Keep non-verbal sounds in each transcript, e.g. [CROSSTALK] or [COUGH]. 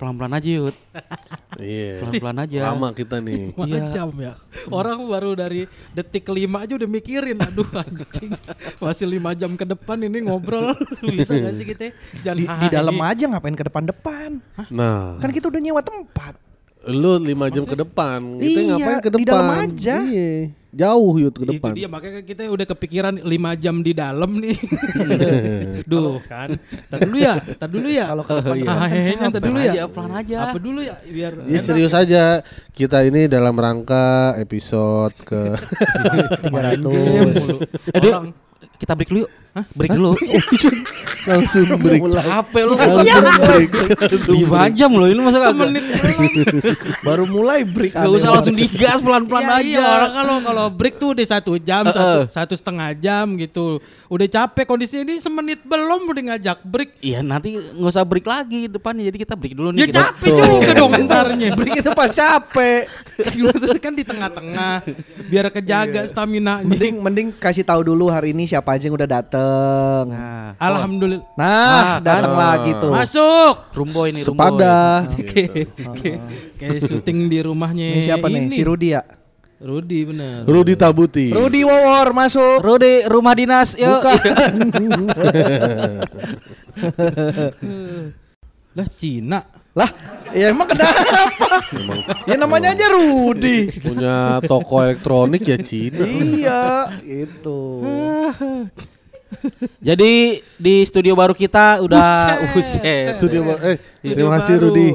Pelan-pelan aja Yud. [LAUGHS] Iya. Pelan-pelan aja. Lama kita nih. Lima [LAUGHS] Iya. jam ya. Orang baru dari detik kelima aja udah mikirin, aduh [LAUGHS] anjing. Masih lima jam ke depan ini ngobrol. Bisa gak sih kita? Jangan Di, di dalam aja ngapain ke depan-depan? Nah, Kan kita udah nyewa tempat. Lu lima jam ke depan. Kita Iya, ngapain ke di depan? dalam aja. Iya. Jauh yut ke Itu depan. dia makanya kita udah kepikiran lima jam di dalam nih. [LAUGHS] Duh kan. Tar dulu ya, tar dulu ya. Kalau ke depan Ah, kan hehenya, tar dulu ya. aja, pelan aja. Apa dulu ya biar Ya serius aja. Kita ini dalam rangka episode ke 300. Eh, Dek, kita break dulu yuk. Hah? Break dulu. langsung break. Capek lu. Langsung break. Lima jam loh ini masa semenit Baru mulai break. Gak usah langsung digas pelan-pelan Ya, aja. iya, orang kalau kalau break tuh udah satu jam, satu, satu setengah jam gitu. Udah capek kondisi ini semenit belum udah ngajak break. Iya nanti nggak usah break lagi depannya jadi kita break dulu nih. Ya kita. capek juga dong entarnya. [LAUGHS] break itu pas capek. Maksudnya kan di tengah-tengah biar kejaga stamina Mending mending kasih tahu dulu hari ini siapa aja yang udah dateng. Nah, Alhamdulillah. Nah, kan? datang lagi tuh. Masuk. Rumbo ini Rumbo. Sepada. Kayak kayak- kayak syuting di rumahnya. Ini siapa nih? Si Rudi ya? Rudi bener. Rudi Tabuti. Rudi Wawor masuk. Rudi rumah dinas yuk. [LAUGHS] Lah Cina. Lah, ya emang kenapa? ya namanya aja Rudi. Punya toko elektronik ya Cina. iya, itu. [LAUGHS] Jadi di studio baru kita udah Buset. buset. Studio baru. Eh, Studio terima kasih baru. Rudi.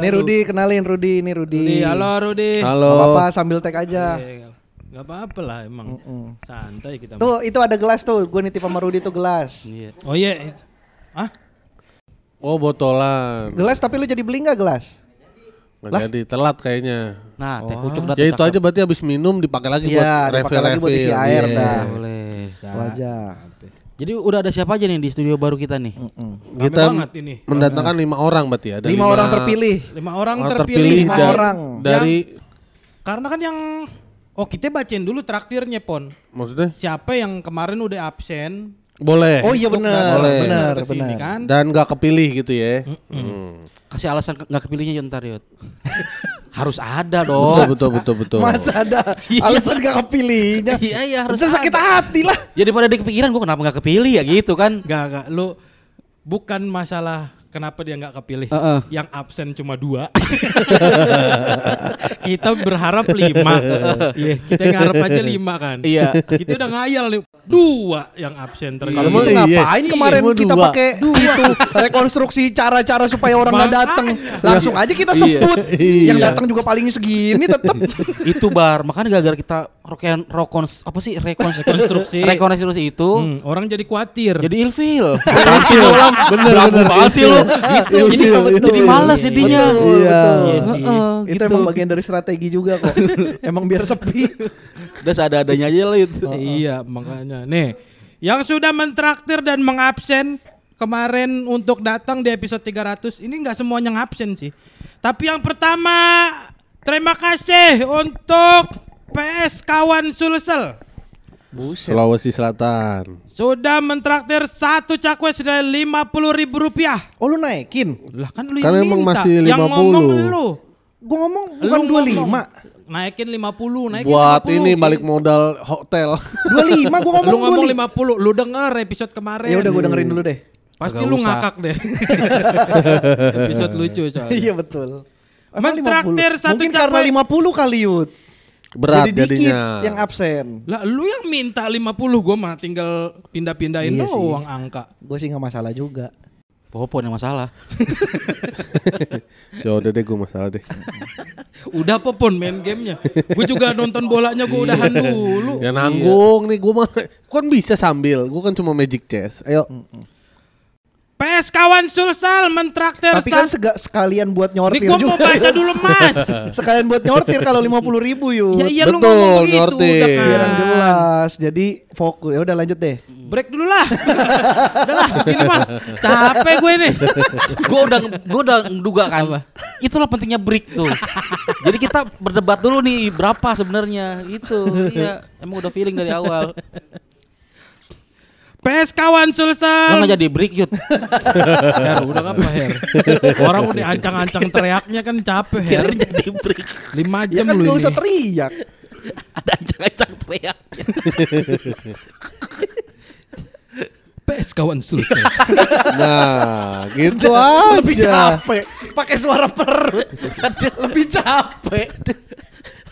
Nih Rudi, kenalin Rudi, ini Rudi. Rudi, halo Rudi. Halo. Gak apa-apa sambil tag aja. Eh, Gak apa-apa lah emang. Santai kita. Tuh, itu ada gelas tuh. Gue nitip sama Rudi tuh gelas. Iya. Oh iya. Ah? Oh, botolan. Gelas tapi lu jadi beli nggak gelas? Nggak jadi telat kayaknya. Nah, teh pucuk datang. Ya itu aja berarti habis minum dipakai lagi Iya, buat dipakai refill lagi buat isi air Iya. dah. Boleh. Aja. Jadi udah ada siapa aja nih di studio baru kita nih? Rame Kita banget ini. mendatangkan lima orang berarti ya. Ada Lima orang terpilih. Lima orang orang terpilih. Lima da- orang. dari Karena kan yang Oh kita bacain dulu traktirnya Pon. maksudnya Siapa yang kemarin udah absen? boleh. Oh iya benar, benar, benar. kan? Dan nggak kepilih gitu ya. Hmm. Kasih alasan ke- nggak kepilihnya Yud ntar Yud. [LAUGHS] Harus ada Betul, dong. betul betul betul. Masa ada alasan gak kepilihnya? [LAUGHS] Iya iya harus. Harus sakit ada. hati lah. Jadi pada dia kepikiran gua kenapa nggak kepilih ya gitu kan? Gak gak lu bukan masalah kenapa dia nggak kepilih. Heeh. Yang absen cuma dua. [LAUGHS] kita berharap lima. Iya kita ngarep aja lima kan. Iya. Kita udah ngayal nih dua yang absen Kalau ternyata. Emang gitu iya. ngapain kemarin Iya, kita pakai itu rekonstruksi cara-cara supaya orang nggak datang. Langsung aja kita sebut. Iya. Yang datang juga paling segini tetap. [LAUGHS] itu bar makanya gara-gara kita roken rokons apa sih rekonstruksi rekonstruksi itu Hmm, orang jadi khawatir. jadi ilfil [LAUGHS] bener bener. banget sih lu. Gitu. Jadi, jadi malas jadinya. Betul, Iya. betul. Iya sih. Heeh, Itu gitu. emang bagian dari strategi juga kok. [LAUGHS] emang biar sepi. Udah seadanya aja lah itu. Iya makanya. Nih, yang sudah mentraktir dan mengabsen kemarin untuk datang di episode 300 ini nggak semuanya ngabsen sih. Tapi yang pertama terima kasih untuk PS kawan Sulsel Sulawesi Selatan. sudah mentraktir satu cakwe senilai lima puluh ribu rupiah. Oh lu naikin? Lah kan lu Kan yang emang minta. masih Yang 50. ngomong lu. Gue ngomong Lu bukan ngomong. 25. Naikin 50, naikin Buat 50. ini balik modal hotel. 25 gue ngomong Lu ngomong 25. 50, lu denger episode kemarin. Ya udah gue dengerin dulu deh. Pasti Kagak lu usah. ngakak deh. [LAUGHS] episode lucu coy. Iya betul. Emang Mentraktir 50. satu Mungkin karena cakwe. 50 kali Yud. Berat Jadi dikit jadinya. yang absen. Lah lu yang minta 50 gua mah tinggal pindah-pindahin Iya sih. doang angka. Gue sih nggak masalah juga. Popon yang masalah. [LAUGHS] Ya udah deh gue masalah deh. [LAUGHS] Udah popon main gamenya. Gue juga nonton bolanya gue udahan dulu. Ya nanggung nih gue mah. Kan bisa sambil. Gue kan cuma magic chess. Ayo. PS kawan Sulsel mentraktir Tapi kan sega- sekalian buat Ini nyortir gua juga. mau baca dulu mas [LAUGHS] sekalian buat nyortir kalau 50 ribu yuk. Ya iya lu Betul, ngomong begitu nyortir. udah kan Biar jelas. Jadi fokus. Ya udah lanjut deh. Break dulu lah [LAUGHS] Udah lah ini mah Capek gue nih [LAUGHS] gue udah gue udah duga kan itulah pentingnya break tuh jadi kita berdebat dulu nih berapa sebenarnya itu iya emang udah feeling dari awal PS kawan lo Sulsel nggak jadi break yut [LAUGHS] Her, udah ngapa Her Orang udah ancang-ancang teriaknya kan capek Her kirain jadi break 5 Ya jam kan lu gak usah ini teriak. ada ancang-ancang teriak PS kawan Sulsel Nah, gitu Lebih aja. capek. Pakai suara perut. Lebih capek.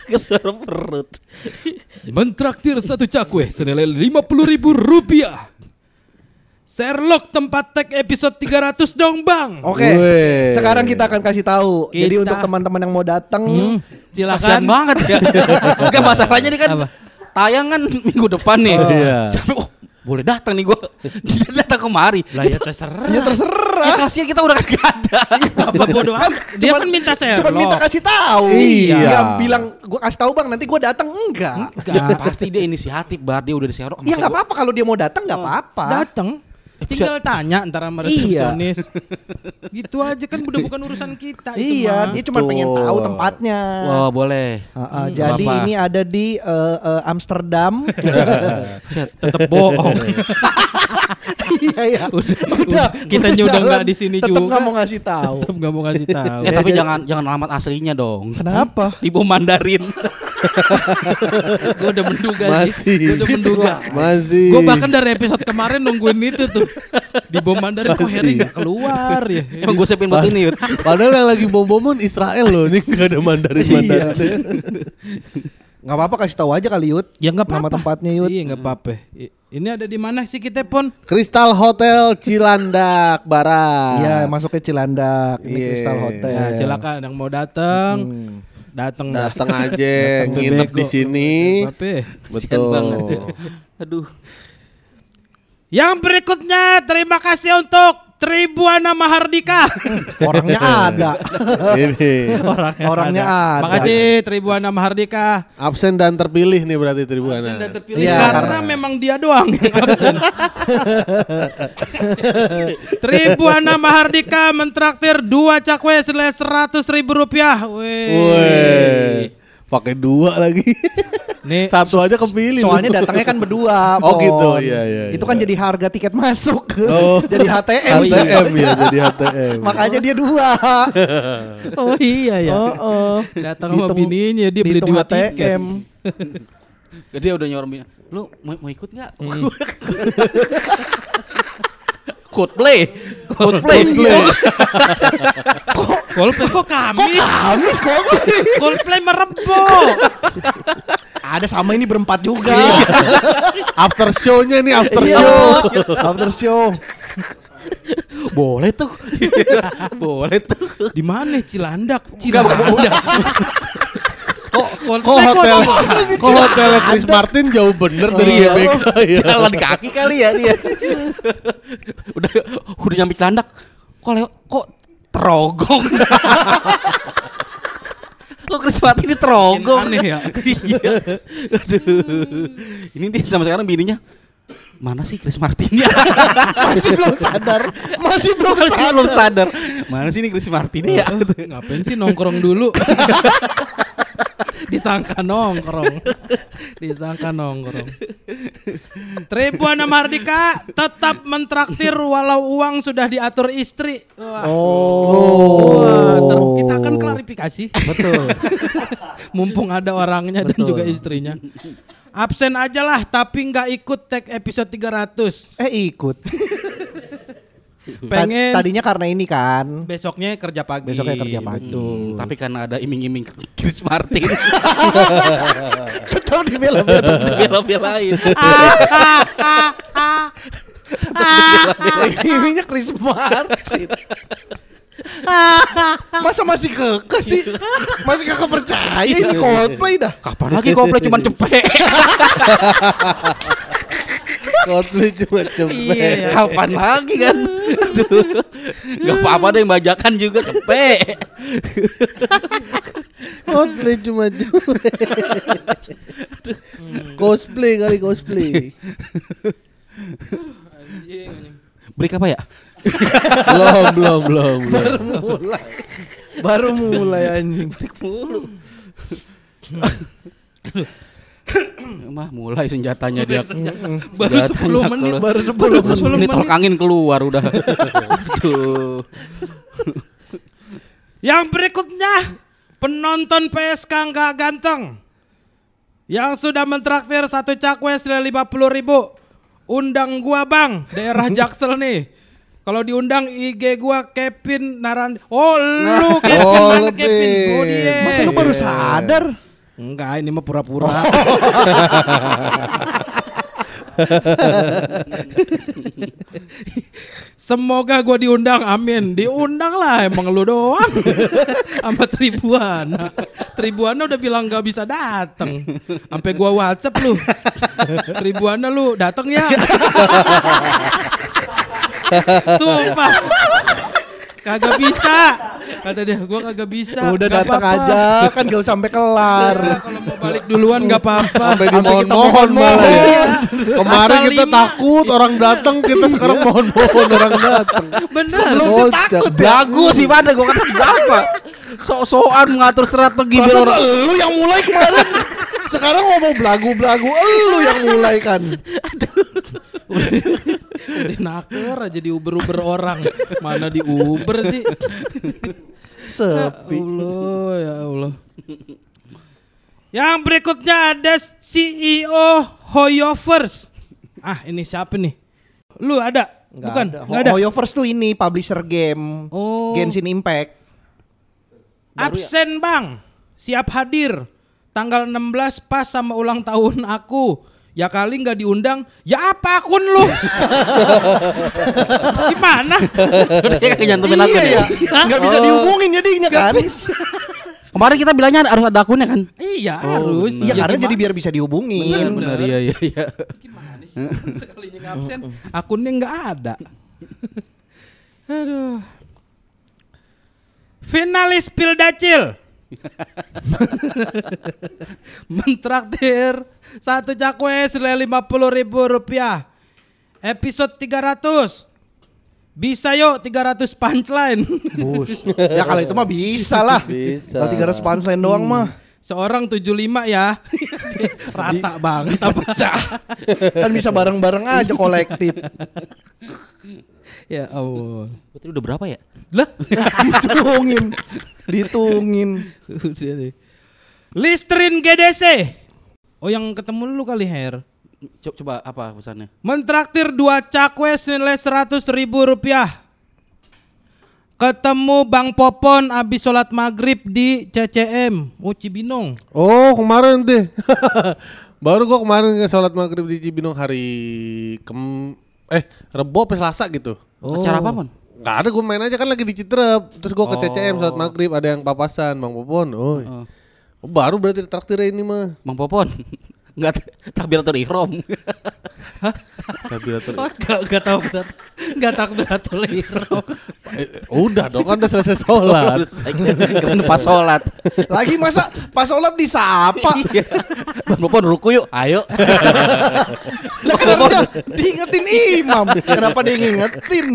ke suara perut Mentraktir satu cakwe senilai 50 ribu rupiah Sherlock tempat tag episode 300 dong bang Oke. Weh. Sekarang kita akan kasih tahu. Jadi Kita- untuk teman-teman yang mau datang, Hmm, kasian Silakan banget ya [LAUGHS] Enggak masalahnya nih kan Apa? tayangan minggu depan nih Oh, iya. Sampai, oh, boleh datang nih gue [LAUGHS] dia datang kemari Lah ya terserah ya terserah. ya kasihan kita udah kagak ada Apa bodoh amat Dia kan minta Sherlock Cuma minta kasih tahu. Iya. Dia bilang gua kasih tahu Bang, nanti gua datang enggak. Ya, pasti dia inisiatif bar dia udah diserok Ya nggak apa-apa kalau dia mau datang nggak apa-apa. Datang Tinggal tanya antara sama Iya. resepsionis [LAUGHS] Gitu aja kan udah bukan urusan kita itu Iya, mah. dia cuma pengen tahu tempatnya. Wah boleh Heeh, jadi apa-apa. ini ada di eh, eh, Amsterdam. [LAUGHS] Tetep bohong iya ya. [LAUGHS] udah, kitanya udah nggak di sini Tetap juga. nggak mau ngasih tahu. Tetep gak mau ngasih tahu Eh tapi jadi- jangan jangan alamat aslinya dong. Kenapa? Di bom Mandarin. [LAUGHS] Gue udah menduga Masih. sih Gue udah menduga Masih. Gue bahkan dari episode kemarin nungguin itu tuh Di bom Mandarin kok. Harry gak keluar ya Emang gue siapin buat ini. Yud. Padahal yang lagi bom-boman Israel loh, ini gak ada Mandarin Mandarin. Nggak apa-apa kasih tahu aja kali Yud. Ya nggak Nama apa-apa tempatnya Yud. Iya nggak apa-apa Ini ada di mana sih kita pon? Crystal Hotel Cilandak Barat. Iya, masuk ke Cilandak, ini Iya. Crystal Hotel. Ya silakan yang mau datang Hmm. Datang. Datang aja, [LAUGHS] nginep di sini. Betul. Aduh. Yang berikutnya terima kasih untuk Tribuana Mahardika. [LAUGHS] Orangnya ada. ini Orangnya, Orangnya ada. Makasih Tribuana Mahardika. absen dan terpilih nih berarti Tribuana. Iya. Karena memang dia doang yang absen. [LAUGHS] Tribuana Mahardika mentraktir dua cakwe senilai seratus ribu rupiah. Weh. Pakai dua lagi. [LAUGHS] Nih Satu aja kepilih. lu. Soalnya datangnya kan berdua. [LAUGHS] Oh, Pon. gitu. Iya, iya, Itu iya. kan jadi harga tiket masuk. [LAUGHS] Oh. jadi HTM. HTM ya, jatuhnya. jadi HTM. Makanya dia dua. Oh iya ya. Oh, oh. Datang sama bininya dia beli dua tiket. HTM. Dia udah nyorong bini, Lu mau, mau ikut nggak? Coldplay. Coldplay. Coldplay kok Kamis? Kamis kok. Coldplay merebo. Ada sama ini berempat juga. After show-nya nih after Iya. show. After show. Boleh tuh. Boleh tuh. Di mana Cilandak? Cilandak. Kok Coldplay kok kok hotel kok hotelnya Chris Martin jauh bener dari Iya. GBK ya. Jalan kaki kali ya dia. [LAUGHS] udah udah nyampe Cilandak. Kok lewat kok terogong. [LAUGHS] kok Chris Martin ini terogong. Aneh ya. [LAUGHS] Iya. Aduh. Ini dia sama sekarang bininya Mana sih Chris Martin ya? Masih belum sadar. Masih belum Masih sadar. belum sadar. Mana sih ini Chris Martin ya? Ngapain sih nongkrong dulu? [LAUGHS] Disangka nongkrong. [LAUGHS] Disangka nongkrong. Tribuana Mardika tetap mentraktir walau uang sudah diatur istri. Wah. Oh. Wah, kita akan klarifikasi. Betul. [LAUGHS] Mumpung ada orangnya dan Betul. juga istrinya. Absen aja lah tapi nggak ikut tag episode 300. Eh ikut. Pengen Ta- Tadinya karena ini kan. besoknya kerja pagi. Besoknya kerja pagi. Betul. Tapi karena ada iming-iming Chris Martin Tetap dibela-bela. bela-belain. Ininya Chris Martin. Masa masih keke sih? Masih keke percaya ini Coldplay dah. Kapan lagi Coldplay cuman cepet? [LAUGHS] Coldplay cuma cepet. Iya, ya. Kapan lagi kan? Aduh. Gak apa-apa deh bajakan juga cepet. Coldplay cuma cepet. cosplay kali cosplay. Break apa ya? belum, belum, belum, belum. mulai. Baru mulai anjing. Mah mulai senjatanya dia. Baru 10 menit, baru 10 Baru 10 menit. angin keluar udah. Yang berikutnya penonton PSK nggak ganteng yang sudah mentraktir satu cakwe senilai lima puluh ribu undang gua bang daerah [LAUGHS] Jaksel nih kalau diundang IG gua Kevin Naran oh lu [LAUGHS] Kevin Oh, mana. Kevin oh dia Masa lu baru sadar? Enggak ini mah pura-pura [LAUGHS] Semoga gue diundang, amin. Diundang lah, emang lu doang. [LAUGHS] Sama Tribuana. Tribuana udah bilang gak bisa datang. Sampai gua WhatsApp lu. Tribuana lu datang ya. [LAUGHS] Sumpah. Kagak bisa. Kata dia, gua kagak bisa. Udah Gak datang apa-apa. aja kan gak usah sampai kelar. Ya, kalau mau balik duluan gak apa-apa. Sampai kita dimohon-mohon malah ya. Kemarin Asal kita lima. takut orang datang, kita sekarang mohon-mohon orang [LAUGHS] datang. Bener. Kocak. dia takut ya. Bagus sih pada gua kata berapa? Sok-sokan mengatur strategi biar Perasaan orang. lu yang mulai kemarin. Sekarang ngomong belagu-belagu lu yang mulai kan. Udah naker aja di Uber-Uber orang. Mana di Uber sih? Ya Sepi. Allah, ya Allah. Yang berikutnya ada CEO Hoyovers. Ah, ini siapa nih? Lu ada? Bukan, ada. nggak ada. Hoyoverse tuh ini publisher game. Oh. Genshin Impact. Absen, Bang. Siap hadir. Tanggal 16 pas sama ulang tahun aku. Ya kali nggak diundang, ya apa akun lu? [LAUGHS] Gimana? Dia kagak nyantumin akun iya ya. ya. Nggak bisa dihubungin jadinya kan. Kemarin kita bilangnya harus ada akunnya kan? Iya harus. Iya Ya, karena gimana? jadi biar bisa dihubungin. Benar iya iya iya. Gimana sih? [LAUGHS] Sekalinya ngabsen, akunnya nggak ada. [LAUGHS] Aduh. Finalis Pildacil. [LAUGHS] Mentraktir satu cakwe senilai lima puluh ribu rupiah. Episode 300. Bisa yuk 300 punchline. [LAUGHS] Bus. ya kalau itu mah bisa lah. Bisa. Kalau 300 punchline doang mah. Seorang 75 ya. [LAUGHS] Rata banget apa? Pecah. kan bisa bareng-bareng aja kolektif. Ya Allah. Berarti udah berapa ya? Lah, [LAUGHS] Ditungin. Ditungin. Listrin GDC. Oh yang ketemu lu kali Her. Coba, coba apa pesannya? Mentraktir dua cakwe senilai seratus ribu rupiah. Ketemu Bang Popon abis sholat maghrib di CCM. Oh Cibinong. Oh kemarin deh. [LAUGHS] Baru gua kemarin ke sholat maghrib di Cibinong hari kem eh Rebo apa Selasa gitu. Acara apa, Mon? Gak ada gue main aja kan lagi di Citrep Terus gue ke Oh. CCM sholat maghrib Ada yang papasan Bang Popon oh. Oh. oh Baru berarti traktirnya ini mah Bang Popon. Enggak takbiratul ihram. Sabiratul Gak, gak tau gak, gak tau beratul ihram. Eh, Udah dong kan udah selesai sholat kira pas sholat. Lagi masa pas sholat disapa. Iya. Bang Popon ruku yuk. Ayo. Lah kenapa dia diingetin imam? Kenapa dia ngingetin?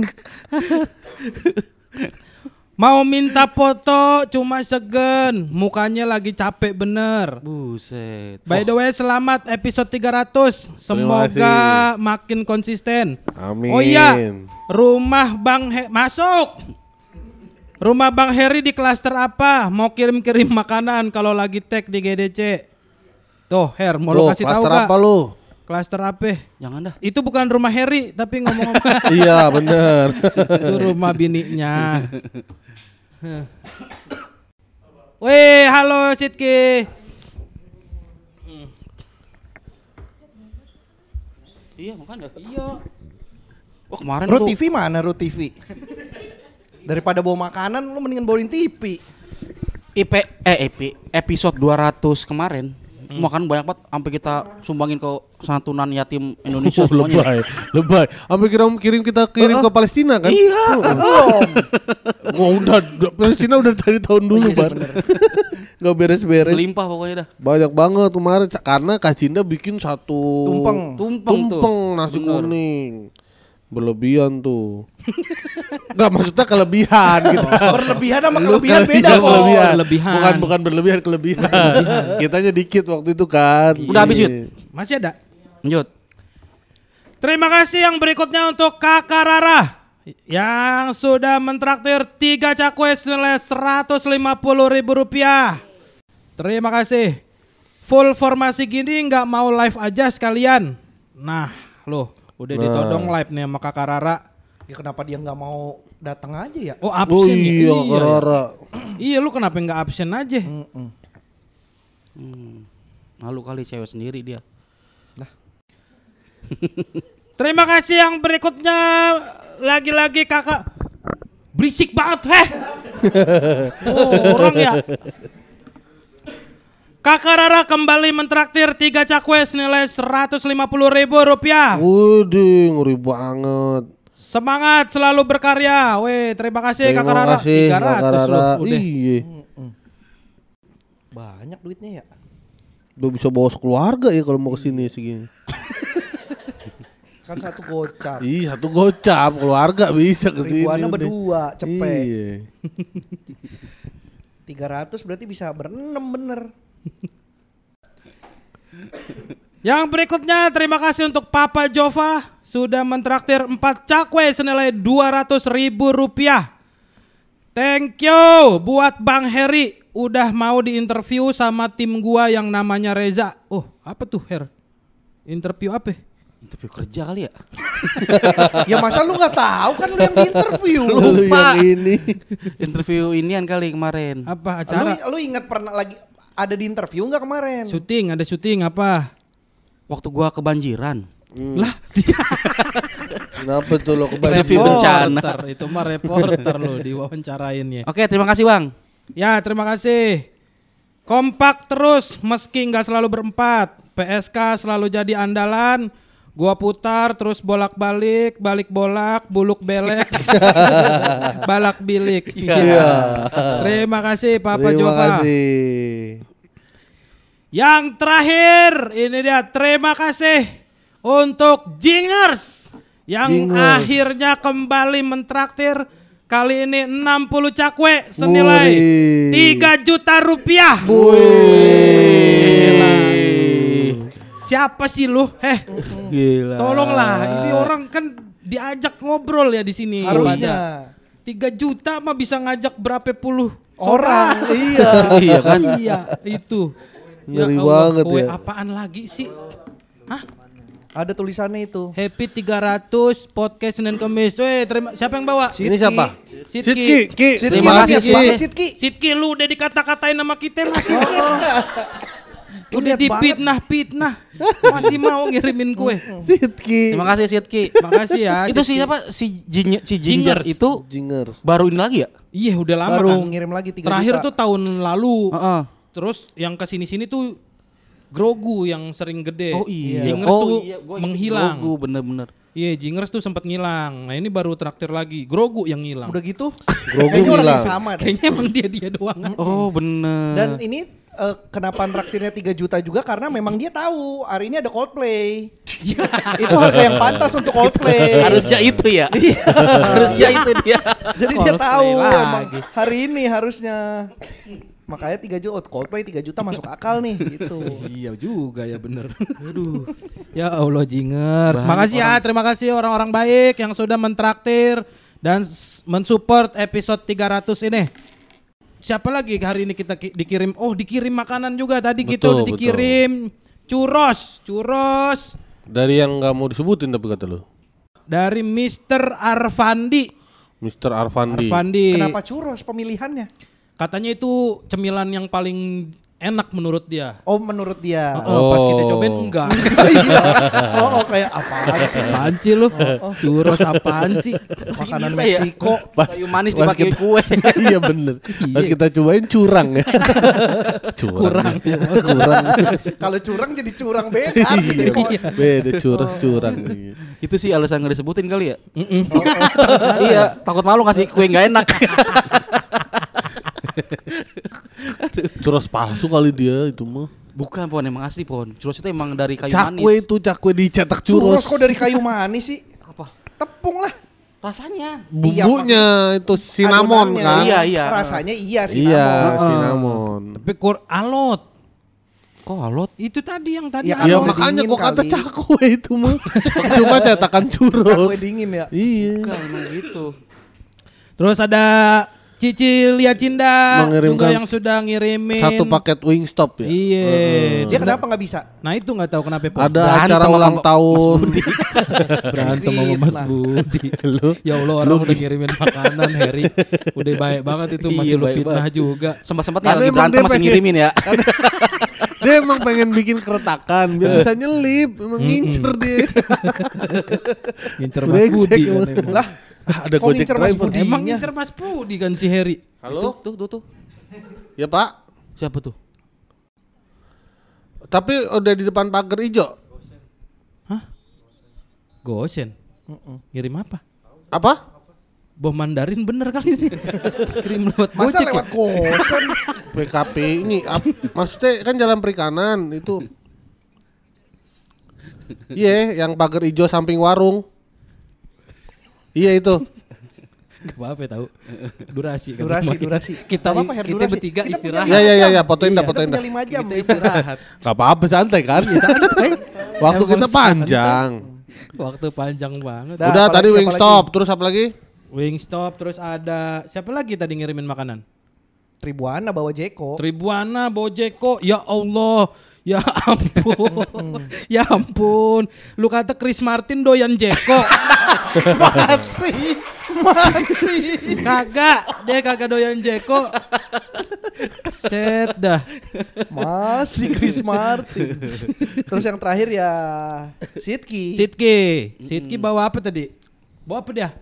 Mau minta foto cuma segen. Mukanya lagi capek bener. Buset. By the way selamat episode 300 Semoga makin konsisten Amin Oh iya Rumah Bang He Masuk Rumah Bang Heri di klaster apa? Mau kirim-kirim [LAUGHS] makanan kalau lagi tag di GDC Tuh Her mau Loh, kasih tahu klaster gak? apa lu? Klaster apa? Jangan dah. Itu bukan rumah Heri tapi ngomong-ngomong [LAUGHS] iya bener Itu rumah bininya [LAUGHS] Weh halo Sidki Iya, makanya. Iya. Oh, kemarin Ru tuh TV mana Ru TV? Daripada bawa makanan lu mendingan bawain TV. IP eh IP episode 200 kemarin Makan banyak banget sampai kita sumbangin ke santunan yatim Indonesia [LAUGHS] Oh, semuanya. lebay, lebay. Sampai kira kirim kita kirim ke Palestina kan? Iya. Wah [LAUGHS] udah, udah- Palestina udah dari tahun dulu, Bar. [LAUGHS] Gak beres-beres. Melimpah pokoknya dah. Banyak banget kemarin karena Kak Cinda bikin satu Tumpeng. Tumpeng, tuh. tumpeng nasi kuning. Berlebihan tuh. Enggak maksudnya kelebihan gitu. [LAUGHS] Berlebihan sama kelebihan beda Iya, kok. kelebihan. Kelebihan. Bukan bukan berlebihan, kelebihan. Kitanya dikit waktu itu kan. Udah habis, Yud? Masih ada? Lanjut. Terima kasih yang berikutnya untuk Kakak Rara yang sudah mentraktir tiga cakwe senilai 150 ribu rupiah. Terima kasih. Full formasi gini nggak mau live aja sekalian. Nah, loh, udah ditodong live nih sama Kakak Rara. Ya kenapa dia nggak mau datang aja ya? Oh, Oh absen ya? iya, Kak ya. Rara. Iya, lu kenapa nggak absen aja? Malu kali cewek sendiri dia. [LAUGHS] Terima kasih yang berikutnya lagi-lagi kakak berisik banget heh. [LAUGHS] oh, orang ya. Kakak Rara kembali mentraktir tiga cakwe senilai 150 ribu rupiah. Waduh, ngeri banget. Semangat selalu berkarya. Weh, terima kasih Terima Kakak Rara. kasih, 300 Kakak loh, Rara. udah. Iya. Banyak duitnya ya. Udah bisa bawa sekeluarga ya kalau mau ke sini segini. Kan satu gocap. Iya, satu gocap keluarga bisa ke sini. Ribuannya udah. berdua, cepet. Iya. 300 berarti bisa berenam bener. Yang berikutnya terima kasih untuk Papa Jova sudah mentraktir 4 cakwe senilai 200 ribu rupiah. Thank you buat Bang Heri udah mau diinterview sama tim gua yang namanya Reza. Oh apa tuh Her? Interview apa? Interview kerja kali ya? [LAUGHS] ya masa lu nggak tahu kan lu yang di interview. [LAUGHS] Lu yang ini. Interview inian kali kemarin. Apa Lu, acara? lu ingat pernah lagi ada di interview nggak kemarin? Syuting ada syuting apa? Waktu gua kebanjiran. Lah Kenapa tuh lo kebanyakan? Review bencana. reporter itu mah reporter lo diwawancarainnya. Oke, terima kasih Bang. Ya, terima kasih. Kompak terus meski nggak selalu berempat. PSK selalu jadi andalan. Gua putar terus bolak-balik, balik bolak, buluk belek, [LAUGHS] balak bilik. Iya. Terima kasih Papa Terima Jova. kasih. Yang terakhir ini dia terima kasih untuk Jingers yang Jingers. akhirnya kembali mentraktir kali ini 60 cakwe senilai Wih. 3 juta rupiah. Siapa sih lu? Heh, Gila. tolonglah. Ini orang kan diajak ngobrol ya di sini. Harusnya. 3 juta mah bisa ngajak berapa puluh Orang, iya. [LAUGHS] iya kan? iya, itu. Ngeri Allah, banget ya. apaan lagi sih? Hah? Ada tulisannya itu. Happy 300 podcast Senin Kamis. Weh, terima siapa yang bawa? Ini siapa? Sidki. Sidki. Ki. Sidki, Terima kasih, banget, Sidki. Sidki lu udah dikata-katain nama kita masih. Lu [LAUGHS] udah niat banget. dipitnah-pitnah. Masih mau ngirimin kue. Sidki. Terima kasih Sidki. Makasih ya. itu Sidki. siapa? Si Ginger, si Ginger itu Jingers. baru ini lagi ya? Iya, udah lama Baru kan. ngirim lagi 3 Terakhir juta. tuh tahun lalu. Heeh. Terus yang ke sini-sini tuh Grogu yang sering gede. Oh iya. Jingers oh, tuh iya, gua menghilang. Grogu, bener-bener. Iya, Jingers tuh sempat ngilang. Nah, ini baru traktir lagi. Grogu yang ngilang. Udah gitu. [LAUGHS] Grogu Kayaknya orang yang hilang. sama deh. Kayaknya emang dia dia doang. Oh bener. Dan ini eh, kenapa traktirnya 3 juta juga karena memang dia tahu hari ini ada Coldplay. [LAUGHS] itu harga yang pantas untuk Coldplay. harusnya itu ya. harusnya itu dia. Jadi dia Coldplay tahu lagi. emang hari ini harusnya. Makanya 3 juta, oh, Coldplay 3 juta masuk akal nih [LAUGHS] gitu. iya juga ya bener. Aduh. ya Allah Jingers. Makasih ya, terima kasih orang-orang baik yang sudah mentraktir dan mensupport episode 300 ini. Siapa lagi hari ini kita ki- dikirim? Oh, dikirim makanan juga tadi kita Betul, udah dikirim churros, churros Dari yang nggak mau disebutin tapi kata lu. dari Mr. Arfandi. Mr. Arfandi. Arfandi. Kenapa churros pemilihannya? Katanya itu cemilan yang paling enak menurut dia. Oh menurut dia. Oh, pas kita Oh. cobain enggak. [LAUGHS] Iya. oh, oh, kayak apa sih? apaan sih lu? Churros apaan sih? Makanan Gila ya. Meksiko. Kayu manis pas dipakai kita- kue. [LAUGHS] iya bener. Pas kita cobain curang ya. curang. Kurang. curang. Kalau curang jadi curang beda. kok. Beda curas curang. Iya. Itu sih alasan nggak disebutin kali ya. iya, takut malu ngasih kue nggak enak. [LAUGHS] [LAUGHS] Curas palsu kali dia itu mah. Bukan pon emang asli pon. Churros itu emang dari kayu Cakwe manis. itu cakwe dicetak Churros churros. kok dari kayu manis sih? Apa? Tepung lah. Rasanya. Bumbunya itu cinnamon kan. Iya, iya. Rasanya iya sih. Iya, cinnamon. cinnamon. Tapi kur alot. Kok alot? Itu tadi yang tadi Ya, Alot. alot. makanya kok kata kali. cakwe itu mah. [LAUGHS] Cuma cetakan churros. Cakwe dingin ya. Iya. Bukan emang gitu. Terus ada Cici Lia Cinda Mengirimkan juga yang sudah ngirimin Satu paket Wingstop ya. Iya. Dia kenapa nggak bisa? Nah itu nggak tahu kenapa Pon. Ada Berantem acara sama ulang Mas tahun. [LAUGHS] berantem sama Mas. Budi. Lu ya Allah orang udah ngirimin makanan Harry. Udah baik banget itu masih Iya, lu fitnah juga. Sempat-sempatnya Karena lagi emang berantem dia masih pengen- ngirimin ya. [LAUGHS] dia emang pengen bikin keretakan biar bisa nyelip, emang ngincer dia. [LAUGHS] Ngincer Mas Budi. Lah, Ah, [LAUGHS] ada Kok Gojek driver. Budi? Emang ngincer Mas Budi kan si Harry. Halo? Tuh, tuh, tuh. Ya Pak. Siapa tuh? Tapi udah di depan pagar hijau. Gosen. Ngirim apa? Apa? Bom Mandarin bener kali ini. [LAUGHS] Kirim lewat masa Gojek ya? lewat kosan? PKP [LAUGHS] ini ap- maksudnya kan jalan perikanan itu. Iya, yang pagar hijau samping warung. Iya itu. [LAUGHS] Gak apa-apa tahu. Durasi kan. Durasi, durasi. Kita apa-apa, Her, kita durasi. bertiga Kita istirahat. Ya ya ya ya, fotoin dah, Kita fotoin dah. lima jam. Kita istirahat. [LAUGHS] Gak apa-apa santai kan? [LAUGHS] Waktu Emang kita panjang. Waktu panjang banget. Dah, Udah apalagi, tadi siapa Wingstop, terus apa lagi? Wingstop terus ada siapa lagi tadi ngirimin makanan? Tribuana bawa Jeko. Tribuana Bojeko. Ya Allah. Ya ampun. ya ampun. Lu kata Chris Martin doyan Jeko. [LAUGHS] masih, masih. kagak. Dia kagak doyan Jeko. Set dah. Masih Chris Martin. Terus yang terakhir ya Sidki. Sidki. Sidki bawa apa tadi? Bawa apa dia?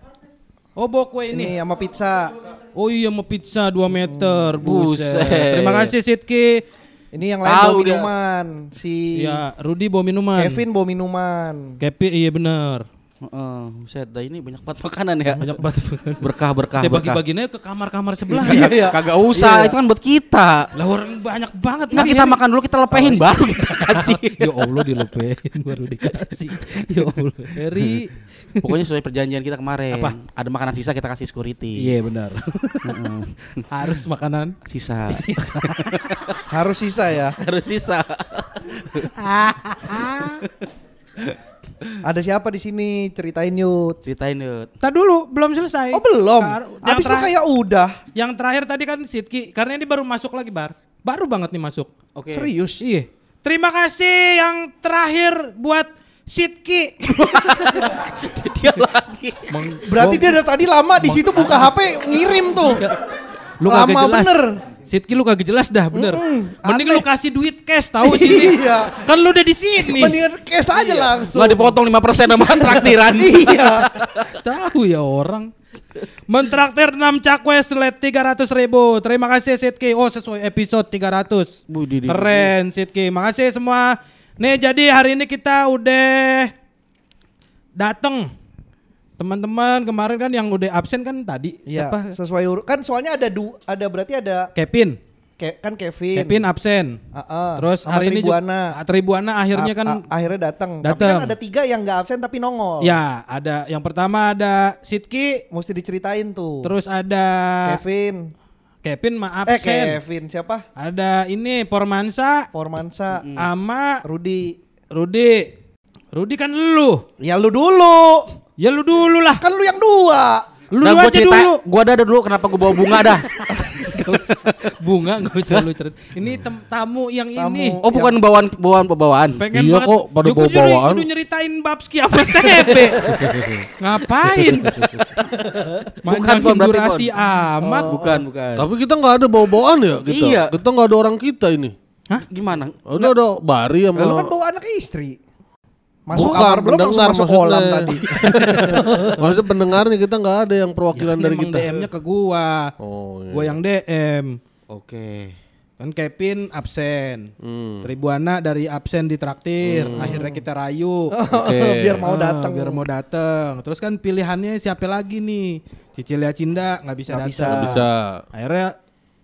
Oh bawa kue Ini ini. sama pizza. Oh iya mau pizza 2 meter. Buset. Terima kasih Sidki. Ini yang lain Tahu bawa dia. minuman. Si Ya, Rudi bawa minuman. Kevin bawa minuman. Kevin iya bener. Heeh, buset dah ini banyak banget makanan ya. Banyak banget. Berkah berkah Kita berkah. bagi-baginya ke kamar-kamar sebelah. Iya, iya. Kagak usah, itu kan buat kita. Lah orang banyak banget ini. kita makan dulu kita lepehin baru kita kasih. [LAUGHS] ya Allah dilupain baru dikasih. [LAUGHS] Ya Allah. Harry. Pokoknya sesuai perjanjian kita kemarin. Apa? Ada makanan sisa kita kasih security. Iya benar. [LAUGHS] Harus makanan. Sisa. [LAUGHS] Harus sisa ya. Harus sisa. [LAUGHS] Ada siapa di sini? Ceritain yuk. Ceritain yuk. Tak dulu belum selesai. Oh belum. Habis lu terakhir, kayak udah. yang terakhir tadi kan Sidki karena ini baru masuk lagi bar. Baru banget nih masuk. Oke. Serius. Iya. Terima kasih yang terakhir buat Sidki. Dia lagi. Berarti dia dari tadi lama di situ buka HP ngirim tuh. lu Lama kagak jelas. bener. Sidki lu kagak jelas dah bener. Mm-mm, Mending aneh. lu kasih duit cash tahu sini. Iya. Kan lu udah di sini. Mendingan cash aja langsung. Nggak dipotong 5% sama traktiran. [LAUGHS] iya. Tahu ya orang. Mentraktir 6 cakwe selet 300 ribu. Terima kasih Sidki. Oh sesuai episode 300. Bu, di- di- Keren Sidki. Makasih semua. Nih jadi hari ini kita udah dateng. Teman-teman kemarin kan yang udah absen kan tadi Iya, siapa? sesuai ur- kan soalnya ada du ada berarti ada Kevin. Ke- kan Kevin. Kevin absen. Ah, ah. Terus Sama hari ini juga- Tribuana. Ah, Tribuana akhirnya kan a- akhirnya datang. Tapi datang. kan ada tiga yang nggak absen tapi nongol. ya ada yang pertama ada Sidki, Mesti diceritain tuh. terus ada Kevin. Kevin ma Eh absen. Kevin siapa? Ada ini Formansa Formansa. sama Rudi. Rudi. Rudi kan lu. Ya lu dulu. Ya lu dulu lah. Kan lu yang dua. Lu Nah, dulu gua aja cerita, dulu. gua ada dulu kenapa gua bawa bunga dah. [LAUGHS] Bunga nggak usah lu cerita. Ini tem- tamu yang Tamu. ini. Oh, bukan bawaan bawaan bawaan. Pengen Iya banget. kok, pada gua jadi bawa-bawaan. kudu nyeritain Babski sama Tebe. Ngapain? [LAUGHS] Pon, berarti, durasi amat. Bukan, bukan. Tapi kita nggak ada bawa-bawaan ya kita. Iya. Kita nggak ada orang kita ini. Hah? Gimana? Udah udah Bari sama Lalu kan bawa anak istri. Masuk Bukan, kamar belum langsung pendengar masuk kolam tadi. [LAUGHS] Maksudnya pendengarnya kita nggak ada yang perwakilan dari Emang kita. DM-nya ke gua. Oh iya. Gua yang DM. Oke. Kan Kevin absen. Hmm. Tribuana dari absen di traktir. Akhirnya kita rayu. Oke. [LAUGHS] Biar mau Ah, datang. biar mau datang. Terus kan pilihannya siapa lagi nih? Cicilia Cinda nggak bisa Nggak datang. bisa. Bisa. Akhirnya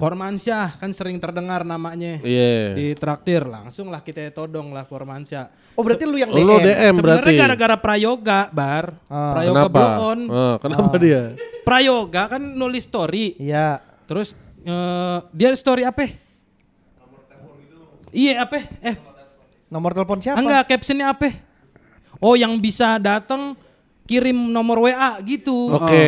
Formansyah kan sering terdengar namanya Iya. di traktir. Langsung lah kita todong lah Formansyah. Oh berarti lu yang Oh, Lo DM. DM berarti. Sebenarnya gara-gara Prayoga, Bar. Prayoga Kenapa? blow on. Ah, kenapa dia? Prayoga kan nulis story. Iya. Terus eh, dia story apa? Iya apa? Eh, Nomor telepon siapa? enggak captionnya apa? Oh, yang bisa datang kirim nomor WA gitu. Oke.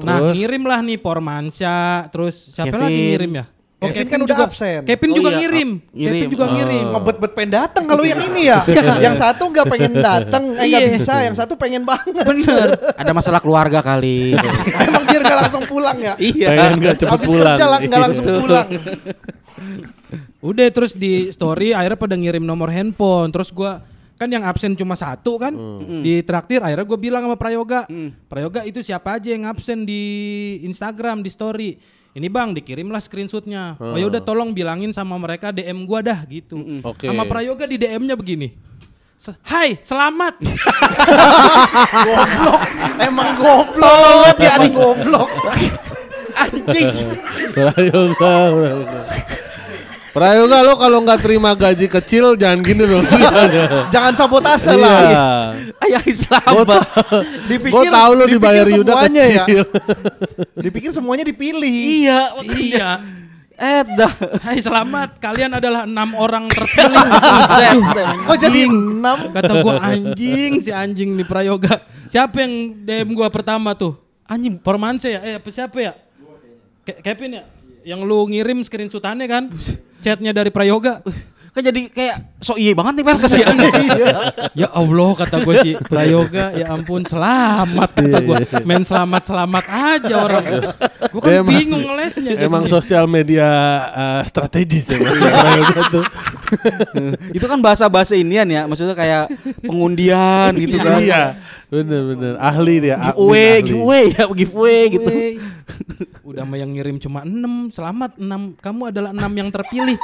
Nah, Terus ngirim lah nih Pormansyah, terus siapa Kevin. lagi ngirim ya? Kevin kan udah juga, absen. Kevin Oh juga iya, ngirim. ah, ngirim. Kevin juga Ah. ngirim. ngebet-bet pengen datang kalau yang ini ya. [LAUGHS] yang satu nggak pengen datang, eh nggak Iya. bisa. Yang satu pengen banget. Bener. Ada masalah keluarga kali. [LAUGHS] Emang biar nggak langsung pulang ya. iya. pengen nggak cepet Habis pulang. kerja lang- nggak langsung pulang. Udah terus di story akhirnya pada ngirim nomor handphone. Terus gua kan yang absen cuma satu kan di traktir akhirnya gue bilang sama Prayoga Prayoga itu siapa aja yang absen di Instagram di story ini bang dikirimlah screenshotnya oh ya udah tolong bilangin sama mereka DM gua dah gitu Oke. sama Prayoga di DM-nya begini Se- Hai selamat [LAUGHS] goblok. Emang goblok. ya goblok. [LAUGHS] Anjing. Prayoga, Prayoga. Prayoga lo kalau nggak terima gaji kecil jangan gini dong. [LAUGHS] Jangan sabotase Iya. lah. Ayah selamat. Dipikir Gue tahu lo dipikir dibayar Yuda semuanya ya. kecil. [LAUGHS] Dipikir semuanya dipilih. iya. iya Eh dah. Hai selamat kalian adalah enam orang [LAUGHS] terpilih. Kok jadi enam? Kata gua anjing si anjing nih Prayoga. Siapa yang DM gua pertama tuh? Anjing. Formanse ya? Eh apa siapa ya? Ke- Kevin ya? Yang lu ngirim screenshotannya kan? Chatnya dari Prayoga. Kan jadi kayak so iye banget nih Perkes [LAUGHS] ya. ya Allah kata gue si Prayoga ya ampun selamat kata gue main selamat selamat aja orang gue kan emang- bingung ngelesnya Emang sosial media eh, strategis ya. [LAUGHS] Prayoga tuh. [LAUGHS] itu kan bahasa-bahasa inian ya, maksudnya kayak pengundian gitu kan. Iya, bener bener ahli dia. Giveaway, ahli. giveaway ya, giveaway gitu. Udah mah yang ngirim cuma 6 Selamat 6 Kamu adalah 6 yang terpilih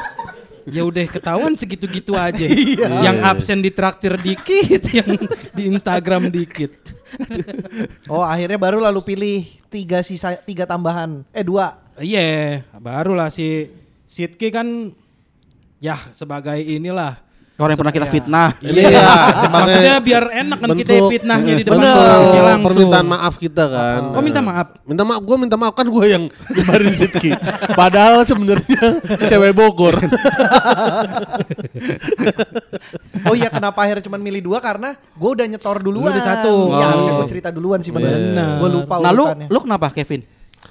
Ya udah ketahuan segitu-gitu aja [LAUGHS] Yang absen di traktir dikit [LAUGHS] Yang di Instagram dikit [LAUGHS] Oh akhirnya baru lalu pilih tiga sisa tiga tambahan. Eh dua. Iya barulah si Sidki kan Ya sebagai inilah Orang yang pernah kita fitnah. Iya, Maksudnya biar enak kan kita fitnahnya di depan orangnya langsung permintaan maaf kita kan. Oh minta maaf Minta maaf, gue minta maaf kan gue yang nyebarin [LAUGHS] Sidki. Padahal sebenarnya cewek Bogor. [LAUGHS] Oh iya kenapa akhirnya cuma milih dua karena gue udah nyetor duluan. Lu udah satu. Ya Oh. harusnya gue cerita duluan sih bener. Bener. Gue lupa Nah lu, lu kenapa Kevin?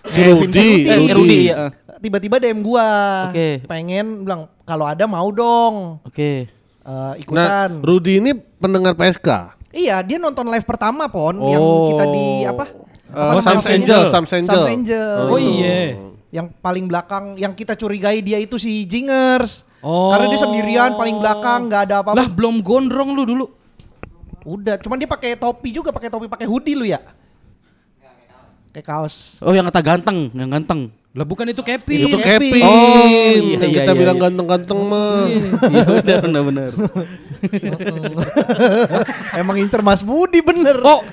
Si Kevin Rudi. Rudi. Eh, Rudi ya. Tiba-tiba DM gua. Oke. Pengen bilang kalau ada mau dong Oke. eh, Nah, ikutan. Rudi ini pendengar PSK. iya dia nonton live pertama pon yang kita di apa? Eh, Apa Sams? Angel, Sams Angel. Sams Angel. Oh iya Yang paling belakang yang kita curigai dia itu si Jingers. Oh. Karena dia sendirian paling belakang nggak ada apa-apa. Lah belum gondrong lu dulu Udah, cuman dia pakai topi juga, pakai topi pakai hoodie lu ya? Kayak kaos. Oh yang kata ganteng, yang ganteng. Lah bukan itu Kevin Itu Kevin. Kevin. Oh, iya, Yang iya, kita iya, bilang iya. ganteng-ganteng mah. Iya benar benar benar. Emang Inter Mas Budi bener. Oh,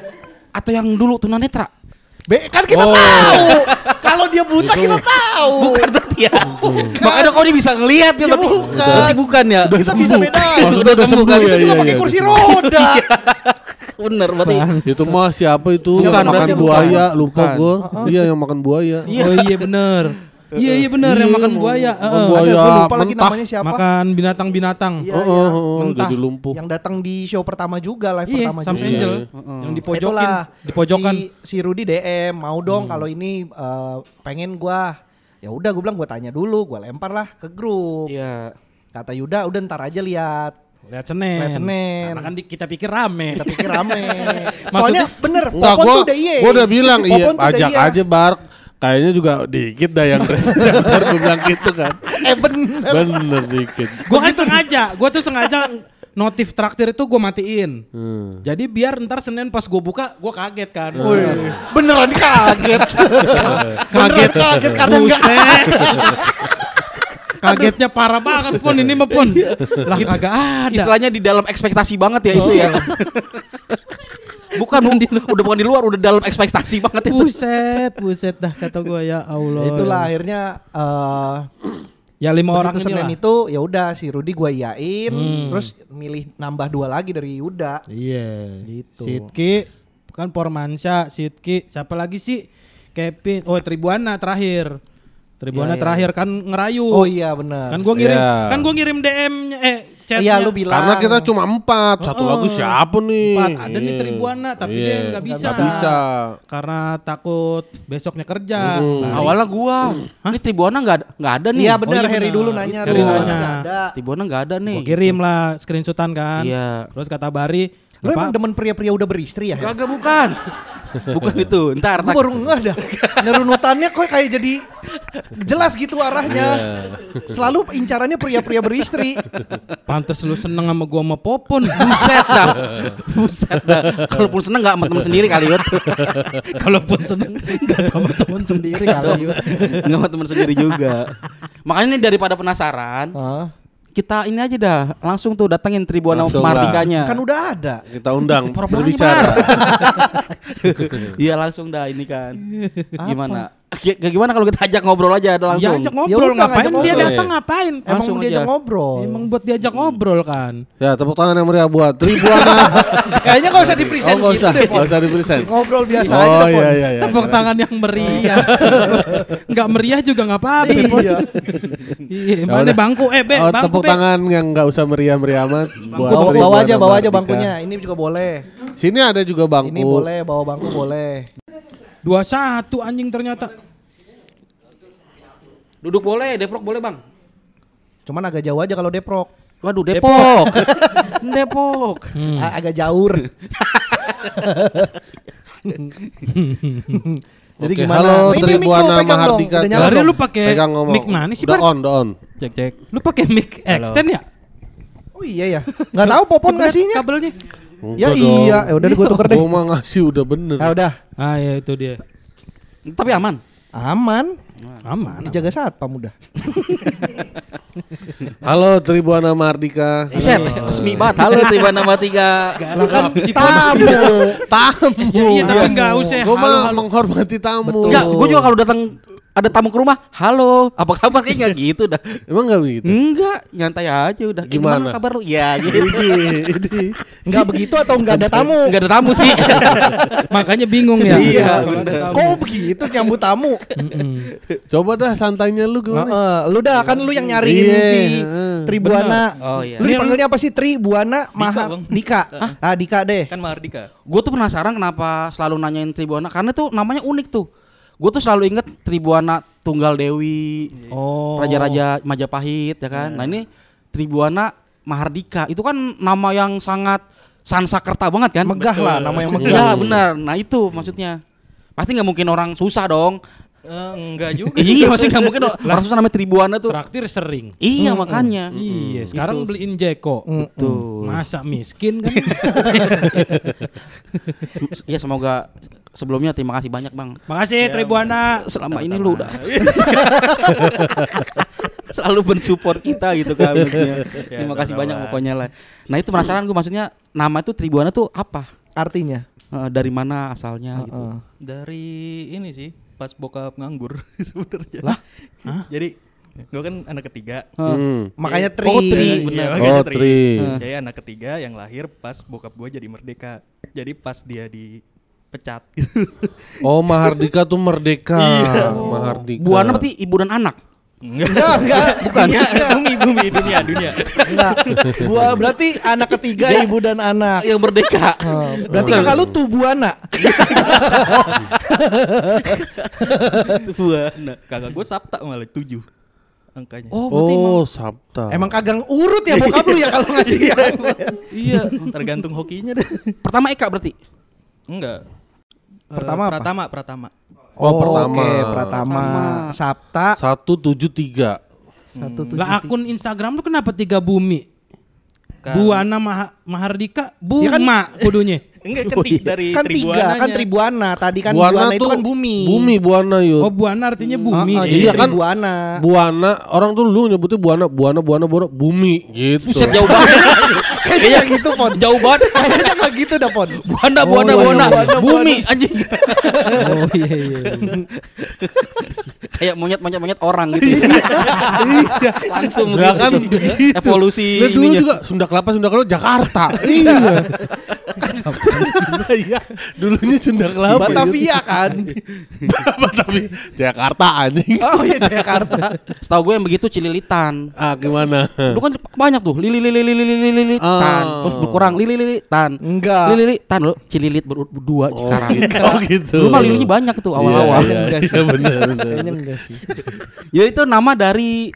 atau yang dulu tunanetra. Be, kan kita Oh. tahu. Kalau dia buta kita tahu. Bukan berarti ya. Makanya kok dia bisa ngelihat ya, Ya, berarti bukan. Berarti bukan ya. Udah Kita bisa bedain. Maksudnya udah sembuh kan? ya. Itu juga iya, pakai iya. kursi roda. Bener berarti. Itu mah siapa itu? Bukan, yang makan buaya, bukan. lupa Bukan. gue. Iya yang makan buaya. Oh iya bener Iya iya bener yang Iya, makan buaya makan Heeh. buaya. Ada gue lupa lagi namanya siapa. Makan binatang-binatang Iya, Oh, iya. oh, oh, Mentah. jadi lumpuh. Yang datang di show pertama juga, live Iya pertama Sam juga. Angel Iya. Yang dipojokin Itulah, Dipojokan Si, si Rudy DM mau dong kalau ini eh, pengen gua. Ya udah gue bilang gua tanya dulu, gua lempar lah ke grup. Iya. Kata Yuda udah ntar aja lihat. Lihat Senin Lihat Senin. Karena kan di- kita pikir rame Kita pikir rame. [LAUGHS] Soalnya bener, Enggak, Popon gua, tuh udah iye. gua udah bilang iya ajak iya. aja Bark. Kayaknya juga dikit dah yang [LAUGHS] daftar gue bilang gitu kan. Eh bener. Bener dikit. Gue kan sengaja, gue tuh sengaja notif traktir itu gue matiin. Hmm. Jadi biar ntar Senin pas gue buka, gue kaget kan. [LAUGHS] Beneran kaget. kaget, kaget karena enggak. Kagetnya parah banget pun ini mah pun. Lah kagak ada. Istilahnya di dalam ekspektasi banget ya itu ya. [LAUGHS] bukan udah bukan di luar, udah dalam ekspektasi banget itu. Buset, buset dah kata gue ya Allah. Itulah akhirnya eh Ya lima orang Senin itu ya udah si Rudi gua iyain Hmm. terus milih nambah dua lagi dari Yuda. Iya. Gitu. Sidki kan Pormansyah, Sidki, siapa lagi sih? Kevin, oh Tribuana terakhir. Tribuana Iya, iya. terakhir kan ngerayu. Oh iya benar. Kan gua ngirim, Iya. kan gua ngirim DM eh chatnya. Iya lu bilang. Karena kita cuma empat, satu Oh, lagu siapa nih? Empat, ada nih Iya. Tribuana, tapi Iya, dia nggak bisa. nggak bisa. Karena takut besoknya kerja. Hmm. Lari. Awalnya gua, ini Tribuana nggak ada, nggak ada nih. Iya benar iya Harry dulu nanya Harry nanya. Nggak ada. Tribuana nggak ada nih. Gua kirim lah screenshotan kan. Iya. Terus kata Bari, Lu "Apa? emang demen pria-pria udah beristri ya? Her? Kagak bukan. [LAUGHS] bukan itu. Ntar, Gue tak- baru ngeh dah. [LAUGHS] Nerunutannya kok kayak jadi jelas gitu arahnya. Selalu incarannya pria-pria beristri. Pantes lu seneng sama gua sama Popon. Buset dah. [LAUGHS] Buset dah. Kalaupun seneng nggak sama temen sendiri kali Yud. [LAUGHS] Kalaupun seneng enggak sama teman sendiri kali. Nggak sama temen sendiri juga. Makanya ini daripada penasaran? Kita ini aja dah langsung tuh datengin lah. Mardikanya. Kan udah ada. Kita undang berbicara. [LAUGHS] Iya langsung dah ini kan. Gimana? G- gimana kalau kita ajak ngobrol aja ada Ya langsung? ajak Ya ngobrol udah, ngapain ngajak dia datang ngapain? Emang Langsung diajak aja. ngobrol. Emang buat diajak ngobrol kan. Ya tepuk tangan yang meriah buat Tribuana. [LAUGHS] Kayaknya gak usah di oh gitu usah, deh, Pon. nggak usah di present. Ngobrol biasa aja Oh deh, Pon. iya iya iya. Tepuk tangan yang meriah. [LAUGHS] Enggak meriah juga enggak apa-apa. Iya. [LAUGHS] Iya, Ya mana udah. bangku? Eh, Be, Oh, bangku, tepuk Be. tangan yang nggak usah meriah-meriah amat. Bawa, bawa aja, bawa aja bangkunya. Ini juga boleh. Sini ada juga bangku. Ini boleh, bawa bangku boleh. Dua satu anjing ternyata. Duduk boleh, Deprok boleh bang. Cuman agak jauh aja kalau Deprok. Waduh Depok. Depok. [LAUGHS] A- agak jaur. [LAUGHS] Jadi Oke, gimana? halo Ini mic lu Tribuana pegang dong. Mahardika. Dari lu pakai mic mana sih, Udah Bar? on, udah on. Cek cek. Lu pakai mic extend ya? Oh iya ya. Enggak tahu Popon ngasihnya. kabelnya. Ya dong. iya, ya udah gue tuker deh. Gua mah ngasih udah bener. Ah udah. Ah ya itu dia. Tapi aman. Aman. Aman. Dijaga satpam udah. [LAUGHS] Halo Tribuana Mardika. Buset, resmi banget. Halo Tribuana Mardika. Lah kan tamu. Tamu. Ya, iya tapi enggak usah. Gue halo, mah menghormati tamu. Enggak, gue juga kalau datang ada tamu ke rumah, halo, apa kabar? Kayak nggak gitu dah. Emang nggak begitu? Enggak, nyantai aja udah. Eh, Gimana? kabar lu? Ya gitu. Enggak begitu atau enggak ada tamu? Enggak ada tamu sih. [LAUGHS] Makanya bingung ya. Iya, bener. Kok begitu nyambut tamu? Coba dah santainya lu gimana? Heeh, lu dah kan lu yang nyariin Iya, si. Tribuana. Oh, iya. Lu dipanggilnya apa sih? Tribuana Maha. Dika. Ah, Dika deh. Kan Mahardika. gue tuh penasaran kenapa selalu nanyain Tribuana karena tuh namanya unik tuh. Gue tuh selalu inget Tribuana Tunggal Dewi, Oh. Raja-raja Majapahit ya kan. Nah ini Tribuana Mahardika itu kan nama yang sangat Sansakerta banget kan. Megah lah, nama yang megah. Iya benar. Nah itu maksudnya. Pasti nggak mungkin orang susah dong. Eh, enggak juga. [LAUGHS] iya maksudnya nggak mungkin orang susah namanya Tribuana tuh. Traktir sering. Iya makanya. Iya, sekarang beliin Jeko. Tuh. Masa miskin kan? [LAUGHS] Ya semoga sebelumnya terima kasih banyak bang. Makasih Tribuana. Selama ini lu udah [LAUGHS] selalu mensupport kita gitu kan. maksudnya. terima kasih banyak pokoknya lah. Nah itu penasaran gue maksudnya nama itu Tribuana tuh apa? Artinya. Eh, dari mana asalnya gitu? Heeh. Dari ini sih, pas bokap nganggur [LAUGHS] sebenarnya. Lah? Jadi gue kan anak ketiga. Hmm. Makanya Tri. Oh, Tri, bener. makanya Oh, Tri. Jadi anak ketiga yang lahir pas bokap gue jadi merdeka. Jadi pas dia dipecat. [LAUGHS] Oh Mahardika tuh merdeka. Iya. Mahardika. Buana berarti ibu dan anak. Enggak, Enggak, enggak. Bukan. bumi, bumi, dunia, dunia. Enggak. Gua berarti anak ketiga ibu dan anak. Yang merdeka. Oh, berarti kakak lu Tubuana. [LAUGHS] Buana. Kakak gue Sabta malah tujuh angkanya. Oh, emang- Oh Sabta. Emang kagak urut ya bokap lu ya kalau ngasih yang iya. Tergantung hokinya deh. Pertama Eka berarti. Enggak. Pertama apa? Pratama, Pratama. Oh, pertama. Oke, Pratama. Sabta Satu tujuh tiga. satu tujuh Lah akun Instagram lu kenapa tiga bumi? Kan- Buana Maha- Mahardika, Ya kan- Buma kudunya. [LAUGHS] Enggak kan [LAUGHS] ti- dari kan tiga kan. Tribuana tadi kan Buana Buana, itu kan bumi. Bumi Buana yuk. Oh Buana artinya bumi. Ah, ah, Iya kan? Tribuana. Buana orang tuh lu nyebutnya Buana Buana Buana Buana bumi gitu. Buset jauh banget. [LAUGHS] Kayaknya nggak gitu pon. jauh banget. Kayaknya nggak gitu dah pon. Buana, Oh, buana, iya, buana. buana, Bumi anjing. Oh iya iya. iya. Kayak monyet-monyet monyet orang gitu. Langsung Lah kan begitu. Evolusi dulu juga Sunda Kelapa Sunda Kelapa Jakarta. iya. [LAUGHS] Sunda iya. Dulunya Sunda Kelapa. Batavia kan. [LAUGHS] Batavia. Jakarta anjing. Oh iya Jakarta. Setahu gue yang begitu cililitan. Ah gimana? Lu kan banyak tuh lili lili lili lili lili tan Oh. terus berkurang lili lili tan Enggak. lili lili tan lo cililit ber- berdua Oh sekarang gitu. Oh gitu. Dulu mah lilinya banyak tuh awal-awal. Iya, iya, iya, bener. Kayaknya enggak sih. ya itu nama dari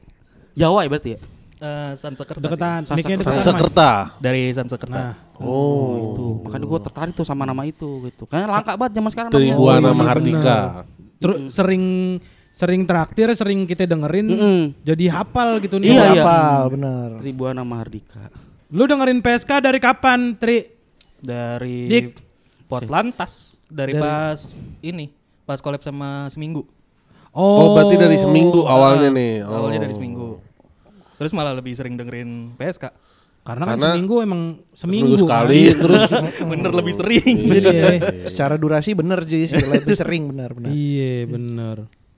Jawa ya berarti ya. Eh, Sansekerta. Deketan, Sansekerta. mic-nya deketan. Sansekerta. Dari Sansekerta. Nah, Oh. Itu makanya gue tertarik tuh sama nama itu gitu. Karena langka banget zaman sekarang. Tribuana iya, Mahardika. Terus sering sering traktir, sering kita dengerin, Mm-mm. jadi hafal gitu nih. Iya, iya. Hafal, benar. Tribuana Mahardika. Lu dengerin PSK dari kapan, Tri? Dari Dik. Potlantas. Dari, Dari- pas ini. Pas collab sama Seminggu. Oh, berarti dari seminggu awalnya nih. Oh. Awalnya dari Seminggu. Terus malah lebih sering dengerin PSK. Karena, kan Karena seminggu emang Seminggu seminggu sekali kan. terus [LAUGHS] Bener lebih sering. Iya. Secara durasi bener sih, lebih sering benar benar. Iya, bener.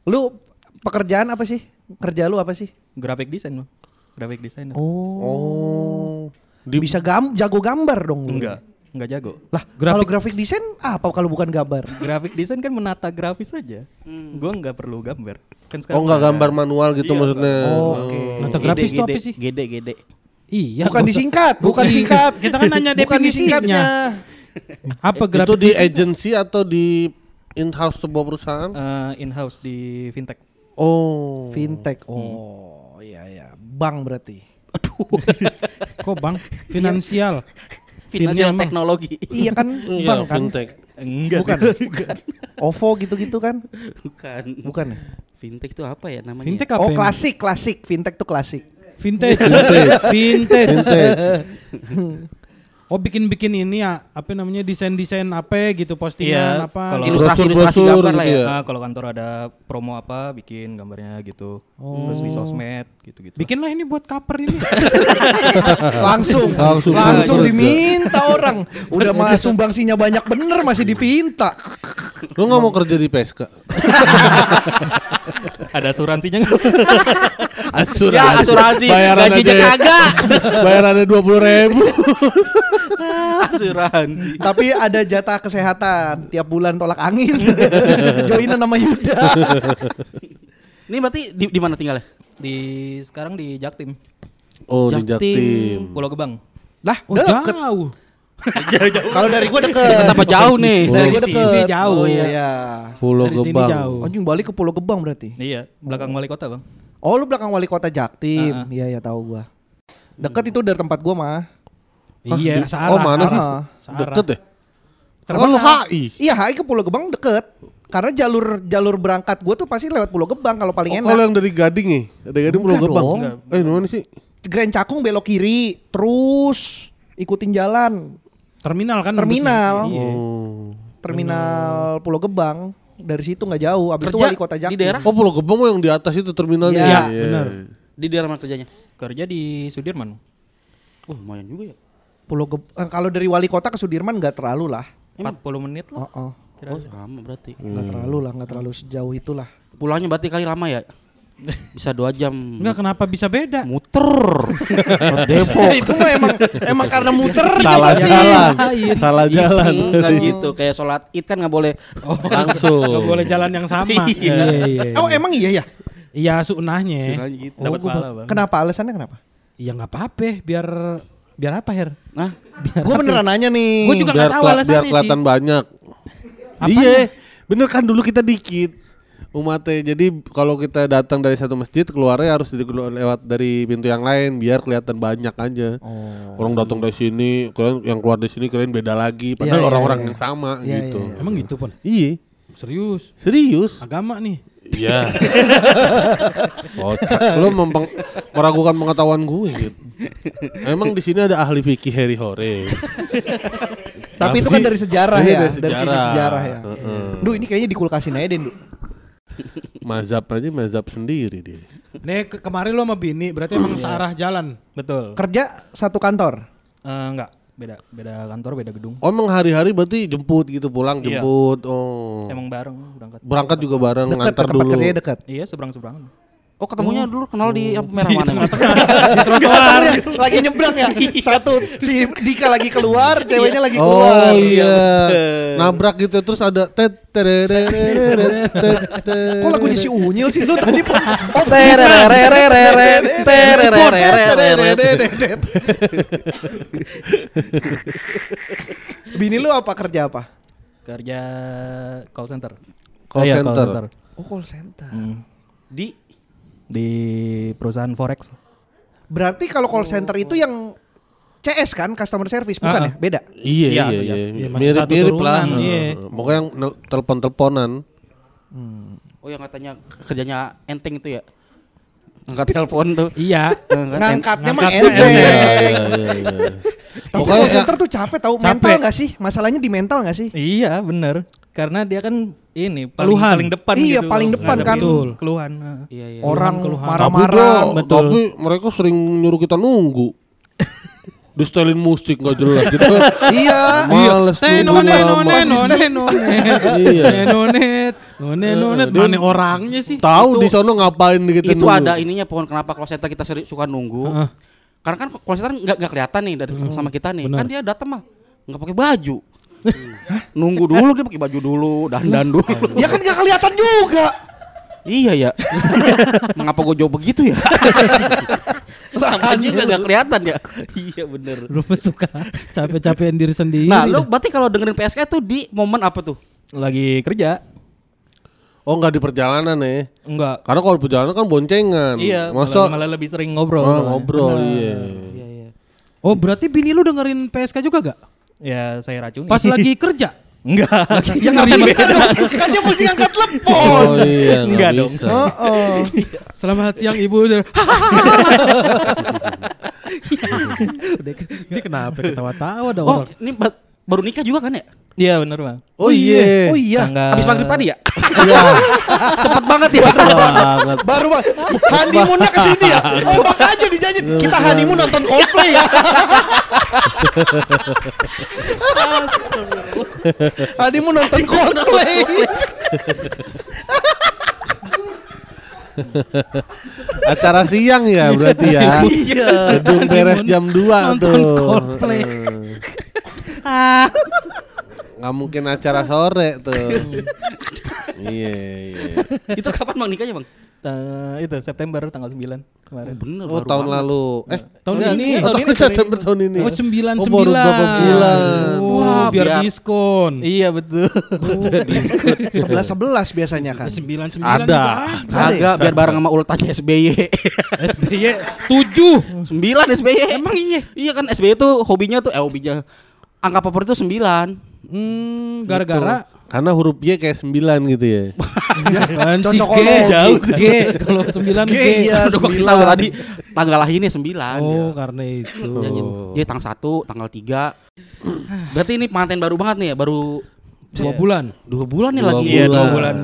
Lu pekerjaan apa sih? Kerja lu apa sih? Graphic design, Bang. Graphic designer. Oh. Di Bisa gam jago gambar dong. Enggak, enggak jago. Lah, kalau grafik desain apa kalau bukan gambar? Graphic design kan menata grafis saja. Gua nggak perlu gambar. Kan Oh enggak ada- gambar manual gitu Iya, maksudnya. Oh, Oke. Nata grafis itu apa sih? Gede gede. Iya. Bukan gua- disingkat, bukan disingkat. Kita kan nanya Bukan definisinya. disingkatnya. Apa Itu grafik di design? agency atau di in-house sebuah perusahaan? Eh, in-house di fintech. Oh. Fintech. Oh, iya iya. Bank berarti. [LAUGHS] Kok bang? Finansial. Finansial teknologi. Iya kan Iya, bank kan. fintech. Enggak Bukan. sih. Bukan. [LAUGHS] OVO gitu-gitu kan? Bukan. Bukan. ya? Fintech itu apa ya namanya? Fintech apa? Oh, klasik, klasik. Fintech tuh klasik. Vintage. Vintage. Oh bikin-bikin ini ya, apa namanya desain-desain apa gitu postingan Iya, apa? kalau- gitu. Ilustrasi ilustrasi gambar lah gitu ya. ya. Nah, kalau kantor ada promo apa, bikin gambarnya gitu. Terus di sosmed gitu-gitu. Bikinlah ini buat cover ini. [LAUGHS] langsung Langsung langsung diminta orang udah mah sumbangsinya banyak bener masih dipinta Lu nggak mau kerja di PSK? [LAUGHS] ada asuransinya nggak? [LAUGHS] Asuransi. Ya asuransi Bayaran gajinya aja. kagak. [LAUGHS] Bayarannya dua puluh ribu. [LAUGHS] asuransi. tapi ada jatah kesehatan tiap bulan tolak angin [LAUGHS] joinan nama Yuda Ini berarti di, di mana tinggalnya? di sekarang di Jaktim, Oh di Jaktim. Jaktim. Pulau Gebang. lah Oh deket jauh. kalau dari gua deket Kenapa jauh nih? dari gua deket sini jauh. oh, iya. Pulau Dari sini Gebang. jauh. anjing balik ke Pulau Gebang berarti Iya, belakang wali kota, Bang. Oh lu belakang wali kota Jaktim iya iya tahu gua deket itu dari tempat gua mah Iya, di- searah. Oh mana sih? Deket ya? Terkenal. Kan lu HI. iya HI ke Pulau Gebang deket karena jalur jalur berangkat gua tuh pasti lewat Pulau Gebang kalau paling Oh, enak kalau yang dari Gading nih, dari Gading Pulau Enggak Gebang. dong. Eh, di mana sih? Grand Cakung belok kiri terus ikutin jalan Terminal kan Terminal. Iya. Oh. terminal Pulau Gebang dari situ nggak jauh abis itu Kerja wali kota di Jaktim daerah? Oh, Pulau Gebang yang di atas itu terminalnya. Iya, benar. Di daerah mana kerjanya? Kerja di Sudirman. Oh, lumayan juga ya. Pulau Geb- eh, kalau dari wali kota ke Sudirman nggak terlalu lah 40 menit lah. oh, oh. Oh, sama berarti. nggak terlalu lah nggak terlalu sejauh itulah Pulangnya berarti kali lama ya? Bisa dua jam. Enggak kenapa bisa beda? Muter. Ke Depok. [LAUGHS] itu mah emang emang karena muter Salah Cing. jalan. Iya. Salah jalan. Kan gitu. Kayak sholat id kan nggak boleh. [LAUGHS] Langsung. Enggak boleh jalan yang sama. Iya. Iya, iya. iya. oh emang iya ya Iya, sunahnya. Gitu. Gua- Bang. kenapa alasannya kenapa Iya enggak apa-apa, biar biar apa, Her? Nah, gue beneran nanya nih Gua juga nggak tahu alasannya biar kelihatan sih. banyak. Iya, bener kan dulu kita dikit. Umatnya. Jadi kalau kita datang dari satu masjid keluarnya harus di- lewat dari pintu yang lain biar kelihatan banyak aja. Oh. Orang datang dari sini, kalian yang keluar dari sini kalian beda lagi. Padahal iya, orang-orang iya. yang sama Iya, gitu. iya, Emang gitu pun. Iya, Serius. serius. Agama nih. Iya. [LAUGHS] Kocak. Lu mempeng- meragukan pengetahuan gue gitu. Emang di sini ada ahli fikih Harry Hore. Tapi itu kan dari sejarah ya, dari dari sisi sejarah. sejarah ya. Heeh. Duh ini kayaknya dikulkasin aja deh, Duh. Mazhab aja mazhab sendiri dia. Nih ke- kemarin lo sama bini berarti emang searah jalan. Betul. Kerja satu kantor. Eh, enggak, beda beda kantor, beda gedung. Oh emang hari-hari berarti jemput gitu pulang Iya. jemput. Oh. Emang bareng berangkat. Berangkat juga bareng Dekat ke ngantar tempat dulu. kerjanya dekat. Iya, seberang-seberangan. Oh ketemunya dulu kenal di yang merah mana? Trotoar [LAUGHS] lagi nyebrang ya. Satu si Dika lagi keluar, ceweknya lagi keluar. Oh iya. Nabrak gitu terus ada tet tererereret, tet tet. Kok lagunya si Unyil sih lu tadi? Oh. Bini lu apa kerja apa? Kerja call center. Call Iya, center. Oh call center. Hmm. Di Di perusahaan forex. Oh. Berarti kalau call center itu yang CS kan customer service bukan Ah, ya? Beda. Iya Iya, iya iya. iya. Iya, Mirip-mirip lah. iya. Heeh. Pokoknya yang telepon-teleponan. Oh yang katanya kerjanya enteng itu ya? Angkat telepon tuh. Iya. [LAUGHS] Angkat Ngangkatnya mah enteng. Iya iya iya. iya. Tapi call center tuh capek tahu mental nggak sih? Masalahnya di mental nggak sih? Iya, bener. Karena dia kan ini paling, Keluhan. paling depan Iya, gitu. paling depan kan. Betul. Keluhan. Iya iya. Orang keluhan. Tapi marah-marah. Betul. tapi mereka sering nyuruh kita nunggu. [LAUGHS] Di setelin musik nggak jelas gitu. [LAUGHS] Iya. Males lama. none none none. Iya. Nonet. None nonet. dia- Mana orangnya sih? Tahu di sono ngapain gitu itu ada ininya pohon kenapa call center kita seri, suka nunggu. Heeh. Karena kan call center nggak kelihatan nih dari sama kita nih. Kan dia datang mah nggak pakai baju. Nunggu dulu dia pakai baju dulu, dandan dulu. Ya kan nggak kelihatan juga. iya ya. [LAUGHS] Mengapa gue jawab begitu ya? Lama juga nggak kelihatan ya. iya bener. Lu mah suka capek-capekin diri sendiri. Nah, lu berarti kalau dengerin PSK tuh di momen apa tuh? Lagi kerja. Oh nggak di perjalanan ya? Enggak. Karena kalau di perjalanan kan boncengan. Iya, Masa malah, malah lebih sering ngobrol. Oh, malah. ngobrol iya. Oh, berarti bini lu dengerin PSK juga gak? Ya, saya racuni. Pas lagi kerja? [LAUGHS] Enggak. Ya nggak bisa dong. Kan dia mesti angkat telepon. Oh iya Enggak nggak dong. Oh, oh. [LAUGHS] Selamat siang ibu. [LAUGHS] Udah, ini kenapa ketawa-tawa ada Oh, orang? ini baru nikah juga kan ya? Iya, bener Bang. Oh iya. Oh iya. Tanggal Habis maghrib tadi ya? Iya. [LAUGHS] Cepet banget ya. banget. Baru bang, honeymoonnya ke sini ya. Coba aja dijanjin. Kita honeymoon nonton Coldplay ya. [LAUGHS] honeymoon nonton Coldplay. [LAUGHS] Acara siang ya berarti ya. Iya. Gedung beres jam 2 Nonton tuh. Coldplay. Eh. [LAUGHS] Nggak mungkin acara sore tuh. [LAUGHS] Iya, iya. Itu kapan Bang nikahnya, Bang? Ta- itu September tanggal 9 kemarin. Bener Oh, tahun lalu. Eh, Tahun Enggak, ini. oh, tahun September tahun ini. Oh, sembilan Oh, sembilan. baru berapa bulan. Oh, Wah, biar, biar- diskon. Iya, betul. [LAUGHS] Sebelas sebelas biasanya kan. Sembilan sembilan Ada. juga Kagak, biar bareng sama ultahnya SBY. SBY tujuh. Sembilan SBY. Emang iya? Iya kan SBY tuh hobinya tuh eh hobinya angka favorit tuh sembilan. Hmm, gara-gara Karena huruf Y kayak 9 gitu ya. Apaan sih, G, jauh G. Kalau sembilan G. G, iya. Udah gua sembilan. tahu tadi tanggal lahirnya sembilan. Oh, ya. karena itu. Dia tanggal satu, tanggal tiga. Berarti ini pengantin baru banget nih ya, baru Dua bulan. dua bulan nih Dua lagi. Iya, dua bulan.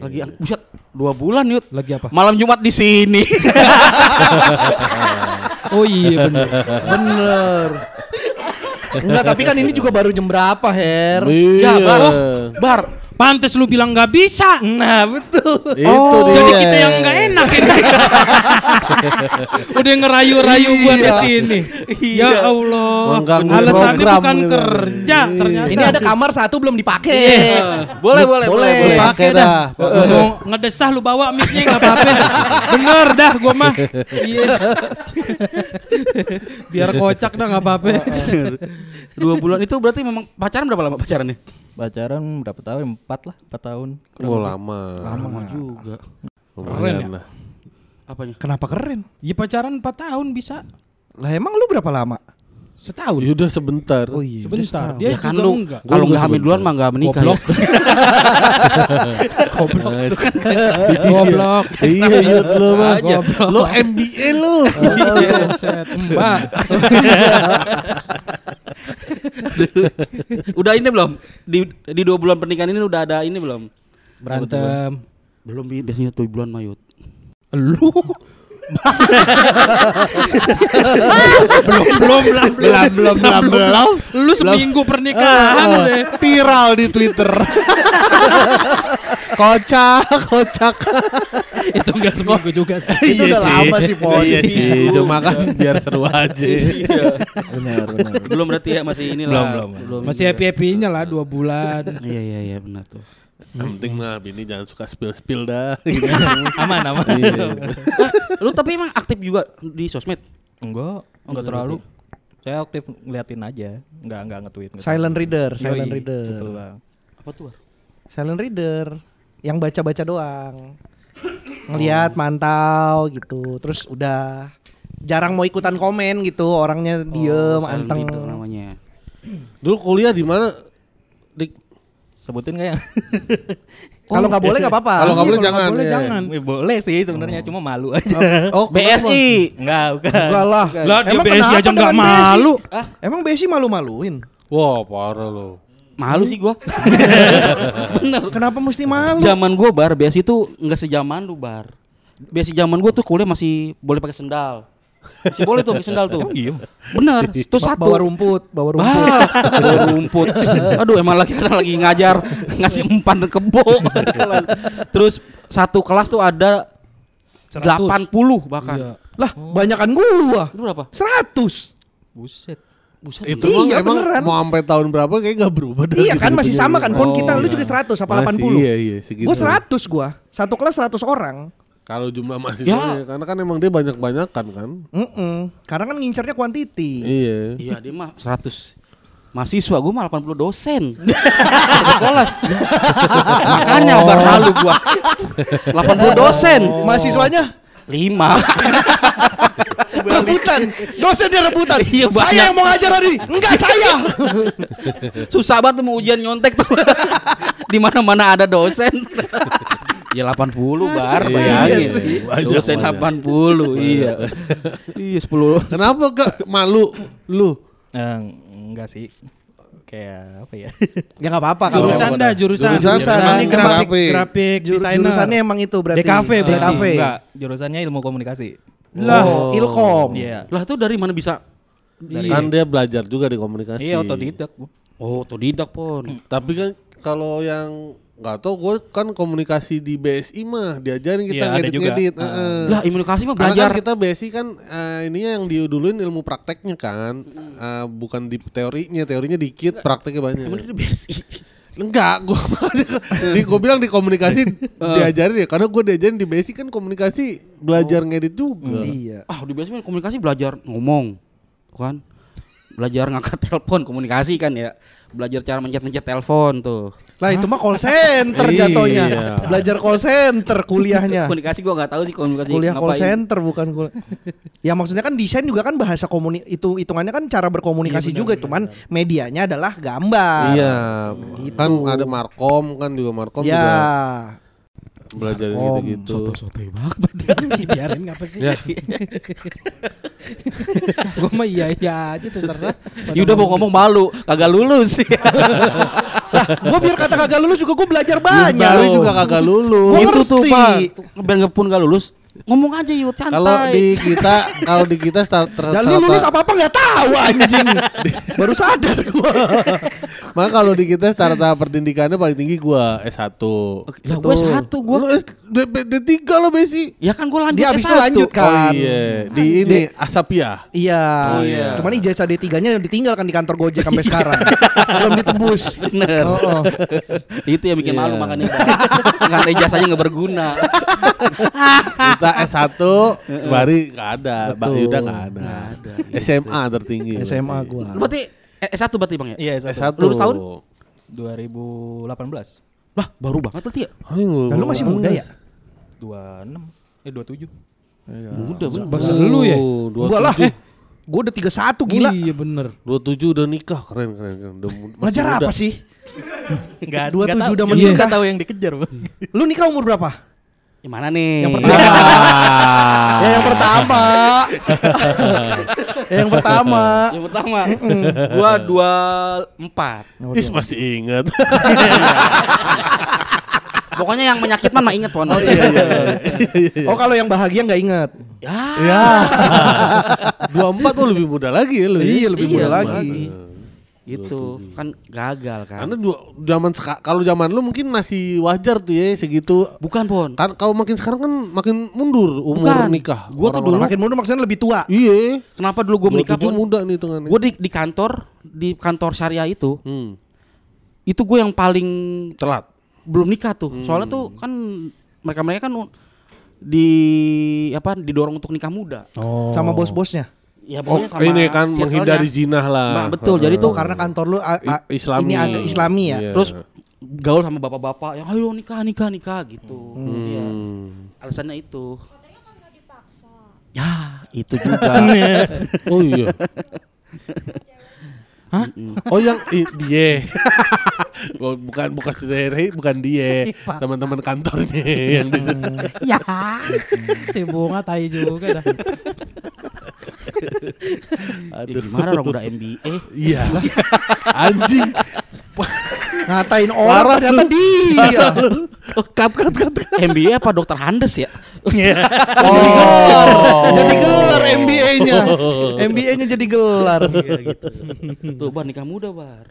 Lagi buset, dua bulan yut. Lagi apa? Malam Jumat di sini. [LAUGHS] Oh iya bener. [LAUGHS] Bener. Enggak, tapi kan ini juga baru jam berapa, Her? Iya. ya, bar. Oh, bar. Pantes lu bilang nggak bisa. Nah, betul. Itu Oh, dia. jadi kita yang nggak enak ini. [LAUGHS] Udah ngerayu-rayu buat Iya. ke sini. Ya Allah. Mengganggu Alasannya program bukan gitu. kerja ternyata. Ini ada kamar satu belum dipakai. boleh, boleh, boleh, Boleh. boleh. Pakai dah. Mau ngedesah lu bawa mic-nya nggak apa-apa. Bener dah gua mah. Iya. Biar kocak dah nggak apa-apa. dua bulan itu berarti memang pacaran berapa lama pacarannya? Pacaran berapa tahun? Empat lah, empat tahun. Kurang Oh lebih. lama. Lama juga. Lumayan Keren ya? lah. Apanya? Kenapa keren? Ya pacaran 4 tahun bisa. Lah emang lu berapa lama? Setahun. Ya udah sebentar. Oh iya. Sebentar. Dia ya kan lu enggak. kalau nggak hamil duluan mah nggak menikah. Goblok. Nah, [LAUGHS] Goblok. Iya iya lu mah. Lu [LAUGHS] MBA lu. Mbak. udah ini belum? Di di dua bulan pernikahan ini udah ada ini belum? Berantem. Belum Bi. biasanya tuh bulan Mayut. Lu belum belum belum Belum belum belum belum. Lu seminggu pernikahan Ah, udah. viral di Twitter. [LAUGHS] kocak, kocak. Itu enggak seminggu juga sih. Itu udah lama sih, Pon. Iya sih, cuma kan biar seru aja. Benar, benar. belum berarti ya masih ini Belum, lah. belum. Masih happy happynya lah dua bulan. Iya iya iya benar tuh. Yang penting mah bini jangan suka spill-spill dah. [LAUGHS] Gitu. [LAUGHS] Aman, aman. Iya. [LAUGHS] Lu tapi emang aktif juga di sosmed? Enggak, enggak terlalu. Saya aktif ngeliatin aja, enggak enggak nge-tweet. nge-tweet. Silent reader, Yoi, silent reader. Betul, Bang. Apa tuh? Silent reader yang baca-baca doang. Ngelihat, mantau gitu. Terus udah jarang mau ikutan komen gitu, orangnya diem, Oh, anteng. reader namanya. Dulu kuliah di mana? Di Sebutin enggak ya? [LAUGHS] Kalau nggak boleh nggak apa-apa. Kalau nggak Iya, boleh kalau jangan. boleh ya. jangan. Eh, Boleh sih sebenarnya, cuma malu aja. Oh, [LAUGHS] BSI. Enggak, bukan. Enggak lah. Lah dia Emang BSI aja BSI? malu. Emang BSI malu-maluin? Wah, parah lo. Malu sih gua. [LAUGHS] Bener. Kenapa mesti malu? Zaman gua bar biasa itu enggak sejaman lu bar. Biasa zaman gua tuh kuliah masih boleh pakai sendal. Masih boleh tuh pakai sendal tuh. Iya. Bener, itu satu. Bawa rumput, bawa rumput. Bawa rumput. [LAUGHS] Aduh, emang lagi kadang lagi ngajar ngasih empan kebo. [LAUGHS] Terus satu kelas tuh ada 80 bahkan. Iya. Lah, banyakan gua. Itu berapa? 100. Buset. Buset. Itu Iya, emang, emang beneran. mau sampai tahun berapa kayak gak berubah dah Iya kan masih gitu-gitunya. sama kan pon Oh, kita lu iya. juga 100 apa Masih, 80? Iya, iya, segitu. Gua 100 gua. Satu kelas 100 orang. Kalau jumlah mahasiswa Ya. karena kan emang dia banyak-banyakan kan. Mm Karena kan ngincernya quantity. Iya. Iya, dia mah 100 mahasiswa gua mah 80 dosen. Kelas. Makanya bar malu gua. 80 dosen. Mahasiswanya 5. [LAUGHS] rebutan. Dosennya rebutan. Iya, saya banyak. yang mau ngajar hari ini. Enggak saya. Susah banget mau ujian nyontek tuh. [LAUGHS] Di mana-mana ada dosen. [LAUGHS] ya 80 [LAUGHS] bar Iya bayangin. sih. Dosen banyak. 80. iya. Iya 10. Kenapa gak malu lu? Eh, enggak sih. Kayak apa ya? [LAUGHS] ya enggak apa-apa kalau Jurusan dah, jurusan. Jurusan Jurusan ini grafik, grafik. Jur- designer. jurusannya emang itu berarti. DKV berarti. DKV. Enggak, jurusannya ilmu komunikasi. Lah. Oh, Ilkom. Iya. Lah itu dari mana bisa? Kan dia belajar juga di komunikasi. Iya, otodidak. Oh, otodidak pon. Tapi kan kalau yang nggak tahu gue kan komunikasi di BSI mah diajarin kita Iya, ada ngedit-ngedit. juga. heeh. Lah imunikasi mah Karena belajar. kan kita BSI kan eh, ininya yang diuduluin ilmu prakteknya kan, Eh, bukan di teorinya, teorinya dikit, prakteknya banyak. Emang di BSI. [LAUGHS] Enggak, gue di gue bilang di komunikasi [LAUGHS] diajarin ya, karena gue diajarin di BSI kan komunikasi belajar ngedit juga. Iya. Ah, di BSI mah komunikasi belajar ngomong. Kan? Belajar ngangkat telepon komunikasi kan ya. Belajar cara mencet-mencet telepon tuh. Lah itu mah call center Iya. jatuhnya. Belajar call center kuliahnya. Komunikasi gua nggak tahu sih komunikasi Kuliah call center bukan kuliah. ya maksudnya kan desain juga kan bahasa komuni itu hitungannya kan cara berkomunikasi juga cuman medianya adalah gambar. Iya, Gitu. kan ada markom kan juga markom ya. juga belajar Markom, gitu-gitu. Sotoy banget. [LAUGHS] Biarin ngapa sih? Ya. [LAUGHS] Gua mah iya iya aja terserah. Ya udah mau ngomong malu, kagak lulus. [LAUGHS] Gua biar kata kagak lulus juga gua belajar banyak. Bali juga kagak lulus. Itu tuh. Pak. Biar nggak pun gak lulus, ngomong aja yuk santai. Kalau di kita, kalau di kita start Ya lu lulus apa-apa nggak tahu anjing. [LAUGHS] Baru sadar gua. Maka kalau di kita starta pertindikannya paling tinggi gua S1. Lah gua satu gua. Lu S, D, D3 lo Besi. Ya kan gua lanjut Dia abis itu S1. lanjut Oh kan. iya, di ini Asapia. Iya. Oh, iya. Cuman ijazah D3-nya ditinggalkan di kantor Gojek sampai sekarang. [LAUGHS] Belum ditebus. Bener. Oh, oh. Itu yang bikin malu Iya. makanya. Nggak ijazahnya nggak berguna. Kita S1, Bari nggak ada, Mbak. Yuda nggak ada. SMA tertinggi. SMA gua. Lu berarti eh, S1 berarti Bang ya? Iya, S1. Lulus tahun? 2018. Lah, baru banget berarti ya? Ayo, Dan lu masih muda ya? 26 eh 27. Muda bener. Bahasa lu ya? Gua lah. Eh, gua udah 31 gila. Iya bener. 27 udah nikah, keren keren keren. Udah, apa sih? Enggak 27 udah menikah. menikah. tahu yang dikejar, Bang. Lu nikah umur berapa? Yang mana nih? Yang pertama. ya yang pertama. ya, [LAUGHS] yang pertama. Yang pertama. gua 24. Is masih ingat. [LAUGHS] Pokoknya yang menyakitkan mah inget pon. Oh kalau yang bahagia nggak inget. Ya. ya. [LAUGHS] 24 tuh lebih muda lagi ya lu. ya? Iya, lebih muda Iya, lagi. Itu kan gagal kan. Karena dua- zaman seka- kalau zaman lu mungkin masih wajar tuh ya segitu. Bukan pon. Kan kalau makin sekarang kan makin mundur umur Bukan. nikah. Gua tuh orang-orang. Makin muda maksudnya lebih tua. Iya. Kenapa dulu gua menikah 27 pon? muda nih hitungannya. Gue di, di kantor di kantor syariah itu Hmm. itu gue yang paling Telat. belum nikah tuh soalnya tuh kan mereka mereka kan di apa didorong untuk nikah muda Oh. Sama bos-bosnya. Ya Oh, pokoknya sama ini kan circle-nya. menghindari zina lah. Nah, betul. Jadi Oh tuh karena kantor lu a- a- I- Islami. ini agak Islami ya. Iya. terus gaul sama bapak-bapak yang ayo nikah nikah nikah gitu Iya. Hmm. alasannya itu ya itu juga [LAUGHS] Oh iya. Hah? Oh yang i, dia. [LAUGHS] Oh, bukan bukan saudara, bukan dia. Teman-teman kantornya yang di [LAUGHS] ya. si bunga tai juga dah. [LAUGHS] Ya, gimana orang udah MBA Iya. [LAUGHS] Anjing. Ngatain orang ternyata dia. Cut cut. cut. MBA apa dokter Handes ya Oh. Jadi gelar MBA-nya. MBA-nya jadi gelar. tuh bar nikah muda bar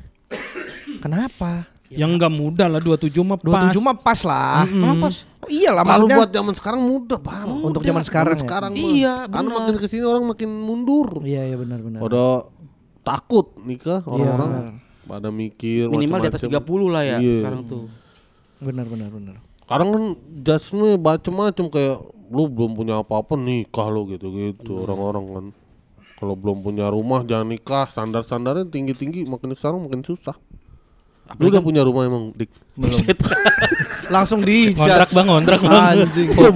Kenapa? Yang enggak muda lah 27 mah pas. 27 mah pas lah. kenapa Oh, iyalah Kalau maksudnya buat zaman sekarang muda, Bang. untuk zaman sekarang. ya? sekarang mah. Iya, Karena makin ke sini orang makin mundur. Iya iya benar benar. Pada takut nikah orang-orang. benar. pada mikir minimal di atas macam-macam. 30 lah ya Iya. sekarang tuh Benar benar benar. Sekarang kan judge-nya macam-macam kayak lu belum punya apa-apa nikah lo gitu-gitu orang-orang kan. Kalau belum punya rumah jangan nikah, standar-standarnya tinggi-tinggi makin sekarang makin susah. Lu udah punya rumah emang, Dik? Belum. [LAUGHS] Langsung di Kontrak Bang, kontrak Bang. Anjing. belum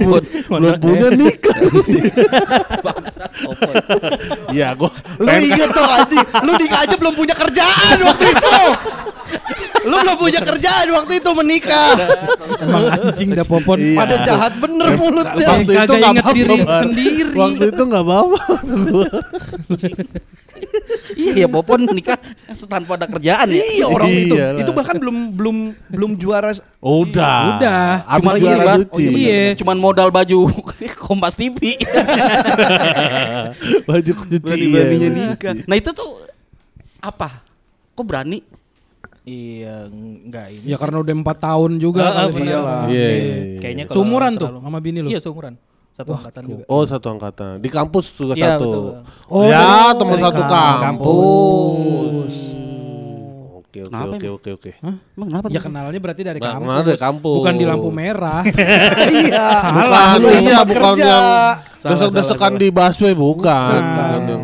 belum punya nikah. Iya, gua Lu inget tuh anjing, lu nikah aja belum punya kerjaan waktu itu. Lu belum punya kerjaan waktu itu menikah. Emang anjing dah popon. Iya. Pada jahat bener mulutnya. Waktu itu nggak inget diri sendiri. Waktu itu nggak apa-apa. [LAUGHS] iya ya Popon nikah tanpa ada kerjaan ya Iya orang itu. Iyalah. Itu bahkan belum belum belum juara Udah. Udah. Cuma juara. Oh, iya. cuman modal baju [LAUGHS] Kompas TV [LAUGHS] Baju cuci. berani-beraninya iya, nikah nah itu tuh apa kok berani Iya, enggak ini. Ya karena udah 4 tahun juga kali benar. iyalah. Iya, iya, iya. Kayaknya kalau Seumuran tuh sama bini lu. Iya, seumuran. Satu angkatan juga. Oh satu angkatan di kampus juga Iya, satu. betul. Oh, ya teman satu kampus. kampus. Oke oke Kenapa oke oke oke. emang kenapa Ya kenalnya berarti dari Nah, kampus. kenalnya dari kampus. Bukan di lampu merah. [LAUGHS] Iya. Salah, Bukan, iya tempat bukan kerja. yang desek-desekan salah, di busway bukan. Bukan. Bukan yang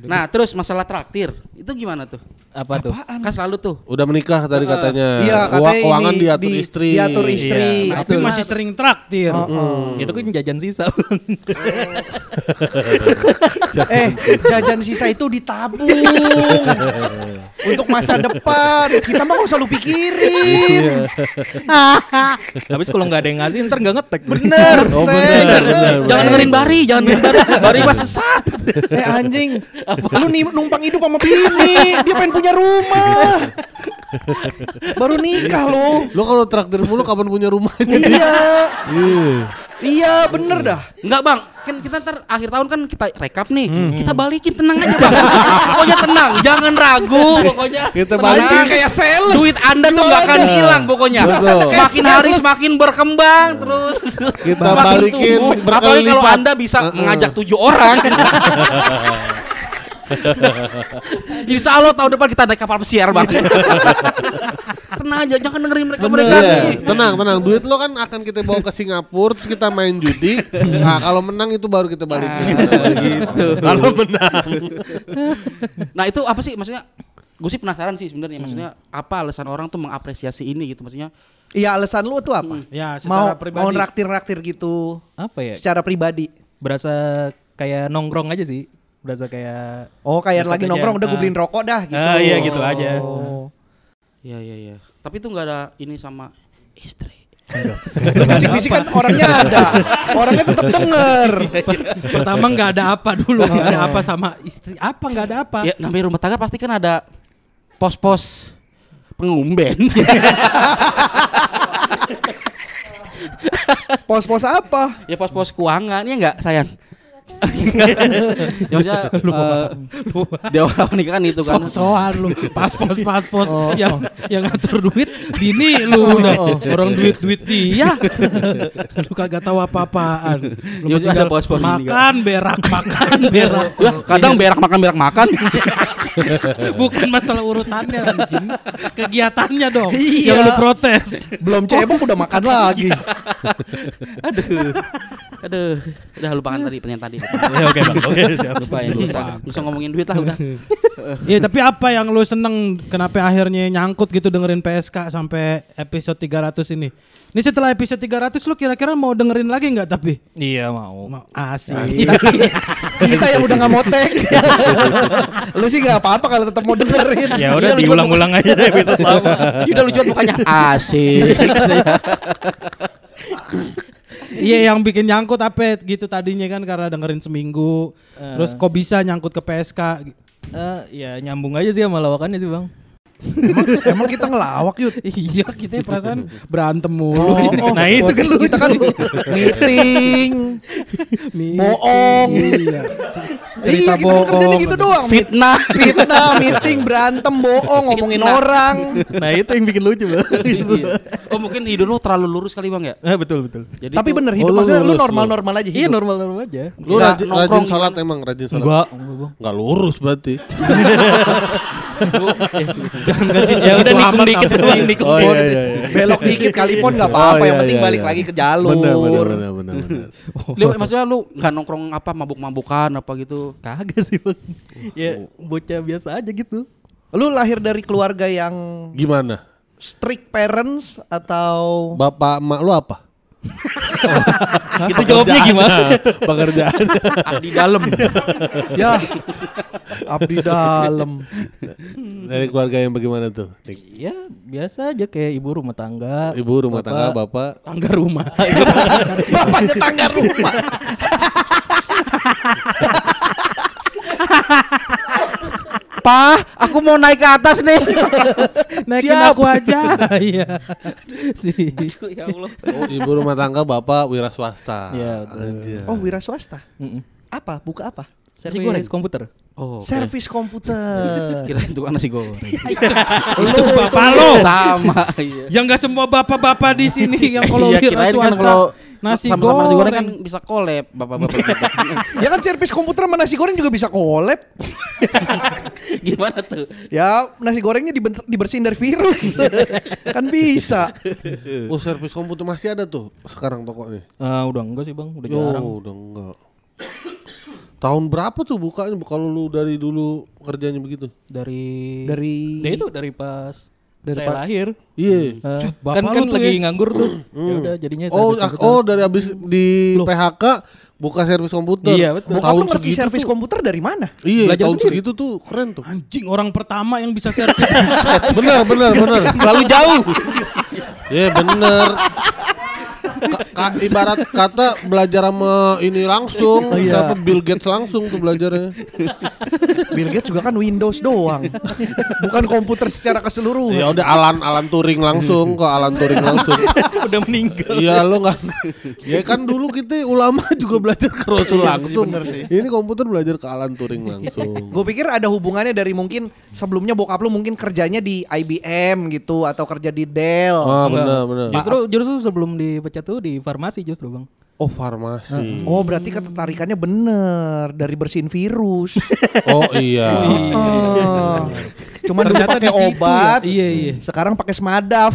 nah terus masalah traktir itu gimana tuh Apa tuh? kan selalu tuh udah menikah tadi katanya. Iya, Uang- katanya Keuangan ini diatur di- istri. diatur istri. Iya. Tapi masih sering traktir. Itu kan jajan sisa. [LAUGHS] Eh, jajan sisa itu ditabung [LAUGHS] untuk masa depan. Kita mah gak usah lu pikirin. [LAUGHS] Habis kalau nggak ada yang ngasih ntar nggak ngetek. Bener. Oh benar. jangan dengerin Bari jangan dengerin Bari Bari mah sesat Eh anjing, lu nih numpang hidup sama bini, dia pengen punya rumah. Baru nikah lo. Lo kalau traktir mulu kapan punya rumahnya? [LAUGHS] Iya. Iya. Iya, bener dah. Enggak bang, kan kita ntar akhir tahun kan kita rekap nih, kita balikin tenang aja bang. pokoknya tenang, jangan ragu pokoknya. Kita Tenang. balikin. kayak sales. Duit anda tuh nggak akan hilang pokoknya. Betul. Semakin hari semakin berkembang terus. Kita semakin balikin Apalagi kalau anda bisa Uh-uh. mengajak tujuh orang. [LAUGHS] [LAUGHS] Insya Allah tahun depan kita naik kapal pesiar bang. [LAUGHS] Tenang aja, jangan dengerin mereka mereka. Iya, tenang, tenang. Duit lo kan akan kita bawa ke Singapura, terus kita main judi. [LAUGHS] Nah, kalau menang itu baru kita balikin. gitu. Kalau menang. Nah itu apa sih maksudnya? gue sih penasaran sih sebenarnya maksudnya apa alasan orang tuh mengapresiasi ini gitu maksudnya Iya alasan lu tuh apa? Ya, mau secara pribadi. mau naktir-naktir gitu Apa ya? secara pribadi. Berasa kayak nongkrong aja sih. Berasa kayak Oh kayak lagi aja. nongkrong udah gue Ah. beliin rokok dah gitu. Ah, iya, gitu aja. Oh. Iya iya iya. Tapi itu nggak ada ini sama istri. Bisik-bisik kan orangnya ada. Orangnya tetap denger. [LAUGHS] Pertama nggak ada apa dulu, nggak ada apa sama istri. Apa nggak ada apa? Ya namanya rumah tangga pasti kan ada pos-pos pengumben. Pos-pos apa? ya pos-pos keuangan ya enggak sayang. Ya [LAUGHS] maksudnya [LAUGHS] eh, di awal pernikahan itu kan. Sok-sokan lu, pas-pos pas-pos Oh. yang yang ngatur duit bini lu udah orang duit-duit dia. [LAUGHS] lu kagak tahu apa-apaan. Lu Ya, tinggal ada pos-pos ini, makan berak, makan berak. Ya, kadang berak makan berak makan. Bukan masalah urutannya anjing. Kegiatannya dong. Iya. Yang lu protes. Belum cebok udah makan lagi. Aduh. Aduh. Udah lupakan tadi pertanyaan tadi. Ya [LAUGHS] oke Bang. Oke, siap. Lupain lu. Nggak usah ngomongin duit lah udah. [LAUGHS] Iya tapi apa yang lu seneng kenapa akhirnya nyangkut gitu dengerin PSK sampai episode 300 ini? Ini setelah episode 300 lu kira-kira mau dengerin lagi nggak tapi? Iya mau. Mau asik. Kita, [LAUGHS] kita yang udah nggak mau tag. Lu sih nggak apa-apa kalau tetap mau dengerin. Ya udah Iya, lu diulang-ulang aja deh episode lama. Ya udah lucu banget mukanya asik. Iya yang bikin nyangkut apa gitu tadinya kan karena dengerin seminggu. Terus kok bisa nyangkut ke PSK? Eh, ya nyambung aja sih sama lawakannya sih bang. Emang kita ngelawak yuk. [LAUGHS] iya kita perasaan berantem mulu. Oh, Nah, itu kan lucu. Kita kan meeting, bohong. Iya. Iya, Cerita kita kan bohong. gitu doang. Fitnah. Fitnah, meeting, berantem, bohong, ngomongin orang. Nah itu yang bikin lucu bang. Iya. oh mungkin hidup lu terlalu lurus kali bang ya. Eh, betul betul. Jadi Tapi bener Oh, hidup lu maksudnya lu lulus, lu. normal-normal aja Iya hidup. normal-normal aja. Lu rajin, rajin salat emang rajin salat. Enggak. Enggak lurus berarti. [LAUGHS] Jangan kasih Ya udah nikung dikit, nikung Oh iya iya. iya. [LAUGHS] Belok dikit kali pun nggak Oh, apa-apa, yang iya, penting iya, balik iya. lagi ke jalur. Benar benar benar benar. benar. [LAUGHS] Lu, maksudnya lu nggak nongkrong apa mabuk-mabukan apa gitu? Kagak sih bang. Ya bocah biasa aja gitu. Lu lahir dari keluarga yang Gimana? strict parents atau Bapak emak lu apa? [LAUGHS] Itu jawabnya gimana? [LAUGHS] Pekerjaan. Di dalam. ya abdi dalam. Dari keluarga yang bagaimana tuh? Ya biasa aja kayak ibu rumah tangga. Ibu rumah tangga, bapak. tangga rumah. [LAUGHS] Bapaknya tangga rumah. Pa, aku mau naik ke atas nih. [LAUGHS] Naikin Siap. aku aja. [LAUGHS] Iya. Si- ya Allah. Oh, ibu rumah tangga, bapak wira swasta. Iya. Oh wira swasta. Apa? Buka apa? Servis goreng. komputer. Oh, Servis komputer. [LAUGHS] kirain tukang nasi goreng. itu bapak lo. Sama, iya. Yang nggak semua bapak-bapak di sini yang kalau Iya, wira kan swasta kalau nasi sama-sama nasi goreng goreng. kan bisa collab bapak-bapak [LAUGHS] ya kan servis komputer sama nasi goreng juga bisa collab. [LAUGHS] Gimana tuh? Ya nasi gorengnya dibersihin dari virus. [LAUGHS] kan bisa. Oh, servis komputer masih ada tuh sekarang tokonya. Ah, udah enggak sih bang, udah jarang. udah enggak. Tahun berapa tuh bukanya kalau lu dari dulu kerjanya begitu? Dari Dari Ya itu dari pas Dari saya lahir. Iya. Bapak kan lu kan lagi ya? nganggur tuh. Ya udah jadinya Oh, komputer. oh dari abis di PHK buka servis komputer. Iya, betul. Bokap lu ngerti segitu servis komputer dari mana? Iya, Belajar tahun sendiri. segitu tuh keren tuh. Anjing orang pertama yang bisa servis. [LAUGHS] bener, bener, bener. Terlalu jauh. Iya bener. Ka- [LAUGHS] ka- ibarat kata belajar sama ini langsung, iya. siapa Bill Gates langsung tuh belajarnya. Bill Gates juga kan Windows doang. Bukan komputer secara keseluruhan. Ya udah Alan Alan Turing langsung ke Alan Turing langsung. [LAUGHS] udah meninggal. Iya lo nggak. Ya kan dulu kita ulama juga belajar ke Rasul langsung. Ini komputer belajar ke Alan Turing langsung. [LAUGHS] Gue pikir ada hubungannya dari mungkin sebelumnya bokap lu mungkin kerjanya di IBM gitu atau kerja di Dell. Ah Enggak. benar benar. Justru justru sebelum dipecat tuh di farmasi justru bang. Oh farmasi. Oh berarti ketertarikannya bener dari bersihin virus. [LAUGHS] Oh iya. Oh. [LAUGHS] [LAUGHS] Cuman dulu Ternyata pakai situ obat. ya. Iya, iya. Sekarang pakai semadaf.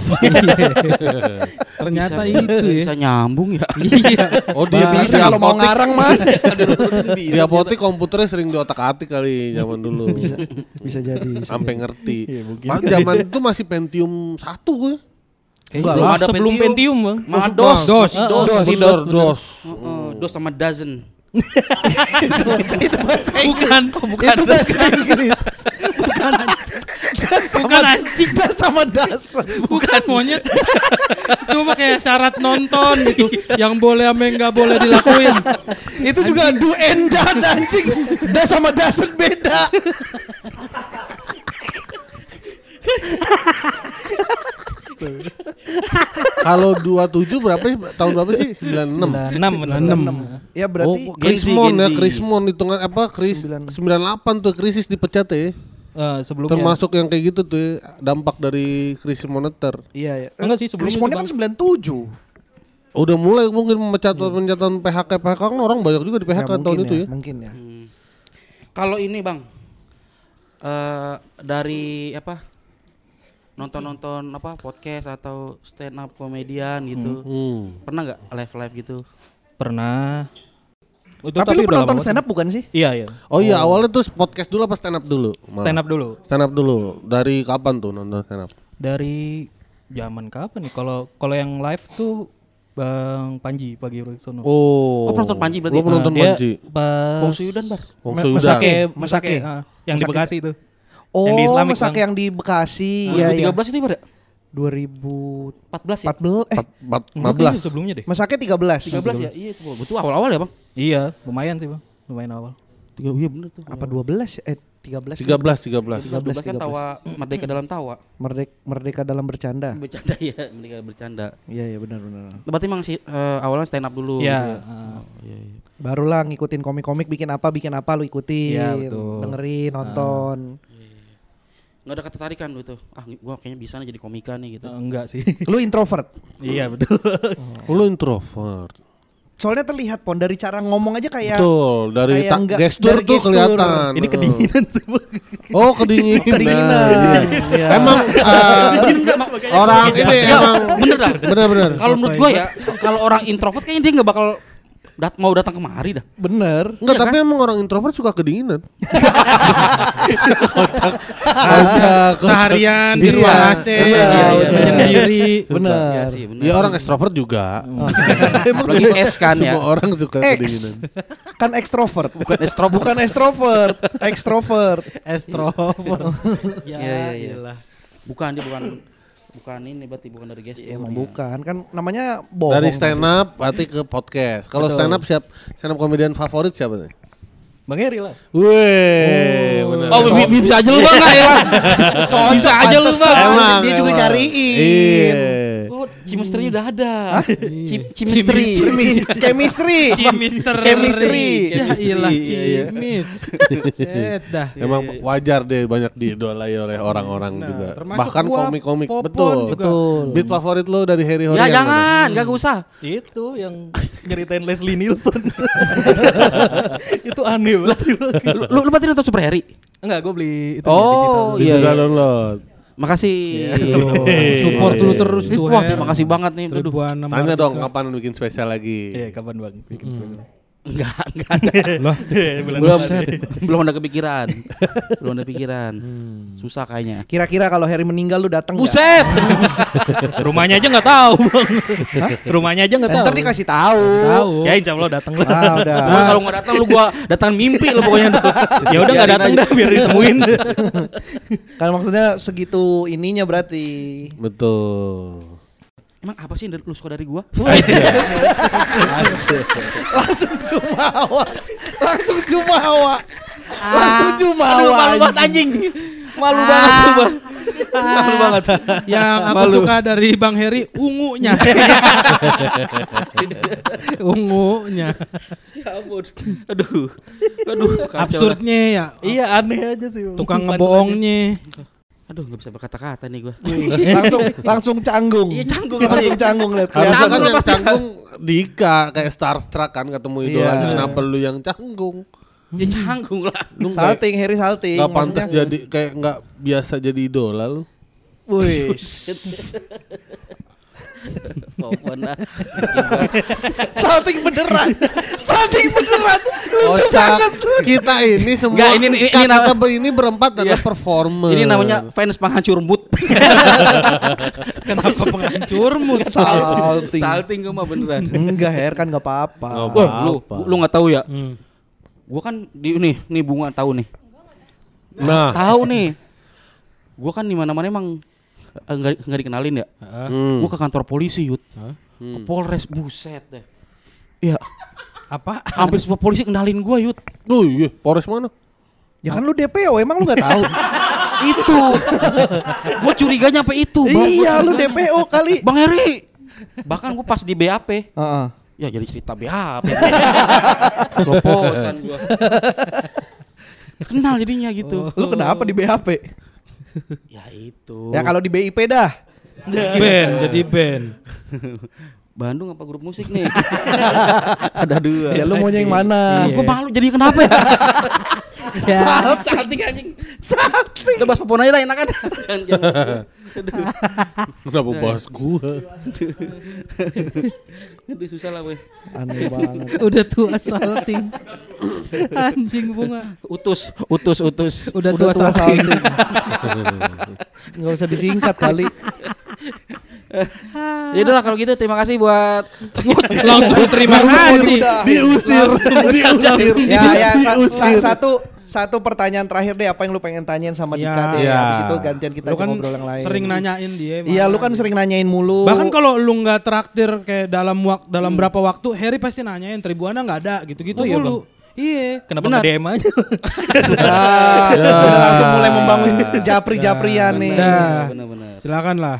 Ternyata Bisa- itu ya. Bisa nyambung ya. Iya. Oh dia Bisa bisa kalau mau ngarang mah. Di apotek komputernya sering diotak-atik kali zaman dulu. Bisa jadi. Sampai ngerti. Pas zaman itu masih Pentium 1 ya. Kayaknya Belum ada sebelum Pentium. Pentium, Bang. Malah dos. Dos. Dos. dos. Dos, dos. Heeh, dos sama dozen. [LAUGHS] itu bahasa Bukan, bukan. Itu bahasa Inggris. Bukan anjing. Das sama das. Bukan monyet. Itu kayak syarat nonton gitu. Yang boleh sama yang nggak boleh dilakuin. itu juga do and done anjing. Das sama dasen beda. [LAUGHS] [LAUGHS] Kalau 27 berapa sih? Tahun berapa sih? 96. 96 benar. 6. Ya berarti Oh, Krismon ya. Krismon hitungan apa? Kris Sembilan. 98 tuh krisis dipecat ya. Eh, sebelumnya. Termasuk yang kayak gitu tuh ya, dampak dari krisis moneter. Iya ya. Enggak sih, sebelumnya Krismonnya tuh, kan 97. Udah mulai mungkin pemecatan pemecatan PHK PHK kan orang banyak juga di PHK Ya, tahun mungkin itu ya. Mungkin ya. Hmm. Kalau ini bang, eh dari apa nonton-nonton apa podcast atau stand up komedian gitu, Hmm. pernah nggak live live gitu? Pernah. Itu Tapi, lu udah penonton stand up bukan sih? banget. Iya, iya. Oh iya awalnya tuh podcast dulu apa stand up dulu? Malah. Stand up dulu. Stand up dulu. Dari kapan tuh nonton stand up? Dari zaman kapan nih? Kalau kalau yang live tuh Bang Panji Pagi Wicaksono. Oh. Oh, penonton Panji berarti? Lu penonton Nah, dia Panji. Bang Suyudan bar. Ma- Suyudan. Masake. Masake, Masake. Masake, ah, yang di Masake. Bekasi itu. Oh, Yang di Islamic, Masake Bang. yang di Bekasi. Iya, iya. 2013 itu bar ya? 2014 14 ya? eh Empat- empat- Enggak, 15. kayaknya sebelumnya deh. Masake 13. 13 ya? Iya itu betul awal-awal ya bang? Iya, lumayan sih, Bang. Lumayan awal. Tiga, iya bener tuh. Apa 12 ya? Eh 13. 13 13. 13 kan 13. tawa merdeka dalam tawa. Merdeka, merdeka dalam bercanda. Bercanda [LAUGHS] ya, merdeka bercanda. Iya iya benar benar. Berarti emang sih eh, awalnya stand up dulu. Iya, gitu ya? ah. Iya, iya. Barulah ngikutin komik-komik bikin apa bikin apa lu ikutin. Iya, betul. Dengerin, nonton. Nggak ada ketertarikan lu itu. Ah, gua kayaknya bisa nih jadi komika nih gitu. Eh, enggak sih. [LAUGHS] Lu introvert. iya, betul. [LAUGHS] Lu introvert. Soalnya terlihat pon dari cara ngomong aja kayak Betul, dari kayak ta- enggak- gestur dari tuh gestur. kelihatan. Ini kedinginan sih. Oh, kedinginan. [LAUGHS] kedinginan. Iya. Emang eh, orang ini emang Bener bener bener. Kalau menurut gua ya, kalau orang introvert kayaknya dia nggak bakal dat mau datang kemari dah. Bener. Enggak, Iya tapi kan? emang orang introvert suka kedinginan. Seharian di ruang AC, iya, iya, menyendiri. Iya Bener. sih, bener. Ya orang ekstrovert juga. Apalagi S kan ya. Semua orang suka X. kedinginan. Kan ekstrovert. Bukan extrovert. Bukan ekstrovert, ekstrovert. Extrovert. [LAUGHS] ya, iya, iya. iyalah. Bukan dia bukan bukan ini berarti bukan dari gestur. Emang ya. bukan, kan namanya bohong. Dari stand up berarti ke podcast. Kalau stand up siap stand up komedian favorit siapa nih? Bang Heri lah. Wih, bener. Oh, bi- bi- bisa aja lu bang nggak ya? [LAUGHS] bisa aja lu bang. Dia juga nyariin. Iya. Chemistry udah ada. Chim- Chemistry. Chemi- Chemistry. Chemister. Chemistry. Ya iyalah Iya, iya. cimis. Set dah. Emang wajar deh banyak diidolai oleh orang-orang Nah, juga. Bahkan komik-komik. Betul. juga. Betul. Beat favorit lo dari Harry Ya Horian mana? jangan, gak usah. Itu yang nyeritain Leslie Nielsen. [LAUGHS] itu aneh banget. Lu, lu berarti nonton Super Harry? Enggak, gue beli itu Oh, ya, digital. Iya, iya. download. Makasih. Tuh, Support lu terus tuh. Wah, terima kasih banget nih. Tanya dong kapan bikin spesial lagi. Iya, kapan Bang bikin spesial? Enggak, [LAUGHS] enggak ada. Bulan belum, belum ada kepikiran. [LAUGHS] belum ada pikiran. Susah kayaknya. Kira-kira kalau Harry meninggal lu datang? Buset. [LAUGHS] Rumahnya aja nggak tahu, Bang. Rumahnya aja nggak tahu. Ntar dikasih tahu. Tahu. Ya insya Allah datang lah. Ah, udah. Kalau nggak datang lu gua datang mimpi lu pokoknya. ya udah nggak datang dah biar ditemuin. Kan maksudnya segitu ininya berarti. Betul. Emang apa sih yang lu suka dari gua? [LAUGHS] [LAUGHS] Langsung jumawa. Langsung jumawa. Langsung jumawa. Aduh, malu banget anjing. Malu banget coba. Malu banget. Yang aku Malu. suka dari Bang Heri ungunya. [LAUGHS] ungunya. Ya ampun. Aduh. Aduh, kacau. Absurdnya ya. iya aneh aja sih. Tukang ngebohongnya. Aduh, nggak bisa berkata-kata nih gua. [LAUGHS] langsung langsung canggung. Iya, canggung. Langsung canggung lihat. Harusnya kan yang pasti. canggung Dika kayak starstruck kan ketemu idolanya Iya. kenapa lu yang canggung? Dia canggung lah. Lu Salting, Harry salting. nggak pantas jadi kayak nggak biasa jadi idola lu. Wih. [LAUGHS] Pohon dah. Salting beneran. Salting beneran. Lucu Kocak. banget. Kita ini semua Nggak, ini- ini- ini nama- ini berempat adalah Iya. performer. Ini namanya fans penghancur mood. [LAUGHS] Kenapa penghancur mood? Salting. Salting gue mah beneran. Enggak, Her kan enggak apa-apa. Nggak Wah, lu apa-apa. lu nggak tahu ya? Hmm. Gua kan di nih, nih bunga tahu nih. Nah, Tahu nih. Gua kan di mana-mana emang eh, nggak nggak dikenalin ya. hmm. Gua ke kantor polisi, Yud. Ke Polres buset deh. Iya, Apa? hampir semua polisi kenalin gua, Yud. Oh iya, Polres mana? Ya kan lu DPO, emang lu nggak tahu? [LAUGHS] itu. gua curiganya apa itu, Bang. iya, lu DPO kali. Bang Heri. Bahkan gua pas di BAP, Heeh. ya jadi cerita BAP. Proposan [LAUGHS] gua. [LAUGHS] Kenal jadinya gitu. Lu kenapa di BHP? Ya itu. Ya kalau di BIP dah. band, jadi band. [LAUGHS] Bandung apa grup musik nih? [LAUGHS] Ada dua. Ya lu maunya yang mana? Gue malu jadi kenapa ya? [LAUGHS] Ya. Salting anjing. Salting. Udah bahas popon aja lah enak kan? Jangan jangan. [LAUGHS] Kenapa bahas gua? Aduh susah lah weh. Aneh banget. Udah tua salting. Anjing bunga. Utus, utus, utus. Udah, Udah tua, tua salting. Enggak usah disingkat kali. Ya udah kalau gitu terima kasih buat [LAUGHS] Langsung terima kasih. Diusir, diusir. Ya ya sa- sa- satu satu pertanyaan terakhir deh apa yang lu pengen tanyain sama Ya. Dika deh. Ya. Habis itu gantian kita Lu kan ngobrol yang lain. sering nanyain dia. Iya, lu kan sering nanyain mulu. Bahkan kalau lu nggak traktir kayak dalam wak dalam berapa waktu, Harry pasti nanyain Tribuana nggak ada gitu-gitu Oh iya, mulu. Iya. Kenapa nggak DM aja? Nah, langsung mulai membangun japri-japrian nih. Benar-benar. Silakan lah.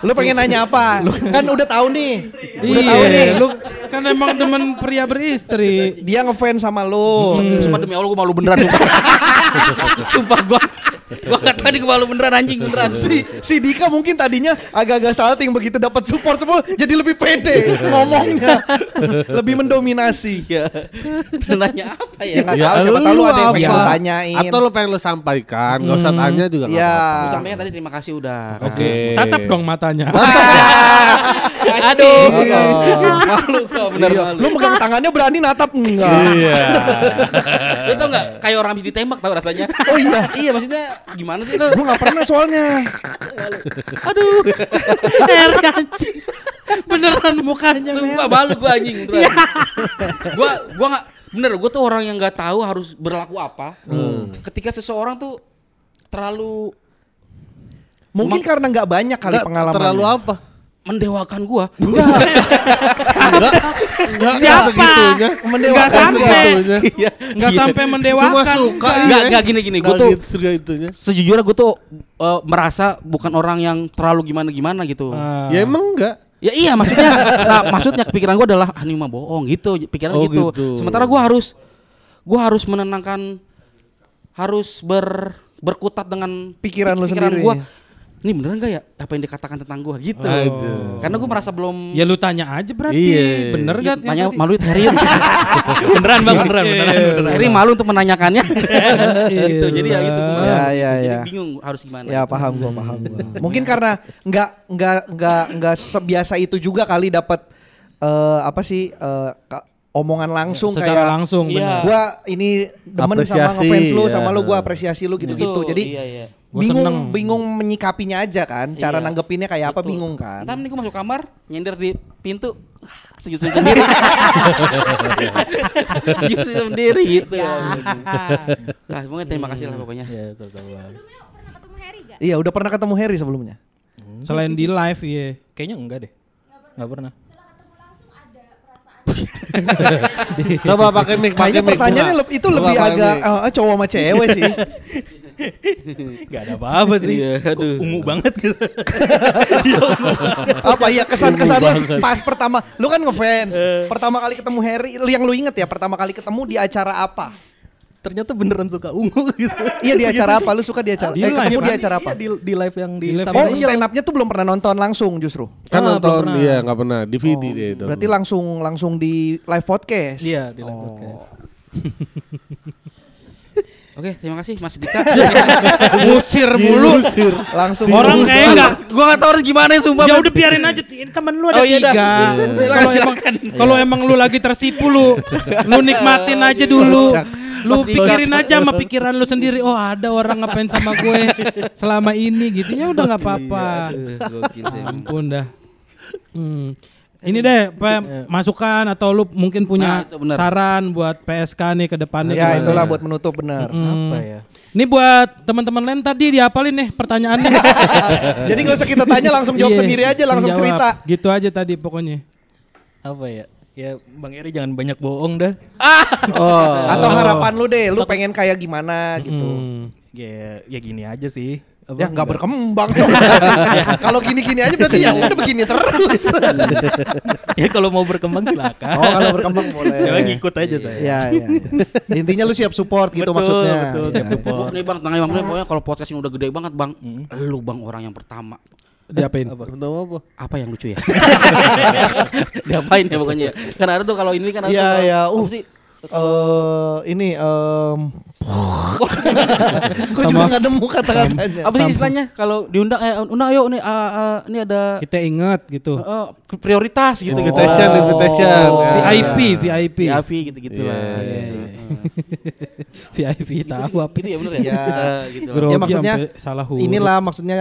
Lu pengen nanya apa? kan udah tahu nih. Udah tahu Iya, nih. lu kan emang demen pria beristri. Dia ngefans sama lu. Sumpah demi Allah gue malu beneran sumpah. [LAUGHS] sumpah gue Gua gak tau gue malu beneran anjing beneran. Si si Dika mungkin tadinya agak-agak salting begitu dapat support semua jadi lebih pede ngomongnya. lebih mendominasi. Iya. Nanya apa Ya ya? nggak tahu siapa tahu lu ada yang pengen lu apa? tanyain. Atau lu pengen lu sampaikan, nggak usah tanya juga Iya. Gua sampaikan tadi terima kasih udah. Oke. Tatap dong matanya. Aduh. malu kok bener Iya. malu. Lu megang tangannya berani natap enggak? Iya. Lu tau gak kayak orang habis ditembak tau rasanya? Oh iya. iya maksudnya gimana sih lu? Gua nggak pernah soalnya. Aduh. Harry anjing. Beneran mukanya Sumpah malu gua anjing beneran. gua gua gak bener gua tuh orang yang nggak tahu harus berlaku apa. Ketika seseorang tuh terlalu Mungkin karena nggak banyak kali pengalaman. Terlalu apa? mendewakan gua. Enggak, enggak Siapa? segitunya. Mendewakan Nggak sampai. Segitunya. Iya. Nggak sampai Cuma mendewakan. suka. enggak. Enggak, enggak gini gini. Gua tuh gitu, segitunya. sejujurnya gua tuh eh, merasa bukan orang yang terlalu gimana-gimana gitu. Ah. Ya emang enggak. Ya iya maksudnya nah, maksudnya pikiran gua adalah ah ini mah bohong gitu pikiran Oh, gitu. gitu. Sementara gua harus gua harus menenangkan harus ber berkutat dengan Pikiran lu pikiran sendiri. gua. Ini beneran gak ya apa yang dikatakan tentang gua gitu. Aduh. Karena gua merasa belum Ya lu tanya aja berarti. Iya. Bener Ya, gak? tanya malu Harry. [LAUGHS] beneran bang, beneran, beneran, beneran. Harry malu untuk menanyakannya. [LAUGHS] gitu. Jadi ya gitu gua. Ya, ya, Jadi ya. bingung harus gimana. Ya paham gua, paham gua. [LAUGHS] Mungkin karena nggak nggak nggak nggak sebiasa itu juga kali dapat eh, apa sih eh, ka- omongan langsung Secara kayak langsung Iya. bener. gua ini demen sama Apresiasi, ngefans lu sama ya. lu gua apresiasi lu gitu-gitu. Itu, Jadi iya, iya. Gua bingung seneng. bingung menyikapinya aja kan. Cara Iya. nanggepinnya kayak apa Betul. bingung kan. Ntar nih gue masuk kamar, nyender di pintu, sejuk-sejuk [LAUGHS] sendiri. sejuk-sejuk sendiri gitu. Nah, pokoknya terima kasih lah pokoknya. Ya, sama-sama. ketemu Harry gak? Iya, udah pernah ketemu Harry sebelumnya. Selain di live iya. Kayaknya enggak deh. Enggak pernah. Coba pakai mic, pakai mic. pertanyaannya itu lebih agak eh, cowok sama cewek sih. [LAUGHS] Enggak ada apa-apa sih. Iya, aduh. Ungu banget gitu. [LAUGHS] apa? Ya kesan-kesan lu pas pertama lu kan ngefans. Pertama kali ketemu Harry yang lu inget ya pertama kali ketemu di acara apa? Ternyata beneran suka ungu [LAUGHS] gitu. iya di acara apa? Lu suka di acara? Di eh, live, ketemu di acara apa? Iya, di, di live yang di, Di live oh stand upnya tuh belum pernah nonton langsung justru? Kan Ah, nonton pernah. dia nggak pernah. DVD dia itu. berarti langsung langsung di live podcast? Iya, di live podcast. [LAUGHS] Oke, terima kasih Mas Dika. [LAUGHS] Musir mulu. Langsung Orang kayak enggak gua enggak tahu harus gimana ya sumpah. Ya udah biarin aja ini temen lu ada Oh, iya tiga. Iya, Kalau emang kalau emang lu lagi tersipu lu, [LAUGHS] lu nikmatin aja dulu. Lu pikirin aja sama pikiran lu sendiri. Oh ada orang ngapain sama gue selama ini gitu. Ya udah nggak apa-apa. Ampun dah. Hmm. Ini deh, Pe, masukan atau lu mungkin punya Nah, itu benar. saran buat PSK nih ke depannya. Ya gimana? itulah buat menutup benar. Hmm. Apa ya? Ini buat teman-teman lain tadi diapalin nih pertanyaannya. [LAUGHS] Jadi nggak usah kita tanya langsung jawab Iya, sendiri aja langsung jawab. cerita. Gitu aja tadi pokoknya. Apa ya? Ya Bang Eri jangan banyak bohong dah. [LAUGHS] Oh. Atau harapan lu deh, lu pengen kayak gimana gitu. Hmm. Ya ya gini aja sih. Apa, Ya nggak berkembang dong. [LAUGHS] Kalau gini-gini aja berarti ya udah begini terus. [LAUGHS] ya kalau mau berkembang silakan. oh kalau berkembang boleh. Ya ngikut aja saya. Ya, ya, ya. Intinya lu siap support gitu Betul, maksudnya. betul, siap support. Nih Bang, tenangnya Bang, pokoknya kalau podcast ini udah gede banget Bang, lu Bang orang yang pertama. Diapain? Tahu apa? Apa yang lucu ya? [LAUGHS] Diapain ya pokoknya ya. Kan ada tuh kalau ini kan ada Iya, tuh, iya. apa Uh. sih? Eh, ini em [LAUGHS] Gue juga nggak nemu kata-katanya. Apa sih istilahnya kalau diundang eh undang ayo nih ah, ah, ini ada Kita ingat gitu. eh, prioritas gitu gitu. Invitation, invitation. Oh. Ya. VIP, VIP. VIP gitu-gitu lah. Iya, Iya, iya, [LAUGHS] iya. VIP tahu apa? Gitu ya bener ya? Ya. Eh, gitu. Grogi Ya, maksudnya salah huruf. Inilah maksudnya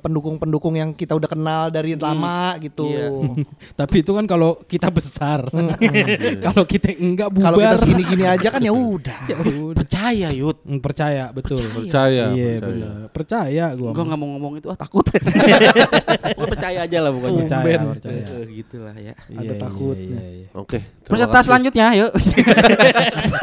pendukung-pendukung yang kita udah kenal dari lama gitu. Iya. [LAUGHS] Tapi itu kan kalau kita besar. kalau kita enggak bubar. Kalau kita segini-gini aja kan ya udah. Ya udah. Percaya Yud. Hmm, percaya betul. Percaya. Iya percaya. benar. Percaya gua. Gua nggak mau ngomong itu ah takut. [LAUGHS] Gua percaya aja lah pokoknya. percaya, percaya. Eh, gitu lah ya. Ada iya, takutnya. iya, iya. Oke. Peserta selanjutnya yuk. [LAUGHS]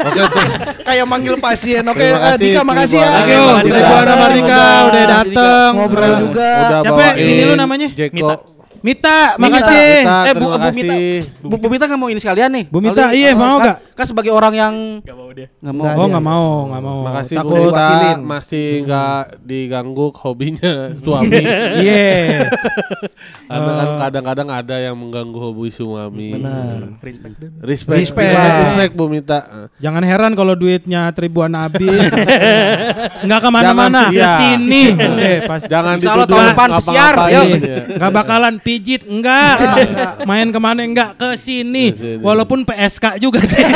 Oke, oke. Kayak manggil pasien. Oke, eh, Dika makasih ya. Thank you, Udah Mardika dateng. Ngobrol juga. Udah Siapa? Ini lu namanya? Jeko. Mita. Makasih. Mita, Eh, Bu- Bu Mita. Bu, Bu Mita nggak mau ini sekalian nih. Bu Mita, iya, oh, mau kan- nggak? Kan sebagai orang yang Gak mau dia. nggak mau. Nggak Oh nggak mau, nggak mau. Makasih Bu Mita wakilin. masih nggak diganggu hobinya [LAUGHS] suami. Iya. [LAUGHS] Karena kan kadang-kadang ada yang mengganggu hobi suami. Benar. Respect. Respect. Respect. Respect, respect Bu Mita. Jangan heran kalau duitnya tribuan habis. [LAUGHS] Enggak ke mana-mana, Jangan, ke iya. sini. Oke, pas. Jangan Insya Allah dituduh tahun depan yuk. Iya. Enggak bakalan pijit, [LAUGHS] enggak. Main ke mana enggak ke sini. Walaupun PSK juga sih. [LAUGHS]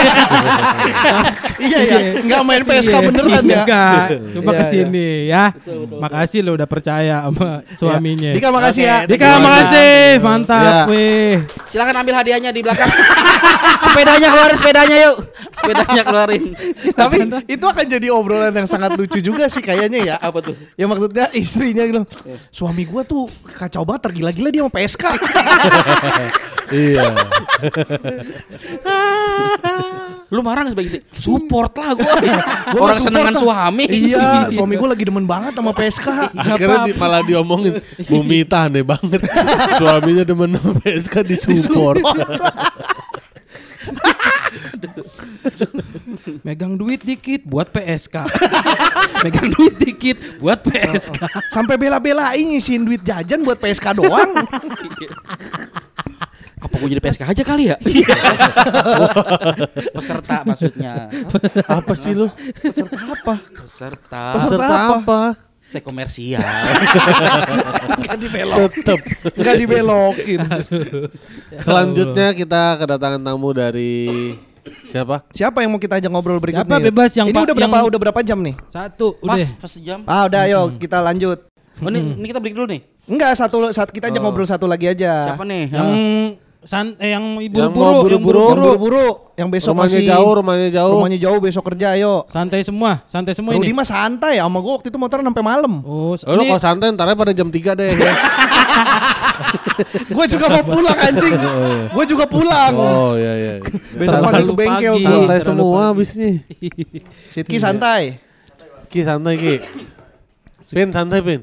Iya ya, nggak main PSK beneran ya. Enggak, coba Iya, ke sini ya. Makasih lo udah percaya sama suaminya. Dika makasih ya. Dika Terima makasih, kasih. mantap, weh. Silakan ambil hadiahnya di belakang. [LAUGHS] sepedanya keluarin sepedanya yuk. Sepedanya keluarin. Tapi itu akan jadi obrolan yang sangat lucu juga sih kayaknya ya. Apa tuh? Ya maksudnya istrinya bilang, suami gua tuh kacau banget tergila-gila dia sama PSK. Iya. Lu marah nggak sebagai? Support lah gue. Gua Orang senengan suami. Iya, suami gua lagi demen banget sama PSK. Akhirnya di, malah diomongin Bu Mita aneh banget. [LAUGHS] Suaminya demen sama PSK disupport. [LAUGHS] Megang duit dikit buat PSK. [LAUGHS] Megang duit dikit buat PSK. [LAUGHS] Sampai bela-belain ngisiin duit jajan buat PSK doang. Apa gue jadi PSK aja kali ya? Peserta maksudnya. Apa sih lu? Peserta apa? Peserta. Peserta apa? Saya komersial. Enggak dibelok. Tetep. Enggak dibelokin. Selanjutnya kita kedatangan tamu dari siapa? Siapa yang mau kita ajak ngobrol berikutnya? Siapa bebas yang Ini udah berapa yang- udah berapa jam nih? Satu, Pas, udah. pas sejam. Ah, udah ayo kita lanjut. Oh, ini, ini kita break dulu nih. Enggak, satu saat kita ajak ngobrol satu lagi aja. Siapa nih? Yang san eh, yang Yang buru-buru, yang buru-buru. Yang buru-buru, yang besok rumahnya masih jauh, rumahnya jauh. Rumahnya jauh besok kerja ayo. Santai semua, santai semua Rudi ini. mah santai sama gua waktu itu motoran sampai malam. Oh, Oh, lu ini kalau santai ntar pada jam 3 deh. ya. [LAUGHS] gua juga mau pulang anjing. [LAUGHS] gua juga pulang. Oh iya iya. Besok Terlalu pagi ke bengkel pagi. Santai Terlalu semua pagi. abis nih. Sidki santai. Ki santai Ki. Pin santai Pin.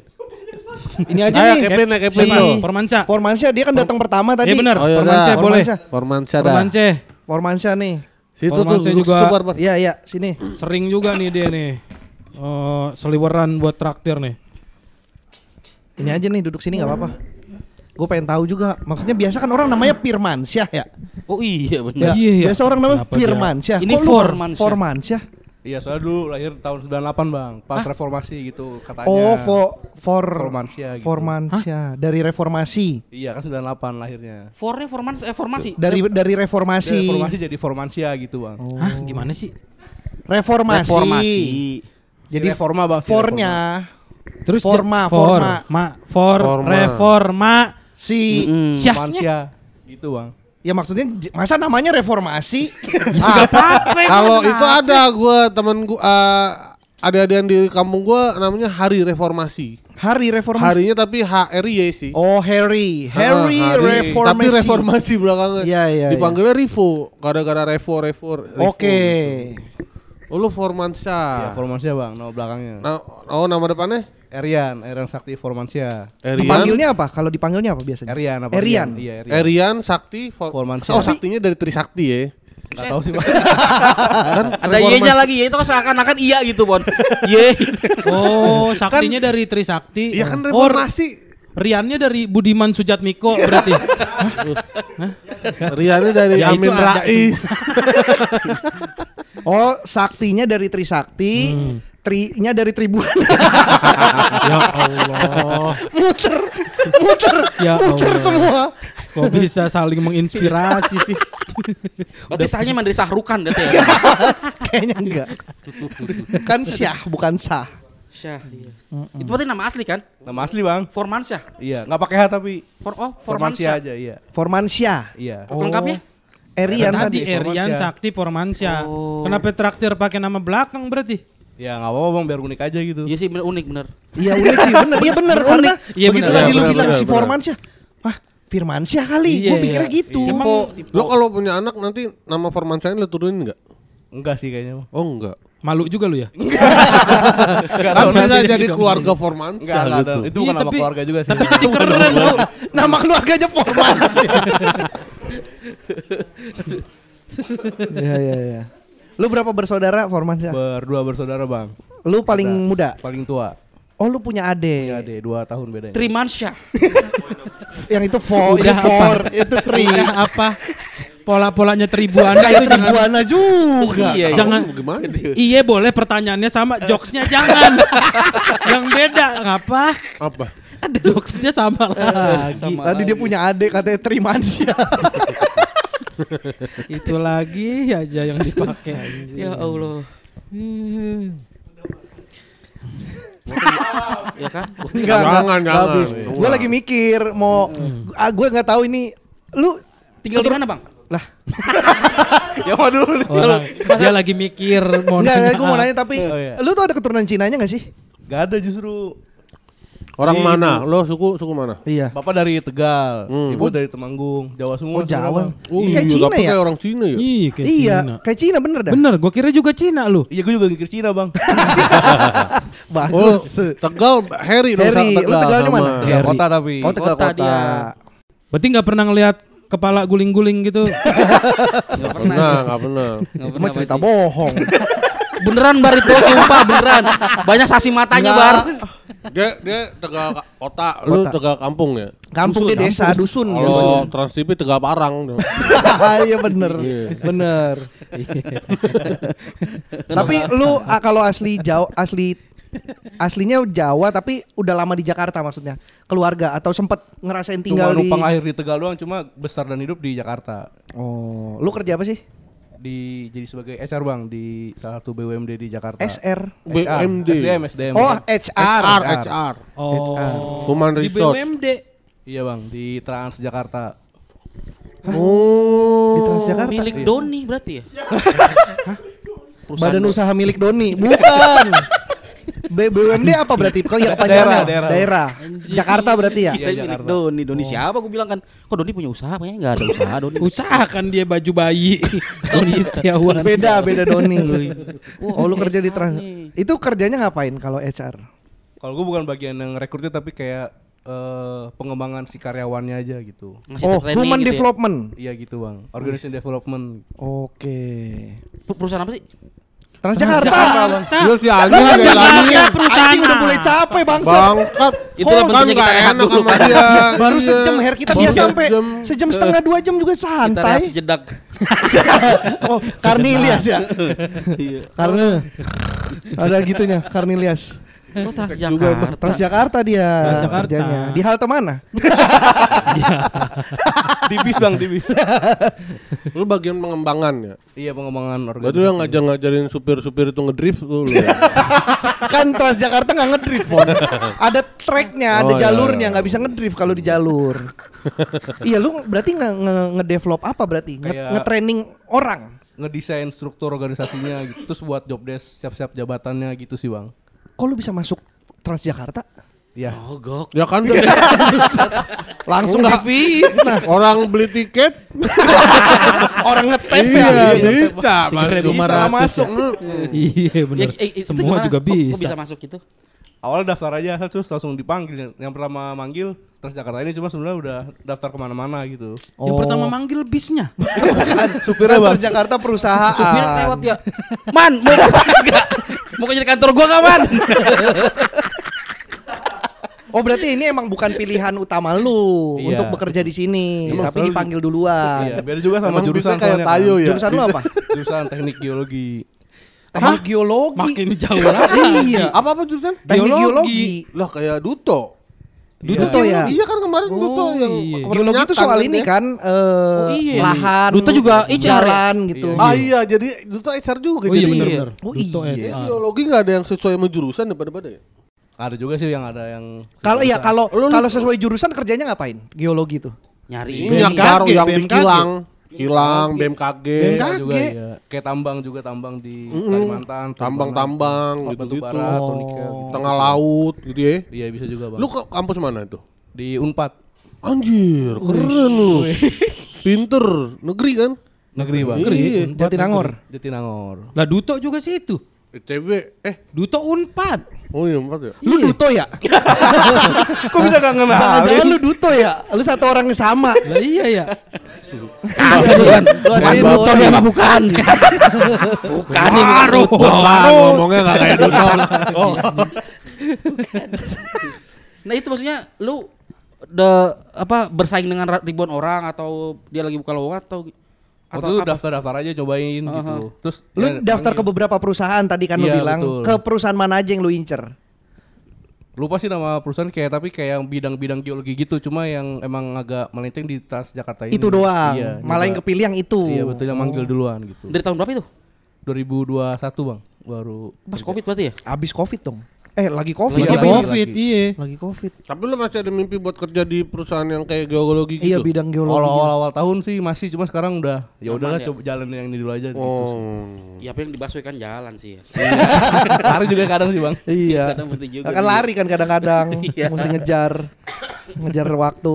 Ini aja Ayo, nih. Kevin, ya, Kevin si. Formansyah. Formansyah dia kan datang pertama tadi. Iya benar, Oh. Formansyah boleh. Formansyah. Dah. Formansyah. Formansyah nih. Situ tuh juga. Iya iya sini. Sering juga nih dia nih. Oh, seliweran buat traktir nih. Ini aja nih duduk sini nggak apa-apa. Gue pengen tahu juga. Maksudnya biasa kan orang namanya Firmansyah ya. Oh iya benar. Ya, Iya, iya. Biasa orang namanya Kenapa dia- Firmansyah. Ini Kok lu Formansyah. Formansyah. Iya, soalnya dulu lahir tahun 98, Bang. Pas reformasi gitu katanya. Oh, for for Formansia gitu. Formansia dari reformasi. Iya, kan 98 lahirnya. Fornya formasi eh formasi. Dari dari reformasi. Dari reformasi jadi Formansia gitu, Bang. Oh. Hah, gimana sih? Reformasi. Reformasi. Jadi reforma, Bang. si fornya Terus Forma, forma. ma, for, Forma. reforma, si Mm-mm. syahnya. Formansia gitu, Bang. ya maksudnya masa namanya reformasi? [LAUGHS] Ah, Kalau itu ada gua temen gua uh, ada-ada di kampung gua namanya Hari Reformasi. Hari reformasi. Harinya tapi H R Y sih. Oh, Harry. Ah, Harry, reformasi. Tapi reformasi belakangan. Iya, iya, Dipanggilnya Rivo gara-gara Revo Revo. Revo. Oke. Oh, lu Formansa. Iya, Formansia, Bang. Nama belakangnya. Nah, oh nama depannya? Erian, Erian Sakti Formansia. Erian. Dipanggilnya apa? Kalau dipanggilnya apa biasanya? Erian apa? Erian. Iya, Erian. Erian Sakti For- Formansia. Oh, saktinya dari Trisakti ya. Enggak tahu sih, Bang. [LAUGHS] Kan Ada Y-nya lagi ya itu kan seakan-akan iya gitu, Bon. [LAUGHS] Y. Oh, saktinya dari Trisakti. Iya kan reformasi. Riannya dari Budiman Sujatmiko berarti. [LAUGHS] Riannya dari Ya, Amin Rais. Oh, saktinya dari Trisakti, Hmm. Trinya dari Tribuan. [LAUGHS] ya Allah. muter, muter, Ya muter Allah. semua. Kok bisa saling menginspirasi sih? [LAUGHS] Berarti sahnya emang dari Sahrukan berarti ya. [LAUGHS] Kayaknya enggak. kan Syah bukan Sah. Syah. Iya. Itu berarti nama asli kan? Nama asli, Bang. Formansyah. Iya, enggak pakai H tapi For oh, Formansia Formansyah. aja, iya. Formansyah. Iya. Lengkapnya? Erian tadi tadi. Erian. Sakti Formansyah. Oh. Kenapa traktir pakai nama belakang berarti? Ya enggak apa-apa, Bang, biar unik aja gitu. Iya sih bener unik bener. Iya unik sih, bener. Iya bener. Karena Iya, begitu bener. tadi Iya, lu bener, bilang bener, si. Formansyah. Wah, Firmansyah kali. Iya, Gue pikirnya iya. gitu. Emang Lo kalau punya anak nanti nama Formansa lu turunin enggak? Enggak sih kayaknya, Bang. Oh enggak. malu juga lu ya? Kan bisa nanti jadi juga keluarga Formansa Enggak, enggak ada. gitu. Itu Iya, bukan nama tapi- keluarga juga sih. Tapi jadi keren lu. Nama keluarganya Formansyah. [LAUGHS] [LAUGHS] Iya, iya, iya. Lu berapa bersaudara Formansyah? Berdua bersaudara, Bang. Lu paling Ada. muda. Paling tua. Oh, lu punya adik. Iya, deh, dua tahun bedanya. Trimansyah. [LAUGHS] Yang itu four, Udah itu four, itu three. Udah apa? Pola-polanya tribuan Kayak itu Tribuana juga. Iya, iya. jangan Gimana? Iya boleh pertanyaannya sama jokesnya jangan [LAUGHS] yang beda ngapa Apa? jokesnya sama lagi Sama Tadi dia punya adik katanya Trimansyah. [LAUGHS] [LAUGHS] itu lagi aja yang dipakai anjing. Ya Allah. ya kan? Enggak, Jangan, jangan. habis. Gue lagi mikir mau ah, gue nggak tahu ini lu Tinggal di mana, Bang? lah [LAUGHS] Ya mau dulu nih. Orang, dia lagi mikir mau enggak nanya gue mau nanya tapi Oh, iya. lu tuh ada keturunan Cinanya gak sih? Gak ada justru. Orang Ibu. mana? Lo suku suku mana? Iya. Bapak dari Tegal, Hmm. ibu dari Temanggung, Jawa semua. Oh Jawa. Oh, kayak iya, Cina tapi ya? Kayak orang Cina ya? Iya, kayak iya, Cina. kayak Cina bener dah. Bener, gua kira juga Cina lu. Iya, gue juga mikir Cina, Bang. [LAUGHS] Oh, Bagus. Tegal Harry dong Harry, sama lu Tegalnya mana? Tegal Harry. kota tapi. Oh Tegal Kota kota. dia. Berarti nggak pernah ngelihat kepala guling-guling gitu. [LAUGHS] Enggak Pernah, enggak pernah. Itu mah cerita bohong. [LAUGHS] Beneran bar itu sumpah beneran. Banyak saksi matanya Enggak. bar. Dia dia Tegal ka- kota, lu Kota. Tegal kampung ya? Kampung dia desa dusun. Kalau Trans TV Tegal Parang. Iya bener, bener. tapi lu ah, kalau asli Jawa, asli aslinya Jawa tapi udah lama di Jakarta maksudnya keluarga atau sempet ngerasain Cuma tinggal di numpang akhir di Tegal doang, cuma besar dan hidup di Jakarta. Oh, lu kerja apa sih? Di jadi sebagai HR Bang di salah satu BUMD di Jakarta. SR. BUMD. SDM, SDM. Oh. HR. HR, HR. Oh. Human Di Resource. BUMD. Iya Bang, di Trans Jakarta. Di Transjakarta. Milik Doni berarti ya? [LAUGHS] Badan usaha milik Doni. [LAUGHS] Bukan. B- BUMD apa berarti? Kok yang kepanjangannya? Daerah, daerah. Jakarta berarti ya? Iya, Jakarta. Doni. Doni siapa? Gue bilang kan, kok Doni punya usaha? Kayaknya nggak ada usaha Doni. Usahakan dia baju bayi. [LAUGHS] Doni Setiawan. Beda, beda Doni. [LAUGHS] Oh, lu kerja di Trans. Itu kerjanya ngapain kalau HR? Kalau gue bukan bagian yang rekrutnya tapi kayak eh, pengembangan si karyawannya aja gitu. Ngasih Oh, training human gitu ya. development. Iya gitu Bang. Organization development. Oke. Per- Perusahaan apa sih? Transjakarta. Lah, kayak Jakarta lagi. perusahaan. Udah mulai capek bangsat. Bangkat. Itulah kan pentingnya kita rehat enak dulu sama kan. dia. [LAUGHS] Baru Iya. sejam Her kita biasa sampai sejam. setengah dua jam juga Kita rehat santai. sejedak. [LAUGHS] oh, Karnilias ya. [LAUGHS] Iya. Karena ada gitunya Karnilias. Oh, Transjakarta. Transjakarta dia Transjakarta. kerjanya. Di halte mana? [LAUGHS] di bis bang di bis. Lu bagian pengembangan ya. iya pengembangan Berarti organisasi. lu ngajar-ngajarin supir-supir itu ngedrift tuh lu. ya? [LAUGHS] kan Transjakarta nggak ngedrift, Mon. Ada tracknya, ada Oh, iya, jalurnya, iya. nggak bisa ngedrift kalau di jalur. iya, lu berarti nge nge- nge-develop apa berarti? Nge- Kayak- Nge-training orang. ngedesain struktur organisasinya gitu terus buat job desk siap-siap jabatannya gitu sih bang Kok lu bisa masuk Transjakarta? ya Oh, gok. ya kan [LAUGHS] Langsung Enggak. di Nah, orang beli tiket [LAUGHS] orang ngetep iya ya. bisa masuk. Bisa lah masuk. Iya benar. Ya, Semua juga Kok- kok bisa. bisa masuk gitu. Awalnya daftar aja terus langsung dipanggil yang pertama manggil Transjakarta ini cuma sebenarnya udah daftar ke mana-mana gitu Yang pertama manggil bisnya. [LAUGHS] supirnya Kan bang Transjakarta perusahaan. Supir lewat ya. Man, mau kerja enggak? Mau kerja di kantor gua enggak, Man? Oh berarti ini emang bukan pilihan utama lu Iya. untuk bekerja di sini, Emang tapi selalu dipanggil duluan. iya beda juga sama Emang jurusan kayak soalnya tayo ya. Jurusan lu apa? [LAUGHS] jurusan teknik geologi Teknik geologi. Makin jauh lagi. iya. apa apa jurusan Teknik Geologi. geologi. lah kayak duto Duto ya. iya kan kemarin duto yang iya. Geologi itu soal ini ya. kan eh, Oh, iya. lahan, Duto juga HR ya? jalan gitu. ah iya jadi duto HR juga Oh iya jadi. Oh, iya. Jadi HR. geologi nggak ada yang sesuai sama jurusan ya pada-pada ya ada juga sih yang ada yang Kalau iya kalau kalau sesuai jurusan kerjanya ngapain? Geologi itu. Nyari ini yang BMKG, baru yang di BMKG. kilang kilang BMKG Iya BMKG. juga iya. kayak tambang juga tambang di Kalimantan tambang-tambang Oh, gitu-gitu. batu bara atau nikel gitu. tengah laut gitu ya iya bisa juga bang lu ke kampus mana itu di Unpad anjir keren lu pinter negeri kan negeri bang Iya. Jatinangor. Jatinangor Lah Duto juga situ. ITB eh Duto Unpad. oh iya empat ya Lu Duto ya? [LAUGHS] kok bisa gak kenal Jangan-jangan lu Duto ya? Lu satu orang yang sama. Lah iya ya. bukan. Duto dia mah bukan. bukan ini bukan Duto. Baru ngomongnya nggak kayak Duto Nah, itu maksudnya lu de apa bersaing dengan ribuan orang atau dia lagi buka lowongan atau Waktu itu daftar-daftar aja cobain gitu. Terus Lu ya, daftar ke panggil. beberapa perusahaan tadi kan lu Iya, bilang. betul. Ke perusahaan mana aja yang lu incer? lupa sih nama perusahaan kayak tapi kayak yang bidang-bidang geologi gitu cuma yang emang agak melenceng di Transjakarta ini. Itu doang. Iya, Malah yang nyoba. kepilih yang itu. Iya betul yang manggil duluan gitu. dari tahun berapa itu? 2021 bang baru Pas Covid berarti ya? Abis Covid dong. Eh lagi Covid. Lagi ya, Covid. Iya. Lagi Covid. tapi lu masih ada mimpi buat kerja di perusahaan yang kayak geologi gitu Iya bidang geologi. awal-awal tahun sih masih cuma sekarang udah ya udahlah ya? coba jalan yang ini dulu aja gitu. oh Ya apa yang dibahas kan jalan sih ya. [LAUGHS] Lari juga kadang sih bang. Iya. Kadang juga. Akan lari kan kadang-kadang. [LAUGHS] Iya. Mesti ngejar. Ngejar waktu.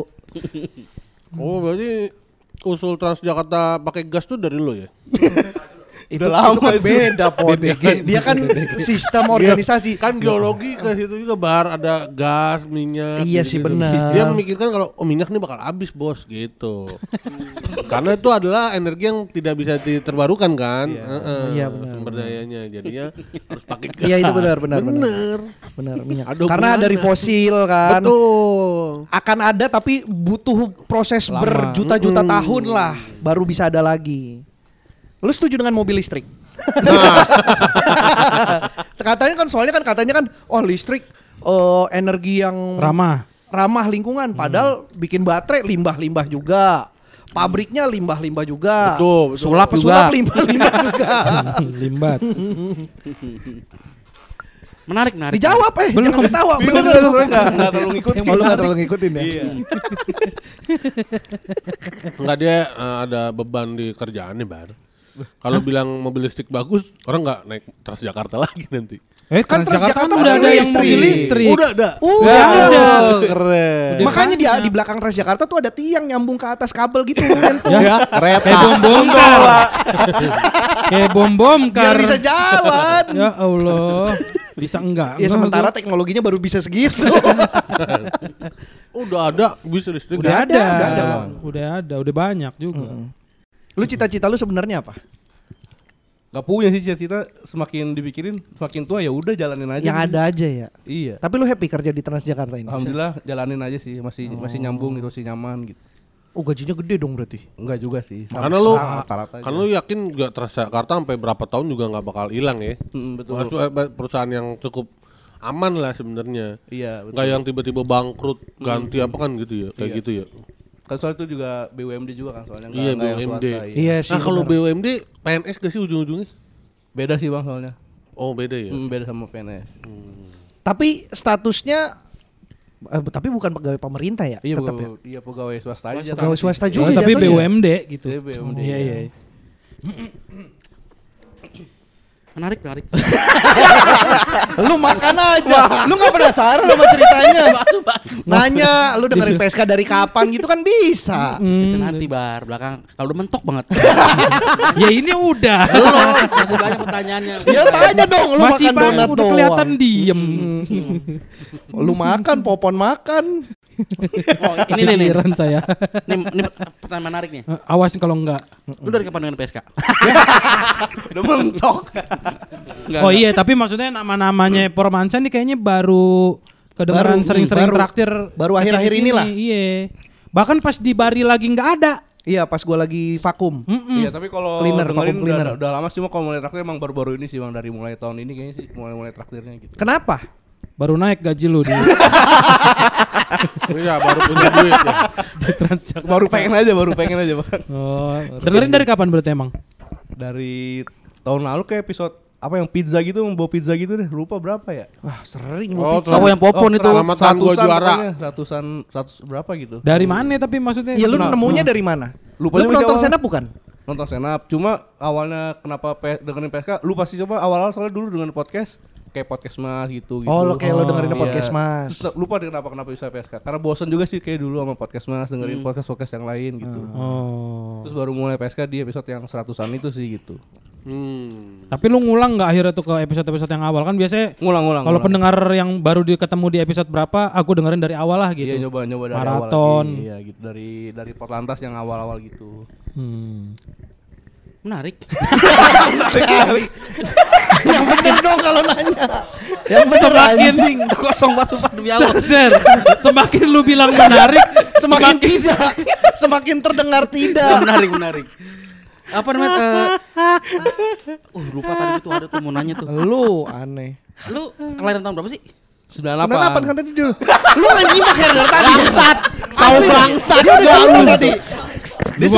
oh berarti usul Transjakarta pakai gas tuh dari lu ya [LAUGHS] Itu, lama itu kan itu. beda Pon. Dia kan sistem organisasi. kan geologi ke situ juga bar ada gas minyak Iya sih, benar. dia memikirkan kalau oh minyak ini bakal habis bos gitu [LAUGHS] karena itu adalah energi yang tidak bisa diterbarukan kan Iya, benar, sumber dayanya jadinya harus pakai gas Iya, itu benar, benar, benar. bener Benar minyak. Karena dari fosil kan. betul Akan ada tapi butuh proses berjuta-juta tahun lah baru bisa ada lagi. Lu setuju dengan mobil listrik? [LAUGHS] katanya kan soalnya kan katanya kan oh listrik eh, energi yang Ramah. ramah lingkungan padahal bikin baterai limbah-limbah juga. Pabriknya limbah-limbah juga. betul, betul. Sulap juga. Sulap limbah-limbah [LAUGHS] juga. Limbat. Menarik, menarik. Dijawab eh, Belum. jangan ketawa. Bingung Bener. tuh sebenarnya nggak nggak terlalu ngikutin. Emang lu gak terlalu ngikutin ya? Iya. Enggak dia eh, ada beban di kerjaannya bar kalau bilang mobil listrik bagus orang nggak naik Transjakarta [LAUGHS] lagi nanti Eh, Kan Transjakarta Transjakarta kan udah ada yang listrik. mobil listrik. udah ada Udah Ya, ada. Oh, keren Makanya di, di belakang Transjakarta tuh ada tiang nyambung ke atas kabel gitu [LAUGHS] men tuh. Ya, kereta kayak bom bongkar. [LAUGHS] kayak bom bom Biar bisa jalan. Ya Allah. Bisa enggak? Ya sementara teknologinya baru bisa segitu. udah ada bis listrik udah ada. udah ada, Udah ada, udah banyak juga. Lu cita-cita lu sebenarnya apa? Gak punya sih cita-cita semakin dipikirin semakin tua ya udah jalanin aja. Yang gitu. ada aja ya. Iya. Tapi lu happy kerja di Transjakarta ini? Alhamdulillah jalanin aja sih masih masih nyambung gitu masih nyaman gitu. Oh gajinya gede dong berarti. Enggak juga sih. sama- Karena lu kan aja. lu yakin juga Transjakarta sampai berapa tahun juga nggak bakal hilang ya. Mm, betul. Maksudnya perusahaan yang cukup aman lah sebenarnya. Iya, betul. Nggak yang tiba-tiba bangkrut ganti apa kan gitu ya, kayak Iya. gitu ya. Kan soal itu juga BUMD juga kan soalnya Iya nggak yang BUMD. swasta, iya. Iya sih. Nah kalau. BUMD PNS gak sih ujung-ujungnya? Beda sih bang soalnya. Oh beda ya. Mm, beda sama PNS. Tapi statusnya eh, tapi bukan pegawai pemerintah ya? Iya, tetap pegawai, iya pegawai swasta aja. Pegawai swasta Oh, juga tapi. BUMD gitu. Iya, BUMD. Iya iya. Menarik, menarik. [LAUGHS] Lu makan aja. Lu nggak penasaran sama ceritanya? [LAUGHS] Nanya, lu dengerin PSK dari kapan gitu kan bisa. Itu nanti bar belakang kalau udah mentok banget. [LAUGHS] ya ini udah. Belum, masih banyak pertanyaannya. Ya tanya dong, lu Masih makan donat udah doang. kelihatan diem. Lu makan, popon makan. Oh, ini nih nih. Saya. Nih, ini pertanyaan menarik nih. Eh, Awas kalau enggak. Lu dari kapan dengan PSK? Udah [LAUGHS] mentok. Enggak, Oh iya, tapi maksudnya nama-namanya Pormansa nih kayaknya baru kedengeran Baru, sering-sering baru. traktir Baru akhir-akhir ke sini, inilah. Iya. Bahkan pas di Bari lagi nggak ada. Iya, pas gua lagi vakum. Mm-mm. Iya tapi kalau Cleaner, dengerin udah, cleaner. udah lama sih cuma kalau mulai traktir emang baru-baru ini sih bang dari mulai tahun ini kayaknya sih mulai-mulai traktirnya gitu. Kenapa? Baru naik gaji lu di [LAUGHS] Iya baru punya duit ya. [LAUGHS] Transjakarta. baru pengen aja, baru pengen aja bang. Oh, dengerin dari kapan berarti emang? Dari tahun lalu kayak episode apa yang pizza gitu membawa pizza gitu deh lupa berapa ya Wah, sering Oh, pizza. Oh, yang popon itu. Selamatan gua ratusan juara. pokoknya, ratusan ratus berapa gitu Dari mana tapi maksudnya? Iya, lu Nah, nemunya dari mana? Lupa lu nonton up bukan? nonton stand up cuma awalnya kenapa dengerin PSK lu pasti coba awal-awal soalnya dulu dengan podcast kayak podcast mas gitu gitu Oh, lo kayak lo dengerin Iya. podcast Mas. Terus lupa deh kenapa kenapa bisa PSK karena bosan juga sih kayak dulu sama podcast mas dengerin podcast podcast yang lain gitu Oh. terus baru mulai PSK di episode yang seratusan itu sih gitu Hmm. Tapi lu ngulang nggak akhirnya tuh ke episode-episode yang awal kan biasanya ngulang-ngulang kalau ngulang. pendengar yang baru di ketemu di episode berapa, aku dengerin dari awal lah gitu. Iya nyoba nyoba dari Maraton. awal lagi. Iya gitu dari dari Potlantas yang awal-awal gitu. Hmm. Menarik. Yang bener dong kalau nanya. Yang bener anjing. Kosong banget sumpah demi Allah. Zer, semakin lu bilang menarik, Semakin tidak, semakin terdengar tidak. menarik, menarik. Apa namanya? eh, uh, lupa tadi itu ada tuh mau nanya tuh. Lu aneh. Lu kelahiran tahun berapa sih? 98. 98 kan tadi dulu. Lu nggak nyimak ya dari tadi. Bangsat. Tahu bangsat. Udah ngomong tadi. Dia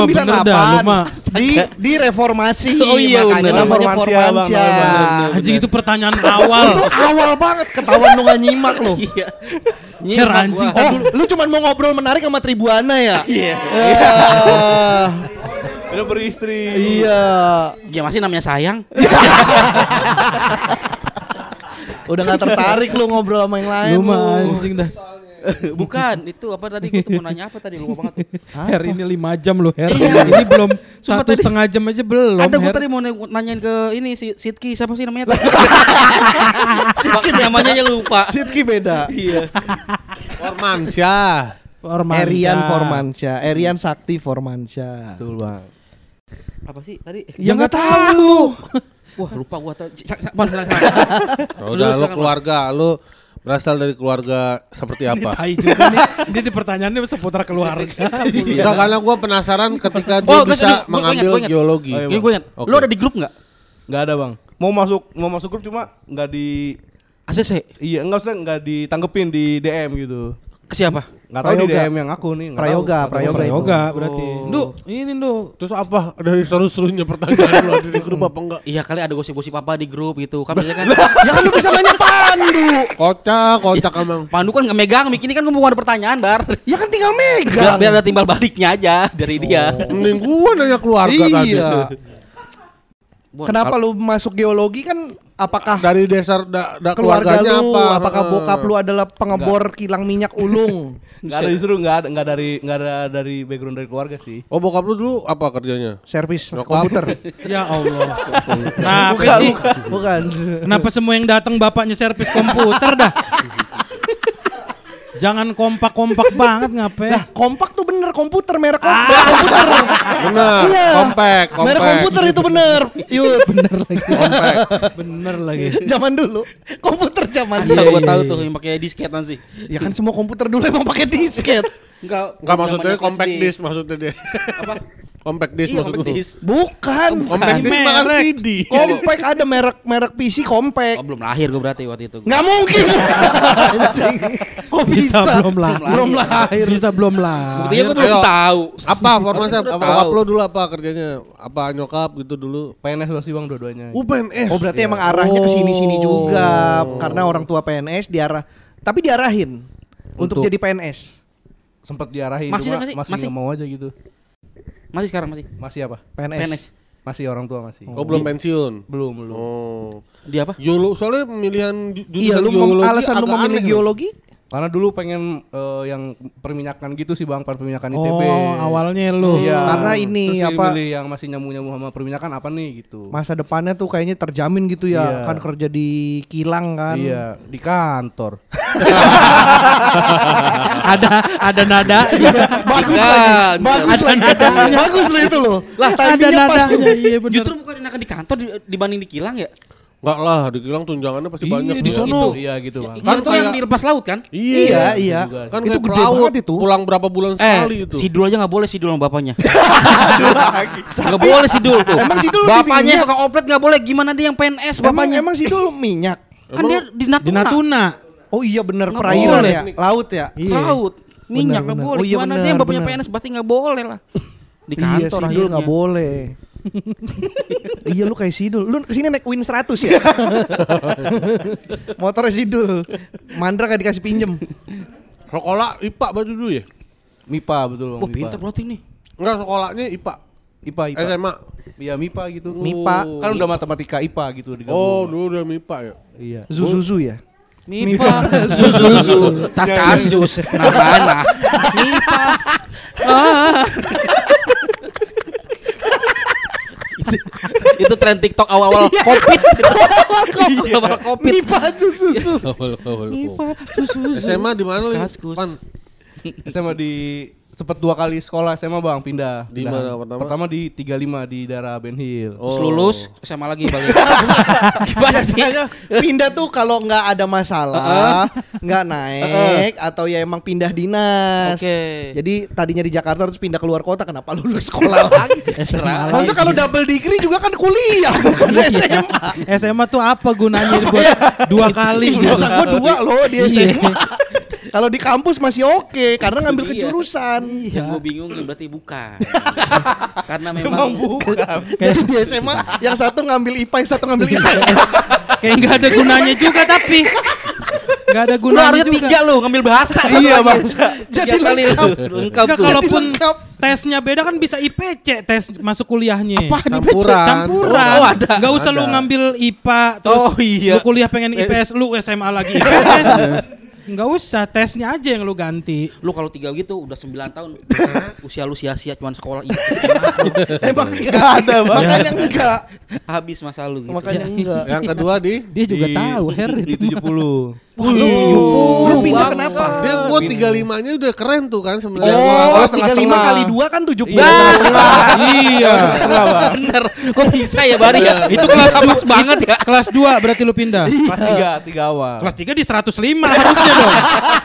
dah, lu mah. 98 di di reformasi. [LAUGHS] Oh iya, makanya bener. namanya bener, anjing itu pertanyaan [LAUGHS] awal. Itu awal banget ketahuan lu gak nyimak lu. [LAUGHS] Iya. Her anjing Oh, lu cuma mau ngobrol menarik sama Tribuana ya? Iya. Eh, Udah beristri. Iya. Ya masih namanya sayang. Udah gak tertarik lu ngobrol sama yang lain. Lu mah anjing dah. [LAUGHS] Bukan, itu apa tadi gua tuh mau nanya apa tadi lupa banget tuh. [LAUGHS] Her ini 5 jam lu Her. ini belum [LAUGHS] Sumpah satu tadi- setengah jam aja belum. Ada gua Her. tadi mau nanya- nanyain ke ini si Sidki siapa sih namanya? Sidki namanya aja lupa. Sidki beda. Iya. Formansyah. Formansyah. Erian Formansyah, Erian Sakti Formansyah. Betul bang. Apa sih tadi? Ya nggak tahu. Wah, lupa gua tadi. Ya Udah lu keluarga, lu berasal dari keluarga seperti apa? [LAUGHS] Tai juga nih. Ini di pertanyaannya seputar keluarga. [LAUGHS] Enggak karena gua penasaran ketika dia Oh, bisa gua- gua mengambil gua ingat. geologi. Oh, iya, Ini gue ingat. Oke. Lu ada di grup nggak? Nggak ada bang. Mau masuk mau masuk grup cuma nggak di ACC. iya enggak usah nggak ditanggepin di DM gitu. Ke siapa? Nggak tahu di Prayoga. DM yang aku nih. Prayoga, tahu. Prayoga. Yoga berarti. Ndu, ini Ndu. Terus apa dari seru-serunya pertanyaan lu ada di grup apa enggak? Iya kali ada gosip-gosip apa di grup gitu. Kan biasanya kan [LAUGHS] Ya kan lu bisa nanya Pandu. Kocak, kocak emang. Pandu kan nggak megang, Mik ini kan mau ada pertanyaan, Bar. Ya kan tinggal megang. biar ada timbal baliknya aja dari dia. Mending gua nanya keluarga tadi. Iya. Bon, Kenapa lu masuk geologi kan apakah Dari dasar da, da keluarga keluarganya lu, apa? apakah bokap lu adalah pengebor kilang minyak ulung? [LAUGHS] Nggak ada disuruh nggak ada nggak dari nggak ada dari background dari keluarga sih. Oh bokap lu dulu apa kerjanya? Servis komputer. [LAUGHS] Ya Allah. Kenapa sih? Bukan. Kenapa semua yang datang bapaknya servis komputer dah? [LAUGHS] Jangan kompak-kompak [LAUGHS] banget ngapain? Nah, kompak tuh bener bener komputer merek kom- merek komputer. Benar, Iya. compact, compact. Merek komputer itu bener. Yud, bener lagi. Compact. Bener lagi. zaman dulu. Komputer zaman Iya, dulu. gua tahu tuh yang pakai disketan sih. Ya kan semua komputer dulu emang pakai disket. Enggak, Enggak maksudnya compact disc maksudnya dia. Apa? compact disc Iya, maksud compact disc. Bukan. Compact disc makan. CD. Compact ada merek merek PC compact. Oh, belum lahir gua berarti waktu itu. Nggak mungkin. Anjing. [LAUGHS] Kok bisa? Bisa belum lahir. Belum lahir. Bisa belum lah. Buktinya gua belum tahu. Apa formasinya? Udah Apa. Bokap lo dulu apa kerjanya? Apa nyokap gitu dulu? PNS pasti bang dua-duanya. Uh, PNS. Oh berarti emang arahnya ke sini-sini Oh. juga karena orang tua PNS diarah tapi diarahin untuk, Untuk- jadi PNS. Sempat diarahin Masih cuma masih Masih? nggak mau aja gitu. Masih sekarang masih. Masih apa? PNS. PNS. Masih orang tua masih. Oh, belum pensiun. Belum belum. Oh. Dia apa? Geolo soalnya pemilihan ju- Iya jurusan lu geologi alasan lu memilih geologi? Karena dulu pengen eh, yang perminyakan gitu sih bang, perminyakan ITB. Oh, awalnya lu. Iya. Karena ini Terus apa- yang masih nyamu-nyamu sama perminyakan apa nih gitu. Masa depannya tuh kayaknya terjamin gitu ya Iya. kan kerja di kilang kan. Iya, di kantor. [LAUGHS] ada ada nada. Bagus Nah, lagi. Bagus Ada lagi. nadanya. Bagus lo itu lo. Lah, ada Timingnya pas. nadanya. Iya bener. Justru bukan enakan di kantor di- dibanding di kilang ya? Enggak lah, di kilang tunjangannya pasti Iya, banyak di dia. sono. Iya gitu bang. Kan itu yang di lepas laut kan? Iya, iya. juga. Kan Itu gede pelaut, banget itu. Pulang berapa bulan sekali eh, itu. Sidul aja nggak boleh Sidul sama bapaknya. [LAUGHS] Nggak boleh Sidul tuh. Emang Sidul Bapaknya tukang oplet nggak boleh. Gimana dia yang PNS Emang bapaknya? emang sih dulu minyak. kan dia di Natuna. Di Natuna. Oh iya bener Nggak perairan ya, laut ya. Iya. Laut. Minyak nggak boleh. Oh iya, Gimana bener, dia yang bapaknya. PNS pasti nggak boleh lah. [LAUGHS] Di iya kantor Sidul akhirnya. nggak boleh. Iya lu kayak Sidul. Lu ke sini naik Win 100 ya? Motornya Sidul. Mandra gak dikasih pinjem. Sekolah IPA baju dulu ya? MIPA betul bang. Wah MIPA. pinter berarti nih. Enggak, sekolahnya IPA. IPA IPA. SMA. Iya MIPA gitu. MIPA. Kan udah matematika IPA gitu digabung. Oh, dulu udah MIPA ya. iya. Zuzuzu ya? Mipa, Zuzuzu, tas tas jus, nah nah, Mipa, ah. Itu, tren TikTok awal-awal covid, awal covid. Mipa Zuzuzu. Awal-awal. Mipa, Zuzuzu. SMA di mana lu? SMA di sempat dua kali sekolah SMA bang pindah. Di Pindah. mana pertama? Pertama di 35 di daerah Ben Hill. Oh. Terus lulus SMA lagi balik. [LAUGHS] Gimana sih? Biasanya pindah tuh kalau nggak ada masalah, nggak naik atau ya emang pindah dinas. Oke. Jadi tadinya di Jakarta terus pindah keluar kota, kenapa lulus sekolah lagi? [LAUGHS] SMA Maksudnya kalau double degree juga kan kuliah bukan SMA. SMA tuh apa gunanya buat dua kali? Ijazah gua dua loh di Iya. SMA. [LAUGHS] Kalau di kampus masih oke karena ngambil Iya. kejurusan. Yang gue bingung berarti bukan. [LAUGHS] Karena memang Jadi di SMA yang satu ngambil IPA, yang satu ngambil IPA. Kayak nggak ada gunanya juga tapi nggak ada Lu gunanya harusnya juga. tiga lu ngambil bahasa. Iya, Bang. Jadi kali lengkap. lu. Lengkap kalaupun lengkap. tesnya beda kan bisa IPC tes masuk kuliahnya. Apa? Campuran. Campuran. Oh, ada. Nggak usah lu Ada. ngambil IPA terus Oh, iya. lu kuliah pengen IPS lu SMA lagi IPS. [LAUGHS] Enggak usah, tesnya aja yang lu ganti. Lu kalau tiga gitu udah 9 tahun [LAUGHS] usia lu sia-sia cuman sekolah itu [LAUGHS] Emang enggak ada, makanya enggak. habis masa lu gitu. Makanya enggak. [LAUGHS] Yang kedua di Dia juga Di- tahu Her di itu. 70. Wah, lu, lu pindah kenapa? dia buat 35-nya udah keren tuh kan sebenarnya. Oh, setengah- 35 setengah. kali 2 kan 70. iya. [LAUGHS] Bener. Kok bisa ya Bari ya? Itu kelas pas banget ya. Kelas 2 berarti lu pindah. Kelas 3, 3 awal. Kelas 3 di 105 [LAUGHS] harusnya dong.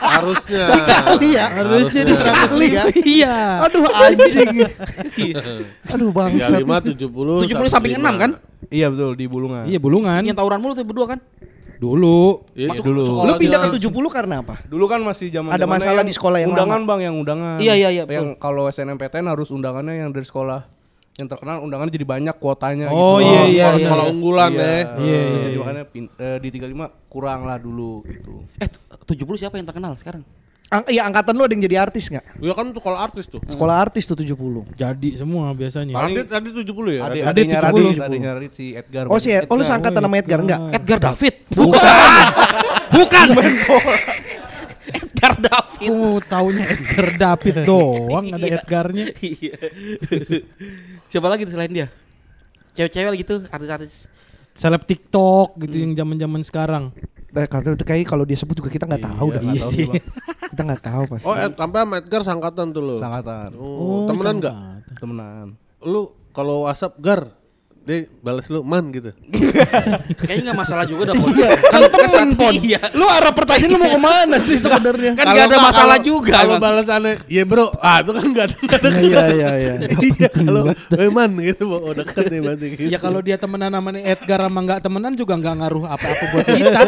Harusnya. Kali ya. Harusnya di Kali ya. 105. Iya. Aduh anjing. [LAUGHS] Aduh bangsa. 35 70 70 samping 6 kan? Iya betul di Bulungan. Iya bulungan. Yang tawuran mulu tuh berdua kan? Dulu. Iya, Masuk dulu. Lu pindah ke 70 karena apa? Dulu kan masih zaman Ada masalah di sekolah yang undangan bang yang undangan. Iya, iya, iya, Yang kalau SNMPTN harus undangannya yang dari sekolah yang terkenal undangan jadi banyak kuotanya Oh, gitu. iya, iya, sekolah, iya. sekolah unggulan Iya, ya. Iya, Terus iya, jadi iya. makanya pin- eh, di 35 kurang lah dulu gitu. Eh 70 siapa yang terkenal sekarang? Ang iya angkatan lu ada yang jadi artis nggak? Iya kan sekolah artis tuh. Sekolah artis tuh 70. Jadi semua biasanya. Adit tadi 70 ya? Adit adiknya 70. Radit, adiknya Radit si Edgar. Oh si oh lu seangkatan sama Edgar enggak? Edgar David. [LAUGHS] Bukan. Bukan. Edgar David. Oh, taunya Edgar David [LAUGHS] doang ada Edgarnya. Iya. [LAUGHS] Siapa lagi tuh selain dia? Cewek-cewek lagi tuh artis-artis. Seleb TikTok gitu yang zaman-zaman sekarang. Eh, kata kayak kalau dia sebut juga kita nggak tahu dah. Iya tahu sih. sih, Bang. [LAUGHS] Kita nggak tahu pasti. Oh, Ed, sampai sama Edgar sangkatan tuh lo. Sangkatan. Oh, temenan enggak? Temenan. Lu kalau WhatsApp Gar, dia balas lu man gitu. [LAUGHS] Kayaknya nggak masalah juga dah. Pon. Kan temen pon. Iya. Lu arah pertanyaan lu mau ke mana sih sebenarnya? Kan nggak ada masalah juga. Kalau Bang. balasannya, iya bro, ah itu kan enggak ada. nggak ada Iya iya iya. [LAUGHS] Iya, [LAUGHS] kalau eh, man gitu, oh deket nih berarti gitu. Ya kalau dia temenan sama nih Edgar sama nggak temenan juga nggak ngaruh apa-apa buat kita.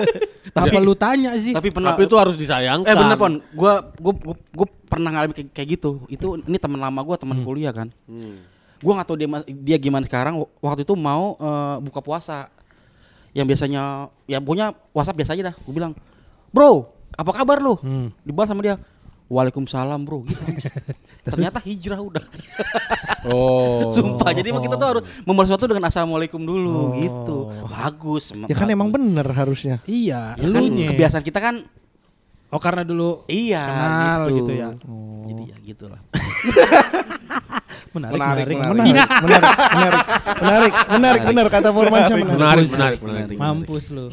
Tanpa lu tanya sih. Tapi pernah. Tapi itu harus disayangkan. Eh bener pon, gua gua gua, gua pernah ngalamin kayak, kayak gitu. Itu ini teman lama gua, teman kuliah kan. Gua nggak tahu dia dia gimana sekarang. Waktu itu mau eh, buka puasa. Yang biasanya ya punya WhatsApp biasa aja dah. Gua bilang, "Bro, apa kabar lu?" Dibalas sama dia, "Waalaikumsalam, Bro." Gitu. [LAUGHS] Ternyata hijrah udah. [LAUGHS] Oh. Sumpah. Jadi emang kita tuh harus membalas sesuatu dengan assalamualaikum dulu gitu. Bagus. Ya kan emang bener harusnya. Iya, Ya kan kebiasaan kita kan Oh karena dulu iya Kenal gitu ya. Jadi ya gitulah. menarik, [LAUGHS] Menarik, menarik, menarik. Menarik, menarik, menarik, menarik, menarik, benar kata Formansyah menarik. Menarik, menarik, menarik. Mampus lu.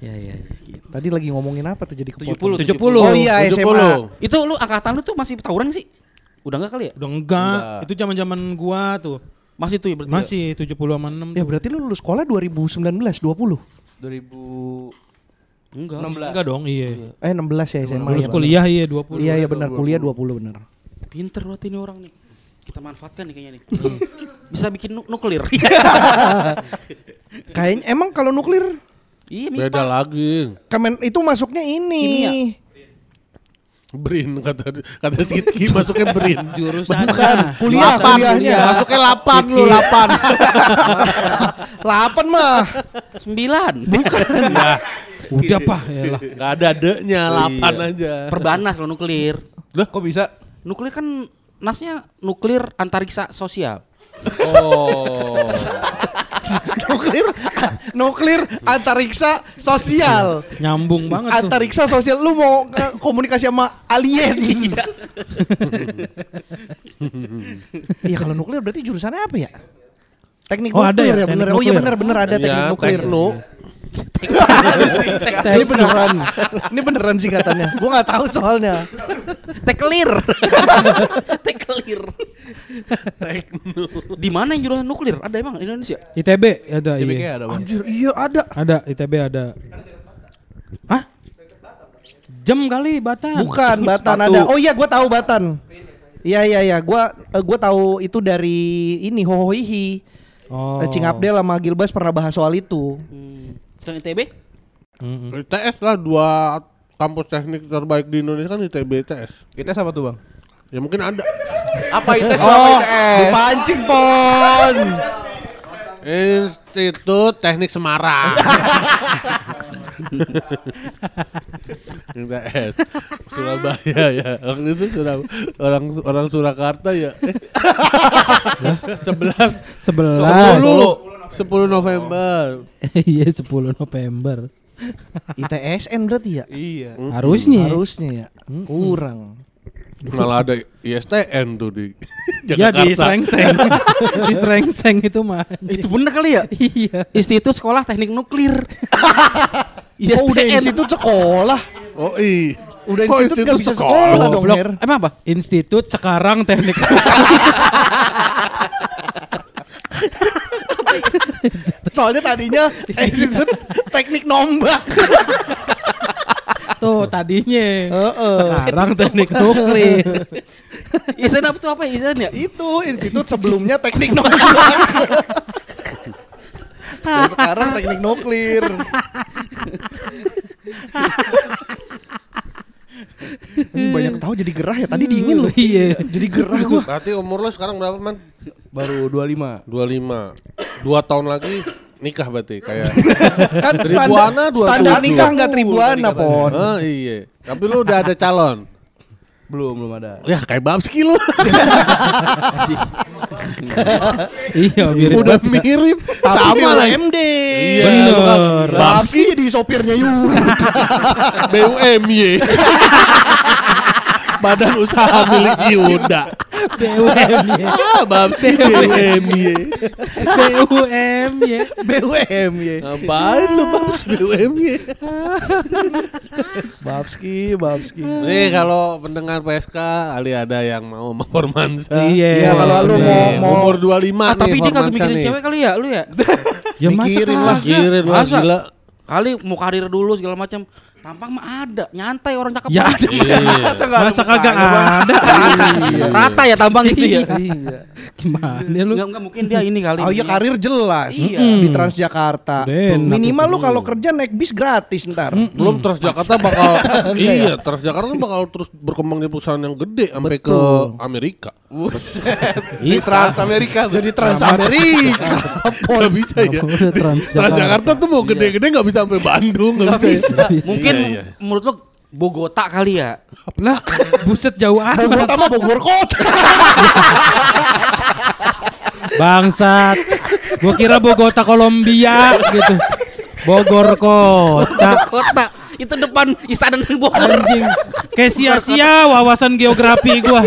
Ya ya. Gitu. Tadi lagi ngomongin apa tuh jadi kepotong? 70. 70. Oh iya 70. SMA. Itu lu angkatan lu tuh masih tawuran sih? Udah enggak kali ya? Udah enggak, itu zaman-zaman gua tuh. Masih tuh ya berarti. Masih 70 sama 6 Ya tuh. berarti lu lulus sekolah 2019, 20. 2000 Enggak. 16. Enggak dong, iya. Eh 16 ya SMA Lulus ya. kuliah iya 20. Iya iya benar, kuliah 20 benar. Pinter berarti ini orang nih. Kita manfaatkan nih kayaknya nih. Bisa bikin nu- nuklir. [LAUGHS] Kayaknya emang kalau nuklir iya, Beda MIPA. lagi. Kemen itu masuknya ini. Kimia. Brin kata kata Sidki masuknya Brin. [LAUGHS] Jurusan Bukan, kuliah, Lapan, kuliahnya. Masuknya 8 lu, 8. 8 [LAUGHS] mah. Sembilan. Udah pak ya lah. Enggak ada de-nya, 8 aja. Perbanas kalau nuklir. Lah kok bisa? Nuklir kan nasnya nuklir antariksa sosial. Oh. [LAUGHS] nuklir nuklir antariksa sosial. Nyambung banget tuh. Antariksa sosial lu mau komunikasi sama alien. [LAUGHS] Iya kalau nuklir berarti jurusannya apa ya? Teknik Oh, ada nuklir ya, ya, bener. teknik Oh iya bener bener ada teknik Ya, nuklir. Ini beneran. Ini beneran sih katanya. Gua nggak tahu soalnya. Teklir. [LAUGHS] Teklir. Di mana yang jurusan nuklir? Ada emang di Indonesia? ITB ada IBK iya. ada. Anjir, iya ada. Ada ITB ada. Hah? Jam kali Batan. Bukan Batan ada. Oh iya gua tahu Batan. Iya iya iya, gua eh, gua tahu itu dari ini Hohoihi. Oh. Eh, Cing Abdel sama Gilbas pernah bahas soal itu. Hmm. Selain ITB? Mm-mm. ITS lah dua kampus teknik terbaik di Indonesia kan ITB ITS. Kita apa tuh bang? Ya mungkin ada. Apa itu? [LAUGHS] Oh, dipancing pon. Institut Teknik Semarang. [LAUGHS] ITS Surabaya ya. Waktu itu Surab orang orang Surakarta ya. Eh. 11 Sebelas. 10 10 November. [LAUGHS] Iya 10 November. ITSN berarti ya? Iya. Harusnya. Harusnya ya. Kurang. Malah ada ISTN tuh di [LAUGHS] Ya Jakarta. [LAUGHS] di Serengseng. di Serengseng itu mah. Itu bener kali ya? Iya. Institut Sekolah Teknik Nuklir. Oh udah ISTN. institut sekolah. Oh iya. Udah Oh, institut nggak bisa sekolah dong Goblok. Her. Emang apa? Institut sekarang teknik. [LAUGHS] Soalnya tadinya institut teknik nombak. Tuh tadinya. Sekarang teknik nuklir. [LAUGHS] ISN apa tuh apa ISN ya? Itu institut sebelumnya teknik nombak. Dan [LAUGHS] sekarang teknik nuklir. Ini banyak tahu jadi gerah ya. Tadi dingin loh. Iya. Jadi gerah gua. Berarti umur lo sekarang berapa man? Baru 25. 25. Dua tahun lagi nikah berarti kayak. [LAUGHS] Kan Tribuana standar, 27. standar nikah enggak tribuana, Pon. oh iya. Tapi lu udah ada calon. Belum belum ada. Ya kayak Babski lu. [LAUGHS] Iya mirip. udah mirip. Sama lah. BUMD. Iya, Bener. kan Babski jadi sopirnya Yura. [LAUGHS] BUMY. [LAUGHS] Badan usaha milik Yuda. BUM ya. Ah, Babski BUMY. BUM ya. BUM ya. Ngapain lu Babs BUMY? Babski, Babski. Nih kalau pendengar PSK kali ada yang mau sama Formansa. Iya, kalau lu mau mau Umur 25 Ah, nih tapi dia kagak mikirin nih. cewek kali ya lu ya? Ya masa Mikirin lah. Mikirin lah gila. Kali mau karir dulu segala macam. Tampang mah ada, nyantai orang cakep. Ya ada. Iya. Masa kagak ada? Rata ya tampang gitu ya. Iya. Gimana lu? Enggak, enggak mungkin dia ini kali. Oh iya karir jelas Iya. di Transjakarta. Minimal lu kalau kerja naik bis gratis ntar. Belum Transjakarta bakal [LAUGHS] iya, Transjakarta tuh bakal terus berkembang di perusahaan yang gede sampai ke. Amerika. Di Trans Amerika. Jadi Trans Amerika. Gak bisa ya. Transjakarta tuh mau gede-gede gak bisa sampai Bandung Gak bisa. ya. Mungkin Iya, iya. menurut lu Bogota kali ya. Lah, buset jauh amat. Bogor sama Bogor kota. Bangsat. Gua kira Bogota Kolombia gitu. Bogor kota. Kota itu depan istana Bogor. Anjing. Kayak sia-sia wawasan geografi gua.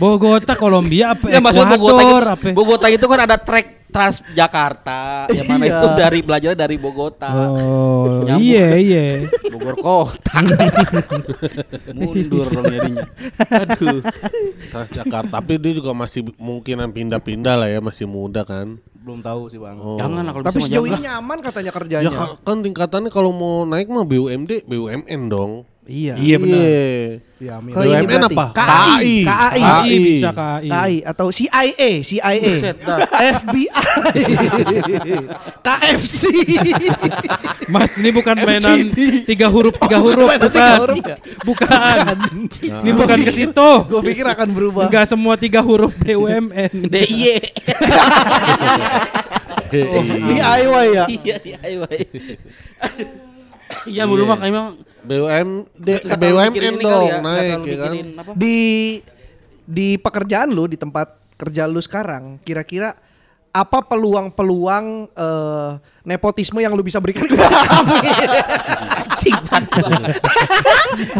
Bogota Kolombia apa Ya maksud Bogota Ekuador itu, apa? Bogota itu kan ada trek Transjakarta yang mana Iya. itu dari belajarnya dari Bogota. Oh, Nyambung. iya iya. Bogor kota. [LAUGHS] Mundur dong jadinya. Aduh. Transjakarta Tapi dia juga masih kemungkinan pindah-pindah lah ya Masih muda kan Belum tahu sih, Bang. Oh. Jangan lah kalau Tapi sejauh ini nyaman katanya Ya kerjanya. ka- kan tingkatannya kalau mau naik mah BUMD BUMN dong Iya. Iya benar. Iya, amin. Ke ini BUMN berarti. apa? KAI. KAI. KAI bisa KAI. KAI atau CIA, CIA. FBI, KFC. Mas ini bukan mainan tiga huruf tiga huruf Mainan bukan. tiga huruf ya? Bukan. Ini bukan ke situ. Gue pikir akan berubah. Enggak semua tiga huruf BUMN. DIY. [LAUGHS] DIY ya. Iya, DIY. Iya, belum mah emang BUMD terlalu BUMN dong ya, naik ya kan apa. Di di pekerjaan lu di tempat kerja lu sekarang, kira-kira apa peluang-peluang eh, nepotisme yang lu bisa berikan [LAUGHS] kepada kami? [LAUGHS]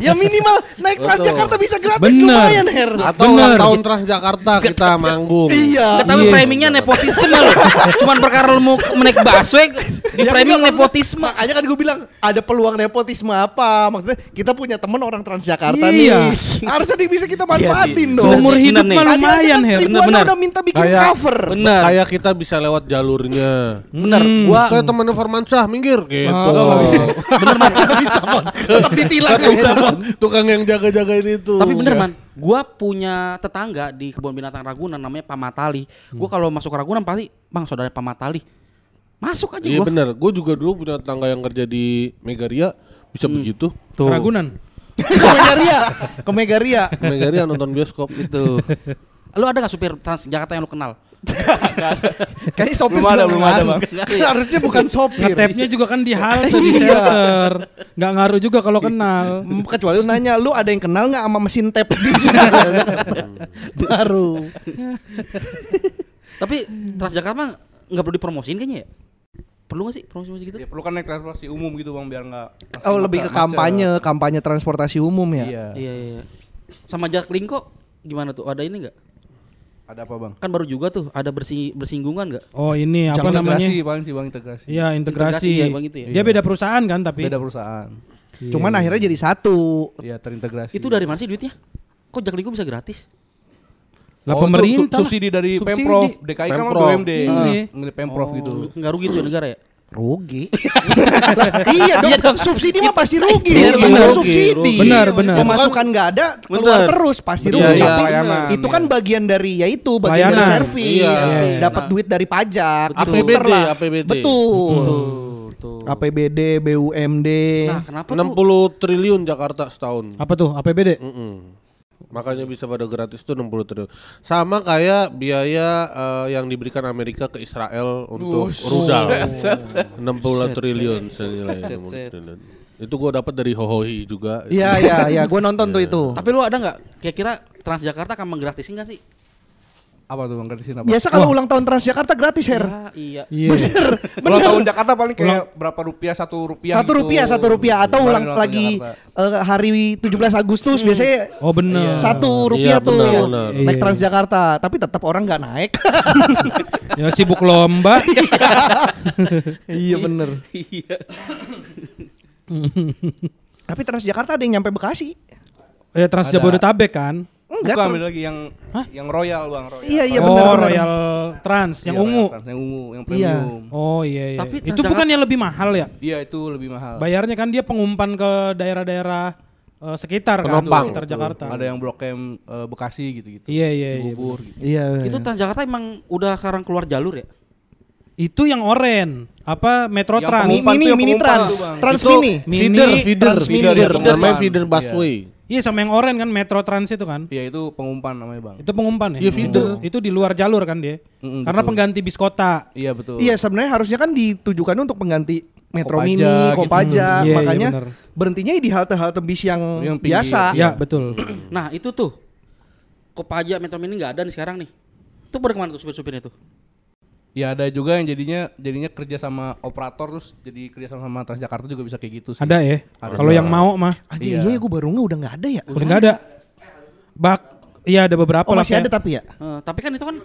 ya minimal naik Betul. Transjakarta bisa gratis Bener. lumayan Her. Atau Bener. tahun Transjakarta kita manggung Iya. Tapi Iya. framingnya nepotisme loh. Cuman perkara lu mau menaik busway di Ya, framing enggak, nepotisme. Makanya kan gue bilang ada peluang nepotisme apa? Maksudnya kita punya temen orang Transjakarta Iya. nih. Harusnya bisa kita manfaatin Iya sih. dong. Seumur Bener hidup nih. mah lumayan kan Her. Tribuana Bener-bener. udah minta bikin Kayak- cover. Bener. Kayak kita bisa lewat jalurnya Bener. Hmm. Gua Saya temannya Formansyah minggir gitu Oh. bener man. bisa Mon. Tetap ditilang bisa, Mon. Tukang yang jaga-jagain itu Tapi bener man, gua punya tetangga di kebun binatang Ragunan namanya Pamatali. Gua kalau masuk ke Ragunan pasti, "Bang, saudara Pamatali." Masuk aja Iya gua. bener Gue juga dulu punya tetangga yang kerja di Megaria Bisa begitu Ragunan. Ke Megaria. Ke Megaria. Megaria nonton bioskop Gitu. Lu ada gak supir Transjakarta yang lu kenal? [LAUGHS] Kayaknya sopir Belum ada, juga belum ada. Bang. Harusnya bukan sopir. Ngetapnya juga kan di halte di Iya. shelter. Nggak ngaruh juga kalau kenal. Kecuali lu nanya, lu ada yang kenal nggak sama mesin tap di [LAUGHS] Baru. [LAUGHS] Tapi Transjakarta mah nggak perlu dipromosiin kayaknya ya? Perlu gak sih promosi-promosi gitu? Ya perlu kan naik transportasi umum gitu, Bang, biar enggak Oh lebih ke kampanye, kampanye transportasi umum ya. Iya. Iya, iya. iya. Sama Jaklingko gimana tuh? Ada ini nggak? Ada apa, Bang? Kan baru juga tuh ada bersing bersinggungan nggak? Oh ini apa Jangan namanya? integrasi, paling sih, Bang, integrasi. Iya integrasi. Integrasi ya, Bang, itu ya? Dia beda perusahaan kan tapi. Beda perusahaan. Cuman akhirnya jadi satu. Iya, terintegrasi. Itu dari mana sih duitnya? Kok Jaklingko bisa gratis? Lah Oh, pemerintah. sub- subsidi dari Subsidi. Pemprov, DKI kan Pemprov. BUMD. Iya. Pemprov gitu. Nggak rugi tuh negara ya? Rugi. [LAUGHS] Lah, iya dong. Subsidi mah pasti rugi. Iya, Bener, bener, subsidi. Benar, benar. Pemasukan nggak ada, keluar Bener. terus pasti Bener, rugi. iya, Tapi pelayanan, itu iya. kan bagian dari ya itu bagian Pelayanan. dari servis, Iya. dapat duit dari pajak, Betul. APBD, lah. APBD. Betul. Tuh, tuh. APBD, BUMD. Nah, kenapa tuh? 60 triliun Jakarta setahun Apa tuh APBD? Mm-mm. Makanya bisa pada gratis tuh 60 triliun. Sama kayak biaya eh, yang diberikan Amerika ke Israel untuk rudal. [LAUGHS] 60 triliun senilai 60 set. triliun. Itu gua dapat dari Hohohi juga. Iya, iya, iya. Gue nonton tuh itu. Tapi lu ada nggak? Kira-kira Transjakarta akan menggratisin nggak sih? Apa tuh, Bang? Gratisin apa? Biasa kalau ulang tahun Transjakarta gratis, Her. Ya, iya. Iya. Kalau tahun Jakarta paling kayak berapa rupiah satu rupiah Satu gitu. rupiah, satu rupiah atau ulang lagi eh, hari 17 Agustus biasanya Oh bener. satu rupiah Iya, tuh benar, benar. naik Iya. Transjakarta, tapi tetap orang nggak naik. [LAUGHS] Ya sibuk lomba. [LAUGHS] iya bener. Iya. Tapi Transjakarta ada yang nyampe Bekasi. Ya Trans Jabodetabek kan. Enggak. Bukan Ter- beda lagi yang yang Royal Bang, Royal. Iya, iya oh, benar benar. Royal Trans yang Iya, ungu. Trans, yang ungu, yang Iya. premium. Oh iya iya. Tapi itu Transjakarta- bukannya lebih mahal ya? Iya, itu lebih mahal. Bayarnya kan dia pengumpan ke daerah-daerah eh, sekitar kan, Penumpang. sekitar Jakarta. Ada yang Blok M eh, Bekasi gitu-gitu. Iya iya iya. Cibubur gitu. Iya. Itu Transjakarta emang udah sekarang keluar jalur ya? Itu yang oren, apa Metro Yang Trans. Mini yang mini trans. Trans mini. Feeder, feeder, feeder, Feeder, namanya Bang. feeder Iya. busway. Iya sama yang oren kan Metro Trans itu kan. Iya, itu pengumpan namanya, Bang. Itu pengumpan ya? Iya, feeder. Itu, itu di luar jalur kan dia. Mm-mm, Karena betul. pengganti bis kota. Iya, betul. Iya sebenarnya harusnya kan ditujukan untuk pengganti Metro Kopaja Mini, gitu. Kopaja, Hmm, iya, iya, makanya bener. berhentinya di halte-halte bis yang, Yang pinggir, biasa. iya. Ya, betul. Nah itu tuh Kopaja Metro Mini nggak ada nih sekarang nih. Itu pada ke mana tuh supir-supirnya tuh? Ya ada juga yang jadinya jadinya kerja sama operator terus jadi kerja sama sama Transjakarta juga bisa kayak gitu sih. Ada ya. Kalau yang mau mah Anjing Iya. iya, gue baru nggak udah nggak ada ya. udah nggak ada. Bak Iya ada beberapa Oh lah masih ada tapi ya. Eh, tapi kan itu kan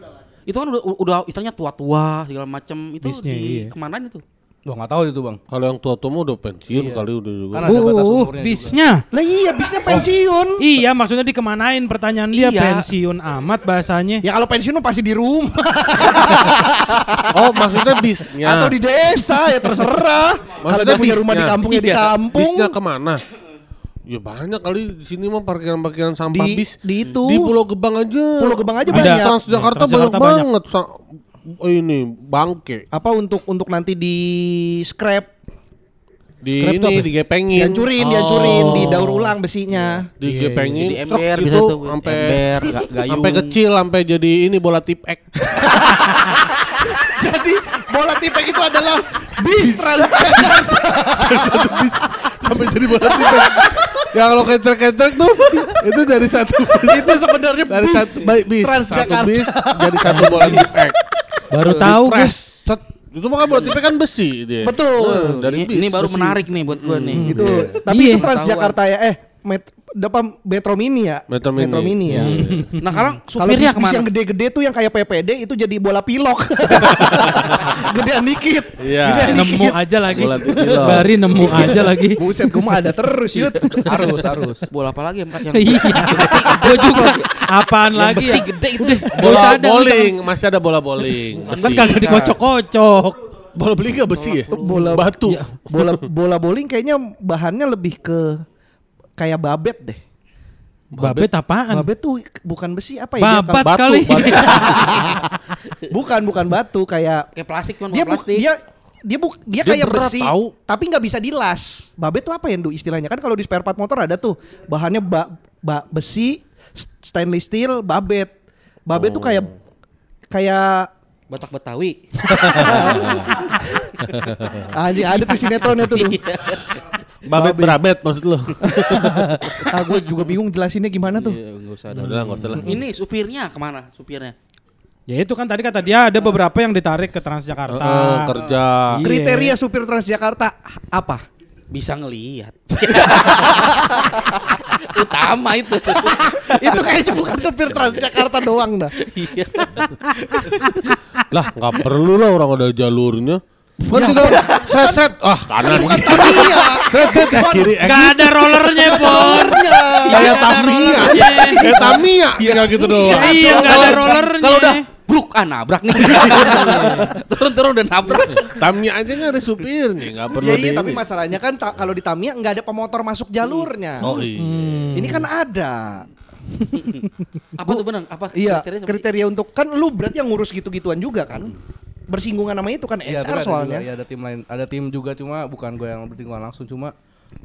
itu kan udah udah istilahnya tua-tua segala macam itu Bisnya, di iya. ke mana itu? Wah nggak tahu itu bang. Kalau yang tua-tua mah udah pensiun Iya. kali udah juga. Kan ada batas Uh, umurnya bisnya. Lah iya bisnya pensiun. Iya, maksudnya dikemanain pertanyaan dia Iya. pensiun amat bahasanya. Ya kalau pensiun mah pasti di rumah [LAUGHS] Oh, maksudnya bisnya. atau di desa ya terserah. Kalau dia punya rumah di kampung ya di Iya. kampung. Bisnya ke mana? Ya banyak kali di sini mah parkiran-parkiran sampah Di- bis. di itu. Di Pulau Gebang aja. Pulau Gebang aja Bis banyak. Transjakarta Ya, banyak Transjakarta banyak. banget. Oh, ini bangke. Apa untuk untuk nanti di scrap, Di Scrap ini digepengin. dihancurin, dihancurin, didaur ulang besinya. Digepengin. Jadi truk ember itu bisa tuh sampai [LAUGHS] sampai kecil sampai jadi ini bola tip ek. [LAUGHS] Jadi bola tipek itu adalah bis Transjakarta. [LAUGHS] sampai jadi bola tip ek. Ya kalau ketrek-ketrek tuh itu dari satu itu sebenarnya dari bis satu baik bis satu bis jadi satu bola tip ek. Baru tahu. Set. Itu mah kan ek kan besi dia. Betul. Nah, dari ini, bis. ini baru besi. menarik nih buat gua nih. Itu tapi Iya. itu Transjakarta ya eh met, apa Metro Mini ya? Metro Mini. ya. [LAUGHS] Nah, sekarang Kalau supirnya bis, bis ke mana? yang gede-gede tuh yang kayak PPD itu jadi bola pilok. [LAUGHS] Gedean dikit. Iya. Gedean Nemu dikit. aja lagi. Bola kecil. Bari nemu aja lagi. Buset, gue mah ada terus, Yud. harus harus. Bola apa lagi yang yang [LAUGHS] Iya. Gue juga. Apaan lagi besi ya? gede itu. Bola bowling, masih ada bola bowling. Kan kagak dikocok-kocok. Bola bowling gak besi ya? Bola batu. Bola bola bowling kayaknya bahannya lebih ke kayak babet deh. Babet apaan? Babet tuh bukan besi apa ya? Babat batu, kali. batu. [LAUGHS] bukan bukan batu kayak Kayak plastik cuma dia plastik. dia dia bu, dia, Dia kayak besi tahu. tapi nggak bisa dilas. Babet tuh apa ya Ndu istilahnya? Kan kalau di spare part motor ada tuh bahannya ba, ba- besi, st- stainless steel, babet. Babet tuh kayak kayak Batak Betawi. [LAUGHS] anjing ada tuh sinetronnya tuh. Babet berabet maksud lo? [LAUGHS] ah gue juga bingung jelasinnya gimana tuh. Iya, enggak usah. Udah enggak usah lah. Ini supirnya ke mana? Supirnya. Ya itu kan tadi kata dia ada beberapa yang ditarik ke Transjakarta. Heeh, kerja. Iya. Kriteria supir Transjakarta apa? Bisa ngelihat. [LAUGHS] Utama itu. [LAUGHS] itu kayaknya bukan supir Transjakarta doang dah. Iya. Lah nggak perlu lah orang ada jalurnya. Kan tinggal set set ah kanan Bukan Tamiya. set set eh, kiri eh, Gak ada rollernya, Bon. kayak Tamiya kayak Tamiya tinggal gitu doang. Iya, gak ada rollernya. Kalau udah bluk ah nabrak nih. [LAUGHS] Turun-turun udah nabrak. Tamiya aja nggak ada supirnya nggak perlu Ya di iya, tapi masalahnya kan kalau di Tamiya nggak ada pemotor masuk jalurnya. Oh iya. Ini kan ada. Apa tuh benang? Apa Iya, kriteria kriteria untuk kan lu berarti yang ngurus gitu-gituan juga kan? Bersinggungan sama itu kan HR tapi ada soalnya. Iya, ada tim lain, ada tim juga cuma bukan gue yang bertinggal langsung cuma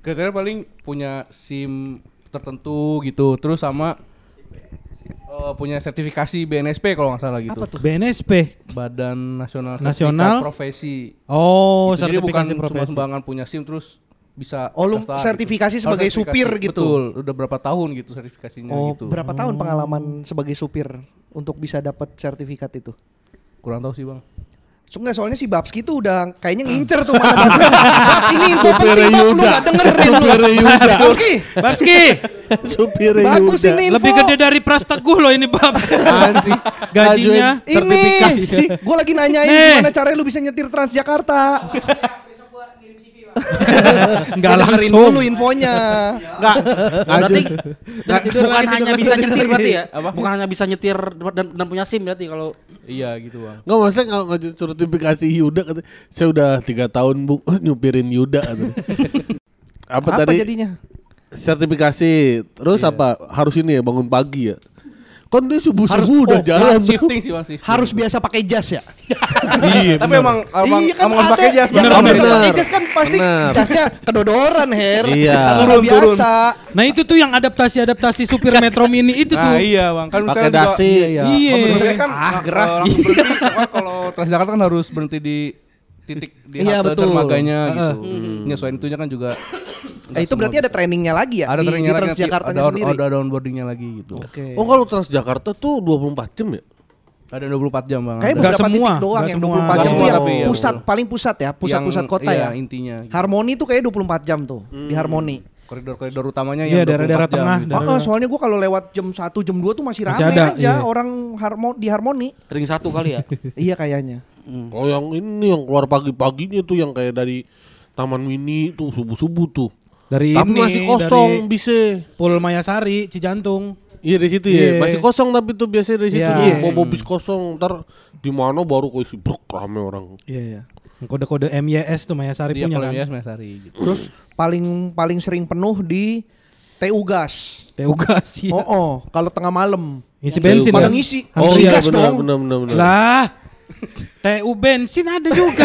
kriteria paling punya SIM tertentu gitu, terus sama eh, punya sertifikasi BNSP kalau nggak salah gitu. Apa tuh? BNSP. Badan Nasional Nasional? Profesi. Oh, Gitu. Jadi bukan sertifikasi cuma profesi. sembarangan punya SIM terus bisa Oh, lu daftar sertifikasi gitu. sebagai Oh, sertifikasi, supir gitu? Betul, udah berapa tahun gitu sertifikasinya Oh, gitu. berapa tahun pengalaman sebagai supir untuk bisa dapat sertifikat itu? Kurang tahu sih, Bang. So, enggak, soalnya si Babski tuh udah kayaknya ngincer tuh mana [LAUGHS] ini info penting Bab, lu gak dengerin lu. Yuda. Babski, Babski, [LAUGHS] Supir bagus ini info. lebih gede dari Pras Teguh loh ini, Bab. Anjing. [LAUGHS] Gajinya. Ini, gue lagi nanyain Nih. gimana caranya lu bisa nyetir Transjakarta. Enggak langsung. dulu infonya. Enggak. berarti nggak- tidur bukan lagi, hanya tidur bisa [LAUGHS] nyetir berarti ya? Bukan hanya bisa nyetir dan, dan punya SIM berarti kalau Iya gitu bang. Enggak maksudnya nggak nggak sertifikasi Yuda kata saya udah tiga tahun bu [LAUGHS] nyupirin Yuda kata. apa, Apa tadi jadinya? sertifikasi terus apa harus ini ya bangun pagi ya kan dia subuh Harus- subuh udah oh, jalan. Shifting sih bang shifting. Harus biasa pakai jas ya? [LAUGHS] Iya, Tapi emang emang iya kan emang pakai jas bener, bener. biasa pakai jas kan pasti Bener. jasnya kedodoran her. Iya. Turun, turun. biasa. Nah itu tuh yang adaptasi-adaptasi supir Metro Mini itu tuh. Nah iya bang kan pakai dasi Iya. Iya. Oh, misalnya kan Ah, ah, gerah. langsung [LAUGHS] berhenti apa, kalau Transjakarta kan harus berhenti di titik di Iya, halte betul. dermaganya gitu. Nyesuaiin itunya kan juga Eh, itu berarti ada trainingnya lagi ya ada di, trainingnya di Transjakartanya ada, sendiri. ada downboardingnya lagi gitu. Oke. oh kalau Transjakarta tuh 24 jam ya Ada 24 jam bang. Kayak ada. Nggak beberapa semua, titik doang nggak yang semua. 24 jam Nggak itu semua yang tapi ya, pusat paling pusat ya, pusat-pusat Yang- kota iya, ya. intinya. gitu. Harmoni tuh kayak 24 jam tuh di Harmoni. Koridor-koridor utamanya Iya, yang daerah-daerah 24 jam tengah, gitu. daerah- Oh, soalnya gua kalau lewat jam 1 jam 2 tuh masih Masih rame ada, aja iya. orang harmo di Harmoni. ring satu kali ya. [LAUGHS] iya kayaknya. oh yang ini yang keluar pagi-paginya tuh yang kayak dari Taman Mini tuh subuh-subuh tuh Dari tapi ini, masih kosong dari bisa Pul Mayasari, Cijantung. Iya di situ Iya. ya. Masih kosong tapi tuh biasanya di situ. Iya. Iya. Bawa bis kosong. Ntar di mana baru kau isi brok rame orang. Iya, iya. Kode-kode MYS tuh Mayasari Dia punya kan. Yes Mesari gitu. Terus paling paling sering penuh di TU Gas. TU gas iya. Oh, oh, kalau tengah malam. Ngisi bensin Pada kan? ngisi. Oh, iya, gas benar, dong. benar benar benar. Lah. TU bensin ada juga.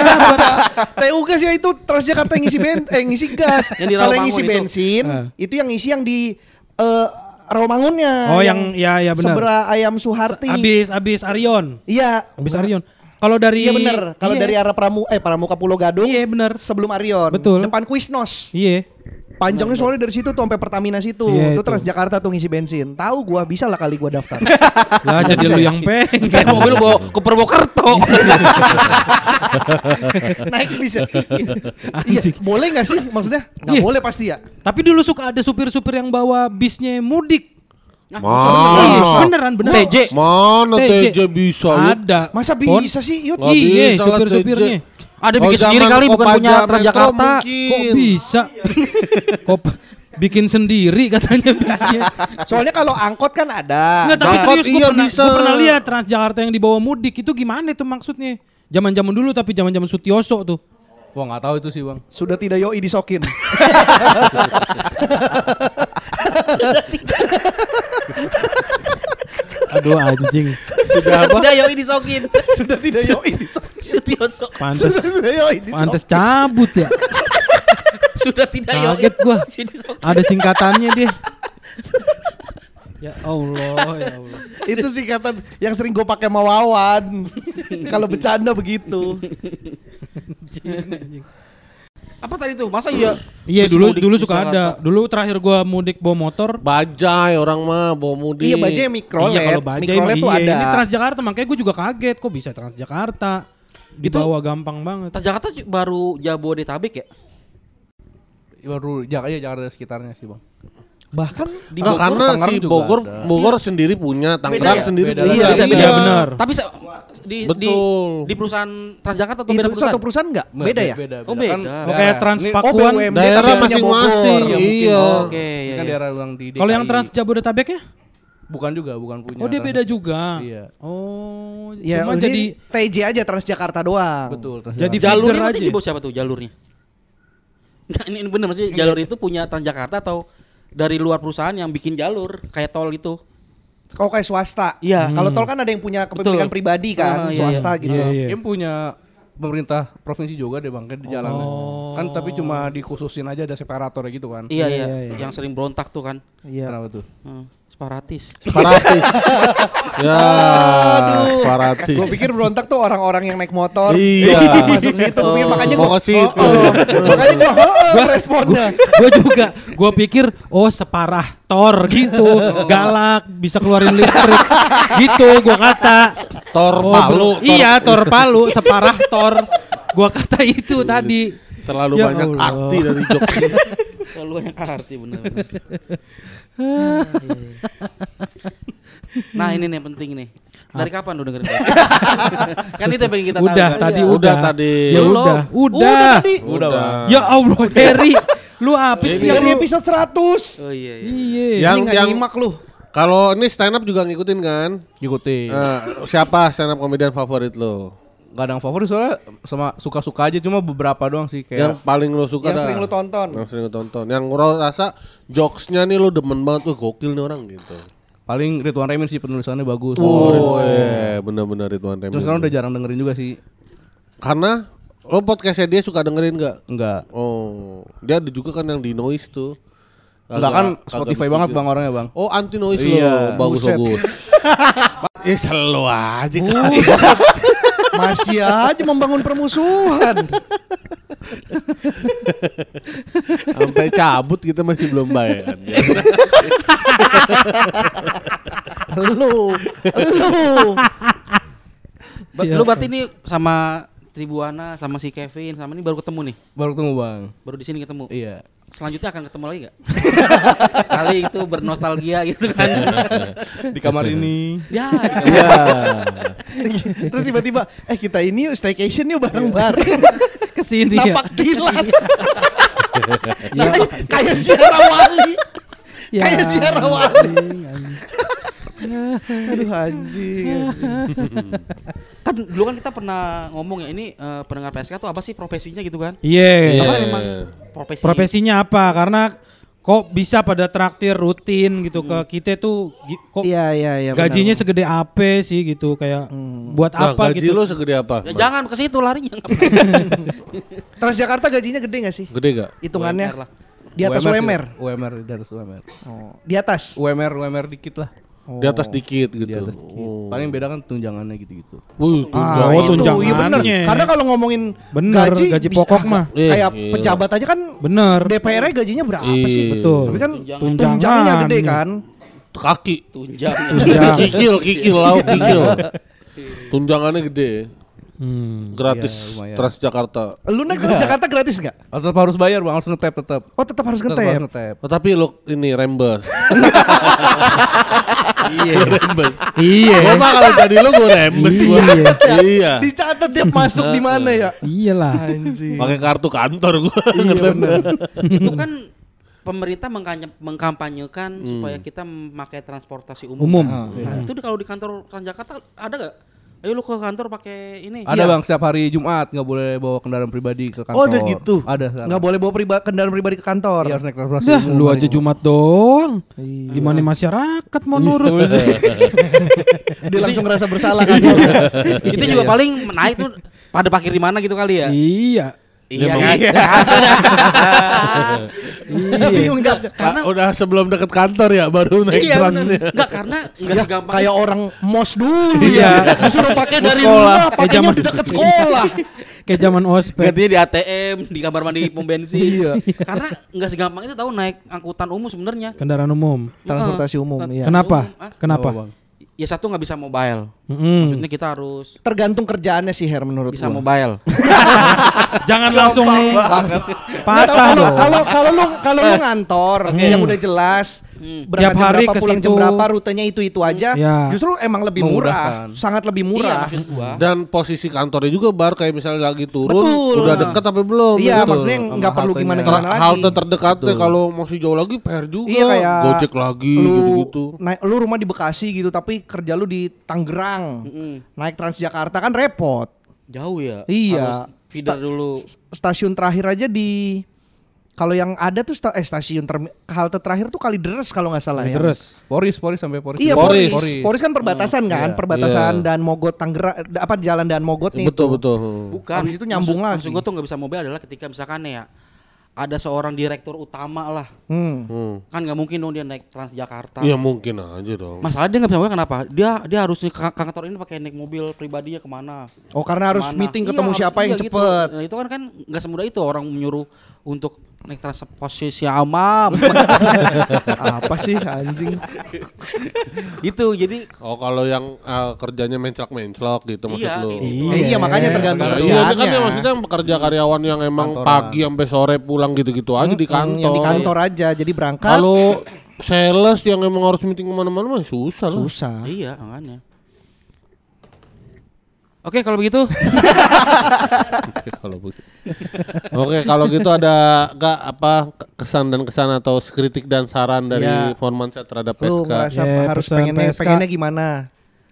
[LAUGHS] TU gas ya itu Transjakarta yang ngisi ben eh ngisi gas. Yang Kalau yang ngisi itu. bensin Ah. itu yang ngisi yang di eh Rawamangunnya. Oh, yang- ya, ya, benar. Sebera ayam Suharti. Abis abis Arion. Iya. Abis Arion. Kalau dari Iya bener. Kalau Iya. dari arah Pramu eh Pramuka Pulau Gadung. Iya bener. Sebelum Arion. Betul. Depan Quiznos. Iya. Panjangnya soalnya dari situ tuh sampai Pertamina situ. Iya, itu itu. Transjakarta tuh ngisi bensin. Tahu gua bisa lah kali gua daftar. [LAUGHS] Lah jadi lu yang pengen. [LAUGHS] Kayak mobil bawa ke Purwokerto. [LAUGHS] Naik bisa. iya, boleh nggak sih maksudnya? Nggak Iya. boleh pasti ya. Tapi dulu suka ada supir-supir yang bawa bisnya mudik. Mana? Iya, beneran beneran. TJ. Mana TJ. TJ bisa? Ada. Masa bisa sih? Nggak Iya, lah, supir-supirnya. Ada Oh, bikin sendiri kali bukan punya Transjakarta. Kok bisa? [LAUGHS] Kok bikin sendiri katanya bisnya. Soalnya kalau angkot kan ada. Enggak, tapi Angkot serius gue iya pernah, bisa. gua pernah lihat Transjakarta yang dibawa mudik itu gimana itu maksudnya? Zaman-zaman dulu tapi zaman-zaman Sutioso tuh. Wah nggak tahu itu sih bang. Sudah tidak yoi disokin. [LAUGHS] [LAUGHS] Aduh anjing. Sudah apa? Udah yuk [LAUGHS] disokin. Sudah tidak yoi disokin. Sutioso. Pantes Sudah tidak yoi disokin. pantes cabut ya. [LAUGHS] Sudah tidak yuk. Kaget gua. Ada singkatannya dia. ya Allah, ya Allah. Itu singkatan yang sering gue pakai sama Wawan. kalau bercanda begitu. Apa tadi tuh? Masa iya? Iya dulu mudik dulu suka ada. Dulu terakhir gua mudik bawa motor. Bajai orang mah bawa mudik. Iya bajanya mikrolet. Iya kalau bajai mikrolet tuh iya. ada. Ini Transjakarta makanya gue juga kaget kok bisa Transjakarta. Dibawa gampang banget. Jakarta ju- baru Jabodetabek ya? Baru Jakarta ya Jakarta sekitarnya sih bang. Bahkan Di Enggak, Bogor, karena Tangerang si juga Bogor ada. Bogor sendiri punya, Tangerang ya? sendiri Beda. punya. Iya, beda, Iya. benar. Tapi se- di, di Betul. di perusahaan Transjakarta atau beda perusahaan? satu perusahaan nggak? Beda ya? Beda, Oh, beda. Kan Oh, kayak daerah. Trans Ini- Pakuan. Oh, BUMD Daerah tapi punya masing-masing, Bogor. iya. Oke, Ini iya. kan iya. daerah ulang di Kalau yang. Trans Jabodetabek ya? Bukan juga, bukan punya. Oh dia Trans- beda juga. Iya. Oh, Ya, cuma ini jadi TJ aja Transjakarta doang. Betul. Trans Jadi. Jalurnya aja. di bawah siapa tuh jalurnya? Nggak, ini, ini bener maksudnya jalur itu punya Transjakarta atau dari luar perusahaan yang bikin jalur kayak tol itu? Kalau kayak swasta. Iya. Kalau tol kan ada yang punya kepemilikan Betul. pribadi kan, Ah, iya, swasta iya. gitu. Iya, iya. Em punya pemerintah provinsi juga deh bang, kan di jalan. Kan tapi cuma dikhususin aja ada separatornya gitu kan. Iya, Iya, iya, iya, iya. yang sering berontak tuh kan. Iya. Kenapa tuh? Hmm, separatis. Separatis. [LAUGHS] ya, separatis. Gue pikir berontak tuh orang-orang yang naik motor. Iya. Iya. Masuk situ. Gue pikir makanya gue. ke situ. makanya gue oh, responnya. gue juga gue pikir oh separah Thor gitu galak bisa keluarin listrik gitu gue kata Tor Oh, Palu. bro. iya Thor Palu separah Thor gue kata itu tadi Terlalu Ya banyak Allah. arti dari jok ini. [LAUGHS] Terlalu banyak arti bener. [LAUGHS] nah ini nih yang penting nih. Dari kapan lu dengerin? [LAUGHS] kan itu yang pengen kita Udah tahu. tadi kan? udah. Udah tadi. Ya udah. Udah Udah. tadi. Udah, Bang. Ya Allah, Harry. Lu apa sih lu? episode 100. Oh iya iya. Iya. Yang Ini nggak yang nyimak lu. kalau ini stand up juga ngikutin kan? Ikutin. Eh, siapa stand up komedian favorit lo? Gak ada yang favorit soalnya sama suka-suka aja cuma beberapa doang sih Yang kayak paling lo suka Yang dah? sering lu tonton. Yang sering lo tonton. Yang lo rasa jokesnya nih lo demen banget, wah gokil nih orang gitu. paling Ridwan Remin sih penulisannya bagus. Oh, iya, bener-bener Ridwan Remin. Terus sekarang udah jarang dengerin juga sih. Karena lo podcastnya dia suka dengerin nggak? Enggak. Oh, dia ada juga kan yang di noise tuh. Enggak kan Spotify banget. Bang orangnya Bang. Oh anti noise Iya. lo, bagus Buset. bagus. [LAUGHS] Eh selalu aja kali. [LAUGHS] Masih aja membangun permusuhan. [LAUGHS] Sampai cabut kita masih belum bayar. lu. Lu. Ba- Lu berarti ini sama Tribuana sama si Kevin sama ini baru ketemu nih. Baru ketemu Bang. Baru di sini ketemu. Iya. Selanjutnya akan ketemu lagi gak? [LAUGHS] Kali itu bernostalgia gitu kan. [LAUGHS] Di kamar ini. ya, di kamar. Iya. [LAUGHS] Terus tiba-tiba eh kita ini yuk staycation yuk bareng-bareng. Ke sini ya. Napak tilas. Kayak- Kayak siara wali. Ya. Kayak siara wali. Aduh anjing. kan dulu kan kita pernah ngomong ya ini eh, pendengar PSK tuh apa sih profesinya gitu kan? Iya. Apa Iya. emang profesi? Profesinya apa? Karena kok bisa pada traktir rutin gitu ke kita tuh kok Iya iya iya. gajinya benar. segede apa sih gitu kayak buat Nah, apa gaji gitu. lo segede apa? Ya, jangan ke situ larinya. [LAUGHS] Transjakarta gajinya gede gak sih? Gede gak? Hitungannya UMR di atas UMR. sih. UMR di atas UMR. Oh, di atas. UMR UMR dikit lah. Di atas dikit gitu. Di atas dikit. Oh. Paling beda kan tunjangannya gitu-gitu. Wih, tuh Ah, Oh, itu tunjangannya. iya bener. Karena kalau ngomongin Bener, gaji bisa- pokok mah. [LAUGHS] Kayak Eh, iya. pejabat aja kan Bener. DPR -nya gajinya berapa Iya. sih? Betul. Tapi kan Tunjangan. [LAUGHS] tunjangannya gede Tunjangan. kan. kaki. Tunjang. Tunjang. kikil, kikil, lauk kikil. Tunjangannya gede. Hmm. Gratis Iya. Transjakarta. Lu naik ke Jakarta gratis nggak? Oh, tetap harus bayar Bang, harus ngetap tetap. Oh tetap harus Tetap ngetep. ngetap. Oh, tapi lo ini rembes. Iya. rembes. Iya. Gua mah kalau jadi lo gue rembes gua. Iya. Iya. Dicatat dia masuk di mana ya? Iyalah. Anjing. Pakai kartu kantor gua. Iya bener. [LAUGHS] itu kan pemerintah mengkampanyekan supaya kita memakai transportasi umum. Umum. kan. Nah, itu di- kalau di kantor Transjakarta ada gak? Ayo lu ke kantor pakai ini. Ada Iya. Bang setiap hari Jumat nggak boleh bawa kendaraan pribadi ke kantor. Oh, ada gitu? Ada. Nggak boleh bawa priba, kendaraan pribadi ke kantor. Iya harus naik transportasi Dah, umum lu aja Jumat. Jumat doang. Gimana masyarakat mau nurut? [LAUGHS] Dia langsung ngerasa bersalah kan. itu juga paling naik tuh pada parkir di mana gitu kali ya. iya. Iya kan? Bingung jawabnya. Karena udah sebelum deket kantor ya baru naik Iya transnya. Enggak karena enggak segampang Kayak orang mos dulu Iya. ya. Disuruh pakai dari rumah, pakainya zaman- di dekat sekolah. [LAUGHS] Kayak zaman ospek. gantinya di ATM, di kamar mandi pom bensin. [LAUGHS] Karena enggak segampang itu tahu naik angkutan umum sebenarnya. Kendaraan umum. Transportasi umum, iya. Kenapa? Umum, ah. Kenapa? Bang. Ya satu nggak bisa mobile. Mm-mm. Maksudnya kita harus Tergantung kerjaannya sih Her menurut bisa gua. mobile. [LAUGHS] Jangan langsung patah tahu, kalau kalau kalau lu kalau lu ngantor Oke. yang udah jelas berangkat Tiap jam hari berapa ke pulang jam berapa rutenya itu itu aja Ya. justru emang lebih murah Memudahkan. sangat lebih Iya murah gua. Dan posisi kantornya juga bar kayak misalnya lagi turun Betul. udah deket tapi belum. iya gitu. maksudnya Sama nggak perlu gimana gimana lagi halte terdekatnya kalau masih jauh lagi PR juga. iya kayak Gojek lagi gitu-gitu. naik lu rumah di Bekasi gitu tapi kerja lu di Tangerang Mm-mm. naik Transjakarta kan repot Jauh ya. Iya. Harus feeder Sta- dulu. stasiun terakhir aja di kalau yang ada tuh sta- eh stasiun termi- halte terakhir tuh kali deres kalau nggak salah ya Terus. Poris, Poris sampai Poris. Iya. Poris. Poris. Poris. kan perbatasan kan, iya. perbatasan Iya. dan Mogot Tangerang eh, apa jalan dan Mogot nih. Betul itu. betul. Bukan. Habis itu nyambung maksud, lagi. Maksud gua tuh nggak bisa mobile adalah ketika misalkan ya ada seorang direktur utama lah. Hmm. Hmm. Kan nggak mungkin dong dia naik Transjakarta. Iya mungkin aja dong. Masalah dia nggak bisa mobile kenapa? Dia dia harus ke, kantor ini pakai naik mobil pribadinya ke mana? Oh karena harus Ke mana? meeting Iya, ketemu harus- siapa yang iya gitu. cepet. Nah, itu kan kan nggak semudah itu orang menyuruh untuk naik transportasi amam. [LAUGHS] apa sih anjing? itu jadi Oh kalau yang eh, kerjanya menclok-menclok gitu maksud Iya, lu. gitu. Eh, iya makanya tergantung Nah, iya itu kan ya maksudnya pekerja karyawan yang emang Kantoran. pagi sampai sore pulang gitu-gitu aja di kantor. Yang di kantor aja jadi berangkat Kalau sales yang emang harus meeting ke mana-mana mah susah lah. susah. iya makanya. Oke kalau begitu [LAUGHS] Oke, kalau begitu. Oke, kalau gitu ada gak apa kesan dan kesan atau kritik dan saran dari Ya. Formansyah terhadap Lu PSK? ngerasa Ya, harus pesan pengennya PSK. pengennya gimana?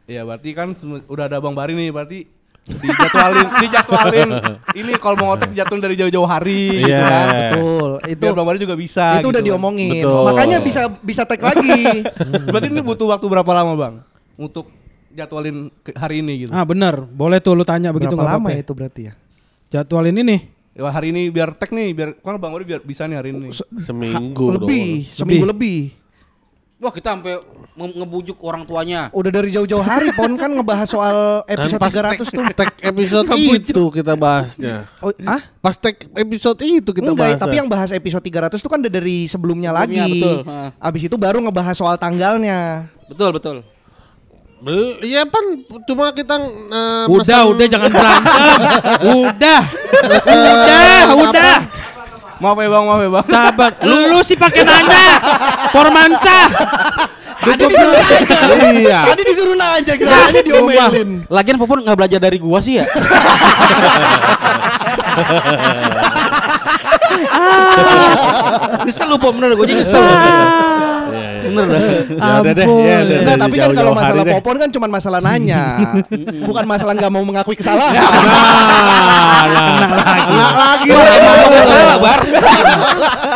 Ya berarti kan udah ada Bang Bari nih berarti dijadwalin [LAUGHS] dijadwalin ini kalau mau ngotek dijadwalin dari jauh-jauh hari gitu Iya. kan. Betul. Itu Biar Bang Bari juga bisa itu udah gitu kan. diomongin. Betul. Makanya bisa bisa tag lagi. [LAUGHS] Berarti ini butuh waktu berapa lama Bang untuk jadwalin ke hari ini gitu. Ah bener, boleh tuh lu tanya begitu Berapa nggak lama apa-apa. itu berarti ya? Jadwal ini nih. Ya, hari ini biar tag nih biar kan Bang Bari biar bisa nih hari ini. Seminggu lebih, dong. seminggu lebih. Wah kita sampai nge- ngebujuk orang tuanya Udah dari jauh-jauh hari Pon kan ngebahas soal Kan episode pas 300 tuh. tag episode itu kita bahasnya. Oh, ah? Pas tag episode itu kita Enggak, bahas. tapi yang bahas episode 300 tuh kan udah dari sebelumnya, Sebelumnya, lagi. betul. Abis itu baru ngebahas soal tanggalnya. Betul betul Iya pan cuma kita eh, Udah, mesen- udah jangan berantem. udah. mesen Udah, udah. Maaf ya Bang, maaf ya Bang. Sabar. Lu, lu sih pakai nanya. Formansa. Tadi disuruh nanya. Iya. Tadi disuruh nanya, kita aja diomelin. Lagian Popon nggak belajar dari gua sih ya [LAUGHS] Nyesel lu Pop bener gue jadi nyesel Bener dah Ya deh, ya Enggak, deh, tapi kan kalau masalah deh. popon kan cuma masalah nanya. Bukan masalah nggak mau mengakui kesalahan. Nah, nah. Kena lagi. Salah Bar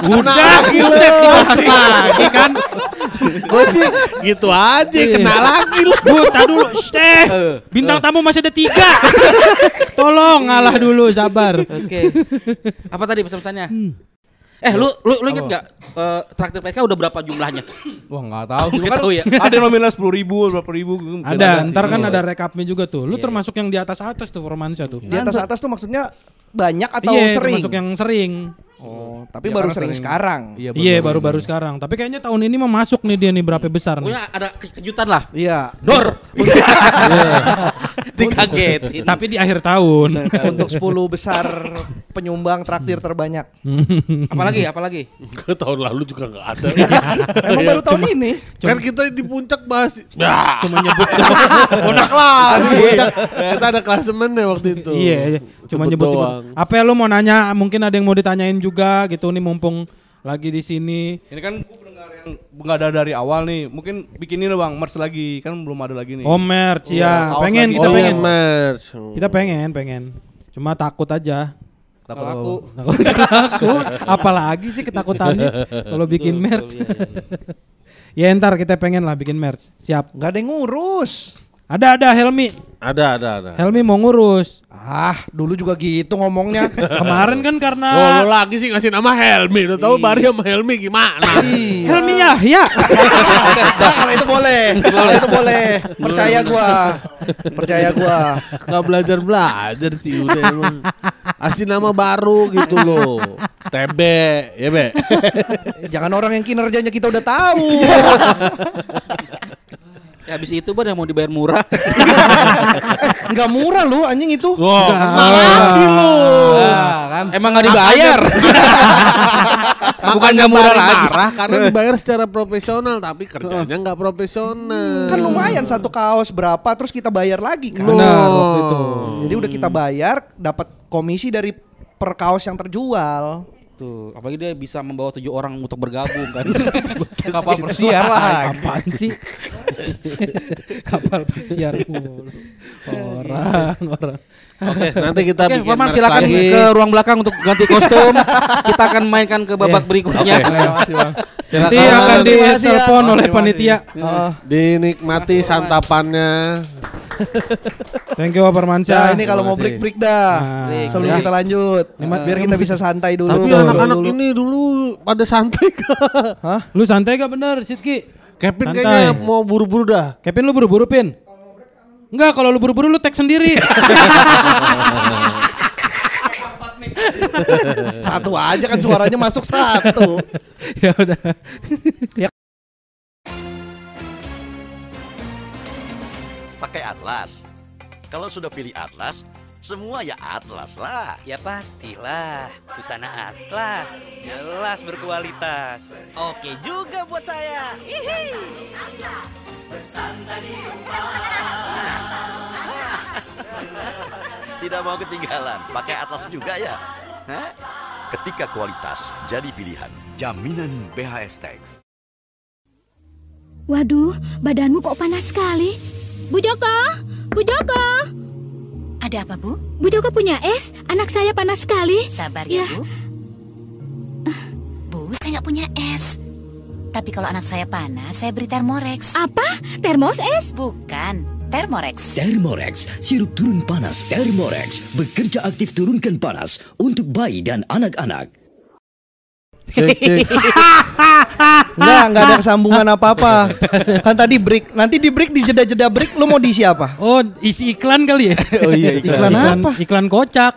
Udah, dibahas lagi kan. Gue sih gitu aja kena lagi lu. Bu, dulu. Shh, teh. Bintang tamu masih ada tiga. [LAUGHS] Tolong ngalah dulu, sabar. Oke Apa tadi pesan-pesannya Eh lu lu, lu inget gak eh, traktir PK udah berapa jumlahnya? Wah nggak tahu. Nggak kan tahu ya. Ada nominal sepuluh ribu, berapa ribu. gitu. Ada, ntar kan ada rekapnya juga tuh. Lu termasuk yang di atas atas tuh Formansa tuh. Di atas atas tuh maksudnya banyak atau Iya, sering? termasuk yang sering. Oh, tapi Ya, baru sering, sering. sekarang. Iya, Iya, baru-baru sekarang. Tapi kayaknya tahun ini mau masuk nih dia nih berapa besar nih. Pokoknya ada ke- kejutan lah Iya. Dor [LAUGHS] Dikagetin Tapi di akhir tahun. Untuk 10 besar penyumbang traktir terbanyak. [LAUGHS] Apalagi apalagi Ke tahun lalu juga nggak ada. Emang baru tahun ini. Kan kita di puncak bahas. Ya, Cuma nyebut [LAUGHS] puncak lah. Puncak. Kita ada klasemen ya waktu itu. Iya, iya. cuma Sebut nyebut doang. Apa ya lu mau nanya? Mungkin ada yang mau ditanyain juga gitu nih mumpung lagi di sini. Ini kan gua pendengar yang nggak ada dari awal nih. Mungkin bikin ini bang, merch lagi. Kan belum ada lagi nih. Oh, merch ya. kaos pengen kita oh, pengen. iya, merch. Kita pengen, pengen. Cuma takut aja. Takut apa? [LAUGHS] Takut laku. Apalagi sih ketakutannya kalau bikin merch. [LAUGHS] ya ntar kita pengen lah bikin merch. Siap. Nggak ada yang ngurus. Ada ada Helmi. Ada, ada, ada. Helmi mau ngurus. Ah, dulu juga gitu ngomongnya. [LAUGHS] Kemarin kan karena Oh, lo lagi sih ngasih nama Helmi. Lo tahu Bari sama Helmi gimana? Iya. Helmi Yahya. [LAUGHS] Nah, kalau itu boleh. Kalau itu boleh. Percaya gua. Percaya gua. Gak belajar belajar sih udah emang. Kasih nama baru gitu loh. TB, ya be. [LAUGHS] Jangan orang yang kinerjanya kita udah tahu. Ya habis itu bar yang mau dibayar murah [LAUGHS] Nggak murah lu anjing itu. Wah, kenal lagi lu. Nah, kan. Emang gak dibayar [LAUGHS] Bukan nggak murah lagi marah karena dibayar secara profesional tapi kerjanya nggak profesional. Kan lumayan satu kaos berapa terus kita bayar lagi kan. Benar waktu itu. Jadi udah kita bayar dapat komisi dari per kaos yang terjual. Tuh apalagi dia bisa membawa tujuh orang untuk bergabung kan [LAUGHS] [LAUGHS] Kapal persiar lah. Apaan sih? Kapal pesiar mulu. Orang, orang. Oke, [LAUGHS] nanti kita Oke, bikin Paman silakan lagi. ke ruang belakang untuk ganti kostum. Kita akan mainkan ke babak berikutnya. Nanti Silakan. akan Terima kasih ya. ditelepon oleh Terima kasih. panitia. Oh. Dinikmati santapannya. Thank you Pak Nah, Mansyah. ini kalau mau kasih. break-break dah. Nah, Sebelum ya. kita lanjut. Biar kita bisa santai dulu. Tapi anak-anak ini dulu pada santai kak. Lu santai gak bener, Sidki? Kevin Santai. kayaknya mau buru-buru dah. Kevin lu buru-buru Pin? Enggak, kalau lu buru-buru lu tag sendiri. [LAUGHS] Satu aja kan suaranya masuk satu. [LAUGHS] ya udah. pakai Atlas. Kalau sudah pilih Atlas, semua ya Atlas lah. Ya pastilah, busana Atlas jelas berkualitas. Oke juga buat saya. [LAUGHS] Tidak mau ketinggalan, pakai Atlas juga ya. Hah? Ketika kualitas jadi pilihan. Jaminan BHS Tax. Waduh, badanmu kok panas sekali. Bu Joko, Bu Joko. Ada apa, Bu? Bu Joko punya es, anak saya panas sekali. Sabar ya, Ya. Bu. Bu, saya nggak punya es. Tapi kalau anak saya panas, saya beri Thermorex. Apa? Termos es? Bukan, Thermorex. Thermorex, sirup turun panas Thermorex bekerja aktif turunkan panas untuk bayi dan anak-anak. Cek, cek. Enggak, [LAUGHS] enggak ada kesambungan apa-apa. Kan tadi break. Nanti di break di jeda-jeda break lu mau diisi apa? Oh, isi iklan kali ya? Oh iya, Iklan apa? Iklan kocak.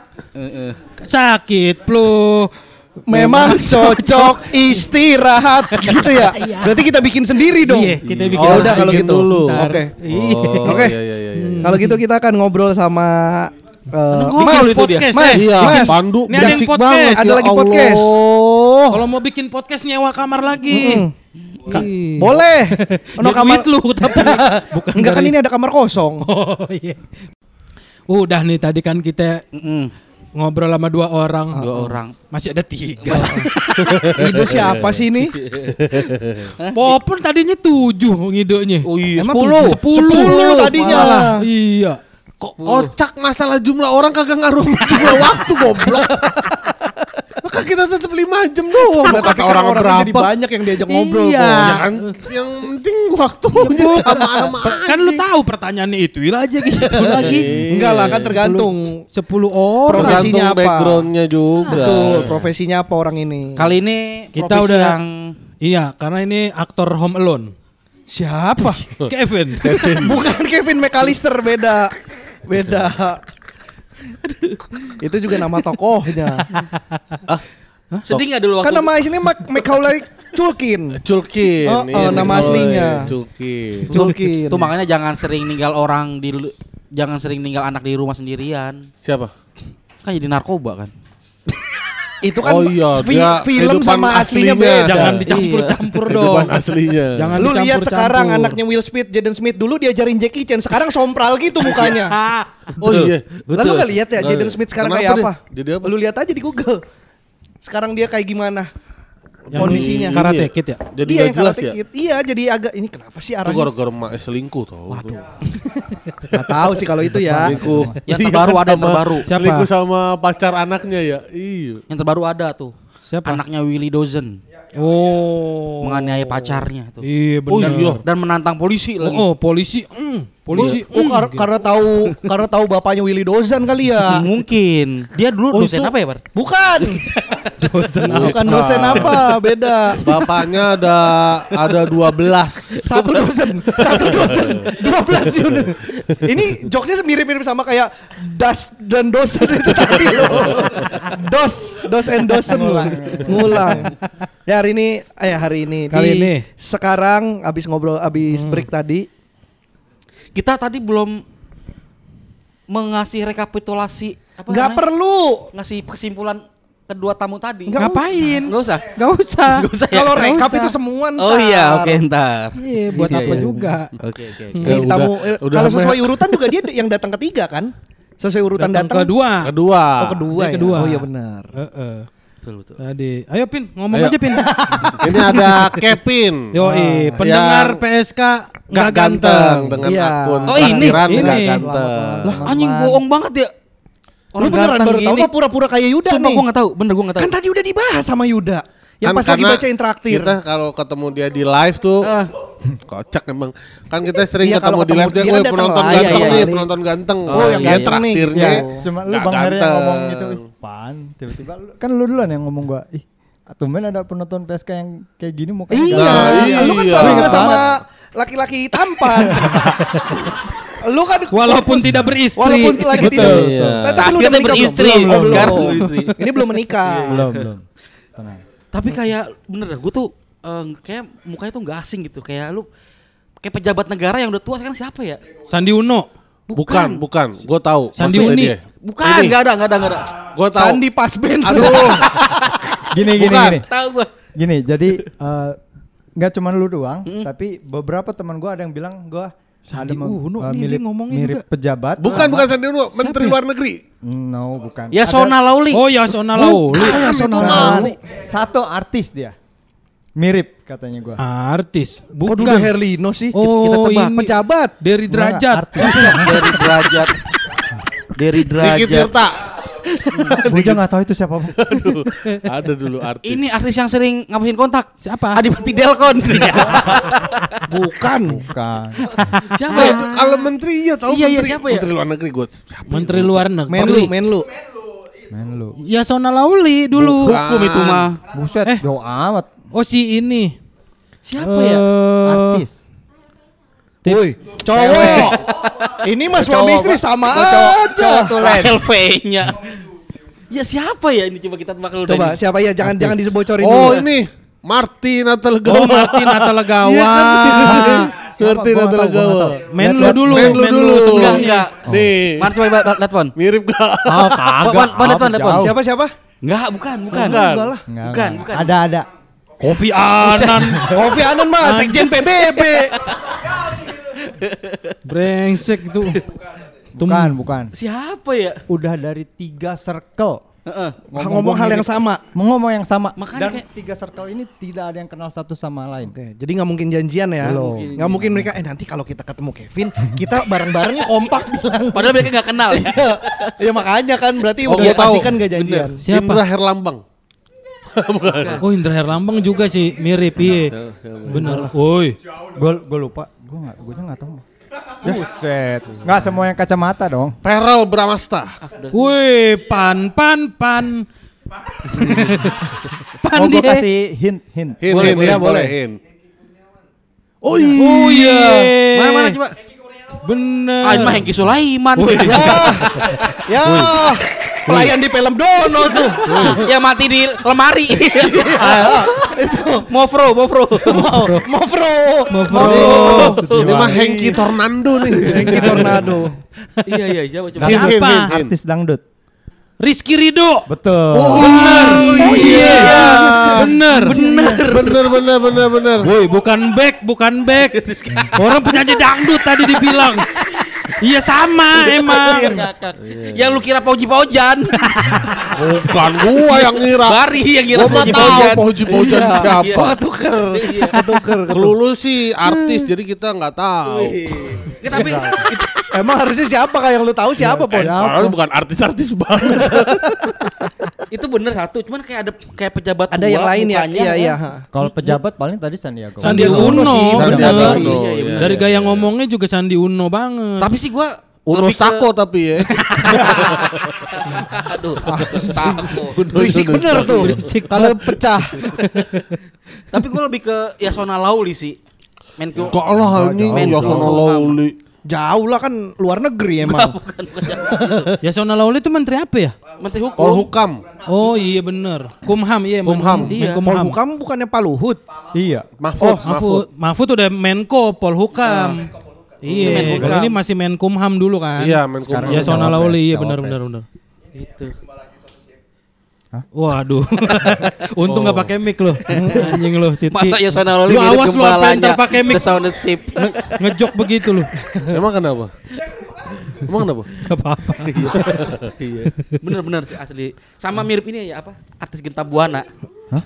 Sakit, flu. Memang cocok [LAUGHS] istirahat gitu ya. Berarti kita bikin sendiri dong. Iya, kita bikin. Oh, udah kalau gitu. Oke. Oh, Oke. iya, iya, iya, iya. Kalau gitu kita akan ngobrol sama eh, Ngobrol Mas, itu dia. Mas, Iya, Mas. Pandu Ini ada yang podcast. banget, Ada ya lagi Allah. podcast. Kalau mau bikin podcast nyewa kamar lagi. Ka- Ih. Boleh. [LAUGHS] Ono kamar lu [LAUGHS] tapi bukan Enggak kan ini ada kamar kosong. [LAUGHS] Oh iya. Udah nih tadi kan kita Mm-mm. ngobrol sama dua orang. Dua orang. Masih ada tiga. Ide siapa sih ini? Popon tadinya tujuh ngidenya. Oh iya, Emang sepuluh. tujuh? Sepuluh tadinya. Malah. Iya. Kok kocak masalah jumlah orang kagak ngaruh sama jumlah [LAUGHS] waktu goblok. Maka kita tetap lima jam doang. Mau kata orang jadi berapa? banyak yang diajak ngobrol Iya. kok. Ya kan, yang penting waktunya sama sama Kan lu tahu pertanyaannya itu aja gitu [LAUGHS] lagi. Enggak lah kan tergantung Sepuluh orang. Profesinya apa? backgroundnya juga. Betul, profesinya apa orang ini? Kali ini Kita profesi udah yang Iya, karena ini aktor Home Alone. Siapa? [LAUGHS] Kevin. Bukan Kevin McAllister beda. Beda. Itu juga nama tokohnya. sedih nggak dulu waktu Kan nama aslinya Mac- Macaulay Culkin. Culkin. Oh, iya, oh, nama Nikolai aslinya. Culkin. Culkin. Tuh makanya jangan sering ninggal orang di jangan sering ninggal anak di rumah sendirian. Siapa? Kan jadi narkoba kan. Itu kan Oh iya, fi- dia film sama aslinya aslinya. beda. Jangan dicampur-campur dong. Kehidupan aslinya. Jangan Lu lihat sekarang anaknya Will Smith, Jaden Smith dulu diajarin Jackie Chan, sekarang sompral gitu mukanya. [LAUGHS] Oh iya. Lalu gak lihat ya Jaden. Smith sekarang Kenapa kayak apa? Jadi apa? Lu lihat aja di Google. Sekarang dia kayak gimana? Yang kondisinya. di Karate Iya. Kid ya? Jadi Iya gak yang jelas Karate ya? Kid. Iya, jadi agak ini kenapa sih arahnya? gara-gara emak selingkuh tau. Waduh. [LAUGHS] Gak tahu sih kalau itu ya. Selingkuh. Yang Iya terbaru kan ada yang terbaru. Siapa? Selingkuh sama pacar anaknya ya. Iya. Yang terbaru ada tuh. Siapa? Anaknya Willy Dozen Oh. menganiaya pacarnya tuh. Iya Oh benar. iya. Dan menantang polisi lagi. Oh, oh, polisi. mm, polisi. Oh, mm, kar- gitu. karena tahu karena tahu bapaknya Willy Dozan kali ya. [LAUGHS] Mungkin. Dia dulu Oh, dosen itu- apa ya, Bar? Bukan. [LAUGHS] Bukan dosen apa, beda. Bapaknya ada ada 12. Satu dosen, satu dosen, [LAUGHS] 12 unit. Ini jokesnya mirip-mirip sama kayak das dan dosen itu tadi loh. Dos, dos and dosen ngulang. Ngulang. Ya hari ini, eh hari ini Kali di ini. sekarang abis ngobrol abis break tadi Kita tadi belum mengasih rekapitulasi apa nggak namanya? perlu. ngasih kesimpulan kedua tamu tadi. Nggak Ngapain? Nggak usah. Gak usah. [LAUGHS] Nggak usah ya? Kalau Nggak rekap usah. itu semua ntar. Oh iya, oke ntar. Iya, buat Iya, apa iya. juga? Oke, oke. Ya, tamu eh, kalau sesuai urutan juga dia yang datang ketiga kan? Sesuai urutan Datang datang. kedua. Kedua. Oh kedua Dia ya. kedua. Oh iya benar. Heeh. Betul, betul. Tadi, ayo Pin, ngomong Ayo. aja Pin. [LAUGHS] Ini ada Kevin. Yo, pendengar Yang PSK Nggak ganteng ganteng. dengan Iya. akun Oh, ini. Ini. ganteng. Lah, anjing bohong banget ya. Lu beneran baru tahu apa pura-pura kayak Yuda Sumpah nih? gua gak tahu, bener gua gak tahu. Kan tadi udah dibahas sama Yuda. Yang Kan pas lagi karena bacain traktir. Kita kalau ketemu dia di live tuh Ah. kocak emang. Kan kita sering Iya, ketemu kalau di live ketemu dia dia penonton lah. ganteng Iya, iya, nih, iya. penonton ganteng. Oh, yang Dia ganteng nih. traktirnya. Ya, cuma lu Bang Heri yang ngomong gitu, pan, tiba-tiba lu- kan lu duluan yang ngomong gua, ih, tumben ada penonton PSK yang kayak gini mukanya Iya, Nah, lu kan iya. sama banget. laki-laki tampan. [LAUGHS] lu kan Walaupun fokus- tidak beristri. Walaupun lagi Betul. tidak. Iya. Tapi lu udah menikah beristri, belum? Oh, belum. kartu istri. Ini belum menikah. belum belum. Tenang. Tapi kayak bener dah, gue tuh eh, kayak mukanya tuh nggak asing gitu. Kayak lu kayak pejabat negara yang udah tua sekarang siapa ya? Sandi Uno. Bukan, bukan. Gue tahu. Sandi Uni. dia. Bukan, Ini. nggak ada, nggak ada, nggak ada. Gue tahu. Sandi Pasben. Aduh. [LAUGHS] Gini gini Bukan. gini. Tahu gua. Gini, jadi [LAUGHS] eh, nggak cuma lu doang, tapi beberapa teman gua ada yang bilang gua Sandi Uno nih, mirip, dia ngomongnya mirip juga. pejabat. Bukan bukan Sandi Uno, Menteri ya? Luar Negeri. No, bukan. Ya Sona Lauli. Oh ya Sona Lauli. Nah, Satu artis dia. Mirip katanya gua. Artis. Kok Bukan. Duda Herlino sih? Oh, kita tebak. ini. Pejabat. Dari derajat. Artis. Dari derajat. Dari Dikit derajat. Tirta. Gua juga nggak tahu itu siapa. Aduh, ada dulu artis. Ini artis yang sering ngabisin kontak. Siapa? Adipati Delkon. [LAUGHS] Bukan. Bukan. Siapa ya? kalau menteri iya tahu Iya, iya, menteri. siapa ya? Menteri Luar Negeri gue. Siapa? Menteri Luar Negeri. Menlu, Menlu. Men lu. Ya Sona Lauli dulu. Bukan. Hukum itu mah. Buset, Eh. jauh amat. Oh si ini. Siapa ya? Eh, Artis. Woi, cowok. Ini mah suami istri sama aja. LV-nya. [LAUGHS] Ya siapa ya ini coba kita tebak dulu. Coba siapa ya jangan jangan disebocorin Oh dulu. ini Martin Atalegawa. Oh Martin Atalegawa. [LAUGHS] Iya kan? Martin Atalegawa. tahu. Menlu dulu, Menlu Menlu dulu. sebelumnya. Enggak. Nih. Mari coba lihat lihat Pon. Mirip gak? [LAUGHS] Oh kagak. Pon, Pon, lihat Pon, lihat Pon. jauh. Siapa siapa? Enggak, bukan, bukan. Bukan. Enggak Bukan, bukan. Ada ada. Kofi Annan. Kofi Annan mah sekjen PBB. Brengsek itu. Bukan, bukan. Siapa ya? Udah dari tiga circle. Heeh. Ngomong hal yang sama. Ngomong yang sama. Makanya Dan kayak- tiga circle ini tidak ada yang kenal satu sama lain. Oke, jadi nggak mungkin janjian ya. Nggak mungkin mereka eh nanti kalau kita ketemu Kevin, kita bareng-barengnya kompak [LAUGHS] bilang. Padahal mereka nggak kenal [LAUGHS] ya. ya makanya kan berarti Oh, udah gua tahu. dipastikan gak janjian. Siapa? Indra Herlambang. [LAUGHS] Oh Indra Herlambang juga sih mirip iya. Bener. Woi. Gue gue lupa. Gue nggak gue nggak tahu. Buset. Nggak semua yang kacamata dong. Perel Bramasta. Woi, pan pan pan. [LAUGHS] pan Oh, gue kasih hint hint. Hin, Boleh, hin, boleh, hin, boleh. hin. Oh iya. Mana mana coba? Bener. Ah, ini mah Hengki Sulaiman. Ya, [LAUGHS] pelayan di film Dono tuh. yang mati di lemari. [LAUGHS] Mofro, Mofro. Mau pro. Mau pro. Ini mah Hengki Tornando nih. Hengki Tornado. iya iya, coba coba. Hin, hin, Siapa? Artis dangdut. Rizky Rido. Betul. Bener. Oh iya. Bener. Bener, bener, bener, bener, bener. Woi, bukan back, bukan back. [LAUGHS] Orang penyanyi dangdut tadi dibilang. Iya sama emang. Yang lu kira Pauji Paujan. [LAUGHS] Bukan gua yang ngira. Bari yang Gua mah Pauji tahu Paujan. Pauji Paujan Iya, siapa. iya. Tuker. Iya. Tuker. Kelulu sih artis jadi kita nggak tahu. Tapi Emang harusnya siapa kayak yang lu tahu siapa, Pon? Padahal bukan artis-artis banget. [LAUGHS] itu bener satu, cuman kayak ada kayak pejabat Ada yang lain ya? Iya, kan. iya. Kalau pejabat paling tadi Sandiaga. Sandiaga Uno. Sandiaga. Uno, Iya, iya, iya. Dari gaya ngomongnya juga Sandi Uno banget. Tapi sih gua Uno lebih ke- tapi ya. [LAUGHS] Aduh, Stako. Berisik bener tuh. Kalau pecah. [LAUGHS] Tapi gua lebih ke Yasona Lauli sih. Menko. Kok lah ini Yasona jauh. Lauli. Jauh lah kan luar negeri emang. bukan, bukan. [LAUGHS] Yasona Lauli itu menteri apa ya? Menteri hukum. Pol Hukam. Oh iya bener. Kumham iya. Kumham. Iya. Polhukam bukannya Pak Luhut. Iya. Mahfud, Oh, Mahfud. Mahfud. Mahfud udah Menko Polhukam. Iya, kalau ini masih Menkumham dulu kan. Iya, Menkumham. [LAUGHS] Ya Sona Lauli, iya cawapres. benar benar benar. Itu. Waduh. Untung nggak pakai mic lo. Anjing lo, Siti. Masa Lu mirip awas lu pakai mic. The Sound Ship. Nge- ngejok begitu lu. Emang kenapa? [LAUGHS] Emang kenapa? Gak apa-apa. [LAUGHS] Iya. Bener-bener sih asli. Sama mirip ini ya apa? Artis Genta Buana.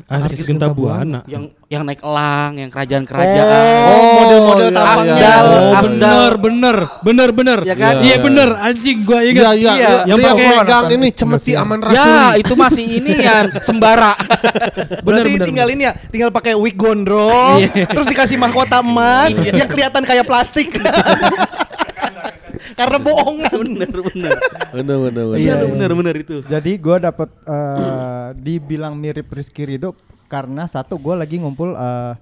Artis Genta Buana. Yang yang naik elang, yang kerajaan-kerajaan. Oh, model-model iya, tampangnya. iya. Oh, Afdal. bener, bener, bener, bener. Ya kan? Iya bener, anjing gua ingat. Iya, iya. Iya. Yang pakai pegang ini cemeti aman rasuli. Ya, itu masih ini kan [LAUGHS] sembara. Bener, Berarti bener, tinggal ini ya, tinggal pakai wig gondrong, Iya. terus dikasih mahkota emas yang kelihatan kayak plastik. [LAUGHS] Karena bohongan. bener, bener. Bener, bener, bener. Iya, bener, bener itu. Jadi gue dapet eh, dibilang mirip Rizky Ridho karena satu gue lagi ngumpul eh,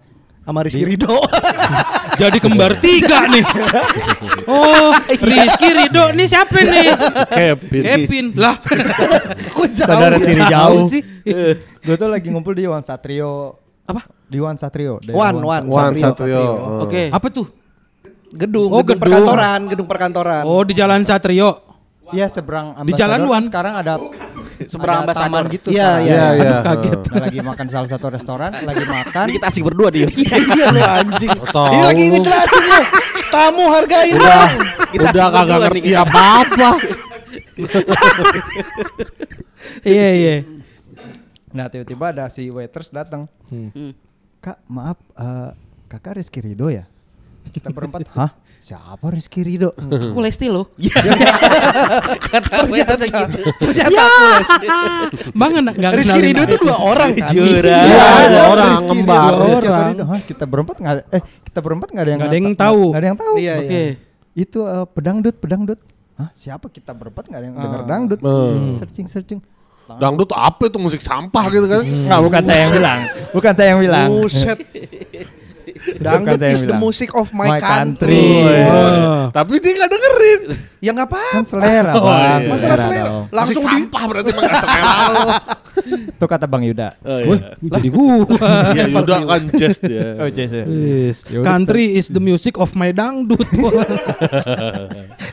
Sama Rizky Ridho. [LAUGHS] Jadi kembar tiga nih. Oh, [LAUGHS] Rizky Ridho nih siapa nih? Kevin. Kevin. Lah, [LAUGHS] Kok jauh? saudara tiri jauh sih. gue tuh lagi ngumpul di Wan Satrio. Apa? Di Wan Satrio. Wan, Wan, Wan Satrio. Satrio. Oke. Apa tuh? Gedung, Oh, gedung, gedung. perkantoran, gedung perkantoran. Oh, di Jalan Satrio. Iya seberang Di Jalan Ambasador Wan. Sekarang ada Seberang ada taman Ambasador. gitu. Iya, iya. Iya, iya. kaget. Nah, lagi makan salah satu restoran, lagi makan. Ini kita asik berdua dia. Iya lu anjing. Tahu Ini lagi ngejelasin lu. Kamu hargain Udah. Kita udah kagak ngerti apa-apa. Iya iya. Nah tiba-tiba ada si waiters datang. Hmm. Kak maaf, eh, kakak Rizky Rido ya? Kita berempat, hah? Siapa Rizky Rido? Aku Lesti loh. [LAUGHS] Kata ternyata gitu. Ternyata Ya. aku Lesti. Bang enggak Rizky Rido itu dua orang kan? Jurang. Iya, Ada dua orang ngembar. Rizky Orang. Kita berempat nggak ada, eh kita berempat nggak ada yang Nggak ada yang tahu. nggak ada yang tahu. Iya, Oke. Itu eh, pedangdut, pedangdut. Hah, siapa kita berempat nggak ada yang dengar dangdut? Hmm. Searching, searching. Dangdut apa itu musik sampah gitu kan? Nggak, bukan saya yang bilang. Bukan saya yang bilang. Buset. Dangdut is the music of my, My country. country. Oh. Tapi dia nggak dengerin. Ya nggak apa-apa. Kan selera, Oh, Bang. iya. Masalah selera. dong. Langsung musik di sampah berarti mah nggak selera [LAUGHS] lo. Itu kata Bang Yuda. Oh, Wah, iya. jadi gua. [LAUGHS] Iya, Yuda kan jazz dia. Oh, Jess ya. Yes. Ya Country is the music of my dangdut. [LAUGHS]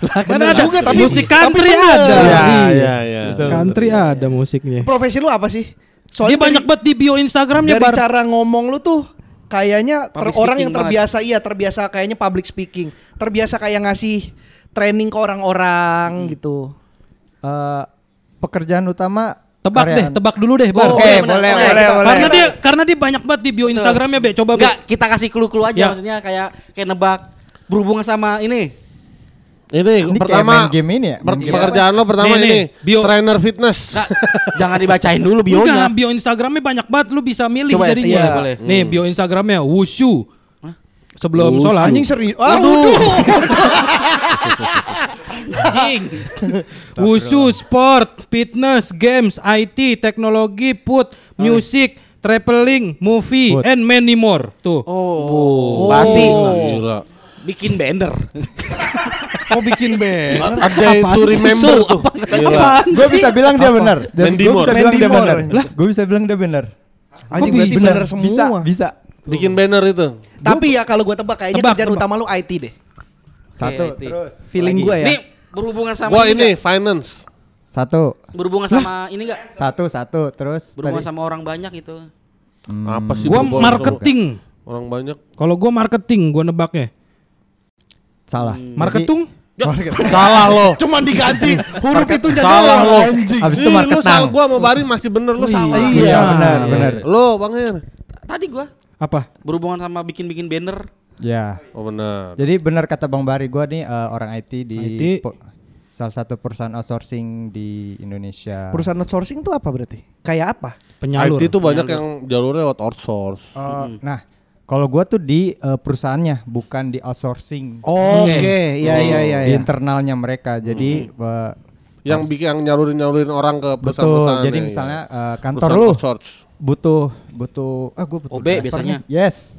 lah kan ada juga, tapi- musik country ada. Iya, Iya. iya, iya. Country ada musiknya. Profesi lu apa sih? Dia Soalnya banyak dari, banget di bio Instagramnya dari bar. cara ngomong lu tuh kayaknya ter- Public orang yang terbiasa iya terbiasa kayaknya public speaking, terbiasa kayak ngasih training ke orang-orang Hmm. gitu. Eh, pekerjaan utama Tebak deh, karyaan. tebak dulu deh, Bar. Oh, Oke, iya, boleh, Oke, boleh, kita- boleh. Karena dia karena dia banyak banget di bio Instagramnya, Be. Coba, Be. Enggak, kita kasih clue-clue aja Ya. maksudnya kayak kayak nebak berhubungan sama ini. Ini, Ini kayak pertama main game ini ya? per- game pekerjaan lo pertama Nih, nih, ini bio. trainer fitness. Nggak, jangan dibacain dulu Enggak, bionya. bio Instagramnya banyak banget, lu bisa milih Coba, jadinya. iya. Boleh. Nih, bio Instagramnya wushu. Sebelum sholat. Anjing serius. Aduh. Anjing. Wushu, sport, fitness, games, IT, teknologi, food, music, traveling, movie, and many more. Tuh. Oh, berarti Gila. Bikin banner. Mau [LAUGHS] bikin band. A day to remember tuh. Gila. Apaan Gue bisa bilang dia benar. Dan gue bisa bilang dia benar. Moore. Gue bisa bilang dia benar. Anjing berarti bisa? bener semua. Bisa, bisa. Bikin banner itu. Tapi ya kalau gue tebak kayaknya Tebak, kerjaan tebak. utama lu IT deh. Satu, terus. Feeling gue ya. Ini berhubungan sama Gua ini ini finance. Satu, berhubungan sama ini enggak? satu, satu, terus. Berhubungan sama orang banyak itu. Apa sih? Gua marketing. Orang banyak. Kalau gua marketing, gua nebaknya. Salah. Marketing? [LAUGHS] Salah lo. Cuman diganti [LAUGHS] huruf itu jadi Salah lo. anjing. Abis itu Ih, lu marketing. salah gua sama Bari masih bener lu salah. Iya, benar, benar. Lo Bang Her. Tadi gua Apa? berhubungan sama bikin-bikin banner. Ya. Oh benar. Jadi benar kata Bang Bari, gue nih eh, orang IT di IT. po- salah satu perusahaan outsourcing di Indonesia. Perusahaan outsourcing itu apa berarti? Kayak apa? Penyalur. IT tuh banyak yang jalurnya lewat outsource. Eh, Nah, kalau gue tuh di eh, perusahaannya, bukan di outsourcing. Oke, iya iya iya. Di iya. internalnya mereka. Jadi eh, yang bikin yang nyalurin nyalurin orang ke betul. perusahaan-perusahaan. Jadi ya, misalnya ya. eh, kantor lu butuh butuh ah gue butuh OB driver biasanya. Yes.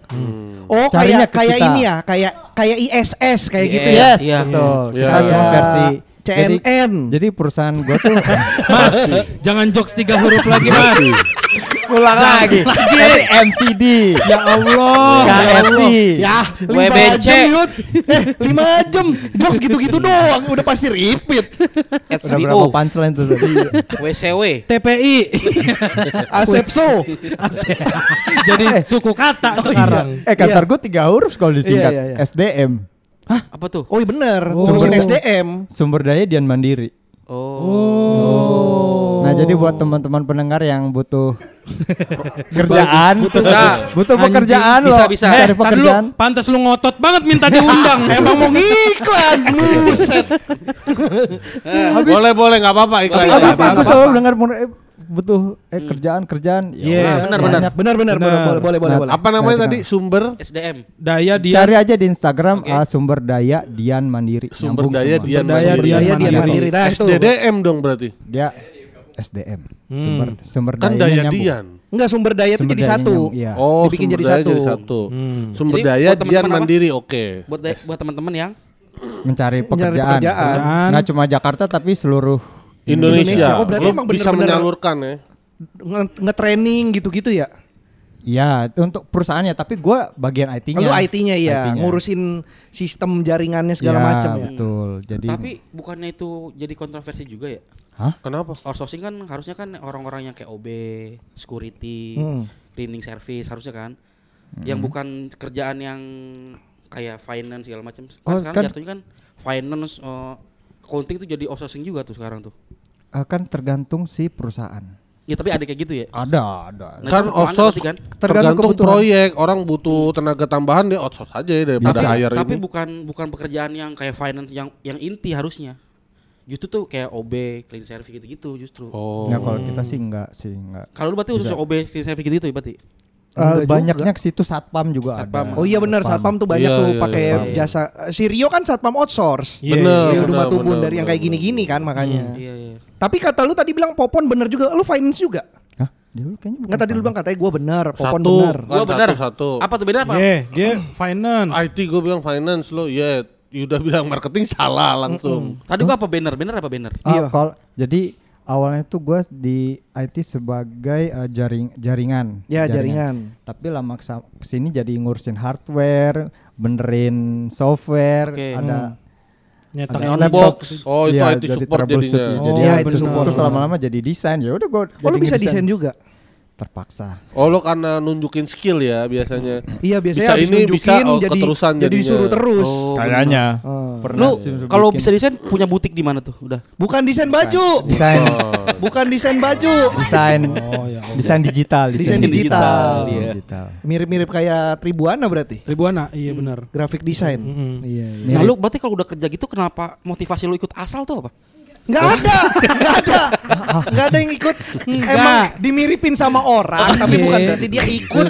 Oh, Carinya kayak kayak kita. ini ya, kayak kayak ISS kayak gitu ya. Yes, Iya. betul. Iya. Kita Kayak konversi Jadi- CNN. Jadi perusahaan gue tuh [LAUGHS] Mas, jangan jokes tiga huruf lagi, Mas. Ulang lagi. Nanti MCD. ya Allah. KFC. Ya, lima WBC. jam Yud. Eh, lima jam. Jokes gitu-gitu doang, udah pasti repeat. Udah berapa SBO, punchline tuh tadi? WCW. TPI. Asepso. Jadi suku kata sekarang. Eh kantor gue tiga huruf kalau disingkat. Iya, iya, iya. SDM. Apa tuh? Oh iya bener, Oh. ngurusin SDM. Sumber daya Dian Mandiri. Oh. Nah jadi buat teman-teman pendengar yang butuh [LAUGHS] kerjaan, butuh, Bisa. butuh Anjing. pekerjaan Bisa, loh, bisa. cari Eh, pekerjaan. pantas lu ngotot banget minta diundang. [LAUGHS] Emang mau ngiklan, [LAUGHS] buset. Boleh boleh nggak apa-apa iklan. Tapi Nggak abis apa-apa. aku selalu dengar eh, butuh eh kerjaan kerjaan. Ya Iya, udah, benar, benar. banyak. Benar benar benar boleh boleh boleh Nah, boleh. Apa namanya Nah, tadi? Sumber SDM. Daya dia Cari aja di Instagram ah, sumber daya Dian Mandiri. sumber daya. Dian Sumber daya Mandiri. Dian Daya Dian Mandiri. Nah. SDDM dong berarti. Dia SDM. Sumber sumber Kan dayanya daya nyambung. Dian. Enggak sumber daya itu Sumber jadi satu. Iya. Oh, Dibikin sumber jadi daya satu. jadi satu. Hmm. Sumber Jadi, daya buat Dian teman-teman apa? Mandiri oke. Buat da- buat teman-teman yang Mencari pekerjaan. pekerjaan. Nggak cuma Jakarta tapi seluruh Indonesia. Indonesia. Oh, berarti Lu emang bisa bener-bener- menyalurkan ya. Nge- Nge-training gitu-gitu ya. Ya, untuk perusahaannya, tapi gua bagian IT-nya. Lu IT-nya ya, IT-nya. ngurusin sistem jaringannya segala Ya, macam ya. betul. Jadi tapi bukannya itu jadi kontroversi juga ya? Kenapa? Outsourcing kan harusnya kan orang-orang yang kayak OB, security, Hmm. cleaning service harusnya kan. Yang bukan kerjaan yang kayak finance segala macam. Kan Oh, sekarang kan- jatuhnya kan finance eh, accounting itu jadi outsourcing juga tuh sekarang tuh. Eh, kan tergantung si perusahaan. Ya tapi ada kayak gitu ya. Ada, ada. Nah, kan outsource kan? tergantung, kebutuhan. proyek orang butuh tenaga tambahan dia outsource aja ya daripada tapi, hire tapi ini bukan bukan pekerjaan yang kayak finance yang yang inti harusnya. Justru tuh kayak OB, clean service gitu-gitu justru. oh Nah, kalau kita sih enggak sih, enggak. Kalau lu berarti khusus. OB, clean service gitu ya berarti. Enggak banyaknya ke situ satpam juga Satpam. ada. Oh iya benar satpam tuh banyak Iya, tuh iya, pakai iya. jasa. Si Rio kan satpam outsource. Iya, Bener, Rio bener, Duma Tubun bener, dari yang kayak gini-gini kan makanya. Iya, iya. Tapi kata lu tadi bilang Popon bener juga. Lu finance juga? Hah? Dia lu kayaknya bukan Enggak tadi lu bilang katanya gua bener, Popon satu bener. kan Gua benar. satu, satu. Apa tuh beda apa? Iya, dia finance. IT gue bilang finance lo ya Yuda bilang marketing salah langsung Tadi gua apa banner? Banner apa banner? Ah, Iya. kalau jadi awalnya tuh gue di IT sebagai eh, jaring jaringan. Ya, jaringan. Tapi lama ke sini jadi ngurusin hardware, benerin software, Oke. ada Nyetak ada box. Oh, itu Iya, IT jadi support jadinya. Jadi Oh, ya, IT itu support. Terus lama-lama jadi desain. Ya udah gue. Oh lu bisa desain juga? Terpaksa. Oh lo karena nunjukin skill ya biasanya Iya biasanya Bisa ini, nunjukin bisa, oh, jadi keterusan jadi jadinya. disuruh terus. Oh, Kayaknya. Oh. Pernah Lu kalau bisa desain punya butik di mana tuh? Udah. Bukan desain baju. desain [LAUGHS] Bukan desain baju. desain Oh ya. desain digital, Desain digital. Iya. digital. Mirip-mirip kayak Tribuana berarti. Tribuana, iya benar. Graphic design. Mm-mm. Iya, iya. Nah, lu berarti kalau udah kerja gitu kenapa motivasi lu ikut asal tuh apa? Nggak ada, nggak ada, nggak ada yang ikut. Emang dimiripin sama orang, tapi Iya. bukan berarti dia ikut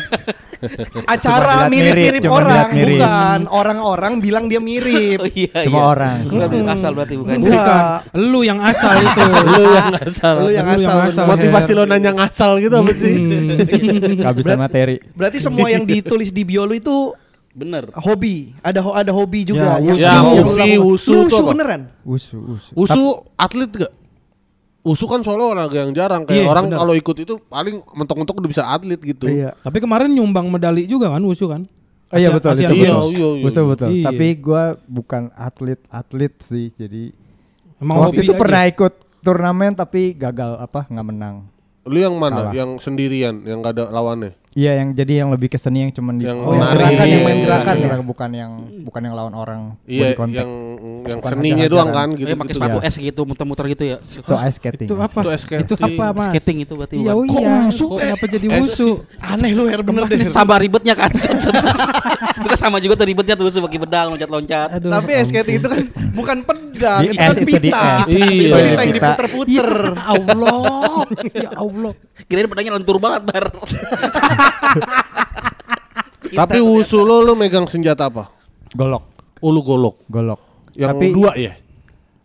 acara mirip-mirip orang, mirip. bukan orang-orang bilang dia mirip. [LAUGHS] Oh iya. Cuma orang. Bukan asal berarti bukan. Enggak. Bukan. Lu yang asal [LAUGHS] itu. Lu yang ngasal Lu yang Lu yang asal. asal. Motivasi lo nanya ngasal gitu apa sih Kehabisan materi. Berarti semua yang ditulis di bio lu itu Bener. hobi, ada ho- ada hobi juga. Ya, Ya, lakukan. wusu wusu apa? beneran? Usu, usu. Usu atlet gak? Usu kan soalnya olahraga yang jarang Kayak Iya, orang kalau ikut itu paling mentok-mentok udah bisa atlet gitu Iya. Tapi kemarin nyumbang medali juga kan Wusu kan? Oh iya Asia- betul Asian itu. Iya, betul. iya, iya. Betul betul. Iya. Tapi gua bukan atlet atlet sih. Jadi Emang waktu hobi itu aja. pernah ikut turnamen tapi gagal apa nggak menang. Lu yang mana? Kalah. Yang sendirian Yang gak ada lawannya? Iya yang jadi yang lebih ke seni yang cuman di Yang Oh, yang gerakan, yang main Iya, gerakan iya. ya? bukan yang bukan yang lawan orang Iya body contact. yang yang Bukan seninya hajar-hajaran. doang kan gitu. Eh, pakai gitu. sepatu Iya. es gitu, muter-muter gitu ya. itu ice skating. Itu apa? Itu skating. Itu apa, Mas? Skating itu berarti Iya, bukan. oh iya. wusu, Kok eh? kenapa jadi Eh, wusu? Aneh lu Her bener deh. Sama ribetnya kan. [LAUGHS] itu kan sama juga tuh ribetnya tuh pakai pedang loncat-loncat. Aduh. Tapi es skating itu kan bukan pedang, itu kan pita. Iya. Itu pita yang diputer-puter. Ya Allah. ya Allah. [LAUGHS] Kirain pedangnya lentur banget, Bar. [LAUGHS] [LAUGHS] Tapi wusu lo lu megang senjata apa? Golok, Ulu golok. golok. Yang tapi dua ya?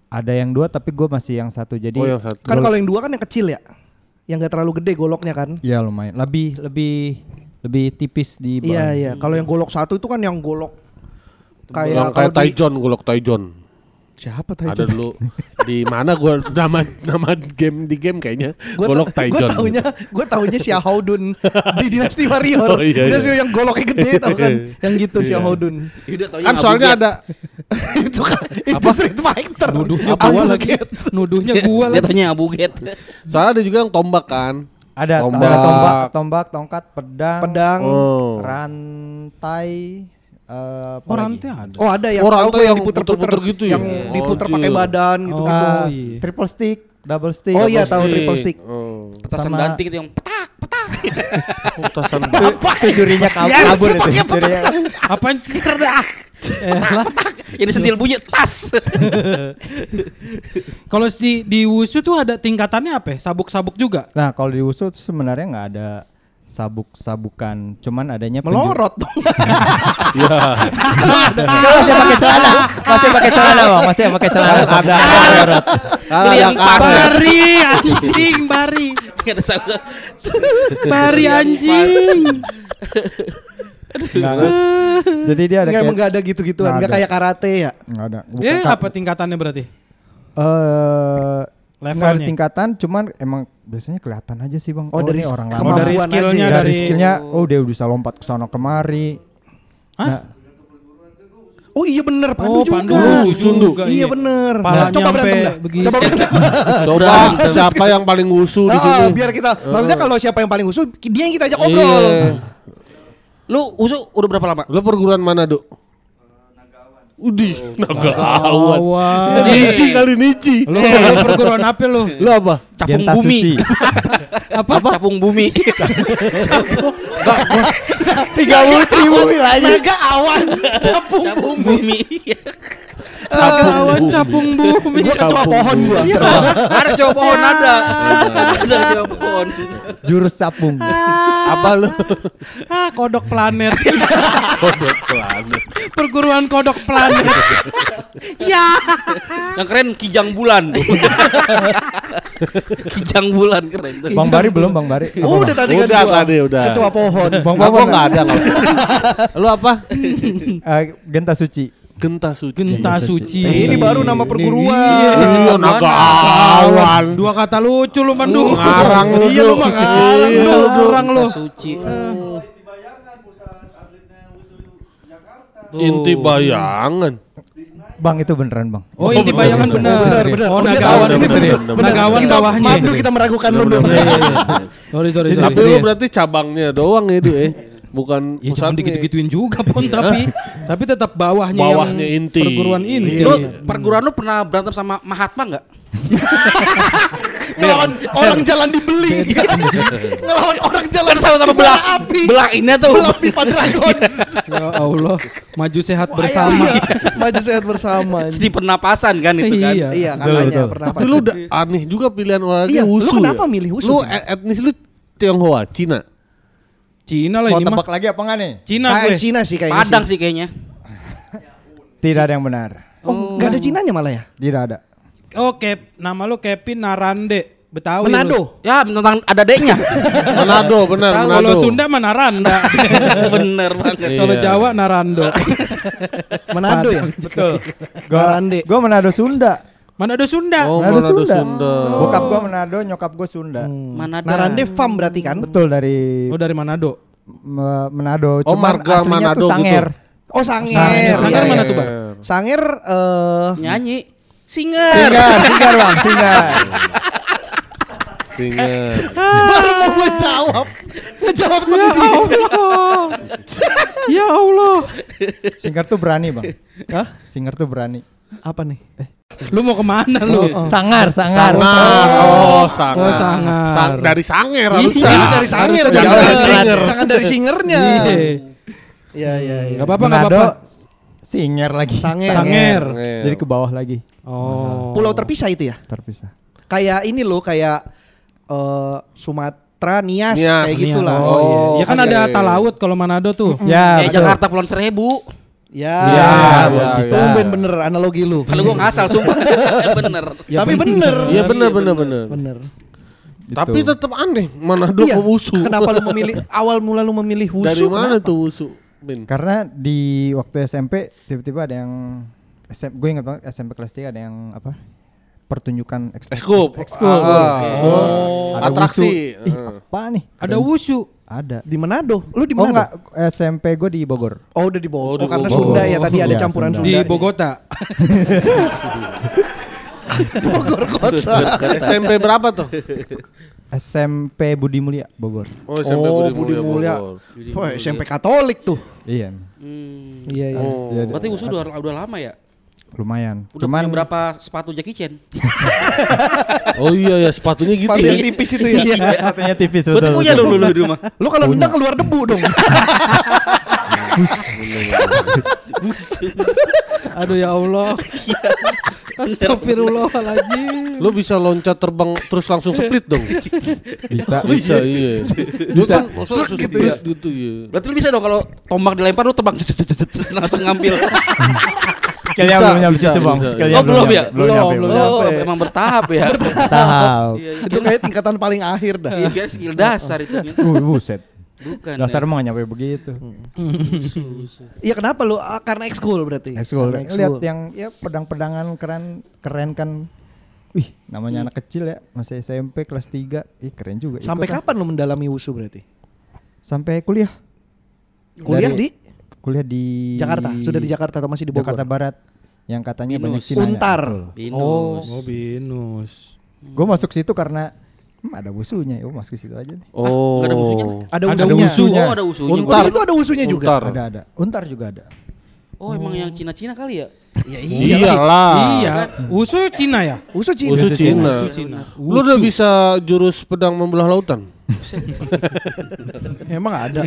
ada yang dua tapi gue masih yang satu. Jadi Oh yang satu. Kan kalau yang dua kan yang kecil ya. Yang gak terlalu gede goloknya kan. ya lumayan. Lebih lebih lebih tipis di Iya bawah. iya. Kalau yang golok satu itu kan yang golok kayak yang kayak Taijon, golok Taijon. Siapa Ada Taijon? dulu di mana gua nama nama game di game kayaknya golok Gue Taijon. taunya, gue taunya si Haudun di [LAUGHS] Dinasti Warrior. Oh, iya, Dinasti iya. yang goloknya gede [LAUGHS] tau kan, yang gitu si Iya. Taunya Kan soalnya ada [LAUGHS] itu kan itu Street Fighter. Nuduhnya Abu gua lagi. Nuduhnya gua Dia lagi. taunya Abu Ghit. soalnya ada juga yang tombak kan. Ada Tombak. ada tombak, tombak, tongkat, pedang, Pedang. Oh. rantai, eh, apa Oh, lagi? rantai ada. Oh ada yang Oh, tahu yang diputer-puter puter-puter gitu ya? yang Iya. diputer Oh, pakai iya. badan gitu. Oh, Ah, iya. triple stick, double stick. Oh iya tahu triple stick. Oh. Petasan Sama- ganti gitu yang petak, petak. [LAUGHS] Petasan Itu jurinya kab- kabur itu. Jurinya. Apaan sih? [LAUGHS] Ini sentil bunyi tas. [LAUGHS] Kalau si di wusu tuh ada tingkatannya apa? ya? Sabuk-sabuk juga. Nah, kalau di wusu tuh sebenarnya nggak ada sabuk-sabukan, cuman adanya Melorot dong. [LAUGHS] Iya. masih pakai celana, masih pakai celana bang, masih pakai celana. Ada Beli yang pas. Bari anjing, bari. Nggak ada sabuk. Bari anjing. Jadi dia ada Enggak kayak, enggak ada gitu-gituan, Nggak enggak ada. kayak karate ya. nggak ada. Dia apa tingkatannya berarti? Eh, ada Levelnya? tingkatan, cuman emang biasanya kelihatan aja sih bang. Oh, dari ini orang lama. Oh, dari skillnya ya. dari dari skillnya, oh dia bisa lompat ke sana kemari. Hah? Nah, Oh iya bener Pandu Oh, juga. Pandu Sundu. juga, Iya bener. Palanya Coba berantem dah. begini. Coba berantem. [LAUGHS] Coba siapa yang paling wusu di Ah, sini? biar kita maksudnya kalau siapa yang paling usul dia yang kita ajak Iya. ngobrol. Lu usuk udah berapa lama? Lo perguruan mana, Duk? Udih, naga Awan. Nici kali nici. Lu perguruan apa lu? Lu apa? Capung Genta bumi. suci. [LAUGHS] apa? Capung bumi. [LAUGHS] Tiga puluh ribu lagi. Naga awan. Capung bumi. [LAUGHS] Awan capung bumi. Gua kecoa pohon gua. ada coba pohon ada. ada coba pohon. Jurus capung. Apa lu? Ah, kodok planet. Kodok planet. perguruan kodok planet. ya. Yang keren kijang bulan. Kijang bulan keren tuh. Bang Bari belum Bang Bari? Oh, udah tadi kan Udah tadi udah. Kecoa pohon. Bang Bang enggak ada? [LAUGHS] Lu apa? Eh, Genta suci. Genta suci. Genta suci. Eh, ini baru nama perguruan. Iya, naga awan. Dua kata lucu lu mandu. Ngarang lu. Iya lu mah ngarang Iya, lu. lu. Ngarang lu. Suci. Inti bayangan. Bang itu beneran Bang. Oh, inti bayangan benar. Benar, benar. Oh, Oh, nagawan tahu, ini benar, serius. benar. Nagawan Kita- bawahnya. Maaf dulu kita meragukan lu. Iya, iya, iya. Sorry, sorry, sorry. Tapi lu berarti cabangnya doang ya, eh. Bukan Ya jangan digitu-gituin juga pun tapi tapi tetap bawahnya, Bawahnya yang inti. perguruan inti. Lu perguruan lu pernah berantem sama Mahatma enggak? [LAUGHS] [LAUGHS] Ngelawan orang jalan dibeli. Ngelawan orang jalan Kan sama-sama belah api. belah ini tuh. Belah pipa dragon. [LAUGHS] Ya Allah, maju sehat bersama. Maju sehat bersama. Di pernapasan kan itu kan. Iya. Iya, Betul, katanya betul. pernah Tapi lu udah aneh juga pilihan olahraga Iya, lu wusu kenapa ya? milih wusu, Lu e- etnis lu Tionghoa, Cina. Cina lah Mau ini mah. tebak lagi apa enggak nih? Cina Kayak gue. Cina sih kayaknya. Padang sih kayaknya. [LAUGHS] Tidak ada yang benar. Oh, enggak ada Cinanya malah ya? Tidak ada. Oh, Kep, nama lu Kevin Narande. Betawi. lu. Manado. Ya tentang ada deknya. [LAUGHS] Manado, benar. Kalau Sunda mah Naranda. [LAUGHS] Bener banget. Iya. Kalau Jawa Narando. Manado ya? Betul. Gua Garande. gua Manado Sunda. Manado Sunda. Oh, Manado, Manado Sunda. Sunda. Bokap gua Manado, nyokap gua Sunda. Mana ada? Narande farm berarti kan? Betul dari Oh, dari Manado. Manado. Oh, Cuman marga Manado tuh Sanger. Oh, Sanger. Sanger. Sanger Iya, mana iya. tuh, Bar? Sanger eh Nyanyi. Singer. Singar, singar bang, singar. Singa. [LAUGHS] baru mau gue [LAUGHS] jawab. Ngejawab sendiri. [LAUGHS] Ya Allah. Singar tuh berani bang. Hah? Singar tuh berani. Apa nih? Lu mau ke mana lu? Sangar, sangar. Sangar. Oh, sangar. Oh, sangar. Sang- dari sanger Iya, harusnya. dari Sanger. Jangan singer. Jangan dari singernya. Iya. Iya, iya, iya. Gak apa-apa, gak Manado, apa-apa. Singer lagi. Sanger. Sanger. Jadi ke bawah lagi. Oh. Pulau terpisah itu ya? Terpisah. Kayak ini loh, kayak eh Sumatera, Nias, Nias. kayak gitulah. Oh, iya. Ya kan oke. ada Talaut kalau Manado tuh. Ya, Eh betul. Jakarta Pulau Seribu. Ya, Iya, iya, bisa. Tumben bener analogi lu. Kalau gua ngasal sumpah. [LAUGHS] bener. Tapi bener. Iya benar benar benar. Bener. Tapi tetap aneh Manado Iya. ke wusu. Kenapa lu [LAUGHS] memilih awal mula lu memilih wusu? Dari mana kenapa? tuh wusu? Bin? Karena di waktu SMP tiba-tiba ada yang SM, gue ingat banget SMP kelas 3 ada yang apa? Pertunjukan eks- Ekskul. eks- ekskul. Ah. Ekskul. Oh, atraksi. wusu. Ih, Ah. apa nih? Ada wushu. Ada. Di Manado. Lu di Oh Manado? enggak, SMP gue di Bogor. Oh, udah di Bogor. Oh, Oh, di karena Bogor. Sunda ya tadi ada Iya, campuran Sunda. Sunda. Di Bogota. [LAUGHS] Bogor kota. SMP berapa tuh? SMP Budi Mulia Bogor. Oh, SMP oh, Budi Budi Mulia. Bogor. Wah, SMP Katolik tuh. Iya. Hmm. Iya, iya. Oh. Iya, Berarti usul udah, udah lama ya? Lumayan. Udah Cuman punya berapa sepatu Jackie Chan? [LAUGHS] Oh iya ya sepatunya gitu Sepatu ya. yang tipis itu ya. Iya, sepatunya tipis Betul betul. punya dong dulu di rumah. Lu kalau nendang keluar debu dong. [LAUGHS] Aduh ya Allah. [LAUGHS] Astagfirullahaladzim. Lo bisa loncat terbang terus langsung split dong. Bisa. Bisa iya. Dia kan gitu ya. gitu ya. Berarti lu bisa dong kalau tombak dilempar lu tebang langsung ngambil. Skillnya Bisa, belum nyampe bisa, situ bang. Skillnya Oh, belum nyampe. ya? Belum nyampe. Belum. Oh, nyampe. emang bertahap ya. [LAUGHS] Tahap. Iya, iya. itu kayak tingkatan paling akhir dah. Iya, skill dasar itu. Uh, buset. Bukan. Dasar ya. emang gak nyampe begitu. Iya kenapa lu? Ah, karena ekskul berarti. Ekskul. Lihat yang ya pedang-pedangan keren keren kan. Wih, namanya anak kecil ya, masih SMP kelas 3. Ih, keren juga. Sampai kapan lu mendalami wusu berarti? Sampai kuliah. Kuliah Dari- di Kuliah di Jakarta. Sudah di Jakarta atau masih di Bogor? Jakarta Barat. Yang katanya banyak Binus. Cina. Untar. Binus. Oh binus. Gue masuk situ karena hmm, ada wusunya. Ya, masuk situ aja nih. Oh. nggak ada musuhnya? Ada Ada wusunya. wusu. Oh, ada usunya. Oh, di situ ada wusunya juga. Untar. Ada ada. Untar juga ada. Oh, emang yang Cina-Cina kali ya? Ya Iyalah. Iya. Usu Cina ya? Usu Cina. Usu Cina. Usu Cina. Lu udah bisa jurus pedang membelah lautan? [LAUGHS] Emang ada.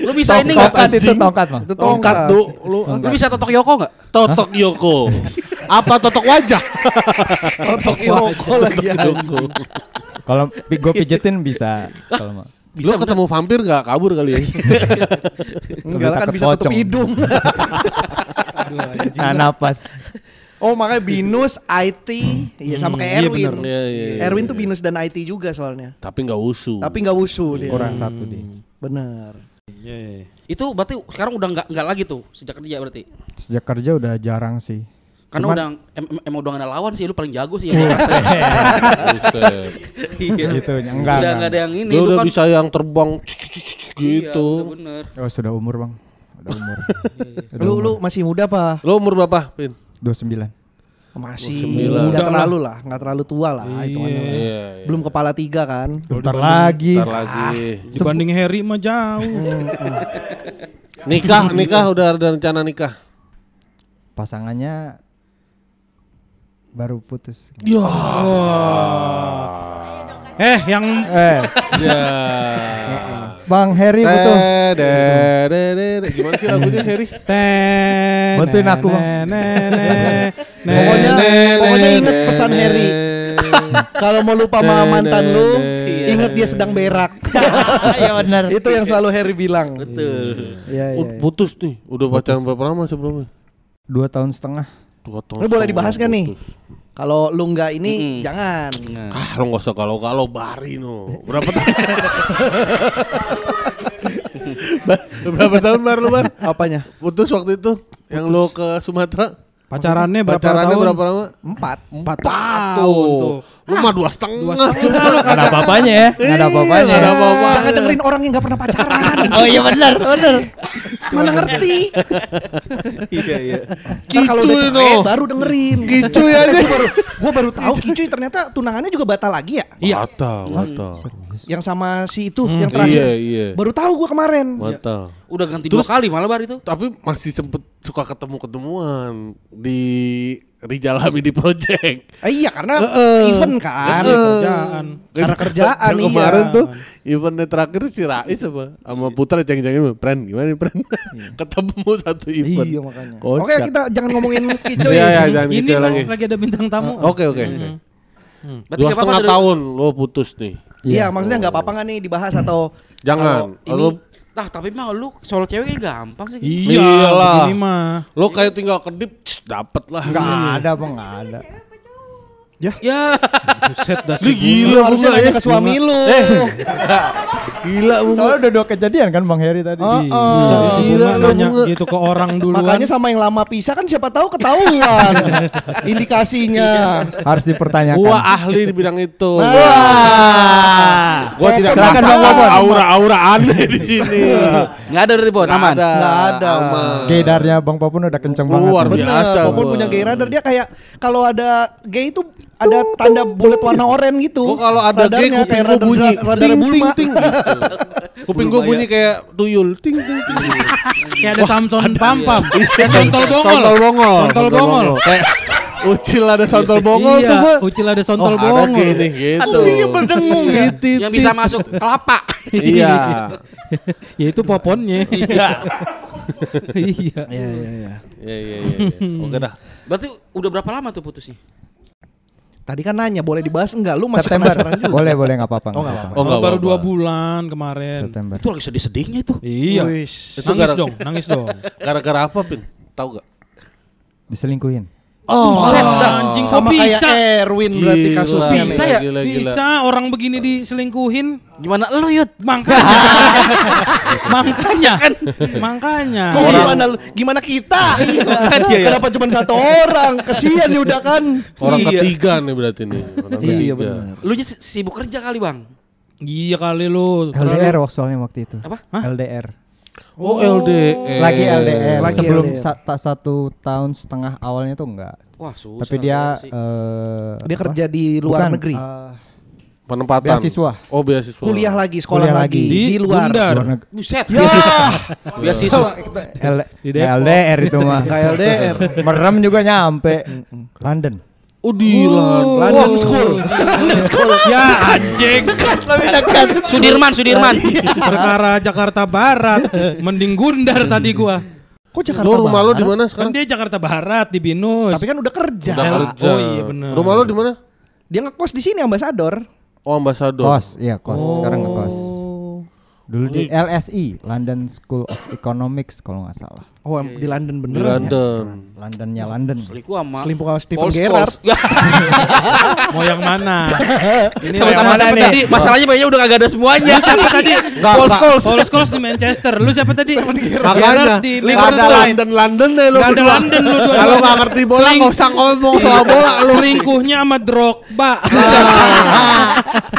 Lu [LAUGHS] bisa ini nggak? Tongkat itu tongkat mah. Itu Tongkat du, lu Lu bisa totok Yoko nggak? totok Yoko. [LAUGHS] Apa totok wajah? Totok Yoko lagi Yoko. Kalau gue pijetin bisa. Kalau mau. Lu ketemu vampir gak kabur kali ya? Enggak kan bisa tutup hidung. Nah, napas. Oh makanya Binus, IT, iya sama kayak iya Erwin. Iya, iya, iya. Erwin tuh Binus dan IT juga soalnya. Tapi nggak usu. Tapi nggak wusu dia. Kurang satu deh. Bener. Iya. Itu berarti sekarang udah nggak nggak lagi tuh sejak kerja berarti. Sejak kerja udah jarang sih. Karena Cuman- udah em, em- emang udah gak ada lawan sih lu paling jago sih [LAUGHS] ya. Iya. Gitu, enggak, Udah enggak. nggak ada yang ini. Dia lu udah kan- bisa yang terbang Iya, gitu. udah bener. Oh, sudah umur, Bang. Udah umur. [LAUGHS] Udah Lu umur. lu masih muda apa? Lu umur berapa, Pin? 29. Masih Sembilan. nggak Udah terlalu lah, nggak terlalu tua lah hitungannya. Iya, iya. Belum kepala tiga kan? Bentar lagi. Ntar lagi. Dibanding Harry mah jauh. Nikah, nikah udah ada rencana nikah. Pasangannya baru putus. Ya. Eh, yang Eh, Ya. Bang Harry butuh. Gimana sih lagunya Harry? [LAUGHS] Ten, Bantuin aku, Bang. [LAUGHS] Pokoknya pokoknya inget pesan Harry. [LAUGHS] Kalau mau lupa sama mantan lu, inget dia sedang berak. Iya benar. Itu yang selalu Harry bilang. Betul. Iya, iya. Oh, putus nih. Udah pacaran berapa lama sebelumnya? Dua tahun setengah. Dua tahun. Ini boleh dibahas kan nih? Kalau lu nggak ini Mm-mm. jangan. Ah, lo nggak usah kalau-kalau bari no. Berapa [LAUGHS] tahun? Berapa tahun bar lu bar? Apanya? Putus waktu itu yang lu ke Sumatera? Pacarannya berapa Pacarannya tahun? berapa lama? Empat. Empat tahun tuh. Lu mah dua setengah. Gak ada apa-apanya ya. Gak ada apa-apanya. Nggak ada apa-apa. Jangan dengerin orang yang nggak pernah pacaran. [LAUGHS] Oh iya benar, benar. Mana ngerti? Iya iya. Kalau udah cerai no. baru dengerin. Kicuy aja. Gua baru gua baru tahu Kicuy ternyata tunangannya juga batal lagi ya. Iya. Mata, mata. Yang sama si itu yang terakhir. Iya, iya. Baru tahu gua kemarin. Mata. Udah ganti dua kali malah bar itu. Tapi masih sempet suka ketemu-ketemuan di Rijal Hamidi Project. Eh, iya karena Heeh. event kan. Heeh. Kerjaan. Karena kerjaan Yang iya. kemarin tuh eventnya terakhir si Rais apa sama Putra ceng-cengin Pren gimana nih Pren [LAUGHS] ketemu satu event Iya makanya. Kocak. Oke kita jangan ngomongin [LAUGHS] Kicuy. Iya iya jangan Ini Bang, lagi lagi ada bintang tamu. Oke oke oke Berarti dua setengah tahun lo putus nih Iya maksudnya nggak apa-apa nggak nih dibahas atau [CLEARS THROAT] jangan ini Nah, tapi mah lu soal cewek gampang sih. Iya, Iyalah. begini mah. lo kayak tinggal kedip dapet lah Gak ada bang, gak ada. Ya. Buset dah Lu gila harusnya nanya ya ke suami lu. gila bunga Soalnya udah dua kejadian kan Bang Harry tadi. Oh, Bisa oh. si Gila, Bunga nanya Bunga. gitu ke orang duluan. Makanya sama yang lama pisah kan siapa tahu ketahuan [LAUGHS] indikasinya. Harus dipertanyakan. gua ahli di bidang itu Wah. gua tidak merasa aura-aura aneh di sini Enggak ada berarti Bon, aman. ada Nggak ada. aman. Gaydarnya Bang Papun udah kenceng Luar banget. nih. biasa. Gua. punya gay radar dia kayak kalau ada gay itu ada tanda bulat warna oranye gitu. Gua kalau ada Radarnya kuping gua radar- bunyi ting ting ting gitu. Kuping gua bunyi kayak tuyul ting ting ting. Kayak ada Samson Pam Pam. Kayak Sontol Bongol. Sontol bongol. Sontol Bongol. Kayak [LAUGHS] ucil ada sontol bongol tuh Iya, gua. Ucil ada Sontol Oh, ada Bongol. gay nih gitu. Kupingnya berdengung ya. Yang bisa masuk kelapa. Iya. [LAUGHS] ya itu poponnya. Iya. [LAUGHS] Iya. Iya iya iya. Iya iya iya. iya. Oke dah. Berarti udah berapa lama tuh putusnya? Tadi kan nanya boleh dibahas enggak? Lu masih September. penasaran juga. Boleh boleh nggak apa-apa. Oh, nggak nggak apa-apa. Oh, baru apa-apa. dua bulan kemarin. September. Itu lagi sedih-sedihnya itu. Iya. Itu Nangis gara- dong, nangis dong. [LAUGHS] Gara-gara apa, Pin? Tahu gak? Diselingkuhin. Oh, anjing kok Sama kayak bisa? Erwin berarti Gila, kasusnya. Bisa nih. ya? Gila, gila. Bisa orang begini diselingkuhin? Gimana lu Yud? Makanya. [LAUGHS] makanya kan makanya. Kok gimana lu? Gimana kita? Kan iya, iya. Kenapa cuma satu orang? Kesian ya udah kan. Orang Iya. ketiga nih berarti nih. Orang Iya benar. Lu sibuk kerja kali, Bang. Iya kali lu. LDR waktu soalnya waktu itu. Apa? LDR. Oh, LDR. Lagi LDR. Lagi Sebelum LDR. sa- tak satu tahun setengah awalnya tuh enggak. Wah, susah. Tapi dia eh, Dia apa? kerja di luar Bukan, negeri. eh, Penempatan. Beasiswa. Oh, beasiswa. Kuliah lagi, sekolah Kuliah lagi, lagi. di, luar. Gundar. Luar negeri. Buset. Ya. Beasiswa. [LAUGHS] L- Di. LDR itu mah. KLDR. Merem juga nyampe. London. Oh, di London. School. London School. [LAUGHS] Ya anjing. Lebih dekat. Sudirman, Sudirman. [LAUGHS] Perkara Jakarta Barat. Mending Gundar tadi gua. Kok Jakarta Lo rumah lo Barat? di mana Kan sekarang? dia Jakarta Barat di Binus. Tapi kan udah kerja. Udah kerja. Oh iya benar. Rumah lo di mana? Dia ngekos di sini ambasador. Oh, ambasador. Kos, iya kos. Sekarang ngekos. Dulu di LSE, London School of Economics kalau nggak salah. Oh, em- di London Di beneran. London. Londonnya London. Selingkuh sama Selingkuh sama Steven Paul Gerrard. [LAUGHS] Mau yang mana? [LAUGHS] Ini Sama-sama siapa tadi? Masalahnya kayaknya udah kagak ada semuanya. [LAUGHS] siapa tadi? Paul Scholes. Paul Scholes di Manchester. Lu siapa tadi? Makanya Gerrard di Liverpool. London London deh lo Gak ada. London lu. Kalau nggak ngerti bola Seling- nggak usah ngomong soal bola lu. Selingkuhnya sama Drogba.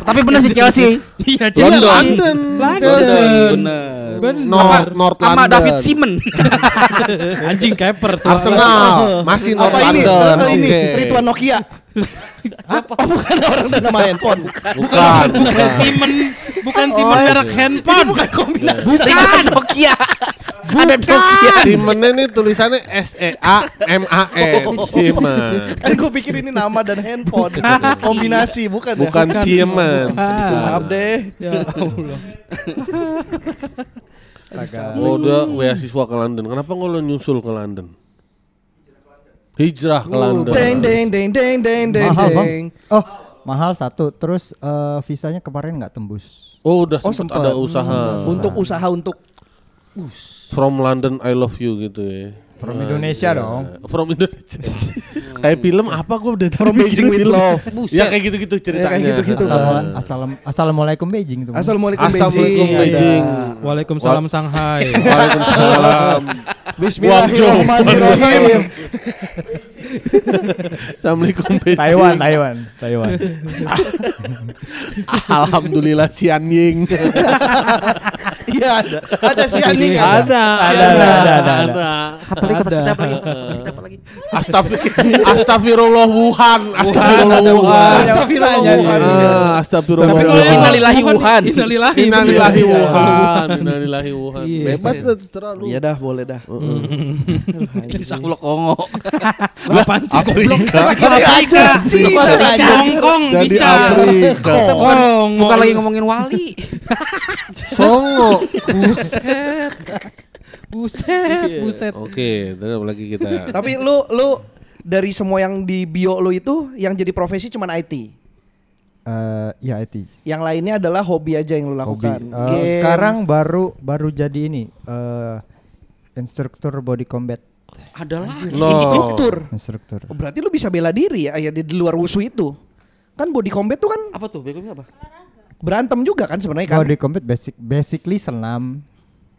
Tapi bener sih Chelsea. Iya, London. Chelsea. London. London. Bener. Bener. North, North Sama London. David Simon. [LAUGHS] Anjing keper tuh. Arsenal masih North Apa ini? Eh, ini. Ridwan Nokia. Apa? Oh, bukan orang dan nama handphone. Bukan, Bukan bukan. Simon, bukan Simon merek handphone. Bukan kombinasi. Bukan Nokia. Ada Nokia. Simennya nih tulisannya S E A M A N. Simen. Kan gue pikir ini nama dan handphone. Kombinasi bukan ya? Bukan Siemens. Maaf deh. Ya Allah. [LAUGHS] Oh, udah beasiswa ke London. Kenapa nggak lo nyusul ke London? Hijrah ke London. Deng deng deng deng deng deng Mahal bang. Oh mahal satu. Terus eh, visanya kemarin nggak tembus. Oh, udah Oh, sempat ada usaha. Untuk usaha untuk From London I love you gitu ya. From Indonesia dong. From Indonesia. [LAUGHS] kayak film apa gue udah From Beijing with Love. Ya kayak gitu-gitu ceritanya. kayak gitu-gitu. Assalam- assalam- assalamualaikum Beijing itu. Assalamualaikum Assalamualaikum Beijing. Beijing. Waalaikumsalam Shanghai. [LAUGHS] Waalaikumsalam. Bismillahirrahmanirrahim. Assalamualaikum Beijing. Taiwan, Taiwan, Taiwan. Alhamdulillah si anjing. [LAUGHS] Iya ada. Ada si Aning Ada, Ada, ada, ada, ada, ada. Apa lagi? Apa lagi? Apa lagi? Astagfir Astagfirullah Wuhan. Astagfirullah Wuhan. Astagfirullah Wuhan. Ah, Astagfirullah Tapi kalau Innalillahi Wuhan, Wuhan. Innalillahi. Innalillahi. Wuhan. Innalillahi Wuhan. Iya. Bebas dah terserah lu. Iya dah, boleh dah. Jadi [LAUGHS] Sahulo Kongo. [LAUGHS] Lu apaan sih goblok? Afrika. Aja. Hongkong bisa. Afrika. Bukan lagi ngomongin wali. Songo. Buset. Buset, buset. Oke, terus lagi kita? [LAUGHS] Tapi lu lu dari semua yang di bio lu itu yang jadi profesi cuman IT. Eh, ya IT. Yang lainnya adalah hobi aja yang lu Hobi. lakukan. Eh, Game. sekarang baru baru jadi ini eh instruktur body combat. Adalah No. instruktur. Instruktur. Oh, berarti lu bisa bela diri ya, ya di, di luar wusu itu. Kan body combat tuh kan apa tuh? Begonya apa? Berantem juga kan sebenarnya kan. Body combat basic basically senam.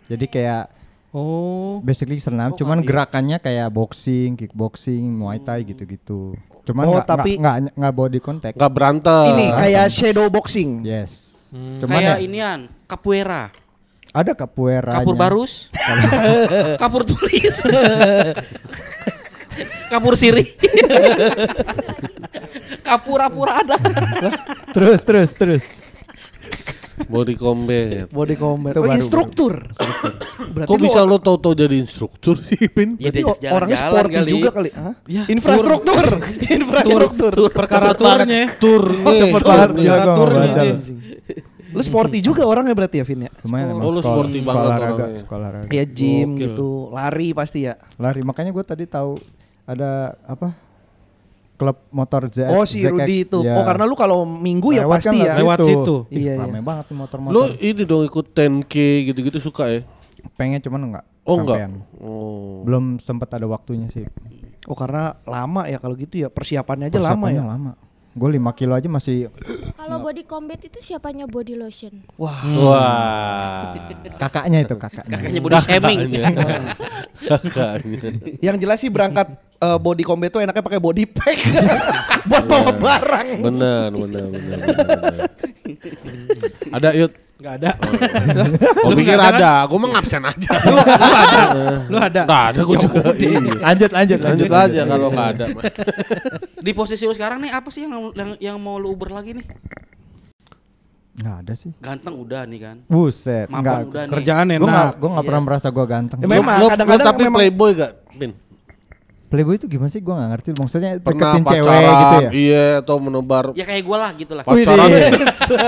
Jadi kayak Oh. basically senam, cuman gerakannya kayak boxing, kickboxing, muay thai gitu-gitu. Cuman Oh, nggak tapi- nggak nggak- nggak body contact. Enggak berantem. Ini kayak shadow boxing. Yes. Cuman Kayak ya, inian, capoeira. ada capoeira. Kapur barus. [LAUGHS] Kapur tulis. [LAUGHS] Kapur siri. [LAUGHS] Kapura-pura ada. terus terus terus. [LAUGHS] Body combat. Body combat. Itu Oh, instruktur. Berarti Kok lu bisa lo tau-tau jadi instruktur sih, Pin? Ya Berarti o- orangnya sporty kali. juga kali. Hah? Ya, Infrastruktur. [LAUGHS] Infrastruktur. Perkara turnya. Tur nih. cepet tur banget ya, gua nggak Turnya lu. Sporty juga orangnya berarti ya, Vin ya? Lumayan emang Oh, lu sekolah- sporty sekolah banget olahraga, olahraga. Iya gym Gokil. gitu, lari pasti ya. Lari makanya gue tadi tahu ada apa klub motor Z Oh si ZX, Rudy itu. ya. Oh karena lu kalau minggu ya Lewat pasti kan ya. Lewat situ. Ih, Iya, iya. Rame banget nih motor-motor. Lo ini dong ikut 10K gitu-gitu suka ya? pengen cuman enggak. Oh enggak. sampean. Oh. Belum sempat ada waktunya sih. Oh karena lama ya kalau gitu ya persiapannya aja lama ya. Persiapannya lama. Gue 5 kilo aja masih Kalau body combat itu siapanya body lotion? Wah. Wah. kakaknya itu kakaknya. Kakaknya body shaming. Kakaknya. Yang jelas sih berangkat eh, body combat tuh enaknya pakai body pack [LAUGHS] buat bawa barang. Benar, benar, benar. benar, benar. Ada yuk. Enggak ada. [LAUGHS] Gue Lu pikir ada kan? ada, gue mah ngabsen aja. [LAUGHS] Lu ada. Nggak ada, gue juga. Iya. lanjut lanjut Lanjut aja kalau nggak ada. [LAUGHS] Di posisi lu sekarang nih apa sih yang yang, yang mau lu uber lagi nih? Nggak ada sih. Ganteng udah nih kan. Buset, Mapan enggak. udah nih. Kerjaan Gue nggak, enak. gue nggak Iya. pernah merasa gue ganteng. Ya, memang Lo- lo kadang-kadang tapi memang- playboy gak, Pin? Playboy itu gimana sih? Gue nggak ngerti. Maksudnya Pernah deketin pacaran, cewek gitu ya? Iya, atau menebar Ya kayak gue lah gitu lah. pacaran.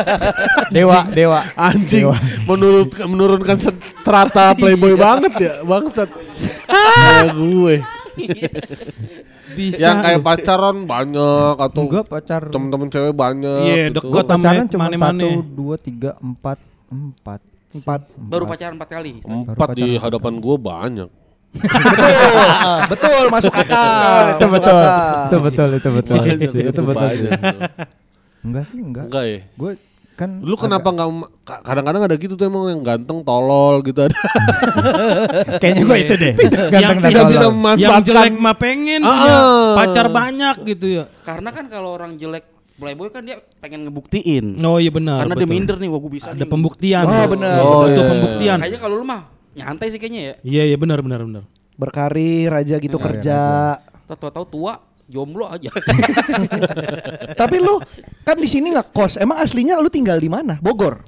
[LAUGHS] Dewa, dewa. Anjing, Dewa. menurut menurunkan strata playboy banget ya, bangsat. [LAUGHS] Kayak gue. Bisa. Yang kayak pacaran banyak atau Gue pacar. temen-temen cewek banyak. Iya, gitu. deket sama pacaran cuma satu, dua, tiga, empat, empat. Empat. Baru pacaran empat kali. Empat di hadapan gue banyak. Betul, [LAUGHS] betul masuk akal. Itu masuk betul, akal. itu betul, itu betul. Itu betul. Enggak sih, enggak. Enggak ya? Gue kan Lu kenapa nggak ka- kadang-kadang ada gitu tuh emang yang ganteng tolol gitu ada. [LAUGHS] Kayaknya gue itu deh. yang, Ganteng dan tidak yang, bisa tolol. memanfaatkan. yang jelek mah pengen Ah, punya ah. pacar banyak gitu ya. Karena kan kalau orang jelek playboy kan dia pengen ngebuktiin. Oh iya benar. Karena dia betul. minder nih, wah gue bisa Ada nih. pembuktian. Oh, benar. Oh, iya. pembuktian. Kayaknya kalau lu mah nyantai sih kayaknya ya. Iya iya benar benar benar. Berkarir aja gitu kerja. Tahu-tahu tua, jomblo aja. [LAUGHS] Tapi lu kan di sini nggak kos. Emang aslinya lu tinggal di mana? Bogor.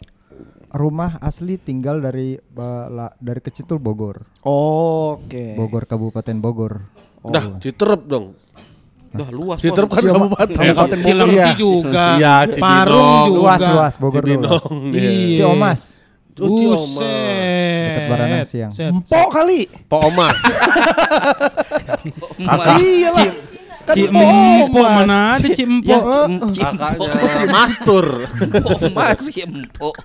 Rumah asli tinggal dari Bala- dari kecil tuh Bogor. Oke. Bogor Kabupaten Bogor. Dah, Citerep dong. Dah luas. Citerep kan kabupaten. Kabupaten Bogor. Cilengsi Iya. juga. Iya. Parung juga. Luas luas Bogor luas. Cibinong. iya. Iya. Ciomas. Oh. Buset. Dekat Baranang Siang. Empok kali. Pak Omas. Iya lah. Kan Ci Empok, Empo Mas. mana ada Ci Empo? Ya, Kakaknya Mastur. Oh, masih empuk.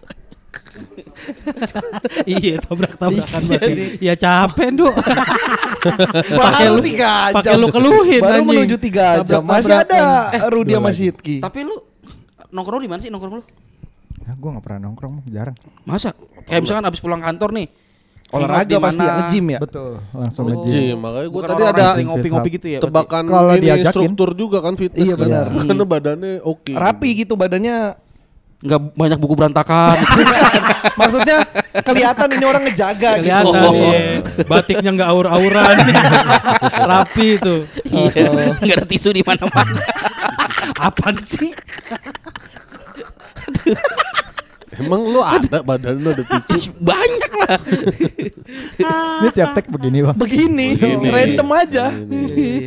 iya tabrak-tabrakan berarti. Ya capek, Nduk. [LAUGHS] Baru lu- tiga jam. pakai lu keluhin, Baru anjing. menuju tiga jam. Masih ada Rudi sama Sidki. Tapi lu nongkrong di mana sih nongkrong lu? Nah, gue nggak pernah nongkrong, jarang. Masa? Kayak misalkan abis pulang kantor nih. Olahraga pasti ya, nge-gym ya. Betul. Langsung Oh, nge-gym. Makanya gue tadi ada ngopi-ngopi gitu ya. tebakan Kalau ini diajakin. struktur juga kan fitness Iya, kan. benar. [LAUGHS] Karena badannya oke. Rapi gitu badannya. Nggak banyak buku berantakan. [LAUGHS] Maksudnya kelihatan ini orang ngejaga gitu. Kelihatan Oh. iya. Batiknya nggak aur-auran. [LAUGHS] Rapi itu. Iya, nggak ada tisu di mana-mana. Apaan sih? [LAUGHS] Emang lu ada badan lu ada tisu? Banyak lah. Ini tiap tag begini bang. Begini, Begini. random aja.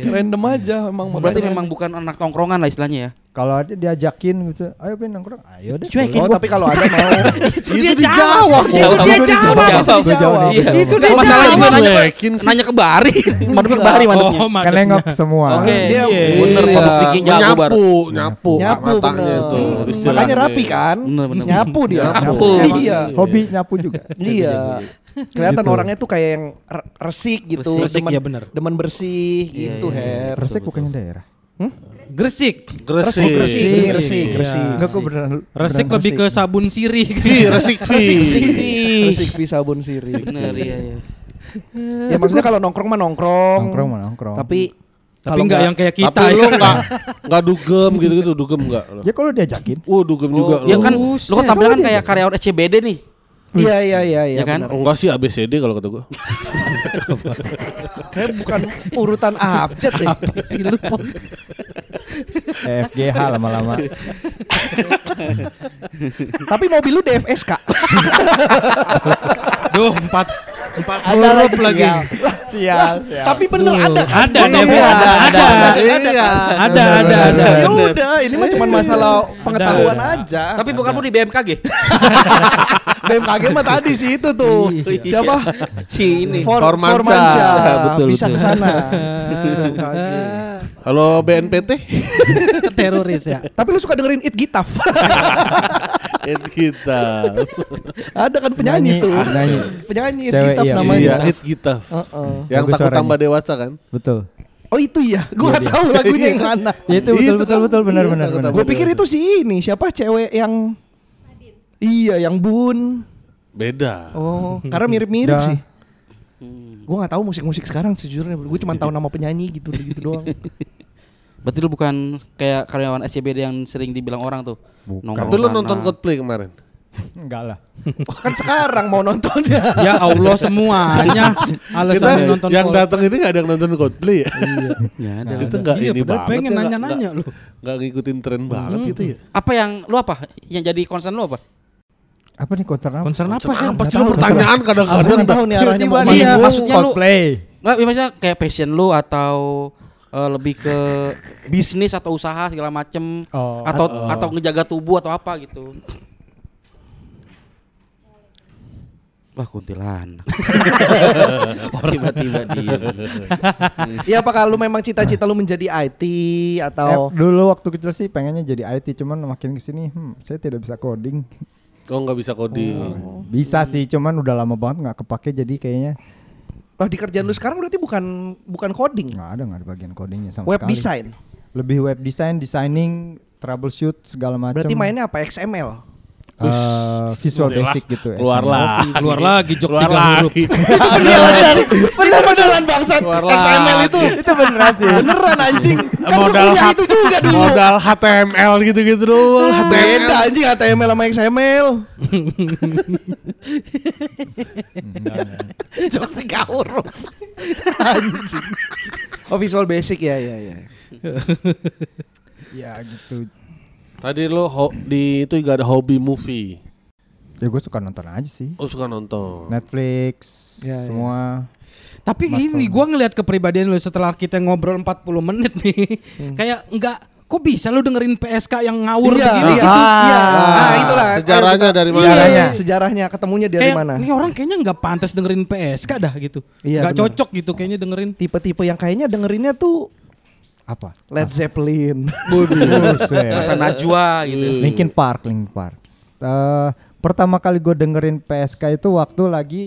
Random aja emang Berarti memang bukan anak tongkrongan lah istilahnya ya. Kalau ada diajakin gitu, ayo pin nongkrong, ayo deh. Cuekin. Oh, tapi kalau ada [LAUGHS] mau. Itu dia jawab. Itu dia jawab. Itu dia jawab. Iya. Itu dia Masalah jawab. juga nanya, Cuekin sih. nanya ke Bari. [LAUGHS] Madep ke Bari madepnya. Kan nengok semua. Oke. Dia Bener Iya, Sticky jago Bar. nyapu, nyapu, nyapu matanya itu. Makanya rapi kan? Nyapu dia. Nyapu. Iya. Hobi nyapu juga. Iya. Kelihatan Gitu. orangnya tuh kayak yang re- resik gitu, Resik, demen, iya bener. demen bersih gitu, iya, Her. Resik bukannya daerah. Gresik. Resik, resik, ini resik, Iya. resik. Enggak kok beneran. Resik beneran lebih ke sabun sirih. Ih, [LAUGHS] resik Resik, sih. resik pi sabun sirih. Bener iya iya. Ya maksudnya kalau nongkrong mah nongkrong. Nongkrong mah nongkrong. Tapi enggak yang kayak kita Tapi lu ya. enggak enggak [LAUGHS] dugem gitu-gitu, dugem enggak? lu? Ya kalau diajakin. Oh, dugem juga. Ya lu. kan lu kan tampilnya kan kayak karyawan SCBD nih. Iya iya iya iya Ya kan? benar. Enggak sih ABCD kalau kata gua. Kayak bukan urutan abjad deh. sih lu? FGH lama-lama. Tapi mobil lu DFS kak. Duh, empat empat [LAUGHS] Ada huruf lagi. Sial, sial. Tapi bener ada kan? Ada, Gua Dev, tahu. ada, ada, ada, Iya. ada, ada, ada. Ya udah, ini mah cuma masalah pengetahuan aja. Tapi bukan lu di BMKG. [LAUGHS] BMKG mah tadi sih itu tuh. Siapa? Si ini. For, Formansa. Betul, Bisa betul. ke sana. [LAUGHS] Halo BNPT. [LAUGHS] Teroris ya. Tapi lu suka dengerin It Gitaf. [LAUGHS] It kita. Ada kan penyanyi Penyanyi, tuh. penyanyi. Penyanyi It Cewek, Gitaf iya. namanya. Iya, It kita. Heeh. Yang Bagus takut suaranya. tambah dewasa kan? Betul. Oh itu ya, gue gak tahu lagunya yang [LAUGHS] mana. Ya itu betul betul kan. betul benar Iya, benar tambah Gue pikir itu si ini siapa cewek yang Iya, yang Bun. Beda. Oh, karena mirip-mirip sih. Gue gak tahu musik-musik sekarang sejujurnya. Gue cuma tahu nama penyanyi gitu gitu doang. [LAUGHS] Berarti lu bukan kayak karyawan SCBD yang sering dibilang orang tuh. Nongkrong Tapi lu nonton Coldplay kemarin? Enggak lah. [LAUGHS] kan sekarang mau nontonnya. [LAUGHS] Ya Allah semuanya Kita alasan nonton yang Coldplay. datang ini gak ada yang nonton Coldplay ya? Ya, ada. Itu gak Iya, ini banget. pengen ya, nggak- nanya-nanya nggak- lu. Gak ngikutin tren banget gitu ya? Apa yang lu apa? Yang jadi concern lu apa? Apa nih concern apa? Concern apa? Nggak sih lu pertanyaan kadang-kadang tahu nih arahnya mau ke mana. Iya, maksudnya lu Coldplay. Nggak, ya maksudnya kayak passion lu atau eh, lebih ke bisnis atau usaha segala macem Oh. atau atau ngejaga tubuh atau apa gitu. Wah kuntilanak. [LAUGHS] Tiba-tiba diem. Iya apakah lu memang cita-cita lu menjadi IT atau Eh, dulu waktu kecil sih pengennya jadi IT, cuman makin ke sini, hmm, saya tidak bisa coding. Oh nggak bisa coding. Bisa sih, cuman udah lama banget nggak kepake, jadi kayaknya Wah di kerjaan lu sekarang berarti bukan bukan coding, nggak ada nggak ada bagian codingnya sama web sekali. design. Lebih web design, designing, troubleshoot segala macam. Berarti mainnya apa XML? Eh, visual Udah lah, basic gitu. keluar XML. lah. Keluar lagi jok Keluar tiga huruf. lagi. Iya benar. Benar beneran bangsat. Keluar XML lagi. itu. Itu beneran sih. Beneran anjing. Kan modal itu juga dulu. modal HTML gitu-gitu doang. Beda anjing HTML sama XML. [LAUGHS] Jokes tiga huruf. anjing. Oh visual basic ya ya ya. Ya gitu. Tadi lo ho- di itu juga ada hobi movie. Ya gue suka nonton aja sih. Oh suka nonton. Netflix, Ya, ya. semua. Tapi ini gua ngelihat kepribadian lu setelah kita ngobrol 40 menit nih. Kayak enggak kok bisa lu dengerin PSK yang ngawur Iya, begini iya. gitu. Iya. Nah, itulah. Sejarahnya Ayo kita- dari Iya, mana? Sejarahnya. Sejarahnya ketemunya dari Kayak mana? ini orang kayaknya nggak pantas dengerin PSK dah gitu. Iya, Nggak benar. cocok gitu kayaknya dengerin. Tipe-tipe yang kayaknya dengerinnya tuh Apa? Led Zeppelin. [LAUGHS] Kata Najwa gitu. Linkin Park, Linkin Park. Eh, pertama kali gue dengerin PSK itu waktu lagi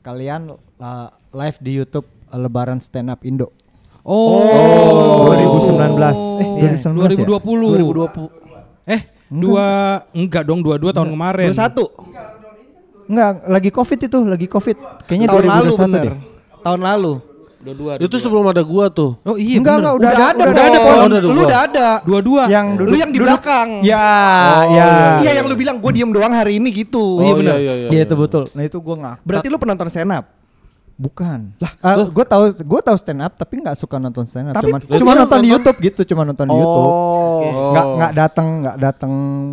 kalian uh, live di YouTube uh, Lebaran Stand Up Indo. Oh, 2019. Eh, Iya, 2019 ya? 2020. Eh, dua enggak dong, dua-dua tahun kemarin. 21 Enggak, lagi Covid itu, lagi Covid. Kayaknya tahun lalu 2021 bener. deh. Tahun lalu. Dua-dua. Itu sebelum ada gua tuh. Oh iya Enggak, enggak, udah, ada, udah, ada, Pon. Oh, udah ada Lu gua. udah ada. Dua-dua. Yang dulu Lu yang di belakang. Ya, Oh, ya. Iya yang lu bilang gue diem doang hari ini gitu. Oh, iya, iya, iya, Iya iya. itu betul. Nah itu gue nggak. Berarti lu penonton up. Bukan. Lah, gue tahu gue tahu stand up tapi nggak suka nonton stand up. Tapi Cuman, cuma nonton di? YouTube gitu, cuma nonton di YouTube. Oh. Nggak nggak datang nggak datang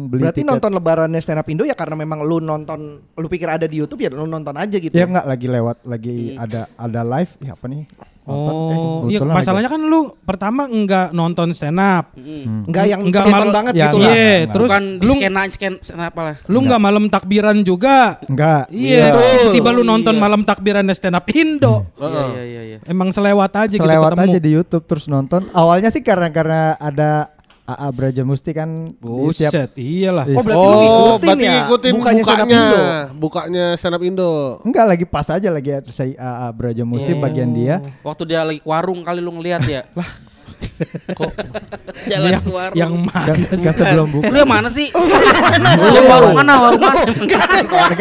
beli Berarti tiket. nonton lebarannya stand up Indo ya karena memang lu nonton lu pikir ada di YouTube ya lu nonton aja gitu. Ya nggak lagi lewat lagi ada ada live ya apa nih? Eh, Oh, iya kebetulan masalahnya kan lu pertama enggak nonton stand up. Enggak yang Enggak malam banget ya, gitu enggak. lah. Iya, terus Bukan lu skena skena apa lah. lu enggak malam takbiran juga. Enggak. Iya, Betul. tiba lu nonton malam takbiran stand up Indo. Iya iya iya iya. Emang selewat aja Selewat gitu ketemu. aja di YouTube terus nonton. Awalnya sih karena karena ada AA Brajamusti kan Buset, tiap- iyalah. Oh berarti Oh, ngikutin berarti ya. ngikutin Bukannya stand up bukanya. Indo. Bukanya stand up Indo. Enggak lagi pas aja lagi saya AA Brajamusti bagian dia. Waktu dia lagi ke warung kali lu ngeliat ya. [LAUGHS] Lah. Kok [LAUGHS] jalan yang, ke warung. yang mana kan sebelum buka Lu yang mana sih? [LAUGHS] Lu warung mana? Warung mana? Enggak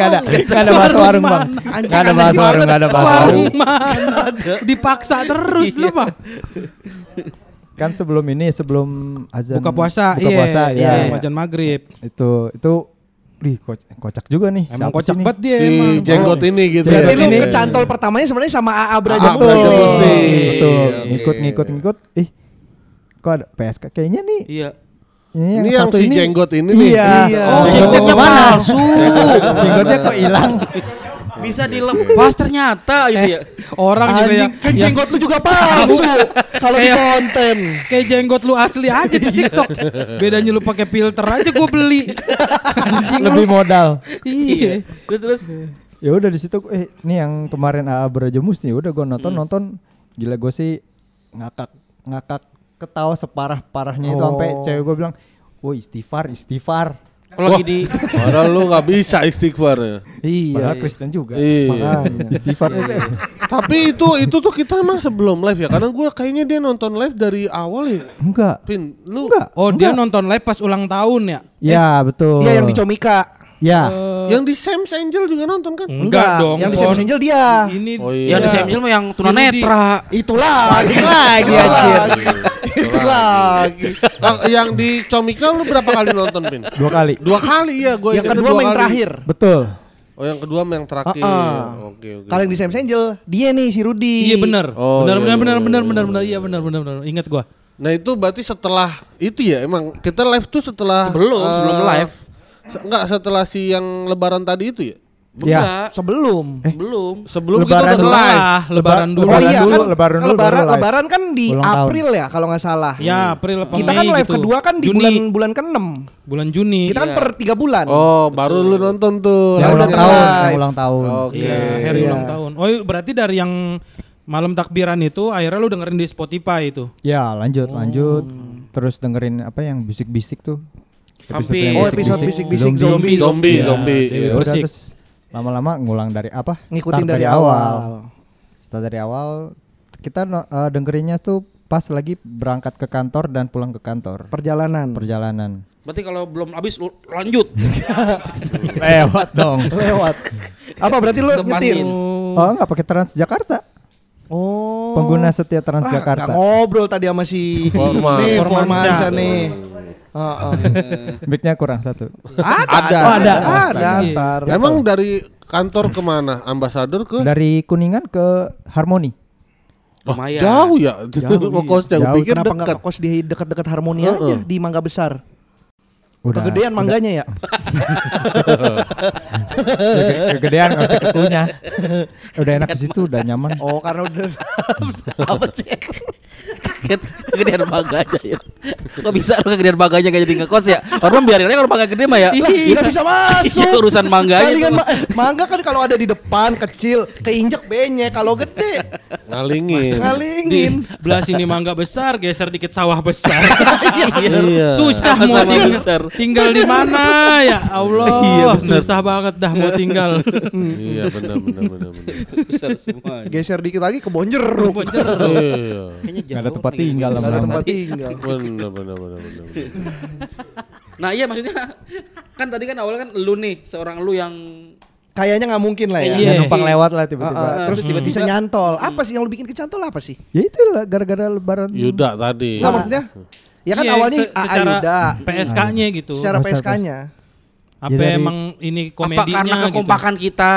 ada, enggak ada bahasa warung bang. Enggak ada bahasa warung, enggak ada bahasa warung. Dipaksa terus lu mah. Kan sebelum ini, sebelum azan Buka puasa, buka iya, puasa iya, ya. wajan maghrib. Itu itu Wih, koc- kocak juga nih. Emang Siapa kocak nih? banget dia Si emang. jenggot ini gitu Berarti ya. lu Ini- kecantol pertamanya sebenarnya sama AA AA Brajamusti. Brajamusti. nih. Betul, Iya, ngikut ngikut ngikut. Ih, kok ada PSK? Kayaknya nih Iya. ini yang, Ini yang si ini. jenggot ini nih. Iya. Iya. Oh, jenggotnya mana? palsu. [LAUGHS] Jenggotnya kok hilang? Bisa dilepas ternyata gitu ya. Orang juga ya. Kan jenggot lu juga palsu kalau di konten. Kayak jenggot lu asli aja di TikTok. Bedanya lu pakai filter aja gue beli. Anjing Lebih lu. modal. Iya. Terus terus. Ya udah di situ eh ini yang kemarin AA Brajamusti udah gue nonton Hmm. nonton gila gue sih ngakak ngakak ketawa separah parahnya itu Oh. sampai cewek gue bilang, "Woi, istighfar, istighfar." Kalau lagi di Padahal lu nggak bisa istighfar ya. Iya. Padahal Kristen juga. Iya. Makanya istighfar. Tapi itu itu tuh kita emang sebelum live ya. Karena gua kayaknya dia nonton live dari awal ya. Enggak. Pin, lu Enggak. Oh dia enggak. nonton live pas ulang tahun ya? Ya, betul. Iya yang di Comika. Ya. yang di Sam's Angel juga nonton kan? Enggak dong. Yang di. Seven Angel dia. Ini Oh iya. yang di Samsel mah yang tunanetra. Itulah lagi lagi anjir. Itu lagi. Yang di Comika lu berapa kali nonton, Pin? Dua kali. Dua kali ya, gue Yang kedua main terakhir. Betul. Oh, yang kedua yang terakhir. Ah-ah. Oke, oke. Kalau yang di Seven Angel dia nih si Rudi. Iya benar. Oh, benar, iya, benar, iya, benar, iya, benar, benar, iya. benar. Iya benar, benar, benar. Ingat gua. Nah, itu berarti setelah itu ya emang kita live tuh setelah Sebelum eh, sebelum live. Se- Enggak setelah si yang lebaran tadi itu ya? Enggak. Sebelum. Belum. Sebelum Lebaran kita udah dulu. live. Ah, lebaran dulu. Oh iya Lebaran dulu, kan, lebaran dulu, lebaran, baru lebaran kan di Ulang tahun. April ya kalau nggak salah. Ya, April apa Kita kan live gitu. kedua kan di Juni. bulan bulan ke-6. bulan Juni. Kita kan Iya. per tiga bulan. Oh, baru lu nonton tuh. Yang ulang tahun, yang ulang tahun. Oke. Iya, hari Iya. ulang tahun. Oh, berarti dari yang malam takbiran itu akhirnya lu dengerin di Spotify itu. Ya, lanjut, lanjut. Terus dengerin apa yang bisik-bisik tuh. Episode Hampir. Oh, episode bisik-bisik zombie. Zombie, Ya, zombie. ya iya. udah, Bersik. terus lama-lama ngulang dari apa? Ngikutin Start dari awal. Start dari awal. Kita eh, dengerinnya tuh pas lagi berangkat ke kantor dan pulang ke kantor. Perjalanan. Perjalanan. Berarti kalau belum habis lu lanjut. [LAUGHS] Lewat dong. Lewat. Apa berarti lu nyetir? Oh, nggak pakai Transjakarta. Oh. Pengguna setia Ah, Transjakarta. nggak ngobrol tadi sama si Forman. nih. Formansyah nih. Heeh. [LAUGHS] Mic-nya kurang satu. ada, Ada. ada, ada, Ada. ntar. Emang dari kantor ke mana? Ambasador ke? Dari Kuningan ke Harmoni. Lumayan. Jauh ya. Jauh, [LAUGHS] Mau iya. gue Jauh. pikir Kenapa nggak dekat. ngekos di dekat-dekat Harmoni aja di Mangga Besar? Udah. Kegedean mangganya ya? Kege- Kegedean nggak usah kekunya. Udah enak di situ, udah nyaman. Oh, karena udah [LAUGHS] apa sih? Kaget kegedean baganya ya. Kok bisa lu kegedean baganya gak jadi ngekos ya? Orang biarin aja kalau mangga gede mah ya. Nggak bisa masuk. Iya, urusan mangganya Kali kan ma- eh, mangga kan kalau ada di depan kecil, keinjek benyek. Kalau gede Ngalingin. ngalingin. Belah sini mangga besar, geser dikit sawah besar. [LAUGHS] Iya. Susah mau besar. Tinggal di mana ya Allah. Iya, bener. susah banget dah mau tinggal. [LAUGHS] Iya benar benar benar benar. Besar semua. Geser dikit lagi ke Bonjeruk. Iya. Ada tempat tinggal Nggak ada tempat tinggal. Benar benar benar benar. Nah iya maksudnya [LAUGHS] kan tadi kan awalnya kan lu nih seorang lu yang Kayaknya nggak mungkin lah ya. Iya. Ya, numpang lewat lah Ah, tiba-tiba. ah, terus Hmm. tiba-tiba bisa nyantol. Apa sih yang lu bikin kecantol apa sih? Ya itu lah gara-gara lebaran. Yuda tadi. Nggak maksudnya? Ya kan Iya, awalnya se- secara Yuda. PSK-nya gitu. Secara PSK-nya. Apa Ya, dari- emang ini apa komedinya karena gitu. kekompakan kita. [LAUGHS]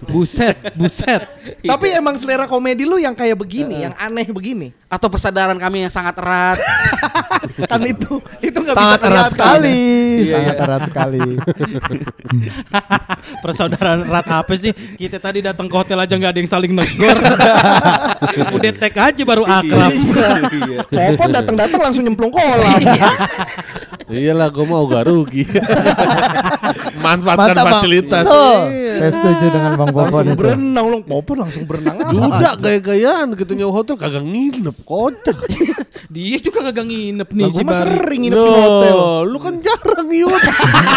Buset, buset. Tapi emang selera komedi lu yang kayak begini, yang aneh begini. atau persadaran kami yang sangat erat. [LAUGHS] kan itu itu nggak bisa Sangat erat sekali, Iya, sangat iya. erat sekali. [LAUGHS] Persaudaraan erat apa sih? Kita tadi datang ke hotel aja nggak ada yang saling negor. Udah tag aja baru akrab. Iya. Popon datang-datang langsung nyemplung kolam. Iyalah gue mau gak rugi. [LAUGHS] Manfaatkan Mantap, Bang. fasilitas. Tuh, saya setuju dengan Bang Popon langsung itu. berenang lu, Popon langsung berenang. Yuda gaya-gayaan gitu nyewa hotel kagak nginep kocak. [LAUGHS] Dia juga kagak nginep nih Lah, si gua mah Bari. sering nginep di hotel. Loh, lu kan jarang Yud.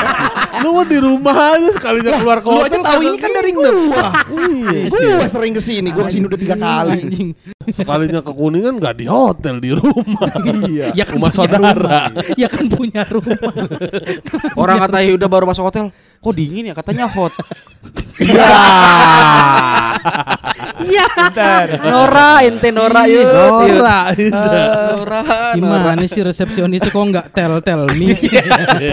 [LAUGHS] lu mah di rumah aja sekalinya keluar ke Lu hotel. aja tahu kagak ini kan dari nginep. gua. Iya. Gua sering ke sini, gua ke sini udah tiga kali. Anjing. Sekalinya ke Kuningan gak di hotel di rumah. Iya. Ya kan Rumah punya saudara. rumah. Ya kan punya [LAUGHS] rumah. [LAUGHS] Orang kata udah baru masuk hotel, kok dingin ya katanya hot. Iya. [LAUGHS] Nora ente Nora yuk. Nora. Nora. Gimana sih resepsionis kok nggak tel tel nih?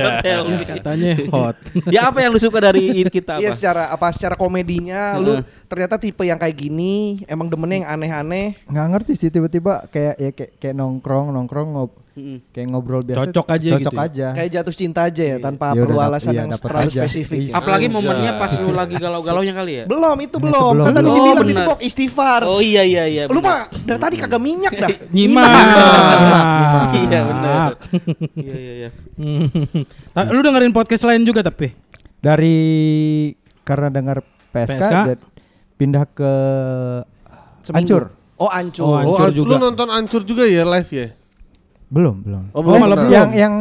Hotel. Katanya hot. Ya apa yang lu suka dari kita Iya apa? secara apa secara komedinya lu ternyata tipe yang kayak gini emang demennya yang aneh-aneh. Nggak ngerti sih tiba-tiba kayak ya kayak, kayak nongkrong nongkrong ngob Mm-mm. kayak ngobrol biasa. Cocok aja Cocok gitu ya? aja. Kayak jatuh cinta aja ya tanpa Ya perlu alasan iya, yang terlalu aja. spesifik. Iya. Apalagi momennya pas lu lagi galau-galaunya kali ya. Belum itu belum. belum. Kan tadi Oh, dibilang itu Pok, istighfar. Oh iya iya iya. Lu mah dari tadi kagak minyak dah. [LAUGHS] Nyimak. Iya benar. [LAUGHS] Iya iya iya. [LAUGHS] Ah, Lu dengerin podcast lain juga tapi? Dari karena dengar PSK, PSK? dan pindah ke Seminggu. Ancur. Oh ancur. Oh, Oh, Hancur an- juga. lu nonton Ancur juga ya live ya? Belum, belum. Oh, Eh, belum belum. Yang yang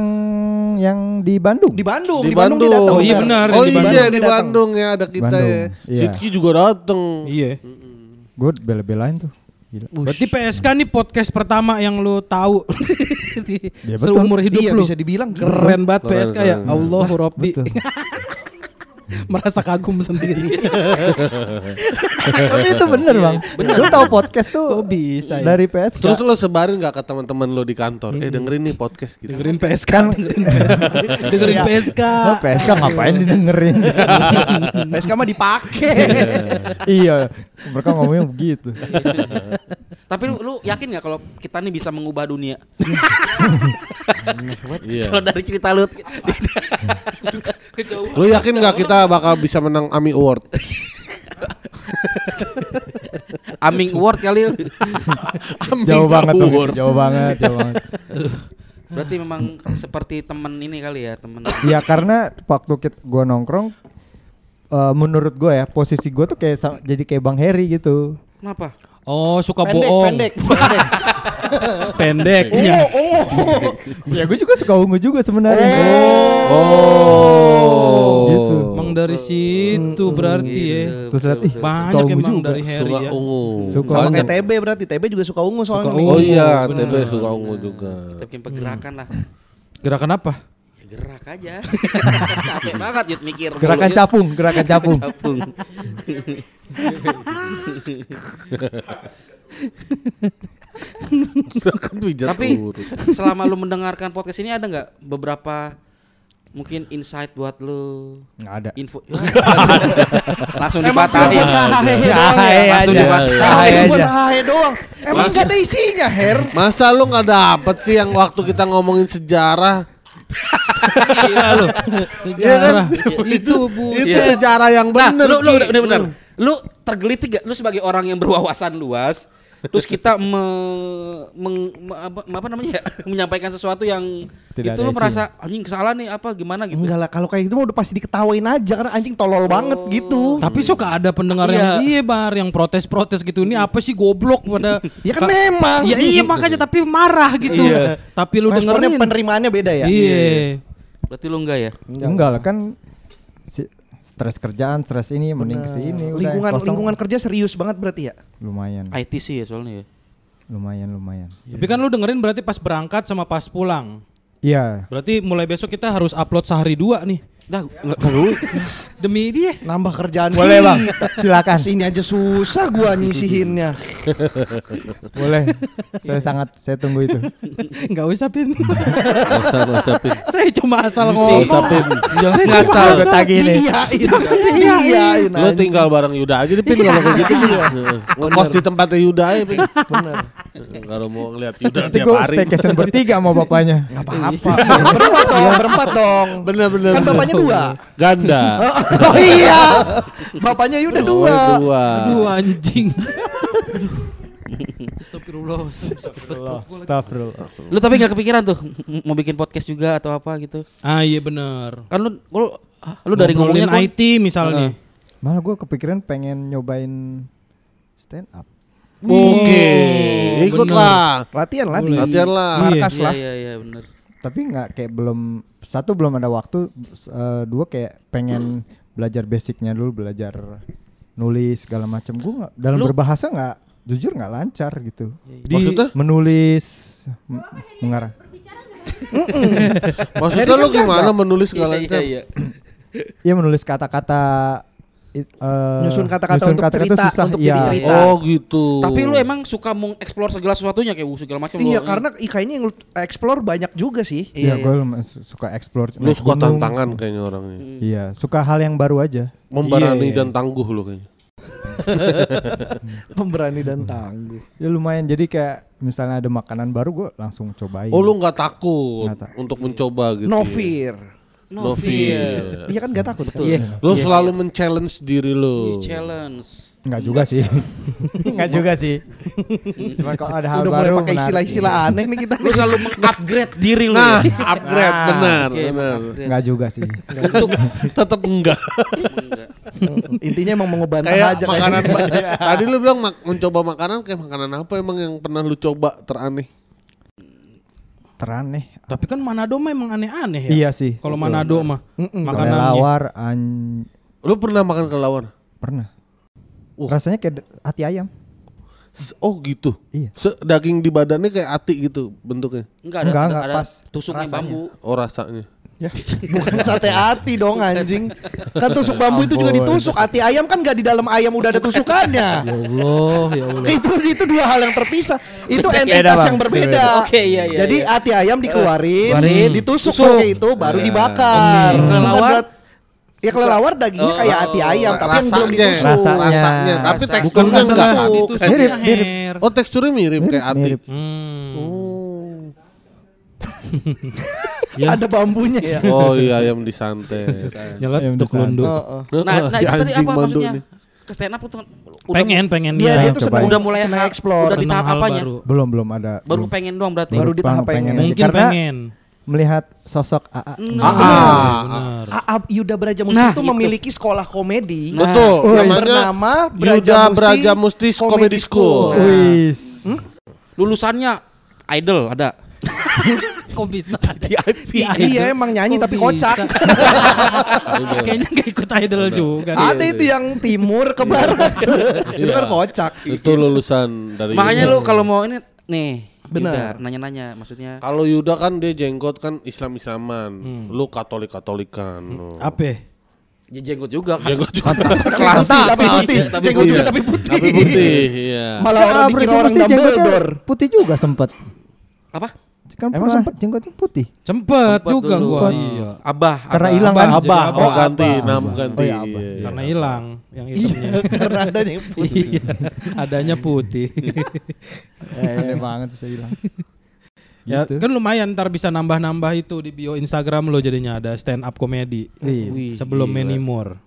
yang di Bandung. Di Bandung, Di di Bandung, Bandung. datang. Oh, iya benar. Oh di iya Bandung di dia datang. Bandung ya ada kita Bandung, ya. iya. Sidki juga dateng. Iya. Gue bela-belain tuh. Gila. Berarti PSK nih podcast pertama yang lu tahu [LAUGHS] di Ya, betul. seumur hidup Iya lu. bisa dibilang Keren banget Keren, PSK ya. keren. Allahu Rabbi. Betul. [LAUGHS] [LAUGHS] Merasa kagum sendiri. [LAUGHS] Tapi itu bener bang. Lu tahu podcast tuh Kok bisa ya? dari PSK. Terus lo sebarin gak ke teman-teman lo di kantor? Eh dengerin nih podcast gitu. dengerin PSK, Kan- dengerin PSK. [LAUGHS] dengerin Iya. PSK. Oh, PSK ngapain didengerin? PSK mah dipakai. iya, mereka ngomongnya begitu. Tapi lu, lu yakin nggak kalau kita nih bisa mengubah dunia? Iya. Kalau dari cerita lu Lu yakin nggak kita bakal bisa menang AMI Award? Aming Award kali. Jauh banget tuh, Award. jauh banget, jauh banget. Berarti memang seperti temen ini kali ya, temen. Ya karena waktu kita gua nongkrong eh, menurut gue ya posisi gue tuh kayak jadi kayak Bang Heri gitu. Kenapa? Oh, suka Pendek, bohong. pendek, pendek. [LAUGHS] Pendek. Ungu, [LAUGHS] ya. ungu. ya gue juga suka ungu juga sebenarnya. Oh. Gitu. Emang dari situ berarti ya. Terus lihat ih Banyak suka ungu emang juga. dari Harry Suka ya. ungu. Suka Sama ungu. kayak TB berarti. TB juga suka ungu soalnya. Suka nih. Oh iya. TB suka ungu juga. Bikin pergerakan lah. Gerakan apa? Ya, gerak aja. [LAUGHS] Capek banget Yud mikir. Gerakan mulu, capung, gerakan capung. Tapi selama lu mendengarkan podcast ini ada nggak beberapa mungkin insight buat lu? Nggak ada. Info. [LAUGHS] Langsung Emang dipatahin. Ya, ya? Langsung aja. dipatahin. Buat aja. hahahe doang. Emang gak ada isinya, Her. Masa lu nggak dapet sih yang waktu kita ngomongin sejarah? Gila lu. Sejarah. itu bu, itu Iya. sejarah yang Nah, bener. lu, lu bener bener. Lu tergelitik gak? Lu sebagai orang yang berwawasan luas, terus kita me, meng- me- apa, apa namanya ya? [LAUGHS] menyampaikan sesuatu yang Tidak itu lu merasa anjing salah nih apa gimana gitu. Enggak lah, kalau kayak gitu mah udah pasti diketawain aja karena anjing tolol banget gitu. Tapi suka ada pendengar yang iya bar yang protes-protes gitu. Ini apa sih goblok pada [LAUGHS] Ya kan memang. Ya iya makanya tapi marah gitu. Iya. Tapi lu Responnya dengerin. penerimaannya beda ya. Iya. Berarti lu enggak ya? Enggak lah kan stres kerjaan, stres ini mending ke sini udah Lingkungan kosong. lingkungan kerja serius banget berarti ya. lumayan. IT sih ya soalnya ya. Lumayan, lumayan. Tapi kan lu dengerin berarti pas berangkat sama pas pulang. Iya. Berarti mulai besok kita harus upload sehari dua nih. Dah enggak perlu. Demi dia. Nambah kerjaan Boleh. Bang. Silakan. Sini aja susah gua nyisihinnya. Boleh. saya sangat saya tunggu itu. Enggak usah pin. Nggak usah, Pin. Saya cuma asal ngomong. usah, Pin. Jangan ngasal udah tagih nih. Iyain. Iyain. Lu tinggal bareng Yuda aja deh, Pin kalau kayak gitu. Heeh. Ngekos di tempatnya Yuda aja, Pin. Bener. Kalau mau ngeliat Yuda Nanti tiap gue hari. staycation bertiga sama bapaknya. Gak apa-apa. berempat dong, berempat dong. Bener bener. Kan bapaknya dua. Ganda. [LAUGHS] Oh iya. Bapaknya udah Oh, dua. dua. Aduh anjing. [LAUGHS] Astagfirullah. Astagfirullah. Lu tapi nggak kepikiran tuh mau bikin podcast juga atau apa gitu? Ah iya bener. Kan lu lu, lu dari kan- IT misalnya. Malah gue kepikiran pengen nyobain stand up. Oke, ikutlah. Latihan lah di Latihan lah. markas Iya lah. iya iya bener. Tapi nggak kayak belum satu belum ada waktu, eh, dua kayak pengen belajar basicnya dulu, belajar nulis segala macam. Gue nggak dalam Lu- berbahasa nggak jujur nggak lancar gitu. Di- Maksudnya? menulis m- mengarang. [LAUGHS] Maksudnya lu gimana menulis nggak Iya, lancar? Iya, iya. Iya menulis kata-kata eh, Nyusun kata-kata nyusun untuk kata-kata cerita, susah. untuk Iya. jadi cerita. Oh gitu. Tapi lu emang suka mengeksplor segala sesuatunya kayak segala macam. Iya lu- karena i- kayaknya yang lu explore banyak juga sih. Iya, Iya, gue lumayan su- suka explore. Lu suka gunung. tantangan kayaknya orangnya. Iya, suka hal yang baru aja. Memberani Iya. dan tangguh lu kayaknya. [LAUGHS] Pemberani dan tangguh. Ya lumayan. Jadi kayak misalnya ada makanan baru gue langsung cobain. Oh lu nggak takut Nggak takut. untuk mencoba gitu. No ya? Fear. No fear. Iya kan gak takut. Betul. Iya. Lu selalu men-challenge diri lu. challenge. Enggak juga sih. [LAUGHS] Enggak juga sih. Cuman kalau ada hal Udah mulai baru pakai istilah-istilah aneh nih kita. Lu selalu mengupgrade diri lu. Nah, ya? upgrade Ah, benar, oke, benar. Enggak juga sih. Untuk Tetap enggak. Intinya emang kayak aja makanan [LAUGHS] kayaknya. tadi lu bilang mak- mencoba makanan kayak makanan apa emang yang pernah lu coba teraneh Teraneh. Tapi kan Manado mah emang aneh-aneh ya. Iya sih. Kalau Manado mah Mm-mm. makanannya. Kelelawar an lu pernah makan kelelawar pernah. Uh. Rasanya kayak hati ayam. Oh gitu Iya. Se- daging di badannya kayak ati gitu bentuknya Enggak ada, Enggak, ada, enggak, ada pas tusuknya rasanya. bambu. oh rasanya Bukan sate hati dong anjing. Kan tusuk bambu itu juga ditusuk. Hati ayam kan gak di dalam ayam udah ada tusukannya. [LAUGHS] Ya Allah, ya Allah. [LAUGHS] itu itu dua hal yang terpisah. Itu entitas yang berbeda. Oke, iya, iya, Jadi iya. hati ayam dikeluarin, Keluarin, ditusuk tusuk. pakai itu baru Iya. dibakar. Hmm. Bukan Kelelawar? berat- Ya kelelawar dagingnya kayak Oh, hati ayam tapi yang belum ditusuk. Rasanya. rasanya tapi teksturnya Bukan enggak Mirip, mirip. Oh teksturnya mirip, kayak ati Mirip. Hmm. Oh [LAUGHS] Ya. Ada bambunya ya. Oh iya ayam disantet. Nyeletuk lundu. Oh, oh. Nah, nah Si itu tadi apa maksudnya? nih. Ke stand up tuh udah Pengen, pengen Dia ya. dia tuh senang udah mulai senang explore. udah di tahap apanya? baru. Belum belum ada. Baru belum. pengen doang berarti. Baru di tahap Pengen. pengen. Mungkin Karena pengen. melihat sosok AA. Hmm. Ah, ah. Benar. Aab Yuda Brajamusti Nah, itu itu. memiliki sekolah komedi Betul. yang Namanya bernama Yuda Brajamusti Comedy School. Wis. Lulusannya idol ada. [LAUGHS] Kok bisa? [LAUGHS] Di IP. Iya emang nyanyi Kok tapi bisa? kocak. [LAUGHS] Kayaknya gak ikut idol juga. Ada itu yang timur ke barat. [LAUGHS] itu Iya. kan kocak. Itu lulusan dari Makanya lu kalau mau ini nih, Benar. Nanya-nanya maksudnya. Kalau Yuda kan dia jenggot kan Islam-Islaman. Lu Katolik-Katolikan. Oh. Apa? Ya jenggot juga kan. Jenggot juga. Kelas tapi putih. tapi Jenggot juga Iya. tapi putih. Tapi putih, iya. Malah orang dikira berarti orang Dumbledore. Putih juga sempet. Apa? Kan Emang sempet? jenggotnya putih. Sempet Sempet juga dulu. gua. Iya. Abah. Karena Abah. hilang Abah kan? Abah, Abah. oh ganti, nama ganti. Oh iya, Abah. Iya, iya. Karena hilang yang hitamnya. [LAUGHS] Karena adanya yang [LAUGHS] putih. Iya, adanya putih. [LAUGHS] Aneh banget bisa hilang. ya Gitu. kan lumayan ntar bisa nambah-nambah itu di bio Instagram lo jadinya ada stand up comedy Iya. sebelum gila.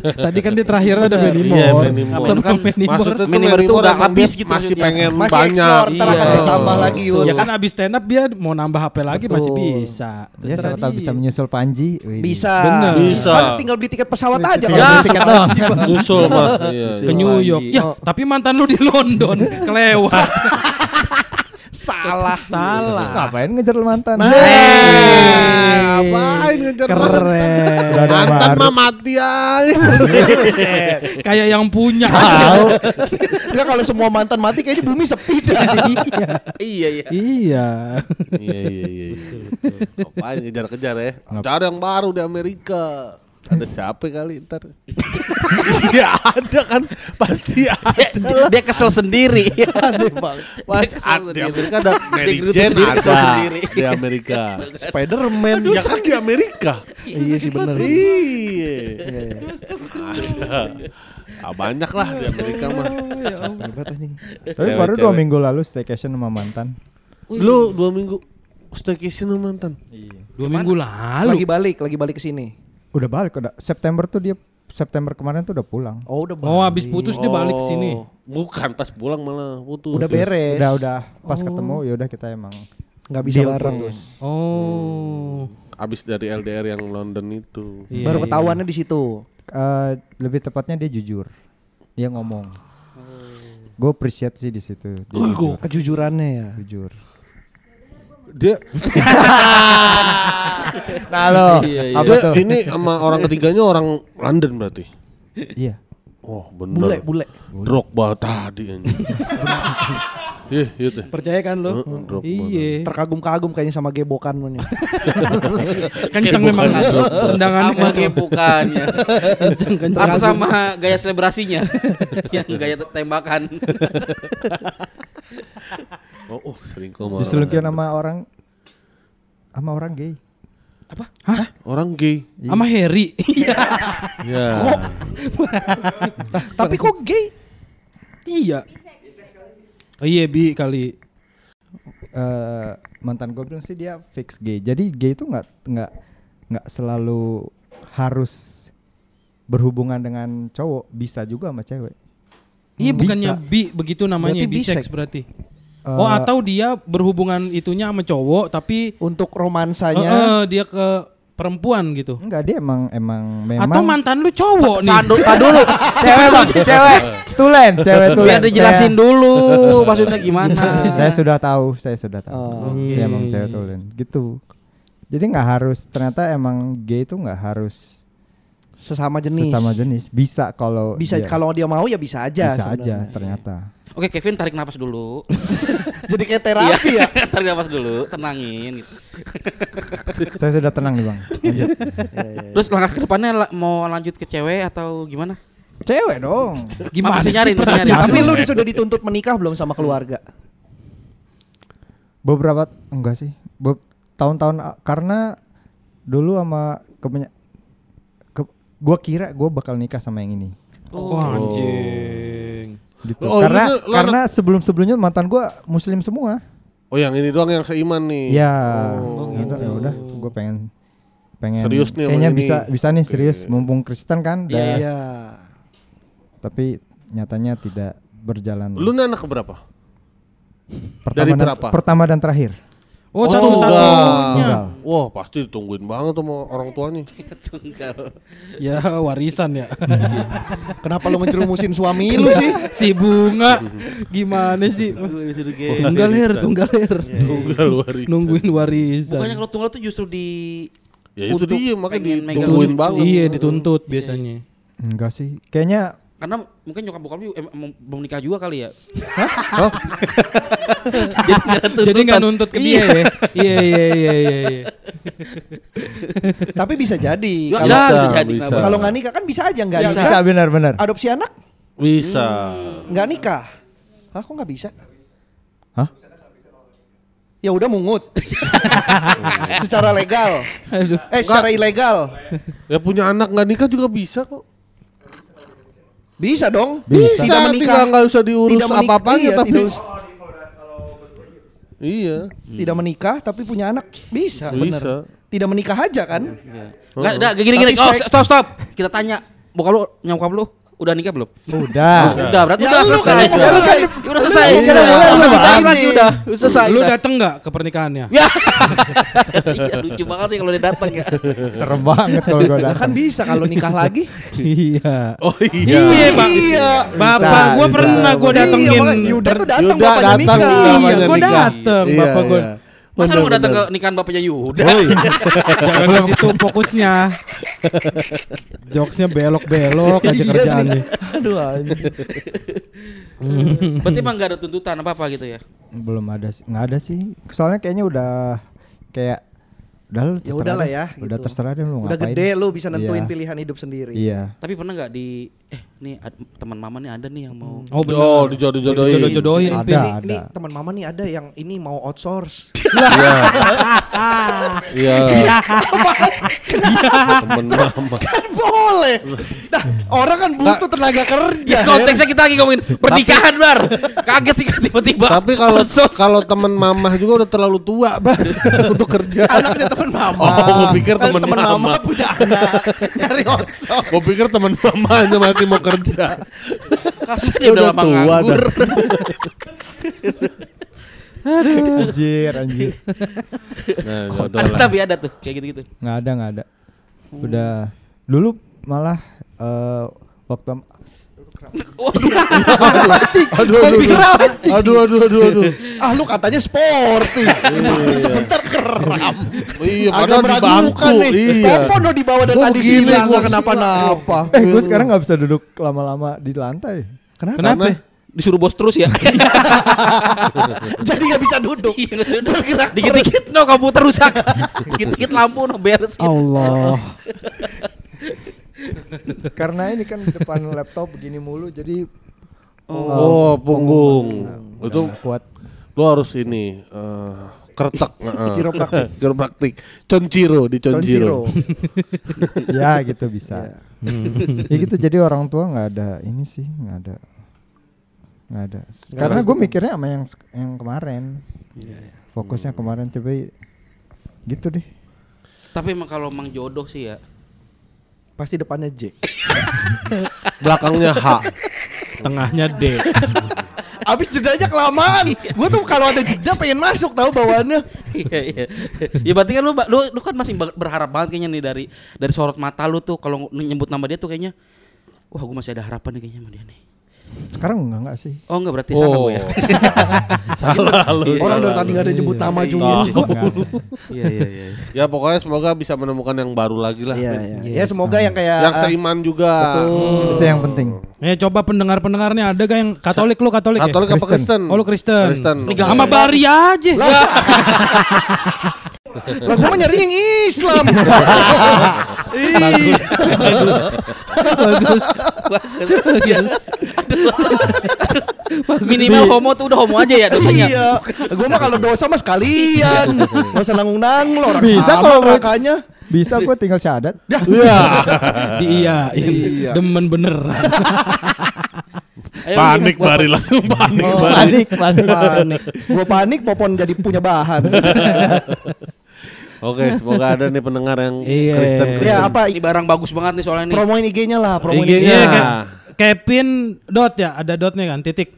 Tadi kan di terakhir ada Iya, Manimore. Manimore. Sebelum Kan. Maksudnya Manimore itu udah habis dia gitu Masih pengen Masih banyak. explore, akan Iya. ditambah lagi Yul. Ya kan abis stand up dia mau nambah HP lagi masih Betul. bisa. Ya siapa tahu dia. bisa menyusul Panji. Wih. Bisa. Bener. Bisa. Kan tinggal beli tiket pesawat aja bisa. tiket doang. Nyusul mah. Iya. ke New York. Ya, tapi mantan lu di London kelewat. [LAUGHS] Salah. Salah. Ngapain ngejar mantan? Ngapain ngejar Keren. Mantan baru. mah mati aja. [LAUGHS] Kayak yang punya. Tahu. Enggak kalau semua mantan mati kayaknya bumi sepi dah. Iya iya. iya. Iya iya iya. Ngapain kejar-kejar ya? Cari yang baru di Amerika. Ada siapa kali ntar? [LAUGHS] ya ada kan pasti ada. Dia kesel sendiri. [LAUGHS] Aneh banget. Kesel ada di sendiri. Amerika ada Mary Dia Jane ada di Amerika. [LAUGHS] Spiderman. Ya kan di Amerika. Iya sih bener. Iya. Ada. Ah, banyak lah di Amerika mah. Tapi baru dua minggu lalu staycation sama mantan. Lu dua minggu staycation sama mantan. Dua minggu lalu. Lagi balik, lagi balik ke sini. Udah balik udah September tuh dia September kemarin tuh udah pulang. Oh, udah Oh, habis putus dia balik ke sini. Oh, Bukan pas pulang malah putus. Udah beres. Udah udah pas ketemu ya udah kita emang Nggak bisa deal bareng. putus. Oh. Abis dari LDR yang London itu. Iya, Baru iya. ketahuannya di situ. Eh, lebih tepatnya dia jujur. Dia ngomong. Gue appreciate sih di situ. Uh, jujur. kejujurannya ya. jujur. Dia [LAUGHS] Nah lo, Iya, iya. apa tuh? ini sama orang ketiganya orang London berarti. Iya. Oh, Bule, bener. bule. Drogba tadi anjing. [LAUGHS] Iya, iya. Percaya kan lo? Drogba. Iya. Terkagum-kagum kayaknya sama gebokan lu nih. [LAUGHS] Kenceng memang tendangannya Sama kenceng. gepukannya. Kenceng-kenceng. Atau sama gaya selebrasinya. yang gaya tembakan. Oh, oh selingkuh sama Diselingkuhin orang. sama orang sama orang gay. Orang gay. Sama Harry. [LAUGHS] Ya. Tapi kok gay? iya. Oh iya bi kali. Eh, mantan gue bilang sih dia fix gay. Jadi gay itu nggak nggak nggak selalu harus berhubungan dengan cowok, bisa juga sama cewek. Iya bukannya bi begitu namanya Berarti bisex bisex. berarti. Eh, oh atau dia berhubungan itunya sama cowok tapi Untuk eh, romansanya eh, dia ke perempuan gitu. enggak dia emang emang memang Atau mantan lu cowok nih. Sandu, tak dulu. [LAUGHS] cewek bang, cewek. tulen, cewek tulen. Biar dijelasin Saya- dulu [LAUGHS] maksudnya gimana. saya sudah tahu, saya sudah tahu. Oh, Dia emang cewek tulen, gitu. Jadi nggak harus ternyata emang gay itu nggak harus sesama jenis. sesama jenis. Bisa kalau Bisa dia- kalau dia mau ya bisa aja. bisa aja sebenarnya. ternyata. Oke Kevin tarik nafas dulu. [LAUGHS] Jadi kayak terapi ya. [LAUGHS] tarik nafas dulu, tenangin. gitu. saya sudah tenang nih bang. Lanjut. [LAUGHS] Terus langkah ke depannya la- mau lanjut ke cewek atau gimana? Cewek dong. Gimana masih nyari. Tapi lu sudah dituntut menikah belum sama keluarga? Beberapa enggak sih. Be- tahun-tahun karena dulu sama kebenya gua kira gua bakal nikah sama yang ini. Oh, anjing. Gitu. Oh, karena ini karena sebelum-sebelumnya mantan gua muslim semua. Oh yang ini doang yang seiman nih. Iya. Oh, gitu. Ya udah, gue pengen pengen Serius nih kayaknya ini. bisa bisa nih serius mumpung Kristen kan Iya. dah. Iya. tapi nyatanya tidak berjalan Lu anak keberapa? pertama dari dan, berapa? pertama dan terakhir Oh, enggak. satu-satunya. Wah pasti ditungguin banget sama orang tuanya. [LAUGHS] Tunggal. Ya warisan ya. [LAUGHS] Kenapa lu menjerumusin suami lu sih? si bunga gimana sih? Tunggal her, tunggal her. Tunggal warisan. Nungguin warisan. Bukannya kalau tunggal tuh justru di Ya itu dia makanya ditungguin banget. Iya dituntut biasanya. enggak sih kayaknya Karena mungkin nyokap bokap lu em- emang belum nikah juga kali ya. Hah? [LAUGHS] Jadi nggak nuntut ke dia ya? Iya iya iya iya. iya. [LAUGHS] Tapi bisa jadi. Ya, Kalau bisa jadi. bisa. kalau nggak nikah kan bisa aja nggak bisa, nikah. benar-benar Adopsi anak Bisa. nggak nikah. Hah, kok nggak bisa? Hah? Ya udah mungut. [LAUGHS] secara legal. Eh, secara ilegal. Ya punya anak nggak nikah juga bisa kok. Bisa dong. Bisa, Tidak menikah. tinggal nggak usah diurus Tidak apa-apanya iya, tapi tidak us- iya. tidak menikah tapi punya anak bisa, Bisa. benar. Tidak menikah aja kan? Enggak, enggak gini-gini. Tapi Oh, stop stop. Kita tanya, bokap lu, nyokap lu udah nikah belum? udah Udah, berarti Ya udah selesai. kan- Udah, selesai. lu Udah, udah, lu udah, lagi udah. Udah selesai. Lu udah. dateng nggak ke pernikahannya? Ya. Iya, lucu banget sih kalau dia datang ya. serem banget kalau gue Nah, datang kan bisa kalau nikah lagi. Iya. Oh iya. Iya, Bang. Iya. Bapak gua pernah gua Iya, datengin. makanya Yuda tuh datang bapaknya datang nikah. Iya, gua dateng, Iya, bapak gua. Iya. Masa lu datang ke nikahan bapaknya Yuda? [LAUGHS] Jangan ke situ fokusnya. [LAUGHS] Jokesnya belok-belok aja Iya kerjaannya. nih. Aduh anjing. Berarti emang gak ada tuntutan apa-apa gitu ya? belum ada sih nggak ada sih soalnya kayaknya udah kayak udah lu Ya terserah udahlah deh. ya. udah gitu. terserah deh lu Udah ngapain. gede lu bisa nentuin Iya. pilihan hidup sendiri. iya Tapi pernah nggak di eh nih ad- teman mama nih ada nih yang mau Oh benar. Oh dijodoh-jodohin. Jodoh-jodohin. ada Nih, ada nih teman mama nih ada yang ini mau outsource. [LAUGHS] Iya. Temen mama. [LAUGHS] kan boleh. Nah, orang kan butuh tenaga kerja. Konteksnya kita lagi ngomongin pernikahan bar. Kaget sih tiba-tiba. Tapi kalau kalau temen mamah juga udah terlalu tua bar [LAUGHS] untuk kerja. Anaknya teman mama. Oh, gua pikir Kan temen temen mama. punya anak. Nyari outsource. Gue pikir temen mamanya masih mau kerja. [LAUGHS] Kasar dia udah lama tua nganggur. dah. [LAUGHS] anjir anjir Nah, Ada lah. tapi ada tuh kayak gitu-gitu. nggak ada nggak ada udah dulu malah eh, waktu Anjing. Aduh, Gua aduh, aduh. Aduh, aduh, aduh, aduh. Ah lu katanya sporty. Iya. Sebentar keram. Iya, Agak di meragukan nih. Iya. Popon lo dibawa dari Gua tadi gua nggak kenapa-napa. eh gue sekarang nggak bisa duduk lama-lama di lantai Kenapa? Kenapa? Disuruh bos terus ya. [LAUGHS] Jadi nggak bisa duduk. Iya, nggak sudah. Dikit-dikit no komputer rusak. Dikit-dikit lampu no beres. Allah [LAUGHS] karena ini kan di depan laptop begini mulu jadi Oh, punggung. udah Itu nggak kuat lu harus ini eh kertek [LAUGHS] heeh. Kiropraktik. Kiropraktik. [LAUGHS] Conciro di Conciro. [LAUGHS] ya gitu bisa ya gitu jadi orang tua nggak ada ini sih nggak ada nggak ada karena gue mikirnya sama yang yang kemarin fokusnya kemarin coba gitu deh Tapi emang kalau emang jodoh sih ya. Pasti depannya J. [LAUGHS] Belakangnya H. Tengahnya D. [LAUGHS] Abis jedanya kelamaan. Gue tuh kalau ada jeda pengen masuk tahu bawaannya. Iya iya. Ya berarti kan lu lu, lu kan masih ber- berharap banget kayaknya nih dari dari sorot mata lu tuh kalau nyebut nama dia tuh kayaknya wah gue masih ada harapan nih kayaknya sama dia nih. Sekarang enggak enggak sih Oh enggak berarti [LAUGHS] salah gue ya. salah lu. Orang dari tadi lu. nggak ada nyebut nama juga. Tahu. [LAUGHS] Iya iya iya. Ya pokoknya semoga bisa menemukan yang baru lagi lah. Iya, iya. Ya semoga yang kayak Yang seiman juga. itu yang penting Eh coba pendengar-pendengarnya ada gak yang Katolik lu Katolik, Katolik ya? apa Kristen? Oh lu Kristen. Kristen. Sama Bari aja. lah gue mah nyari yang Islam. [LAUGHS] Ih. Bagus. Bagus. Iya. Minimal homo tuh udah homo aja ya dosanya. Iya. Gue mah kalau dosa mah sekalian. Gak usah nanggung-nanggung orang Bisa sama gua- nerakanya. bisa gue tinggal syahadat Iya. Di [LAUGHS] iya, demen bener. Ayo, Panik bari langsung [LAUGHS] panik Oh, bari. Panik, panik. panik. Gua panik Popon jadi punya bahan. [LAUGHS] Oke, semoga ada nih pendengar yang Iya. Kristen Kristen. ya apa Ini barang bagus banget nih soalnya nih. promoin IG-nya lah, promoin IG-nya. Iya, IG-nya. Ke- Kevin dot ya, ada dotnya kan, titik.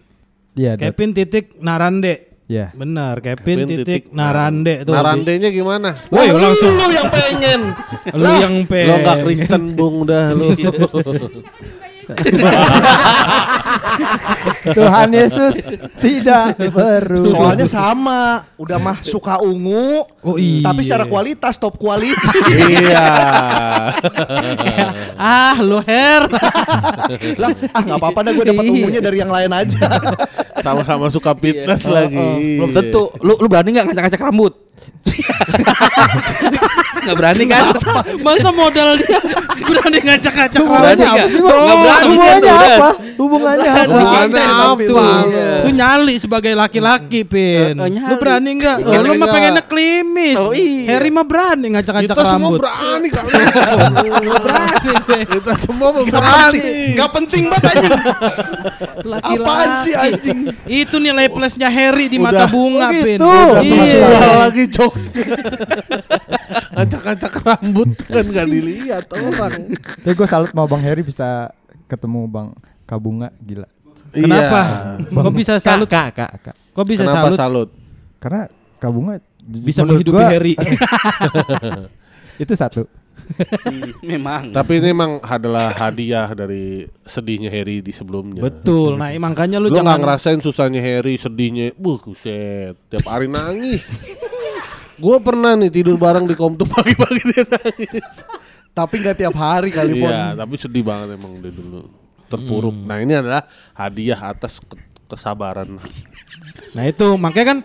Iya, Dot. Kevin titik Narande. Iya. Benar, Kevin, Kevin titik, Narande tuh. Narandenya gimana? Woi, langsung lu yang pengen. lu yang pe. Lo nggak Kristen bung dah lu. [LAUGHS] [LAUGHS] Tuhan Yesus tidak berubah. Soalnya sama, udah mah suka ungu. Oh iya. Tapi secara kualitas top quality. iya. [LAUGHS] ah, lu hair. lah, ah nggak apa-apa dah gue dapat ungunya dari yang lain aja. Sama-sama suka fitness lagi. Oh, belum tentu. Lu lu berani nggak ngacak-ngacak rambut? [LAUGHS] Nggak berani kan? Masa modal dia [LAUGHS] berani ngacak-ngacak Berani Hubungannya apa sih, Bang? Berani Hubungannya kan, apa? Hubungannya apa? Hubungannya apa? Tuh nyali sebagai laki-laki, Pin. Lu berani enggak? Berani lu mah pengennya klimis. Oh, iya. Harry mah berani ngacak-ngacak Kita semua rambut. berani kali. berani. Kita semua Gak berani. gak penting banget anjing. Apaan sih anjing? Itu nilai plusnya Harry di mata bunga, Oh, Pin. gitu. Iya. lagi jokes. [LAUGHS] Acak-acak rambut kan gak dilihat orang. Tapi gue salut mau Bang Heri bisa ketemu Bang Kabunga gila. Kenapa? Iya. Kok bisa salut? Kak, kak, kak. Kok bisa Kenapa salut? salut? Karena Kabunga Bisa menghidupi gua- Harry. [LAUGHS] itu satu. Memang. Tapi ini emang adalah hadiah dari sedihnya Harry di sebelumnya. Betul. Nah, makanya lu, Lu jangan ngerasain susahnya Harry, sedihnya, buh kuset, tiap hari nangis. [LAUGHS] Gue pernah nih tidur bareng di kom tuh pagi-pagi dia nangis. Tapi nggak tiap hari kali pun. Iya, tapi sedih banget emang dia dulu. Terpuruk. Nah ini adalah hadiah atas ke- kesabaran. Nah, itu makanya kan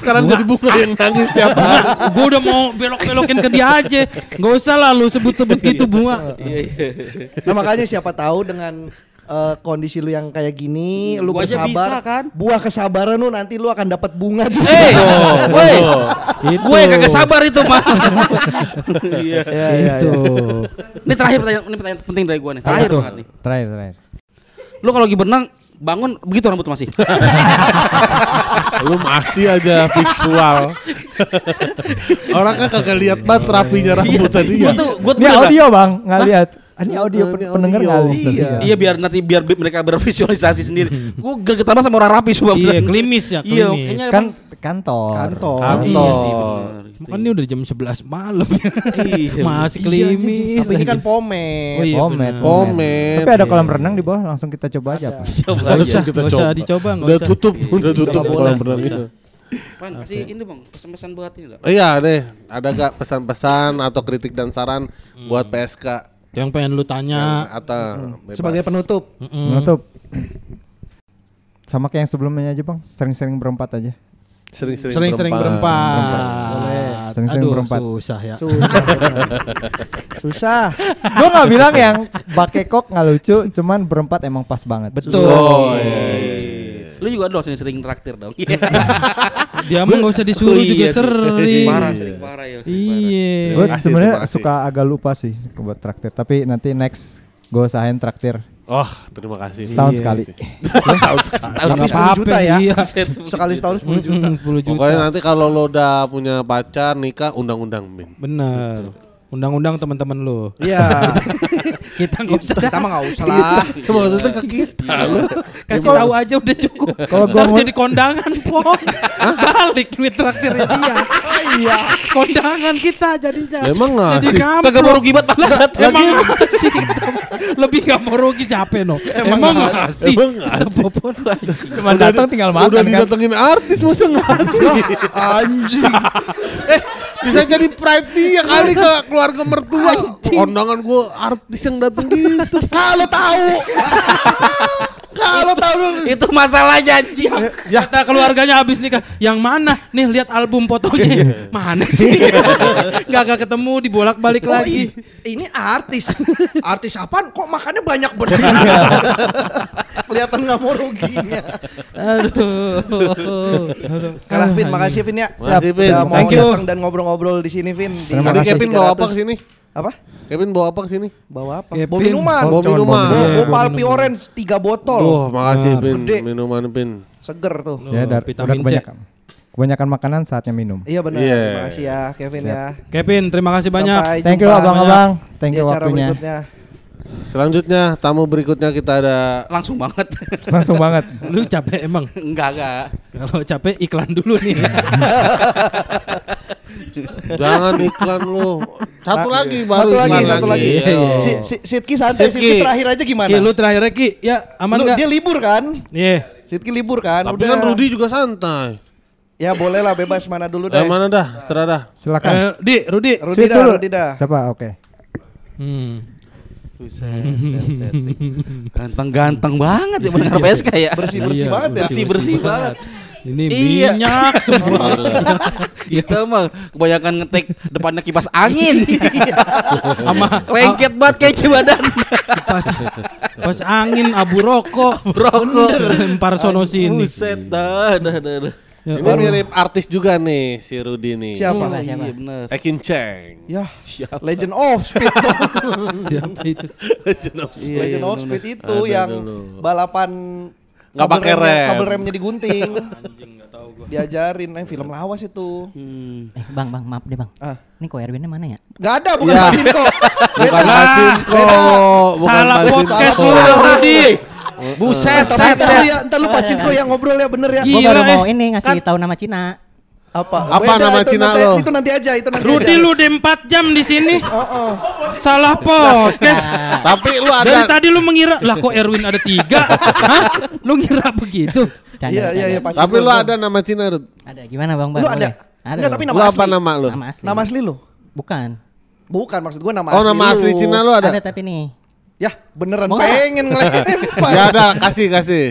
Sekarang jadi bunga yang nangis tiap hari. [LAUGHS] gue udah mau belok-belokin ke dia aja. Gak usah lah lu sebut-sebut gitu bunga. Nah makanya siapa tahu dengan eh, kondisi lu yang kayak gini, lu Gua bersabar, bisa, kan? buah kesabaran lu nanti lu akan dapat bunga juga. Eh, [LAUGHS] woi, Itu. gue kagak sabar itu mah. [LAUGHS] Iya. Ya, ya, Itu. ya. Ini terakhir pertanyaan, ini pertanyaan penting dari gue nih. Terakhir banget nih. Terakhir, terakhir. Lu kalau lagi berenang bangun begitu rambut masih. [LAUGHS] Lu masih aja visual. Orang kan kagak lihat banget rapinya rambut tadi ya. Gue tuh, gue tuh Ini audio bang, nggak lihat. Ah, Ini audio Ini pen- pendengar audio. nggak lihat. Iya. Iya biar nanti biar bi- mereka bervisualisasi sendiri. Gue gergetan banget sama orang rapi semua. Iya, klimis ya, Iya, klimis. kayaknya Kan kantor. Kantor. Kantor. Iya sih bener. Kan ini udah jam 11 malam. Iya, Masih Iya, klimis. Tapi ini kan pomet. Oh iya, Pomet. Pomet. Tapi ada kolam renang di bawah, langsung kita coba aja pak. Nggak aja. usah, kita nggak usah coba. dicoba, nggak Udah usah. tutup, udah tutup kolam renang itu. Pan, kasih ini bang, pesan-pesan buat ini dong. Iya deh, ada gak pesan-pesan atau kritik dan saran buat PSK Yang pengen lu tanya. atau bebas. Sebagai penutup. Mm-mm. Menutup. Sama kayak yang sebelumnya aja bang, sering-sering berempat aja. sering-sering Sering-sering berempat. Sering-sering Aduh, berempat. susah ya. Susah. [LAUGHS] Susah. Gue nggak bilang yang bakekok nggak lucu, cuman berempat emang pas banget. Betul. Oh iya, iya, iya. Lu juga dong sering traktir dong. [LAUGHS] Dia mah nggak usah disuruh Oh, juga iya sih. sering. Parah, sering parah ya. Iya. Gue kasih, sebenarnya suka agak lupa sih buat traktir, tapi nanti next gue usahain traktir Oh, terima kasih. setahun Iya sekali. [LAUGHS] Setahun Tapi sekali. 10 juta ya. Iya. [LAUGHS] Sekali setahun 10 juta. 10 [LAUGHS] juta. Pokoknya nanti kalau lo udah punya pacar nikah undang-undang min. Bener. Undang-undang teman-teman lu. Iya. Kita nggak usah Kita mah nggak usah lah. Maksudnya ke kita. lo. kasih tahu aja udah cukup. Kalau gua mau- jadi kondangan pon. Balik duit traktirnya dia. iya. Kondangan kita jadinya. Memang Jadi ngasih. kampung. Kagak mau rugi banget bangsat. Emang ngasih. Lebih gak mau rugi siapa no? Emang, ngasih. Emang ngasih. Popon. Cuma datang tinggal makan Udah kan. didatengin artis masa ngasih. Anjing. eh, bisa jadi pride dia kali ke keluarga mertua. Kondangan gue artis yang dateng gitu. Kalau tahu. [LAUGHS] Kalau tahu Itu masalahnya anjing. Ya. Kata keluarganya habis nikah. Yang mana? Nih lihat album fotonya. mana sih? Gak gak ketemu dibolak-balik Oh, lagi. ini artis. Artis apaan? Kok makannya banyak bener? Kelihatan nggak mau ruginya. Aduh. Kalah Vin, makasih Vin ya. Makasih, Vin. Udah mau Thank you. datang dan ngobrol-ngobrol di sini Vin. Di Tadi Panas Kevin bawa apa 300. ke sini? Apa? Kevin bawa apa ke sini? Bawa apa? Kevin. Bawa minuman. Bawa minuman. Bawa, Iya, bawa bawa Palpi minuman. Orange 3 botol. Tuh, makasih Pin, Gede. minuman Pin. Seger tuh. Ya, dar, udah vitamin C. kebanyakan. Kebanyakan makanan saatnya minum. Iya benar. Iya. Terima kasih ya Kevin ya. Kevin, terima kasih banyak. Sampai Thank you jumpa abang-abang. Thank di you acara waktunya. berikutnya. Selanjutnya tamu berikutnya kita ada Langsung banget. Langsung banget. Lu capek emang? enggak, enggak. Kalau capek iklan dulu nih. [LAUGHS] jangan iklan lu. Satu Nah, lagi baru Satu lagi, iklan satu lagi. Ayo. Si, si, Sidki santai, Sidki. Sidki terakhir aja gimana? Ki, lu terakhir Ki, ya aman Lu- nggak? Dia libur kan? Iya. Sidki libur kan? Tapi Udah. kan Rudi juga santai. Ya boleh lah bebas mana dulu Eh, deh. mana dah? Terserah dah. Silakan. Eh, Di, Rudi. Rudi dah. Rudi dah. Siapa? Oke. Hmm. Ganteng-ganteng banget ya pendengar PSK ya. Bersih-bersih Iya, banget ya. Bersih-bersih banget. Ini Iya. minyak [LAUGHS] semua. Kita mah kebanyakan ngetek depannya kipas angin. [LAUGHS] Sama Lengket banget kayak badan. pas pas angin abu rokok. Rokok. Lempar sono sini. Buset dah, dah, dah, dah. Ya, Ini mirip artis juga nih si Rudi nih. Siapa? Oh, Iya bener. Ekin Cheng. Ya, Legend of Speed. [LAUGHS] Siapa itu? Iya, Legend iya, of bener. Speed itu Ada yang dulu. balapan Nggak kabel pakai remnya- rem. Kabel remnya digunting. [LAUGHS] Diajarin, eh film lawas itu. Hmm. Eh, Bang, Bang, maaf deh, Bang. Ah. Ini kok Erwinnya mana ya? Gak ada, bukan Ya. Pachinko. [LAUGHS] Bukan Beda. Pachinko. Bukan Salah podcast lu, Salah. Rudi. Buset, set, ntar lu ya, lu Pachinko yang ngobrol ya bener ya. Gila, baru eh. mau ini ngasih Kan- tahu nama Cina. Apa? Apa nama itu Cina nanti, lo? Itu nanti aja, itu nanti Rudi aja. lu udah 4 jam di sini. [LAUGHS] Oh, oh. Salah podcast. Tapi lu Dari ada tadi lu mengira lah kok Erwin ada tiga? [LAUGHS] Hah? Lu ngira begitu? Iya, iya, iya. Tapi lu ada nama Cina, Rud. Ada gimana Bang? Bang? Lu ada? Ada. Enggak, tapi Lu nama apa asli. nama lu? Nama asli. Nama asli lu? Bukan. Bukan, maksud gua nama Oh, asli nama lu. asli Cina lu ada? Ada tapi nih. Ya, beneran Mau pengen ngelempar. [LAUGHS] Ya ada, kasih kasih.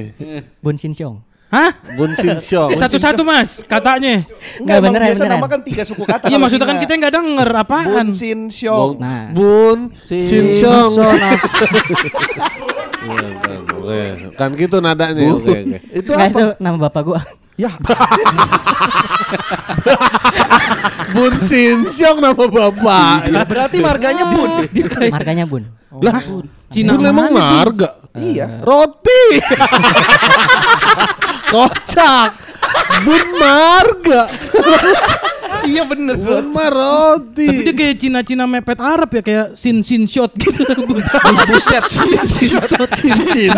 Bun Sin Xiong. Hah? Bun Sin Xiong. Satu-satu mas katanya. Enggak, beneran, biasa beneran. nama kan tiga suku kata. Iya maksudnya kan kita nggak denger apaan. Bun Sin Xiong. Nah. Bun Sin Xiong. Sono. Iya, kan, kan gitu nadanya. Oke, oke. Itu apa? itu nama bapak gua. Ya, [LAUGHS] Bun Sin nama bapak. berarti marganya Bun. Markanya Bun. Lah, Cina Bun emang mana, Bun? marga. Iya. Roti. [LAUGHS] Kocak. Bun marga. [LAUGHS] Iya bener. Bun mah roti. Tapi dia kayak Cina-Cina mepet Arab ya kayak sin sin shot gitu. Buset. Sin shot. Sin Sin.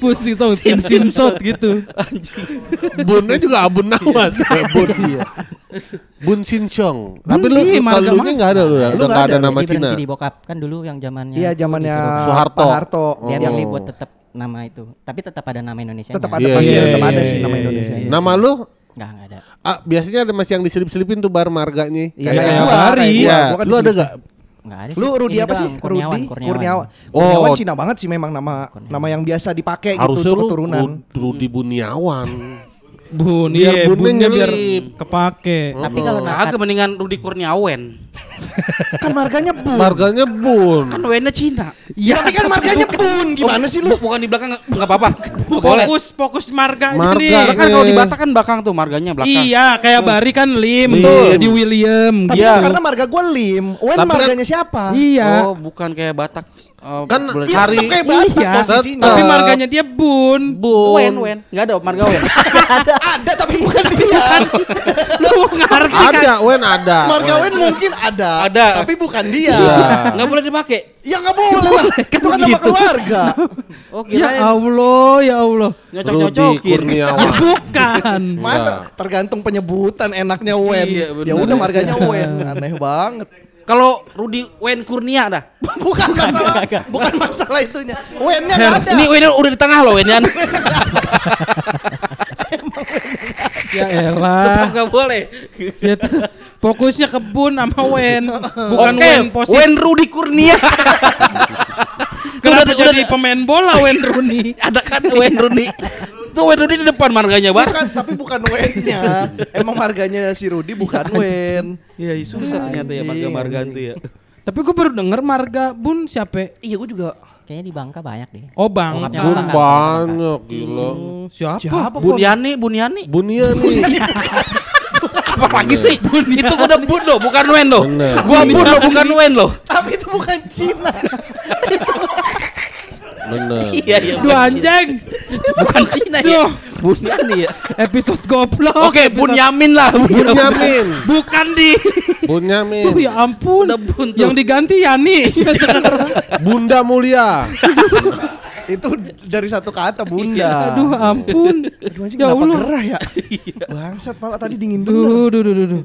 Bun sin shot, sin sin shot gitu. Bunnya juga abun nawas. Bun. Bun Sin Xiong. Tapi lu iya, kalau lu mana? nggak ada lu, ya? Lu udah nggak nggak ada nama Cina. di bokap kan dulu yang zamannya. Iya, zamannya Soeharto. Pak Harto. Dia Oh. milih buat tetap nama itu. Tapi tetap ada nama Indonesia. Tetap ada Iya, pasti iya, tetap iya, ada iya, sih nama iya, Indonesia. iya. Nama lu Enggak, enggak ada. ah, biasanya ada masih yang diselip-selipin tuh bar marganya. Iya, Kayak kayak gua, Hari. Iya, kan lu ada di sini. gak? Enggak ada Lu Rudi apa sih? Kurniawan, Rudi Kurniawan. Kurniawan. Oh. Kurniawan Cina banget sih memang nama nama yang biasa dipakai gitu Harusnya keturunan. Ru- Rudi Buniawan. [LAUGHS] Bun, Biar iya, bunnya biar kepake. Tapi kalau Kagak nakat mendingan Rudi Kurniawan. [LAUGHS] kan marganya Bun. Marganya Bun. Kan W-nya Cina. Ya, tapi kan marganya Bun. Gimana sih lu? Bu- Bukan di belakang nggak apa-apa. [LAUGHS] Fokus fokus marga Marga. kan kalau di Batak kan belakang tuh marganya belakang. Iya, kayak Bari kan Lim, Lim. tuh di William Tapi karena marga gua Lim. Wen kan- marganya siapa? Iya. Oh, bukan kayak Batak. Oh, Kan boleh- Iya, hari kayak Iya, posisinya. Tapi marganya dia Bun. Bun. Wen, Wen. Enggak ada marga Wen. ada tapi bukan dia. Lu ngerti kan? Ada, Wen ada. Marga Wen mungkin ada. Ada. Tapi bukan dia. Iya. Enggak boleh dipakai. Ya nggak boleh lah. Itu kan nama keluarga. Oh, Ya Allah, ya Allah. Nyocok-nyocokin. Kurniawan. Bukan. Masa tergantung penyebutan enaknya Wen. Iya, ya udah marganya Wen. Aneh banget. Kalau Rudi Wen Kurnia dah. [LAUGHS] bukan masalah, bukan masalah itunya. Wennya nggak ada. Ini Wen udah di tengah loh Wen [LAUGHS] [LAUGHS] ya. Ya Tetap elah. enggak boleh. Ya, fokusnya ke Bun sama [LAUGHS] Wen. Bukan Oke, Wen posisi. Wen Rudi Kurnia. [LAUGHS] Kenapa Udah- jadi udah- pemain bola Wen Rooney? [LAUGHS] Ada kan Wen Rudi. Tuh Wen Rudi di depan marganya, Bar. Bukan, tapi bukan Wennya. Emang marganya si Rudi bukan Wen. Iya, susah ternyata ya marga-marga itu ya. Tapi gue baru denger marga Bun siapa? Iya, gue juga. Kayaknya di Bangka banyak deh. Oh Bang. Bokapnya Bun Bangka. banyak gila. Siapa? Buniani, Buniani. Bunia nih. Apa lagi sih? Itu udah bun loh, bukan wen loh. Bener. Gua bun loh, bukan wen loh. Tapi itu bukan Cina. Bener. Iya iya. Dua anjing. Bukan Cina ya. Bunyani ya. Episode goblok. Oke, Bunyamin lah. Bunyamin. Bukan di. Bunyamin. Oh ya ampun. Udah bun tuh. Yang diganti Yani. [LAUGHS] Bunda mulia. [LAUGHS] itu dari satu kata bunda. Aduh ampun. Aduh anjing Ya kenapa Allah. gerah ya? Bangsat pala tadi dingin dulu. Duh, duh, duh, duh, duh.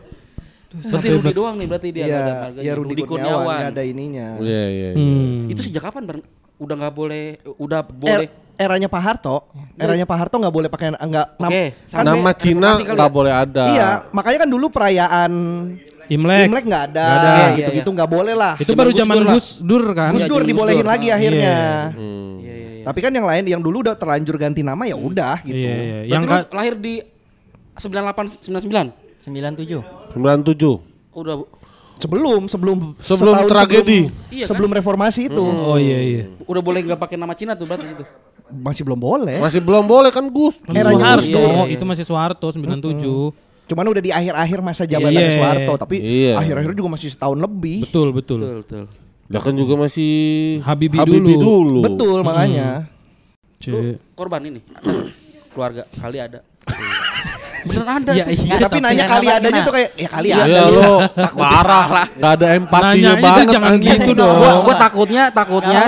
Berarti Rudi doang nih berarti dia nggak ada Iya, marganya. ya Rudi Kurniawan nggak ada ininya. Iya iya. iya. Hmm. Itu sejak kapan Bang? Udah nggak boleh udah Er- boleh eranya Pak Harto, eranya Pak Harto nggak boleh pakai nggak nam- Oke, kan Nama Cina nggak ya? boleh ada. Iya, makanya kan dulu perayaan Imlek. Imlek nggak ada, Nggak ada. Iya, gitu-gitu nggak boleh lah. Itu baru zaman. Gus Dur kan. Gus Iya, Dur dibolehin Dur. lagi akhirnya. Hmm. Iya iya iya. Tapi kan yang lain yang dulu udah terlanjur ganti nama ya udah gitu. Iya, iya. Yang Yang lahir di 98 99. 97. 97. Udah Bu. Sebelum sebelum Sebelum tragedi. sebelum, Iya kan? sebelum reformasi itu Oh iya iya. udah boleh nggak pakai nama Cina tuh berarti itu. masih belum boleh. Masih belum boleh kan Gus. Eranya Soeharto. Gus Dur. Iya, iya. Itu masih Soeharto 97. Cuman udah di akhir-akhir masa jabatan Iya. Soeharto, tapi Iya. akhir-akhir juga masih setahun lebih. Betul, betul. Betul betul. Ya kan juga masih Habibie Habibie dulu. dulu. Betul makanya. Cek. Korban ini [COUGHS] keluarga kali ada. Beneran ada. Ya, iya. Tapi nanya kali adanya tuh kayak ya kali Iya ada. lo Takut parah. salah. Gak ada empatinya Nanyanya banget jangan gitu dong. Gua, gua takutnya takutnya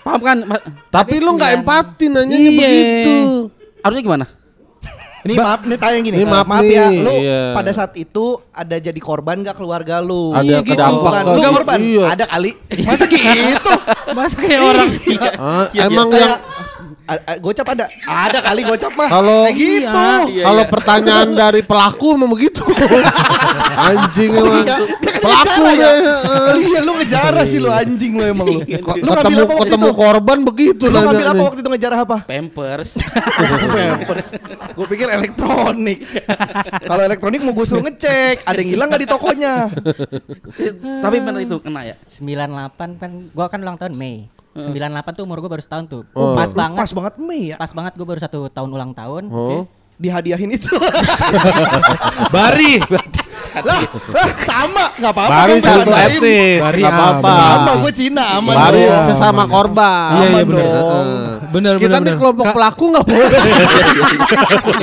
paham kan Tapi lu nggak sembilan- empati nanyanya Iya. begitu. harusnya gimana Ini maaf nih tanya gini. Ini maaf maaf nih, ya, lu iya. pada saat itu ada jadi korban gak keluarga lu? Ada Iya, gitu. kedampak Bukan, ke- lu korban. Iya. Ada kali. Masa gitu? [LAUGHS] Masa kayak orang Ah, [LAUGHS] emang yang Kayak a- a- gocap ada. Ada kali gocap mah. Kalau Kayak gitu. Iya, kalau iya. pertanyaan dari pelaku memang begitu. [LAUGHS] anjing emang. Iya, kan Pelaku ngejarah ya. Iya lu ngejarah sih lu anjing lu emang lu. Lu Ketemu ngambil apa waktu ketemu itu? korban begitu Lu ngambil apa waktu itu ngejarah apa? pampers Gue pikir elektronik. Kalau elektronik mau gue suruh ngecek, ada yang hilang nggak di tokonya? tapi bener itu kena ya 98 kan gua kan ulang tahun Mei. 98 tuh umur gua baru setahun tuh. Oh. Pas banget. Pas banget Mei ya. Pas banget gua baru satu tahun ulang tahun. Oh. Dihadiahin itu. [LAUGHS] [LAUGHS] Bari. Lah, lah, sama, nggak apa-apa. Bari kan, satu etnis, nggak apa-apa. Sama, gue Cina aman. Bari dong. sesama korban. Iya, iya benar. dong. Benar Kita benar. nih benar. kelompok Ka- pelaku nggak boleh. [LAUGHS]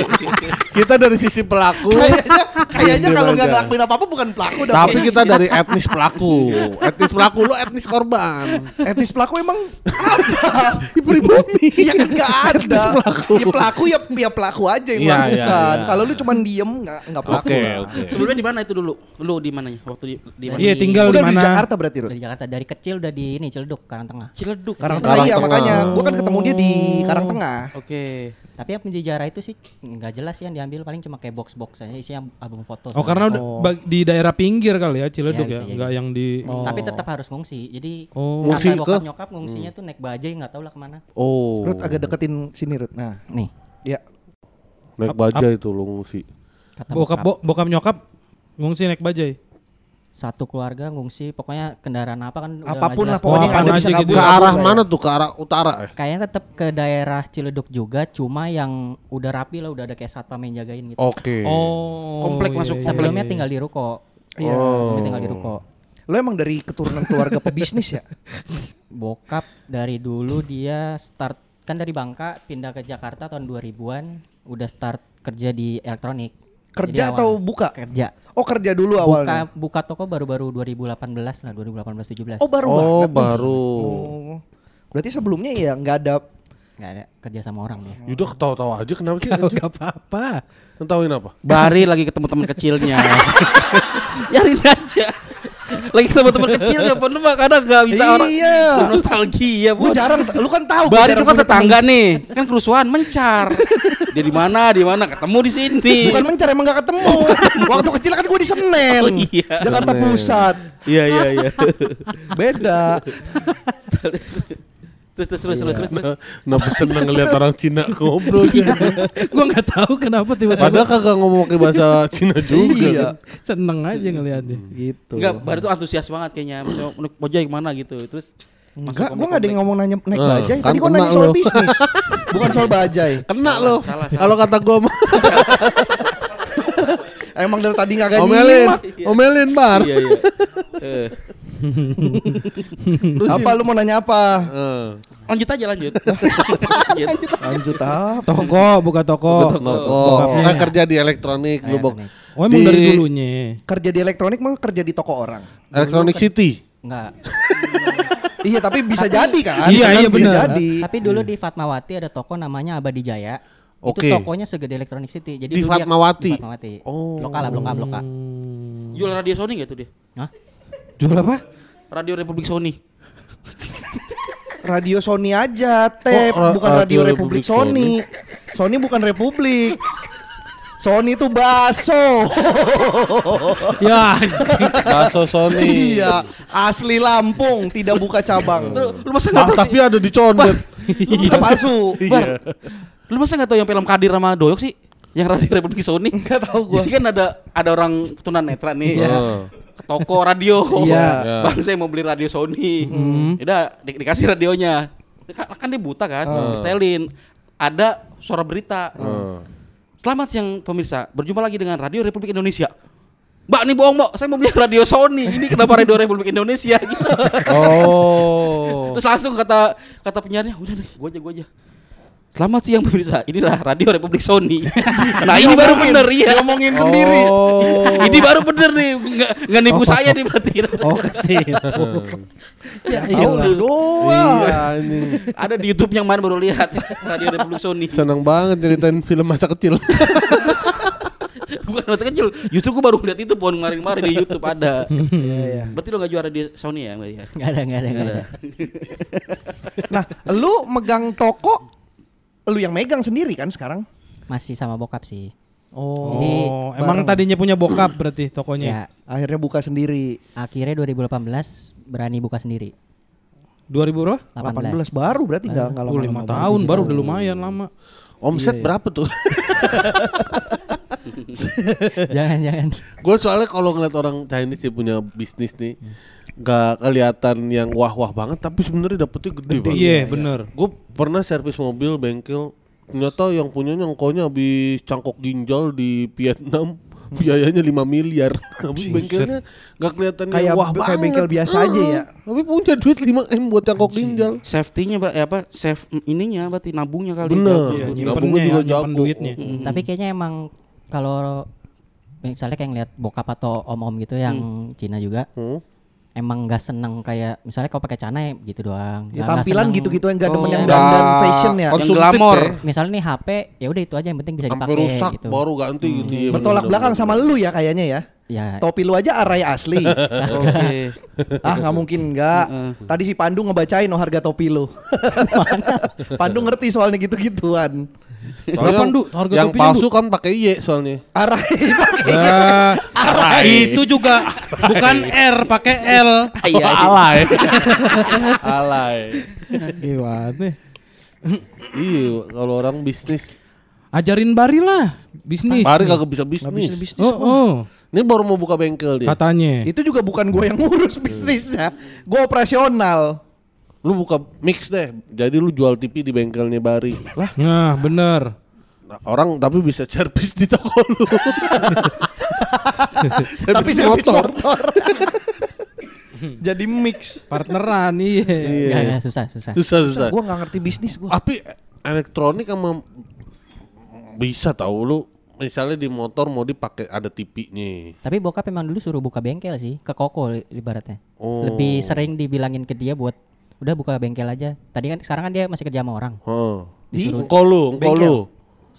kita dari sisi pelaku. Kayaknya, kayaknya kalau nggak ngelakuin apa-apa bukan pelaku. dah. Tapi kita dari etnis pelaku. Etnis pelaku lu etnis korban. etnis pelaku emang Pribumi. ya kan nggak ada. Etnis pelaku. Ya pelaku ya, ya pelaku aja yang Iya, iya, melakukan. iya. Kalau lu cuman diem nggak nggak pelaku. Oke, lah. oke. sebelumnya di mana itu dulu lu di mananya waktu di di mana Iya, tinggal di Udah di mana? Jakarta berarti Rut? Dari Jakarta dari kecil udah di ini Ciledug Karangtengah. Ciledug Karangtengah iya Karangtengah. makanya. Gue kan ketemu dia di Karangtengah. oke Tapi yang penjara itu sih nggak jelas sih yang diambil paling cuma kayak box-box aja isinya album foto. Oh karena udah bag- di daerah pinggir kali ya Ciledug Iya, ya, enggak jadi. yang di Tapi tetap harus ngungsi. Jadi Oh. Ngungsi ke? bokap nyokap ngungsinya tuh naik bajai nggak tahu lah ke mana. Oh. Rut agak deketin sini Rut. Nah, Nih. ya Naik baja itu lu ngungsi. Kata bokap bo- bokap nyokap ngungsi naik bajai. satu keluarga ngungsi pokoknya kendaraan apa kan udah apa pun lah pokoknya Oh, apaan bisa aja gitu. Ke kabur arah lah ya. mana tuh? Ke arah utara ya? Kayaknya tetap ke daerah Ciledug juga, cuma yang udah rapi lah, udah ada kayak satpam yang jagain gitu. Oke. Oh. Komplek iya, masuk iya, Sebelumnya iya. tinggal di ruko. Iya. Sebelumnya tinggal di ruko. Lo emang dari keturunan keluarga pebisnis ya? [LAUGHS] Bokap dari dulu dia start kan dari Bangka pindah ke Jakarta tahun 2000-an, udah start kerja di elektronik. Kerja Jadi atau awal- buka? Kerja. Oh kerja dulu Buka awalnya. buka toko baru-baru 2018 lah, 2018 17. Oh baru Oh, banget baru. Oh. Berarti sebelumnya ya nggak ada Nggak ada kerja sama orang dia. Yaudah ketawa-tawa aja kenapa sih? [LAUGHS] Oh, Gak apa-apa. Ngetawain apa? Bari lagi ketemu teman kecilnya [LAUGHS] Yarin aja Lagi ketemu teman kecilnya pun lu mah kadang gak bisa orang Iya. Nostalgia Gue jarang, lu kan tahu. jarang itu kan tetangga nih Kan kerusuhan mencar Dia di mana di mana ketemu di sini. Bukan mencar emang gak ketemu. [LAUGHS] Waktu kecil kan gue di Senen, Oh, iya. Jakarta Senen. Pusat. Iya iya iya Beda. [LAUGHS] Terus terus terus terus terus. Kenapa seneng ngeliat orang Cina ngobrol gitu? Gua nggak tahu kenapa tiba-tiba Padahal kagak ngomong pakai bahasa Cina juga. Iya. seneng aja ngeliatnya. Gitu. Enggak, Bari tuh antusias banget kayaknya Maksudnya, "Naik bojai ke mana gitu Terus Enggak, gue gak ada yang ngomong nanya naik Eh, bajai. kan Tadi gue kena nanya soal bisnis, [LAUGHS] bukan soal bajai. Kena lo. Kalau kata gua mah Emang dari tadi nggak Omelin, nyimak. omelin bar. Iya iya. [LAUGHS] Terus Apa lu mau nanya apa? Eh, lanjut aja lanjut. [LAUGHS] lanjut. Lanjut apa? Toko, buka toko. toko. Bokapnya. Kan kerja di elektronik lu, Bok. Oh emang Di dari dulunya. Kerja di elektronik mah kerja di toko orang. Electronic City. Enggak. [LAUGHS] iya, tapi bisa jadi kan? Iya, iya, Bisa benar. jadi. Tapi dulu di Fatmawati ada toko namanya Abadi Jaya. Oke. Itu tokonya segede Electronic City. Jadi Di Fatmawati? Di Fatmawati. Oh. Blok A lah, blok A, blok A. Jual radio Sony gak tuh dia? Hah? Jual apa? Radio Republik Sony. Radio Sony aja, Tep, Oh, ra- bukan Radio, Radio Republik, Republik Sony. Sony bukan Republik. Sony itu baso. [LAUGHS] Ya, Bakso Sony. iya, asli Lampung, tidak buka cabang. Lu, masa Ah, nggak tahu tapi ada di condet. Itu palsu. Bar, lu masa nggak tahu yang film Kadir sama Doyok sih? Yang Radio Republik Sony? Enggak tahu gua. Jadi kan ada ada orang tunanetra nih. Iya. Ke toko radio. Iya. Iya. Bang saya mau beli radio Sony. Udah di- dikasih radionya. Kan, kan dia buta kan, distelin. Ada suara berita. Selamat siang pemirsa, berjumpa lagi dengan Radio Republik Indonesia. Mbak nih bohong mbak, saya mau beli radio Sony. Ini kenapa Radio Republik Indonesia? Gitu. [LAUGHS] Oh. Terus langsung kata kata penyiarnya, udah deh, gua aja gua aja. Selamat siang pemirsa, inilah Radio Republik Sony. [LAUGHS] nah ini baru bener iya. Diomongin sendiri. Oh. ini baru bener nih, nggak nggak nipu saya nih berarti. oh ke situ. [LAUGHS] ya doang. Iya anjing. Ada di YouTube yang mana baru lihat Radio Republik Sony. Senang banget ceritain film masa kecil. [LAUGHS] Bukan masa kecil, justru gua baru lihat itu pohon kemarin-kemarin di YouTube ada. Berarti lo nggak juara di Sony ya, Mbak ya? Enggak ada, enggak ada, enggak ada. Nah, lu megang toko, lu yang megang sendiri kan sekarang? Masih sama bokap sih. Oh, Oh, emang tadinya punya bokap berarti tokonya. Ya, akhirnya buka sendiri. akhirnya 2018 berani buka sendiri. 2000 bro? 18. 18 baru berarti enggak enggak lama. 5 tahun baru udah lumayan lama. Omset berapa tuh? [LAUGHS] [LAUGHS] jangan, jangan. Gue soalnya kalau ngeliat orang Chinese yang punya bisnis nih, nggak kelihatan yang wah-wah banget, tapi sebenarnya dapetnya gede, banget. Iya, bener. Gue pernah servis mobil bengkel, ternyata yang punyanya ngkonya habis cangkok ginjal di Vietnam, [LAUGHS] biayanya 5 miliar. [LAUGHS] Habis bengkelnya nggak kelihatan Kayak yang wah kayak banget. bengkel biasa aja ya. Tapi punya duit 5 m buat cangkok ginjal. Safety-nya ber- eh, apa? Safe ininya berarti nabungnya kali. Bener. Iya, Nabungnya nyimpennya juga ya, nyimpen jago. duitnya. Hmm, Tapi kayaknya emang kalau misalnya kayak ngeliat bokap atau om-om gitu yang Cina juga, Hmm. emang nggak seneng kayak misalnya kalau pakai celana ya gitu doang. Ya, Nggak- nggak tampilan gitu-gitu yang enggak demen Oh, yang dandan Nggak fashion ya. Yang konsumtif glamor. ya. Misalnya nih HP, ya udah itu aja yang penting bisa dipakai rusak gitu. baru ganti gitu ya. Bertolak bener-bener. belakang sama lu ya kayaknya ya. Ya, Topi lu aja arai asli. [LAUGHS] Oke. ah nggak mungkin enggak. [LAUGHS] Tadi si Pandu ngebacain oh harga topi lu. [LAUGHS] Pandu ngerti soalnya gitu-gituan. Soalnya Berapa, yang- Ndu? Harga yang palsu kan pakai Y soalnya. Arai Ah, itu juga bukan R pakai L. Iya, iya. alay. alay. Gimana? Iya, kalau orang bisnis, Ajarin Bari lah bisnis. Bari kagak bisa bisnis. Oh, oh, Ini baru mau buka bengkel dia. katanya. Itu juga bukan gue yang ngurus [LAUGHS] bisnisnya. Gue operasional. Lu buka mix deh. Jadi lu jual TV di bengkelnya Bari. Lah, Nah, bener. nah, orang tapi bisa servis di toko lu. [LAUGHS] Tapi servis motor. [LAUGHS] Jadi mix. Partneran iya. Nggak, susah, susah. Susah susah. Gue nggak ngerti bisnis gue. Tapi elektronik sama bisa tahu lu misalnya di motor mau dipakai ada TV-nya. Tapi bokap emang dulu suruh buka bengkel sih, ke koko ibaratnya. Oh. Lebih sering dibilangin ke dia buat udah buka bengkel aja. Tadi kan sekarang kan dia masih kerja sama orang. Heeh. Disuruh- Engkau lu, engkau lu.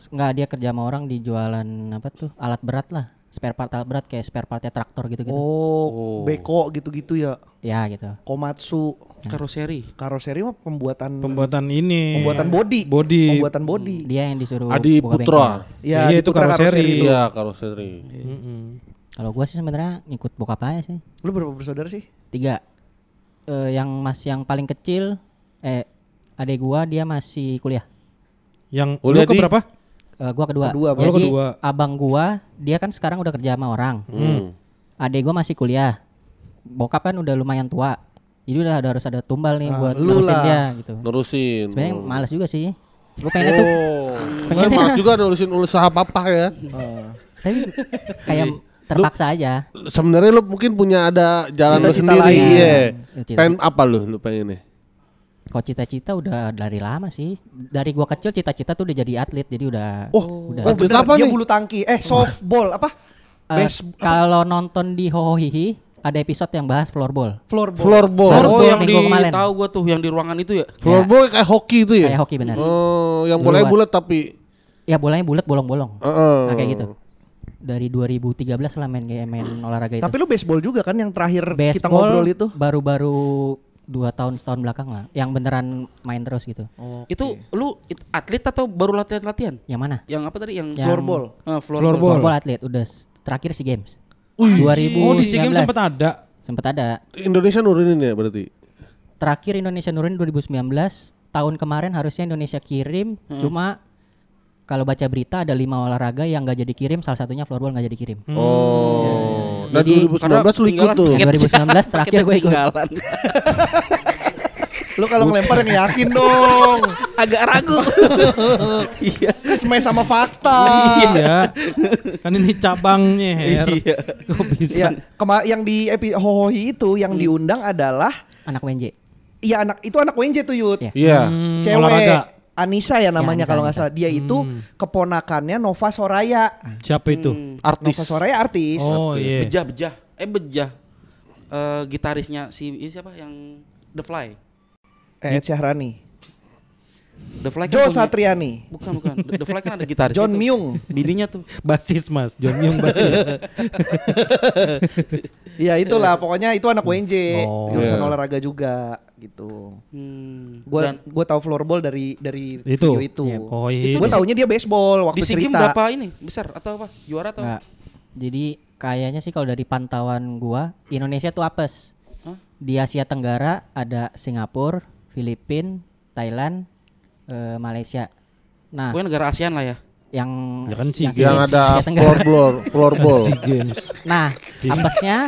Enggak dia kerja sama orang di jualan apa tuh? Alat berat lah. Spare part alat berat kayak spare partnya traktor gitu-gitu. Oh, beko gitu-gitu ya. Ya gitu. Komatsu, Karoseri. karoseri mah pembuatan Pembuatan ini. pembuatan body. Body. Pembuatan body. Dia yang disuruh Adi buka Putra. Ya, Iya, di itu Putra karoseri. itu. Iya, karoseri. Kalau gua sih sebenarnya ngikut bokap aja sih. Lu berapa bersaudara sih? Tiga. Eh, yang masih yang paling kecil eh adek gua dia masih kuliah. Yang Kuliah lu berapa? Eh, gua kedua. Kedua, Jadi kedua. abang gua dia kan sekarang udah kerja sama orang. Hmm. Adek gua masih kuliah. Bokap kan udah lumayan tua. Jadi udah ada harus ada tumbal nih Ah, buat nerusin lah. dia gitu. Nerusin. Sebenarnya Oh. males juga sih. Gue pengen tuh Oh, pengennya- Mas juga nulisin usaha papa ya. Tapi kayak terpaksa aja. Sebenarnya lu mungkin punya ada jalan lu Cita-cita sendiri. lain. Iya. Cita-cita. Pengen apa lu lu pengen nih? Kalau cita-cita udah dari lama sih. Dari gua kecil cita-cita tuh udah jadi atlet, jadi udah Oh, udah. Oh, Atlet bener, apa dia nih? bulu tangki. Eh, softball apa? Base kalau nonton di Hohohihi ada episode yang bahas floorball. floorball. Floorball. Oh, yang di kemarin. tahu gua tuh yang di ruangan itu ya. Floorball kayak hoki itu ya? Kayak hoki benar. Oh, yang bolanya bulat tapi Ya bolanya bulat bolong-bolong. Heeh. Nah, kayak gitu. Dari 2013 lah main kayak main olahraga itu. Tapi lu baseball juga kan yang terakhir kita Baseball ngobrol itu? baru-baru dua tahun setahun belakang lah, yang beneran main terus gitu. Itu lu it- atlet atau baru latihan-latihan? Yang mana? Yang apa tadi? Yang, Yang- Floorball. Ah, Floorball. Floorball atlet udah terakhir si games. 2019. Oh di SEA Games sempat ada. Sempet ada. Indonesia nurunin ya berarti. Terakhir Indonesia nurin 2019. Tahun kemarin harusnya Indonesia kirim, cuma kalau baca berita ada lima olahraga yang nggak jadi kirim, salah satunya floorball nggak jadi kirim. Oh. Dan Jadi- 2019 lu ikut tuh. 2019 terakhir gue ikut. Ketinggalan. Lu kalau ngelempar yang yakin dong. Agak ragu. Iya. Kesme sama fakta. Iya. Kan ini cabangnya Her. Iya. Kok bisa? Iya, kemar yang di epi Hohohi itu yang diundang adalah Anak WNJ. Iya anak itu anak WNJ tuh Yud. Iya. Iya. Hmm, Cewek olahraga. Anissa ya namanya Anissa, kalau nggak salah. Dia itu keponakannya Nova Soraya. Siapa itu? Artis. Nova Soraya artis. Oh iya. Bejah, bejah. Eh bejah. Eh gitarisnya si ini siapa yang The Fly. Eh, Ed Syahrani. The Fly kan Joe punya- Satriani. Bukan, bukan. The, The Fly kan ada gitaris. John itu. Myung. Bininya tuh. Basis Mas, John Young basis. [LAUGHS] Iya itulah pokoknya itu anak WNJ. Oh. Jurusan Iya. olahraga juga gitu. Hmm. Gua Dan gua tahu floorball dari dari Itu? video itu. Iya. Oh iya. Gua taunya dia baseball waktu di SEA Games cerita. berapa ini? Besar atau apa? Juara atau? Nggak. Jadi kayaknya sih kalau dari pantauan gua Indonesia tuh apes. Hah? Di Asia Tenggara ada Singapura, Filipina, Thailand, eh, Malaysia. Nah, Pokoknya negara ASEAN lah ya. Yang Ya kan Yang Games, ada floorball, floorball. SEA Games. Nah, apesnya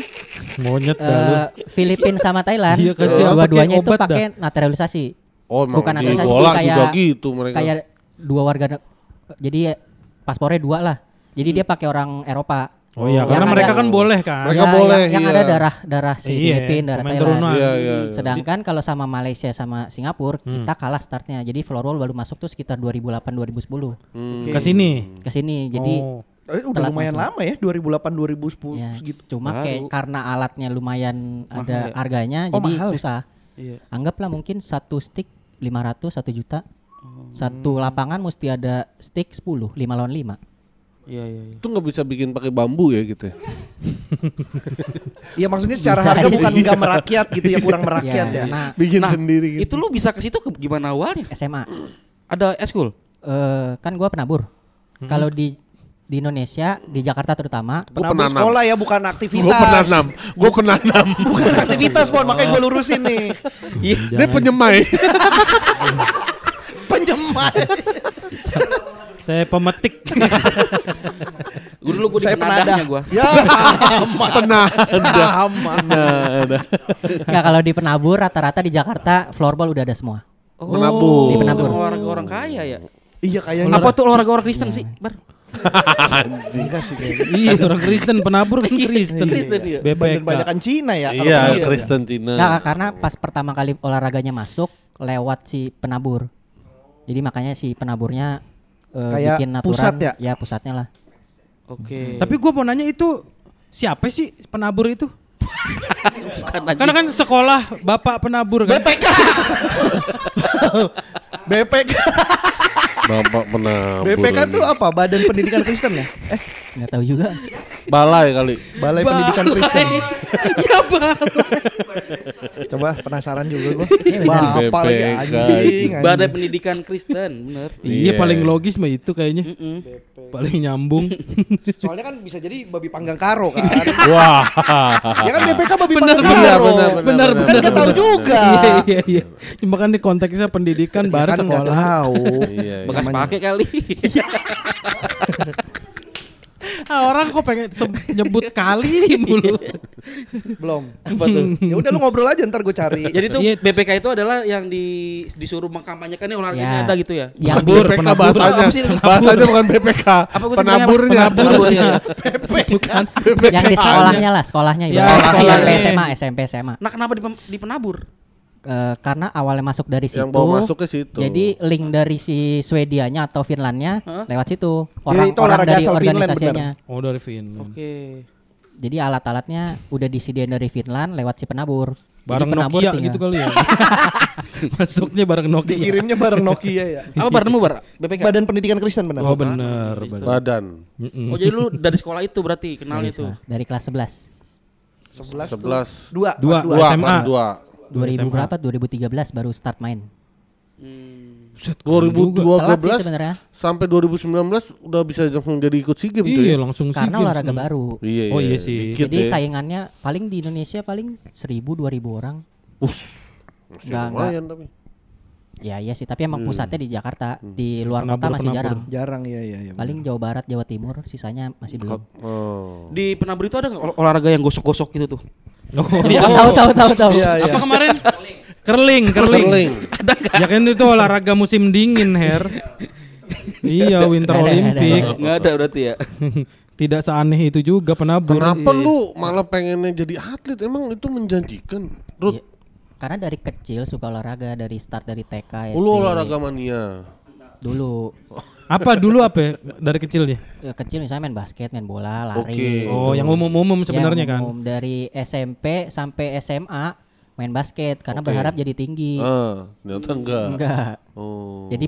Monyet eh Filipina sama Thailand Iya, kasih dua-duanya itu pakai naturalisasi. Oh, emang Bukan di naturalisasi bola kayak juga gitu mereka. kayak dua warga jadi paspornya dua lah. Jadi dia pakai orang Eropa. Oh iya, Yang karena ada- mereka kan boleh kan. Mereka Ya, boleh, yang, yang iya. ada darah darah si Iya, Filipina, darah Thailand. Iya, iya. iya. Sedangkan kalau sama Malaysia sama Singapura kita kalah startnya. Jadi floorball baru masuk tuh sekitar 2008 2010 Ke sini. ke sini. Jadi Oh. Eh, udah lumayan masuk. lama ya 2008 2010 ya, segitu. cuma Baru. kayak karena alatnya lumayan ada ya? harganya Oh, jadi mahal ya? susah. Iya. Anggaplah mungkin satu stick 500 1 juta. Oh. Satu lapangan mesti ada stick 10, 5 lawan 5. Iya, iya, iya. Itu nggak bisa bikin pakai bambu ya gitu. ya? [LAUGHS] Iya maksudnya secara Bisa harga aja bukan nggak merakyat gitu ya kurang merakyat ya. karena Bikin Nah, sendiri gitu. Itu lu bisa ke situ gimana awalnya? SMA. Ada eskul? Eh kan gua penabur. Kalau di di Indonesia, di Jakarta terutama, Gua Penabur penanam. sekolah ya bukan aktivitas. Gue penanam, gue penanam. [LAUGHS] Bukan aktivitas pon makanya gue lurusin nih. Dia penyemai. [LAUGHS] Penjemai. Saya pemetik. Gue dulu gue di Saya penadahnya penadah. gue. Ya sama. Pernah. Sama. Nah, kalau di penabur rata-rata di Jakarta floorball udah ada semua. Oh, Penabur. Di penabur. Olahraga orang kaya ya. Iya kayaknya. Apa tuh olahraga orang Kristen sih? Bar. Enggak sih kayaknya. iya, orang Kristen penabur kan Kristen. Kristen, iya. BPK. Badan banyakan Cina ya. Iya. Kristen Cina. Nggak, karena pas pertama kali olahraganya masuk lewat si penabur. Jadi makanya si penaburnya eh, Kayak bikin aturan. pusat ya? Ya pusatnya lah. Oke. Tapi gue mau nanya itu siapa sih penabur itu? bukan aja. [LAUGHS] Karena kan sekolah bapak penabur kan. BPK. [LAUGHS] BPK. Bapak penabur. BPK tuh apa? Badan Pendidikan Kristen ya? [LAUGHS] Eh, Nggak tahu juga. Balai kali. Balai Pendidikan Kristen. ya balai. Coba penasaran juga gua. [LAUGHS] Iya, benar. Bapak lagi anjing. Badai pendidikan Kristen, bener. Iya Iya. paling logis mah itu kayaknya. Mm-mm. Paling nyambung. [LAUGHS] Soalnya kan bisa jadi babi panggang karo kan. [LAUGHS] Wah. ya kan BPK babi Bener, panggang Iya, karo. benar, benar, Benar, Kan kita tahu juga. Iya iya iya. Cuma kan di konteksnya pendidikan baru kan sekolah. tahu. Iya, iya. Bekas pakai kali. Ah, [LAUGHS] orang kok pengen nyebut kali [LAUGHS] mulu. Belum. Apa tuh? Ya udah lu ngobrol aja ntar gue cari. Jadi tuh Iya. BPK itu adalah yang di disuruh mengkampanyekan nih olahraganya Ya. ada gitu ya. Yang Penabur, BPK penabur. bahasanya. Sih? Bahasanya bukan BPK. Apa gua Penaburnya. Penabur ya. [LAUGHS] Bukan. yang di sekolahnya lah, sekolahnya Ya, ibaratnya SMP sekolahnya. SMA, SMP SMA. Nah, kenapa di, di penabur? Eh, karena awalnya masuk dari situ. Yang bawa masuk ke situ. Jadi link dari si Swedianya atau Finlandnya lewat situ. Ya, Orang itu orang dari asal Finland, organisasinya. Oh dari Finland. Oke. Jadi alat-alatnya udah disediain dari Finland lewat si penabur. Bareng Jadi penabur Nokia tinggal- gitu kali ya. [LAUGHS] Masuknya bareng Nokia. Dikirimnya bareng Nokia ya. Apa barengmu bar? BPK. Badan Pendidikan Kristen benar. Oh bener. Badan. Mm-mm. Oh jadi lu dari sekolah itu berarti kenal Dari, itu. dari kelas 11. 11 tuh. 11. Dua. Dua. kelas Dua, SMA. kelas dua. 2000 SMA. berapa? 2013 baru start main. Set. Telat sih 2012 sebenarnya. sampai 2019 udah bisa langsung jadi ikut SEA Games Iya ya. langsung SEA Karena olahraga nih. baru. Iya, Oh iya, iya sih. dikit Jadi ya. saingannya paling di Indonesia paling 1000 2000 orang. Us. Masih Nggak, lumayan tapi. Ya iya sih, tapi emang Hmm. pusatnya di Jakarta. Di luar kota Penabur, masih penabur. jarang. Jarang ya ya ya. Paling Jawa Barat, Jawa Timur, sisanya masih belum. Oh. Di penabur itu ada ol- olahraga yang gosok-gosok gitu tuh? Oh, [LAUGHS] Iya, tahu tahu tahu tahu. Iya, iya. Apa kemarin? Kerling, kerling. Kerling. Ya kan itu olahraga musim dingin, Her. iya, Winter Ada, ada, Olympic. Nggak ada berarti ya. [LAUGHS] Tidak seaneh itu juga penabur. Kenapa lu malah pengennya jadi atlet? Emang itu menjanjikan. Rut, Iya. Karena dari kecil suka olahraga dari start dari TK SD. lu olahraga mania. Dulu [LAUGHS] Apa dulu apa ya, dari kecilnya? ya, kecil misalnya main basket, main bola, lari. Oke. Oh, yang umum-umum sebenarnya Yang kan. umum. Dari SMP sampai SMA main basket karena Oke. berharap jadi tinggi. Ah, ternyata enggak. Enggak. Oh. Jadi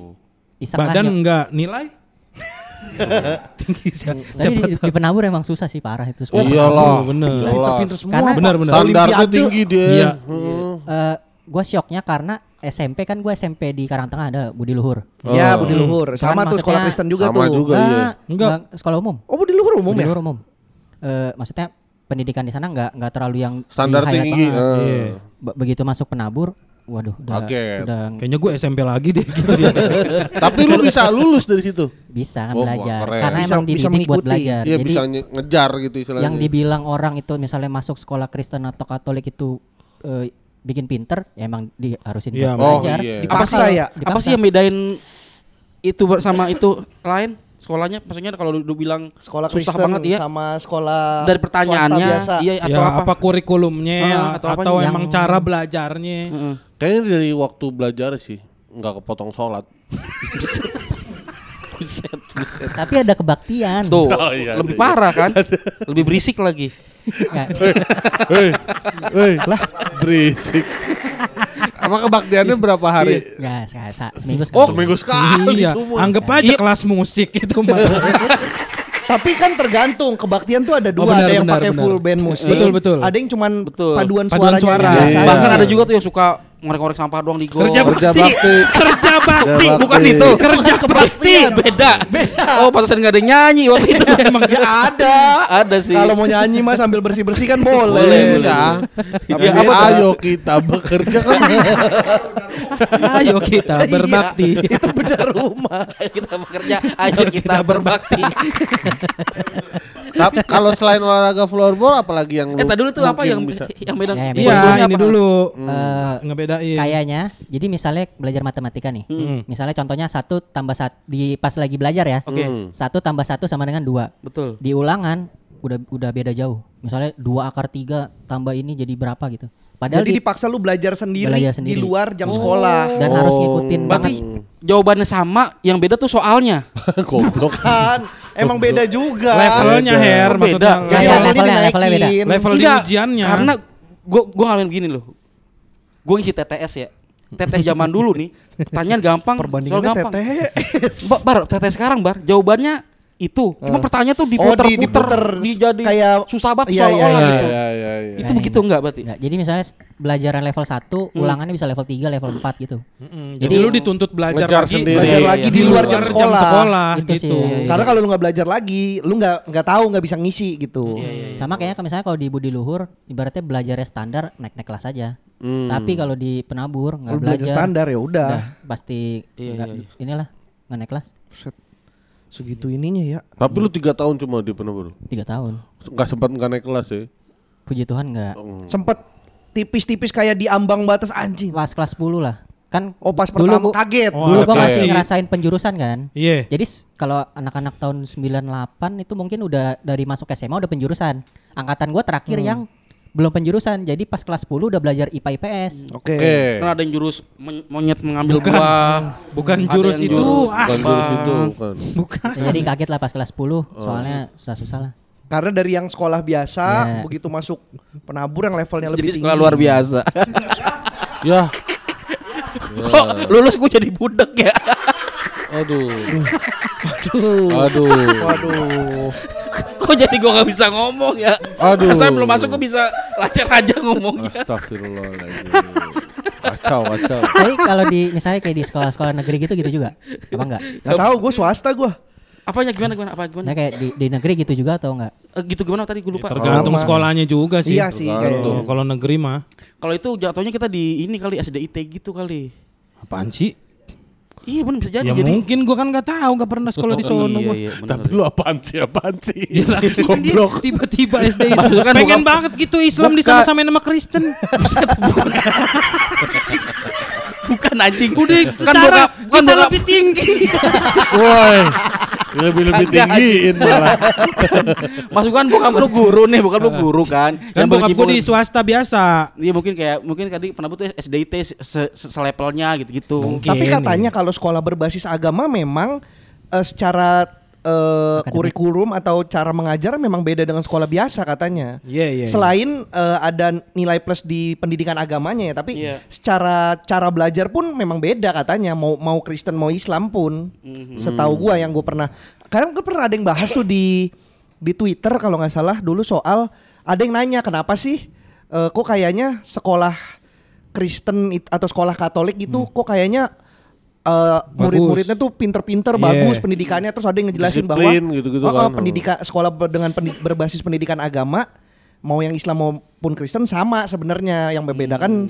Badan ya. enggak nilai? [LAUGHS] [LAUGHS] Tinggi siapa, Tapi di, di penabur emang susah sih parah itu. Oh, iyalah. bener. Iyalah. Pinter semua. Karena- Benar benar. Standarnya tinggi dia. Iya. Hmm. Eh, gua syoknya karena SMP kan gua SMP di Karangtengah ada Budi Luhur. Ya, Oh. Budi Luhur. Sama tuh sekolah Kristen juga Sama tuh. juga. iya. Enggak, sekolah umum. Oh, Budi Luhur umum Budi ya? Luhur umum. Eh, maksudnya pendidikan di sana enggak enggak terlalu yang Standar tinggi. Iya. Be- begitu masuk penabur, waduh udah Kaget. udah Kayaknya gue SMP lagi deh gitu dia. [LAUGHS] Tapi lu bisa lulus dari situ. bisa kan Oh, wah, belajar. keren. Karena Bisa- emang bisa dididik buat mengikuti. belajar. Iya Jadi bisa ngejar gitu istilahnya. yang dibilang orang itu misalnya masuk sekolah Kristen atau Katolik itu eh, bikin pinter, ya emang diharusin Iya, buat oh, belajar. iya. Dipaksa ya? Apa Dipaksa. sih yang bedain itu sama itu lain sekolahnya? Maksudnya kalau lu, lu bilang Sekolah susah Kristen banget ya sama sekolah dari pertanyaannya, swasta biasa. iya ya atau apa, apa? kurikulumnya Ah, atau, atau apanya? emang Yang- cara belajarnya. Heeh. Kayaknya dari waktu belajar sih nggak kepotong sholat. [LAUGHS] Buset, buset. Tapi ada kebaktian. Tuh, Oh, iya, lebih iya. parah kan? lebih berisik lagi. [LAUGHS] Hei, hei, lah berisik. Sama kebaktiannya berapa hari? nggak, sa- sa- seminggu Oh, sekali. seminggu sekali iya, anggap aja kelas musik itu mah. [LAUGHS] Tapi kan tergantung kebaktian tuh ada dua, Oh, benar, ada yang pakai full band musik, Betul, betul. ada yang cuman Betul. paduan, Paduan suaranya suara. biasa. Iya. Bahkan ada juga tuh yang suka ngorek-ngorek sampah doang di gol. Kerja Kerja bakti. bakti. [LAUGHS] Kerja bakti. Bukan itu. Kerja bakti beda. Beda. Oh, pantesan enggak ada nyanyi waktu itu. [LAUGHS] Emang Ya ada. ada sih. Kalau mau nyanyi mah sambil bersih-bersih kan boleh. Boleh, Iya. Tapi Iya, apa ayo kita bekerja kan. Ayo kita berbakti. Iya, itu beda rumah. ayo kita bekerja, ayo kita berbakti. Tapi kalau selain olahraga floorball apalagi yang eh, tadi dulu tuh apa yang bisa? [LAUGHS] yang beda? Ya, yang Iya, Kurikulumnya ini apa? dulu Eh, ngebedain. kayaknya jadi misalnya belajar matematika nih Hmm. misalnya contohnya satu tambah satu di pas lagi belajar ya Oke. Hmm. satu tambah satu sama dengan dua Betul. di ulangan udah udah beda jauh misalnya dua akar tiga tambah ini jadi berapa gitu padahal Jadi di- dipaksa lu belajar sendiri, Belajar di sendiri. luar jam sekolah. dan harus ngikutin Berarti banget jawabannya sama, yang beda tuh soalnya. [LAUGHS] Goblok. Kan, emang beda juga. Levelnya Beda. Her, Oh, maksudnya beda. Jadi levelnya levelnya- levelnya beda. level di ujiannya. Karena gua gua ngalamin begini loh. Gua ngisi TTS ya. TTS zaman dulu nih, pertanyaan gampang, soal gampang. TTS. Ba- bar, TTS sekarang bar, jawabannya itu. Cuma pertanyaan tuh Oh, di- diputer-puter, diputer dijadi kayak- susah banget Iya, iya, iya, gitu. Iya, iya, iya. Itu begitu enggak berarti? Nggak, jadi misalnya belajaran level 1 ulangannya bisa level 3 level 4 gitu Mm-mm, Jadi- jadi lu dituntut belajar lagi, sendiri. Belajar Iya, lagi iya. di luar jam sekolah. Itu gitu. sih. Karena kalau lu nggak belajar lagi, lu nggak nggak tahu, nggak bisa ngisi gitu. sama kayaknya misalnya kalau di Budi Luhur ibaratnya belajarnya standar naik-naik kelas aja Hmm. tapi kalau di penabur nggak belajar belajar standar ya udah. udah pasti Iya, nggak- iya, inilah nggak naik kelas Buset. Segitu ininya ya. Tapi lu tiga tahun cuma di penabur. tiga tahun Nggak sempat nggak naik kelas ya. Puji Tuhan enggak. Sempet tipis-tipis kayak di ambang batas anjing. Pas kelas 10 lah. Kan Oh pas dulu pertama kaget. Oh, dulu gua oke. masih ngerasain penjurusan kan. Iya. Jadi s- kalau anak-anak tahun 98 itu mungkin udah dari masuk SMA udah penjurusan. Angkatan gua terakhir Hmm. yang belum penjurusan. Jadi pas kelas 10 udah belajar IPA IPS. Oke. Oke. Kan ada yang jurus men- monyet mengambil Bukan. buah. Bukan Ada jurus itu. jurus Ah, Bukan jurus itu, bukan. bukan. Jadi kaget lah pas kelas 10 soalnya susah-susah lah. Karena dari yang sekolah biasa Iya. begitu masuk penabur yang levelnya lebih Jadi tinggi. sekolah luar biasa. [LAUGHS] Ya. Kok lulus gue jadi budak ya? Aduh. Aduh. Aduh. Waduh. Kok jadi gue gak bisa ngomong ya? Aduh. Saya belum masuk gue bisa lancar aja ngomongnya. Astagfirullahaladzim. Kacau, kacau. Tapi kalau di misalnya kayak di sekolah-sekolah negeri gitu gitu juga. Apa enggak? Gak tahu gue swasta gue. Apanya gimana gimana apa gimana? Nah kayak di, di negeri gitu juga atau enggak? Eh, gitu gimana tadi gue lupa. Tergantung Sama. sekolahnya juga sih. Iya sih, Kalau kalau negeri mah Kalau itu jatuhnya kita di ini kali SDIT gitu kali. apaan sih? Iya benar bisa jadi. Ya jadi mungkin gua kan nggak tahu, nggak pernah sekolah di sono iya, gua. iya, bener. Tapi lu apaan sih? Apaan sih? [LAUGHS] Goblok. Tiba-tiba [LAUGHS] SD itu. Kan Pengen bukan- banget gitu Islam Bukan. disama-samain sama Kristen. [LAUGHS] bukan anjing. Udah kan bokap kan kita bokap lebih tinggi. [LAUGHS] Woi. Lebih lebih Kagak, tinggiin malah. [LAUGHS] Masuk kan bokap lu guru nih, bokap lu guru kan. Kan bokap berkecimpung- di swasta biasa. Iya mungkin kayak mungkin tadi penabut tuh SDIT se- se- se- selevelnya gitu-gitu. Tapi katanya kalau sekolah berbasis agama memang eh, secara eh, kurikulum atau cara mengajar memang beda dengan sekolah biasa katanya. Iya, iya, iya. Selain eh, ada nilai plus di pendidikan agamanya ya, tapi Iya. secara cara belajar pun memang beda katanya. Mau mau Kristen mau Islam pun. Setahu gua yang gue pernah, kadang gue pernah ada yang bahas tuh di di Twitter kalau nggak salah dulu soal ada yang nanya kenapa sih eh, kok kayaknya sekolah Kristen it- atau sekolah Katolik gitu kok kayaknya eh, murid-muridnya tuh pinter-pinter Iya. bagus pendidikannya terus ada yang ngejelasin bahwa Disiplin gitu-gitu oh, oh, kan. pendidikan sekolah dengan pendi- berbasis pendidikan agama mau yang Islam maupun Kristen sama sebenarnya yang membedakan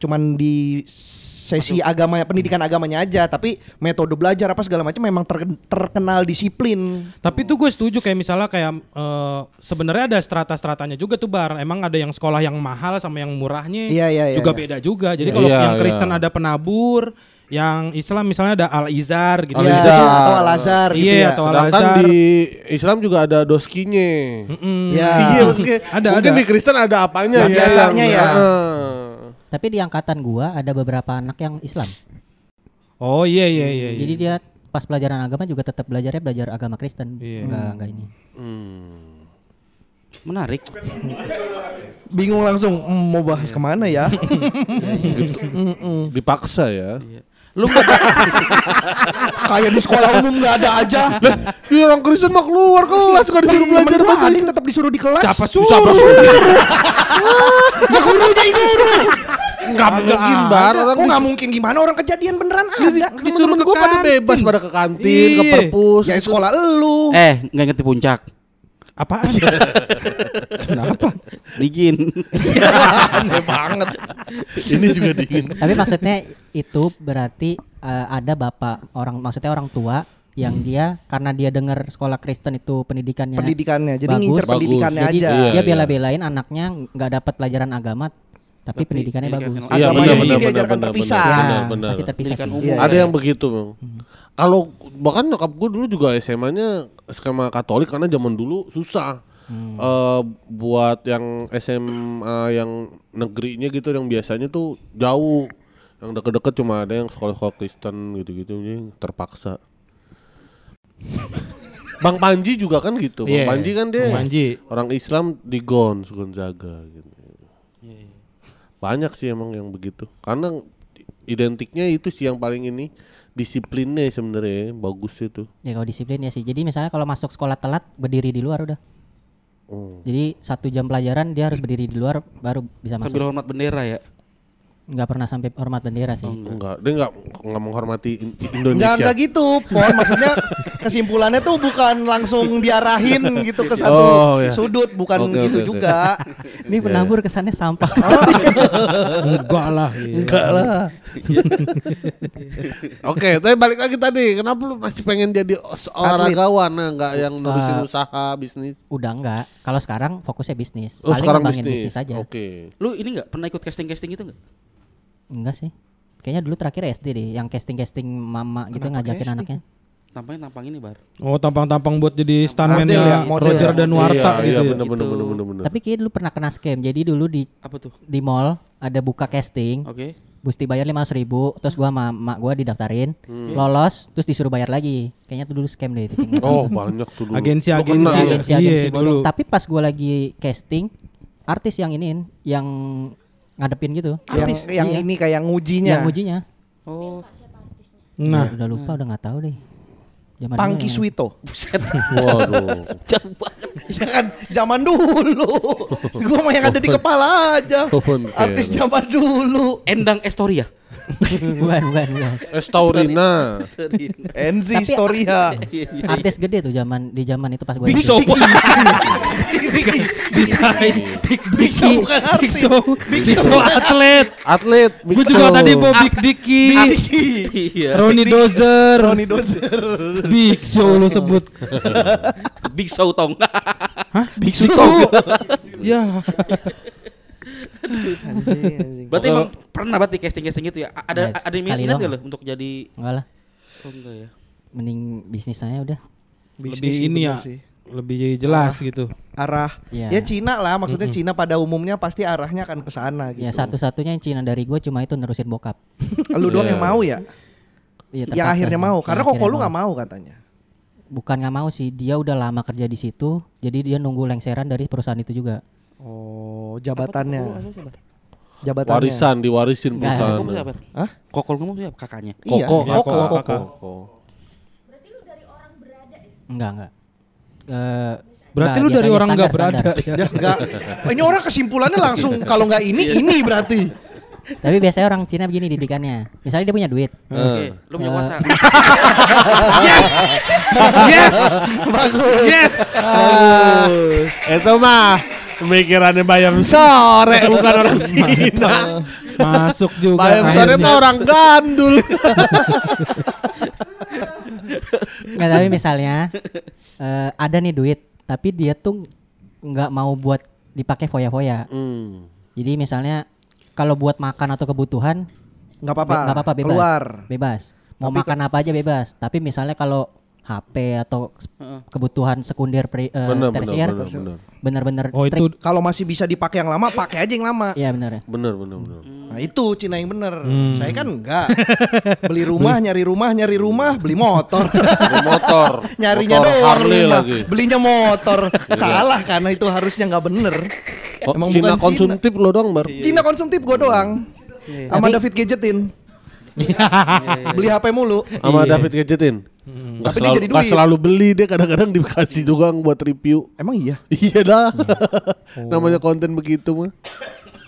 cuman di sesi agama pendidikan agamanya aja tapi metode belajar apa segala macam memang ter- terkenal disiplin Tapi tuh gue setuju kayak misalnya kayak eh, sebenarnya ada strata-stratanya juga tuh bar. Emang ada yang sekolah yang mahal sama yang murahnya Iya, iya, iya, juga iya. beda juga. Jadi kalau Iya, yang Kristen iya. ada penabur, yang Islam misalnya ada Al Izar gitu. Iya, Al-Izhar. atau Al Azhar gitu Iya, ya. atau Al Sedangkan Azhar. di Islam juga ada doskinya. Mm-mm. Ya. Iya, mungkin, Ada, mungkin ada. di Kristen ada apanya. Yang dia biasanya ya. Heeh. Tapi di angkatan gua ada beberapa anak yang Islam. Oh iya iya iya. iya. Jadi dia pas pelajaran agama juga tetap belajarnya belajar agama Kristen. Iya. Enggak enggak ini. Hmm. Menarik. bingung langsung "Hmm, mau bahas ke mana ya [LAUGHS] [LAUGHS] Mm-mm. Dipaksa ya. Lu nggak [LAUGHS] kayak di sekolah umum nggak ada aja Iya orang Kristen mah keluar kelas gak disuruh Temen belajar bahasa yang tetap disuruh di kelas Siapa suruh? Siapa suruh? [LAUGHS] ya guru jadi guru Enggak mungkin bar orang kok nggak mungkin gimana orang kejadian beneran ada disuruh gue pada bebas pada ke kantin, ke Iya. perpus. ya sekolah elu eh nggak ngerti puncak. Apaan? [LAUGHS] Kenapa? Dingin. [LAUGHS] aneh [LAUGHS] banget Ini juga dingin. Tapi maksudnya itu berarti eh, ada bapak orang maksudnya orang tua yang dia karena dia dengar sekolah Kristen itu pendidikannya pendidikannya jadi bagus, ngincer pendidikannya jadi aja Iya, dia iya. bela-belain anaknya nggak dapat pelajaran agama tapi, pendidikannya bagus. Iya Agamanya benar benar benar diajarkan benar terpisah. benar, benar benar. masih terpisah Pendidikan sih. umum. Iya, Ada iya. yang begitu, Bang. Kalau bahkan nyokap gue dulu juga SMA-nya skema Katolik karena zaman dulu susah. Eh, buat yang SMA yang negerinya gitu yang biasanya tuh jauh. Yang deket-deket cuma ada yang sekolah-sekolah Kristen gitu-gitu terpaksa. [LAUGHS] Bang Panji juga kan gitu. Bang Iya, Panji kan dia Bang Panji. orang Islam di Gons Gonzaga gitu. Banyak sih emang yang begitu. Karena identiknya itu sih yang paling ini disiplinnya sebenarnya bagus itu. Ya kalau disiplin ya sih. Jadi misalnya kalau masuk sekolah telat berdiri di luar udah. Oh. Jadi satu jam pelajaran dia harus berdiri di luar baru bisa masuk. Sambil hormat bendera ya. Nggak pernah sampai hormat bendera sih. Enggak, dia enggak enggak menghormati in- Enggak Indonesia. enggak gitu, Pon. Maksudnya [LAUGHS] kesimpulannya tuh bukan langsung diarahin gitu ke satu Oh, iya. sudut, bukan Oke, gitu oke. juga. Ini penabur kesannya sampah. [LAUGHS] Enggak lah. Enggak lah. Oke, tapi balik lagi tadi, kenapa lu masih pengen jadi olahragawan, nah, enggak yang nurusin Eh, usaha bisnis? Udah enggak. Kalau sekarang fokusnya bisnis. Oh, Paling sekarang bisnis. bisnis aja. Oke. Lu ini nggak pernah ikut casting casting itu nggak? Enggak sih. Kayaknya dulu terakhir SD deh, yang casting-casting mama gitu Kenapa ngajakin casting? anaknya. Tampangnya tampang ini bar. Oh tampang-tampang buat jadi Model stuntman-nya ya, model Roger ya. dan Warta Iya, gitu iya, ya. bener, bener, bener, bener, bener. Tapi kayak dulu pernah kena scam. Jadi dulu di Apa tuh? di mall ada buka casting. Oke. Mesti bayar lima ribu, terus gua sama mak gua didaftarin, lolos, terus disuruh bayar lagi. Kayaknya tuh dulu scam deh. [LAUGHS] Oh, banyak tuh dulu. Agensi-agensi. Kena ya? agensi agensi Iya, dulu. dulu. Tapi pas gua lagi casting, artis yang iniin, yang ngadepin gitu. Yang yang Iya. ini kayak ngujinya. Yang ujinya. Oh. Nah, Udah lupa, udah nggak tahu deh. Zaman Pangki dulu yang- Swito. Waduh. [LAUGHS] Jauh banget. ya kan zaman dulu. Gua mah yang ada di kepala aja. Artis zaman dulu. Endang Estoria. Bukan, bukan, bukan. Estaurina. Enzi Tapi- Storia. Artis gede tuh zaman di zaman itu pas gua Big. Show. desain Big Show bukan artis. Big Show, Big Show atlet. Atlet. Gue juga tadi mau Big Dicky, Iya. Roni Dozer, Roni Dozer. Big Show lu sebut. Big Show tong. Hah? Big Show. Ya. [LAUGHS] Anjing, anjing. Berarti emang pernah di casting casting gitu ya? Ada Ya, ada yang minat nggak lo untuk jadi? Enggak lah. Oh enggak ya. Mending bisnis saya udah. Bisnis Lebih sih, ini bener ya. sih. Lebih jelas gitu. Arah. Iya. Ya Cina lah, maksudnya Cina pada umumnya pasti arahnya akan ke sana gitu. Ya satu-satunya yang Cina dari gue cuma itu nerusin bokap. [LAUGHS] Lu doang Iya. yang mau ya? Iya, Yang terpaksa. akhirnya mau. Karena kok lu nggak mau katanya. Bukan nggak mau sih, dia udah lama kerja di situ, jadi dia nunggu lengseran dari perusahaan itu juga. Oh, jabatannya. Jabatannya. Warisan diwarisin Nggak. perusahaan. Siapa? Hah? Kokol ngomong siapa? Kakaknya. Iya, Koko, Iya, koko, koko, koko. kakak. Koko. Enggak, enggak. Eh, Berarti enggak, lu dari orang nggak berada standar. ya. Ya enggak. [LAUGHS] Ini orang kesimpulannya langsung kalau nggak ini ini berarti. Tapi biasanya orang Cina begini didikannya. Misalnya dia punya duit. Oke, lu punya Eh. kuasa. [LAUGHS] Yes. Bagus. Yes. Itu mah pemikirannya Bayam sore [LAUGHS] bukan orang Cina. Masuk juga. Bayam sore mah orang gandul. Enggak, tapi misalnya eh, ada nih duit, tapi dia tuh nggak mau buat dipakai foya-foya. Hmm. Jadi misalnya kalau buat makan atau kebutuhan Nggak apa-apa. nggak apa-apa bebas. Keluar. Bebas. Mau Tapi makan apa aja bebas. Tapi misalnya kalau HP atau kebutuhan sekunder pri, Bener, bener, tersier bener-bener Oh itu. Kalau masih bisa dipakai yang lama, pakai aja yang lama. Iya bener ya. Bener, bener, bener. Nah itu Cina yang bener. Hmm. Saya kan enggak. [LAUGHS] beli rumah, nyari rumah, nyari rumah, beli motor. [LAUGHS] Beli motor. [LAUGHS] Nyarinya motor doang Harley rumah. lagi. Belinya motor. Salah karena itu harusnya nggak bener. Oh, Emang Cina bukan Cina. konsumtif lo dong, Bar. Cina konsumtif gue doang. Sama Tapi- David Gadgetin. beli HP mulu. Sama David Gadgetin. Nggak Tapi dia selalu, jadi nggak duit. selalu beli dia kadang-kadang dikasih doang buat review. Emang iya? [LAUGHS] Iya dah. [LAUGHS] Namanya konten begitu mah.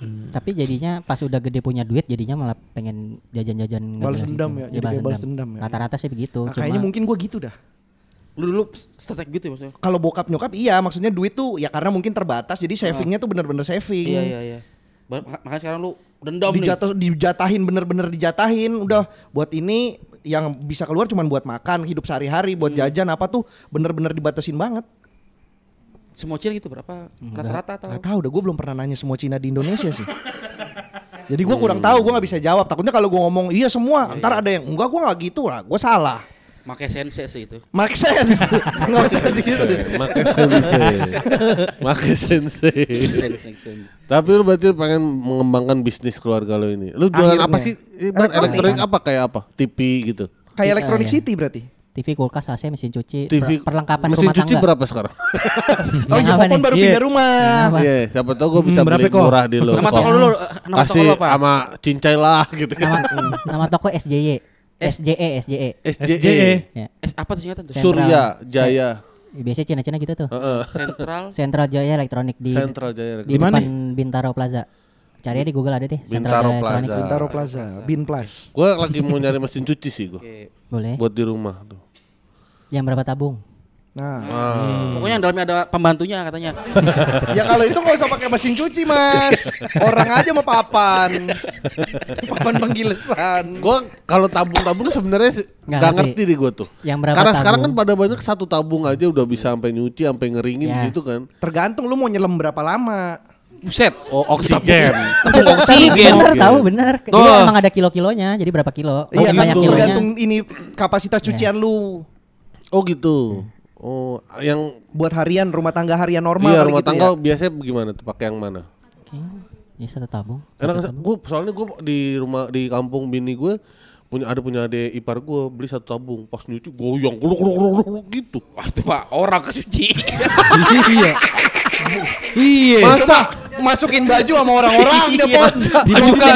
Tapi jadinya pas udah gede punya duit jadinya malah pengen jajan-jajan nggak Balas jelas dendam ya, Iya, jadi balas dendam ya. Rata-rata sih begitu. Nah, kayaknya Cuma- mungkin gue gitu dah. Lu dulu statek gitu ya maksudnya. Kalau bokap nyokap iya, maksudnya duit tuh ya karena mungkin terbatas, jadi savingnya tuh bener-bener saving. Iya iya iya. Makanya sekarang lu dendam nih. Dijatuh, dijatahin bener-bener dijatahin udah buat ini yang bisa keluar cuman buat makan hidup sehari-hari buat jajan apa tuh bener-bener dibatasin banget. Semua Cina gitu berapa? Rata-rata atau? Gak tahu dah gue belum pernah nanya semua Cina di Indonesia sih. [LAUGHS] Jadi gue kurang tahu gue nggak bisa jawab. Takutnya kalau gue ngomong iya semua. Ntar ada yang enggak gue nggak gitu lah gue salah Make sense sih itu. make sense [LAUGHS] nggak usah gitu Make sensei. Make. Sense, make sense. Tapi lu berarti pengen mengembangkan bisnis keluarga lo ini. Lu jualan apa sih? Ibarat Elektronik. elektronik apa kayak apa? TV gitu. kayak Iya, Electronic iya. City berarti TV, kulkas, AC, mesin cuci, TV per- perlengkapan mesin rumah cuci tangga. berapa sekarang? [LAUGHS] oh iya Popon baru Iya. pindah rumah Apa? Iya, siapa tahu gue bisa Hmm, berapa, beli murah di lo. Nama Ko. toko lu nama toko Kasih lu apa? sama cincai lah gitu. Nama, nama toko SJY. SJE, SJE. SJE. Ya. Eh, apa tuh singkatan tuh? Surya. Jaya. Biasanya Cina-Cina gitu tuh. Heeh. Sentral. Central Jaya Elektronik di Sentral Jaya. di depan Bintaro Plaza. Cari di Google ada deh. Bintaro Jaya Elektronik. Plaza. Bintaro Plaza Bin Plus Gue lagi mau nyari mesin cuci sih gue. Boleh. Buat di rumah tuh. Yang berapa tabung? Nah, Pokoknya yang dalamnya ada pembantunya katanya. [LAUGHS] ya kalau itu nggak usah pakai mesin cuci mas. Orang aja mau papan, papan penggilesan. Gua kalau tabung-tabung sebenarnya Nggak ngerti. ngerti deh gua tuh. Yang berapa Karena sekarang kan tabung? pada banyak satu tabung aja udah bisa sampai nyuci, sampai ngeringin Ya. gitu kan. Tergantung lu mau nyelam berapa lama. Buset. Oh, oksigen. Tabung oksigen. Bener tahu bener. Jadi Oh. emang ada kilo-kilonya. Jadi berapa kilo? Iya, kan kilonya. tergantung ini kapasitas cucian lu Oh gitu. Oh, yang buat harian rumah tangga harian normal iya kali rumah gitu tangga ya. biasanya gimana tuh pakai yang mana? Ya satu tabung. Enak gue soalnya gue di rumah di kampung bini gue punya ada punya adik ipar gue beli satu tabung pas nyuci goyang gulung gulung gulung gitu. Wah, itu Pak, orang kesuci. [LAUGHS] Iya. Iya. Masa masukin baju sama orang-orang dia Iya. pos. Dibuka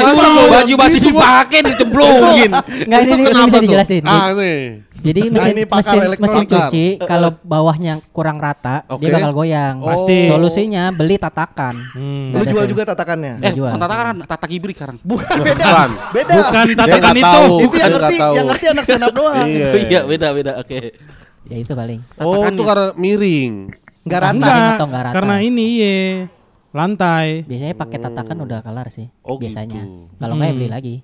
Baju- masih dipakai dicemplungin. Enggak [LAUGHS] ini, ini kenapa bisa tuh? dijelasin. Ah nih. Jadi mesin ini pakar mesin, mesin cuci kalau bawahnya kurang rata Oke. dia bakal goyang. Pasti. Solusinya beli tatakan. Hmm. Lu jual sih. juga tatakannya. Eh, Jual. bukan tatakan, tata kibrik sekarang. Bukan beda. Bukan. Beda. Bukan tatakan itu. tahu. Itu yang ngerti, yang ngerti anak stand up doang. Iya. Iya, beda beda. Oke. Ya itu paling. Oh itu karena miring. Enggak rata. Enggak, atau nggak rata? karena ini iya. Lantai. Biasanya pakai tatakan udah kelar sih. Oh, biasanya. gitu. Kalau nggak ya Hmm. beli lagi.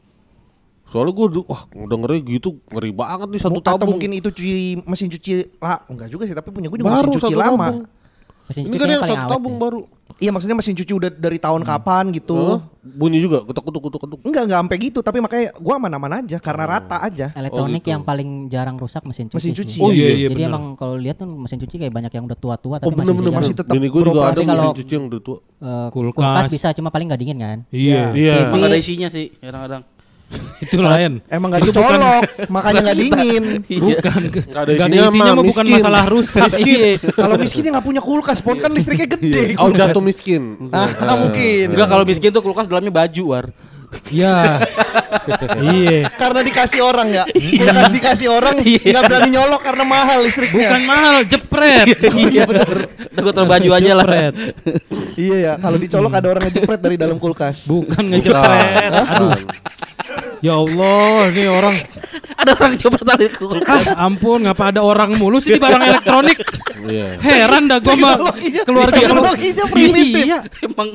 Soalnya gue wah dengernya gitu ngeri banget nih satu Atau tabung. mungkin itu cuci mesin cuci lah enggak juga sih tapi punya gue juga baru mesin cuci lama. tabung. Mesin Ini cuci kan yang paling satu awet tabung ya. baru. Iya maksudnya mesin cuci udah dari tahun kapan gitu. Hah? Bunyi juga ketuk ketuk ketuk ketuk. Enggak enggak sampai gitu tapi makanya gua aman-aman aja karena rata aja. Elektronik Oh, gitu. yang paling jarang rusak mesin cuci. Mesin sih. cuci. Oh iya iya Jadi bener. emang kalau lihat tuh mesin cuci kayak banyak yang udah tua-tua Oh tapi bener-bener masih, masih jalan. tetap Bini gue juga ada beroperasi. mesin Kalau- cuci yang udah tua. Eh, Kulkas. kulkas. bisa cuma paling nggak dingin kan. Iya. Iya. TV. Emang ada isinya sih kadang-kadang. [LAUGHS] Itu lain. Emang enggak dicolok, [LAUGHS] makanya enggak dingin. Bukan. Nggak ada Gak ada isinya isinya mah bukan masalah rusak. Miskin. Kalau miskin dia nggak punya kulkas, pon kan listriknya gede. Oh jatuh miskin. Ah, mungkin. Enggak kalau miskin tuh kulkas dalamnya baju, War. Iya. [LAUGHS] Iya. Karena dikasih orang ya. Kulkas dikasih orang nggak berani nyolok karena mahal listriknya. Bukan mahal, jepret. Iya benar. Udah gue taruh baju aja lah. Jepret. Iya ya, kalau dicolok ada orang ngejepret dari dalam kulkas. Bukan ngejepret. Aduh. Ya Allah, ini orang Ada orang coba di kulkas. Ah, ampun, ngapa ada orang mulu sih di barang elektronik? Iya. Heran dah gua mah keluarga teknologinya primitif. Iya. Emang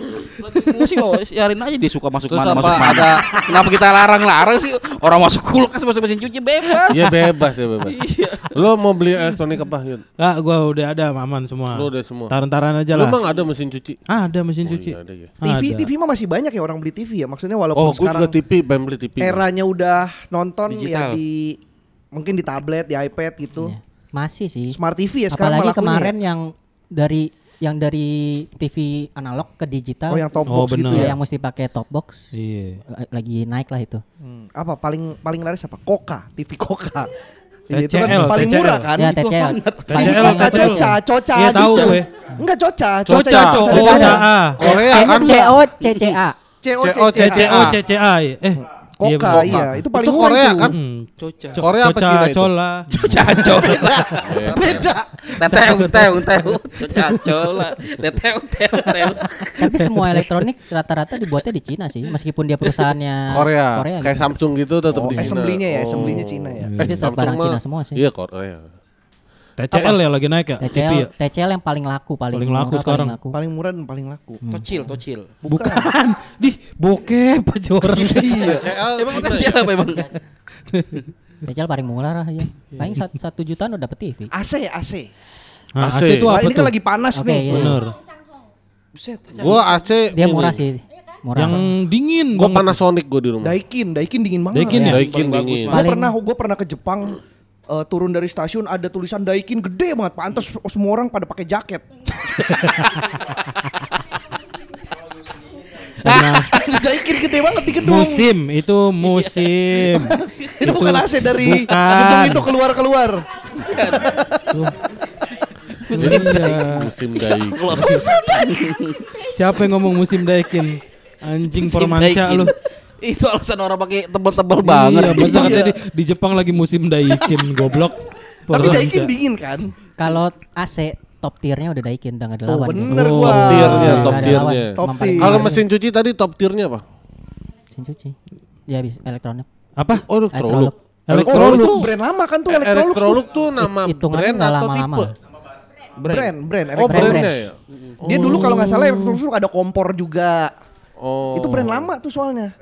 sih oh, siarin aja dia suka masuk Terus mana masuk mana. ada- Kenapa kita larang-larang sih orang masuk kulkas masuk mesin cuci bebas. Iya bebas ya bebas. Iya. Lo mau beli elektronik apa Yud? Ah, gua udah ada aman semua. Lo udah semua. Taran-taran aja Lo lah. emang ada mesin cuci? Ada mesin Oh, cuci. iya, ada ya. TV Ada. TV mah masih banyak ya orang beli TV ya. Maksudnya walaupun Oh, gue sekarang juga TV, pengen beli TV. Eranya udah nonton Digital. ya di mungkin di tablet, di iPad gitu. Iya. Masih sih. Smart TV ya sekarang Apalagi lakunya kemarin ya. yang dari yang dari TV analog ke digital. Oh yang top Oh, box gitu bener. ya. yang mesti pakai top box. Iya. La- Lagi naik lah itu. Hmm, apa paling paling laris apa? Koka, TV Koka. Iya, [LAUGHS] itu kan TCL, paling TCL. murah kan? Ya Itu TCL. TCL, TCL. coca, coca Iya, tahu gitu. gue. Enggak coca, Coca, coca, coca. Korea Eh, kan? CO CCA. CO, CO, CCA. Oh, CCA. ya. Eh, Koka, iya, itu paling Itu murah Korea itu. kan? Hmm. Coca. Co- Korea apa Coca Cina itu? Cola. [LAUGHS] Caco. Beda. Teteung, teung, teung. Caco lah. Teteung, teung, teung. Tapi semua elektronik rata-rata dibuatnya di Cina sih, meskipun dia perusahaannya Korea. Korea Kayak gitu. Samsung gitu tetap Oh, di Cina. assembly-nya ya, Oh. assembly-nya Cina ya. Itu tetap Samsung barang Cina semua sih. Iya Korea. TCL ya lagi naik ya? TV TCL, ya? TCL yang paling laku, paling, Paling laku murah, sekarang. Paling laku. Paling murah dan paling laku. Tocil, tocil. Bukan. Di bokep aja orang. Iya. Emang tocil apa emang? TCL paling murah lah ya. Paling satu, satu jutaan udah dapet TV. AC ya, AC. Nah, AC. AC itu apa ini kan lagi panas nih. iya. Bener. Buset. Gua AC Dia murah sih. Murah. Yang dingin Gua banget. Panasonic gua di rumah. Daikin, Daikin dingin banget. Daikin ya? Daikin dingin. Gue Paling- pernah, gue pernah ke Jepang. Eh, turun dari stasiun ada tulisan Daikin gede banget. Pantas semua orang pada pakai jaket. [LAUGHS] Daikin gede banget di gedung. Musim itu musim. [LAUGHS] itu bukan AC dari Bukan. gedung itu keluar keluar. Iya. Musim Daikin. Siapa yang ngomong musim daikin? Anjing daikin. lu. [LAUGHS] Itu alasan orang pakai tebel-tebel banget. Iya, masa Iya. katanya di, di Jepang lagi musim daikin [LAUGHS] goblok. Tapi. Daikin dingin kan? Kalau AC top tiernya udah Daikin udah nggak ada Oh lawan. bener Oh, gua. Top tiernya, top tiernya. Top tier. Kalau mesin cuci tadi top tiernya apa? mesin cuci. Ya bisa elektronik. Apa? Oh, elektronik. Oh, itu brand lama kan tuh Eh, Electrolux. tuh. Electrolux tuh nama brand atau lama-lama. tipe? Brand, brand. Oh, Electrolux. brandnya ya. Dia dulu kalau nggak salah Electrolux tuh ada kompor juga. Oh. Itu brand lama tuh soalnya.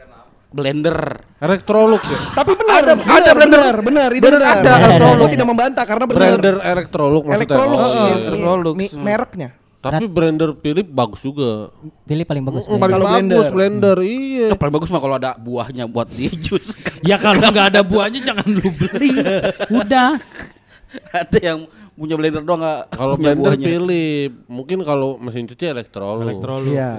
Blender. Electrolux ya. Tapi benar, Ada- benar, ada blender. benar, benar, itu benar. ada Electrolux. Tidak membantah karena benar. Blender Electrolux maksudnya. Electrolux, Oh, iya. mi- Electrolux. mi- mereknya. Tapi blender Philip bagus juga. Pilih paling bagus. Mm, paling Kalau bagus blender. blender, iya. Yang paling bagus mah kalau ada buahnya buat di [LAUGHS] jus. Ya kalau nggak ada buahnya jangan lu beli. Udah. ada yang punya blender doang nggak Kalau blender buahnya. Philip, mungkin kalau mesin cuci Electrolux. Electrolux. Iya.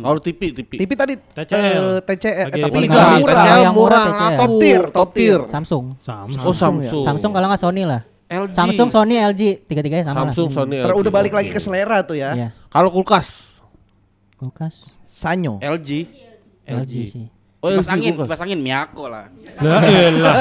Kalau TV, TV. TV tadi TCL. eh, TCL, Lagi tapi Enggak, murah. TCL murah murah, TCL. aku Top tier, top tier. Samsung. Samsung. Oh Samsung. Samsung kalau nggak Sony lah. LG. Samsung, Sony, LG, tiga-tiganya sama Samsung, lah. Sony, LG. udah balik lagi ke selera tuh ya. Iya. Kalau kulkas. Kulkas. Sanyo. LG. LG sih. Oh, kipas angin, kipas angin Miyako lah. Lah elah.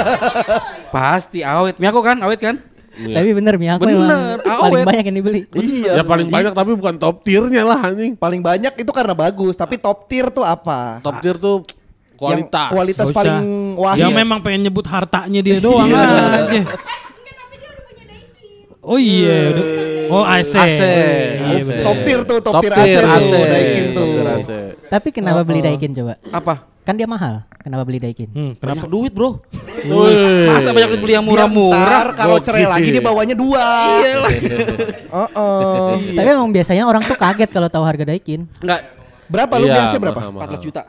Pasti awet. Miyako kan, awet kan? Iya. Tapi bener Miyako Bener, emang paling awet. banyak yang dibeli. [LAUGHS] Iya. Ya paling banyak tapi bukan top tiernya lah anjing. Paling banyak itu karena bagus, tapi top tier tuh apa? Top tier tuh kualitas. Yang kualitas paling wahid. Yang memang pengen nyebut hartanya dia doang aja. [LAUGHS] Oh iya, udah. Oh AC. AC. Oh, iya. Top tier tuh, top, Top tier tier AC, AC. tuh, Daikin tuh. Top tier AC. Tapi kenapa beli Daikin coba? Apa? Kan dia mahal. Kenapa beli Daikin? Hmm, Banyak kenapa? duit bro. Masa banyak duit beli yang murah-murah? kalau cerai lagi dia bawanya dua. Iya lah. [LAUGHS] Heeh. Tapi emang biasanya orang tuh kaget kalau tahu harga Daikin. Enggak, Berapa lu Iya, biasanya berapa? mahal, 14 mahal. juta.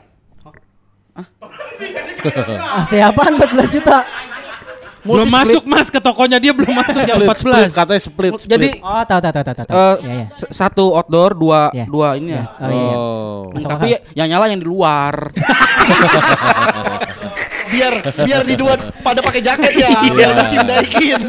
AC apaan 14 juta? Belum masuk mas ke tokonya dia belum masuk yang Split, split, 14. katanya split. Jadi Oh, tahu tahu tahu tahu tahu. Iya, iya. s- satu outdoor, dua Iya. dua ini ya. Oh iya. iya. Oh. Masuk Tapi akal. yang nyala yang di luar. [LAUGHS] biar biar di dua pada pakai jaket ya, biar musim Daikin. [LAUGHS]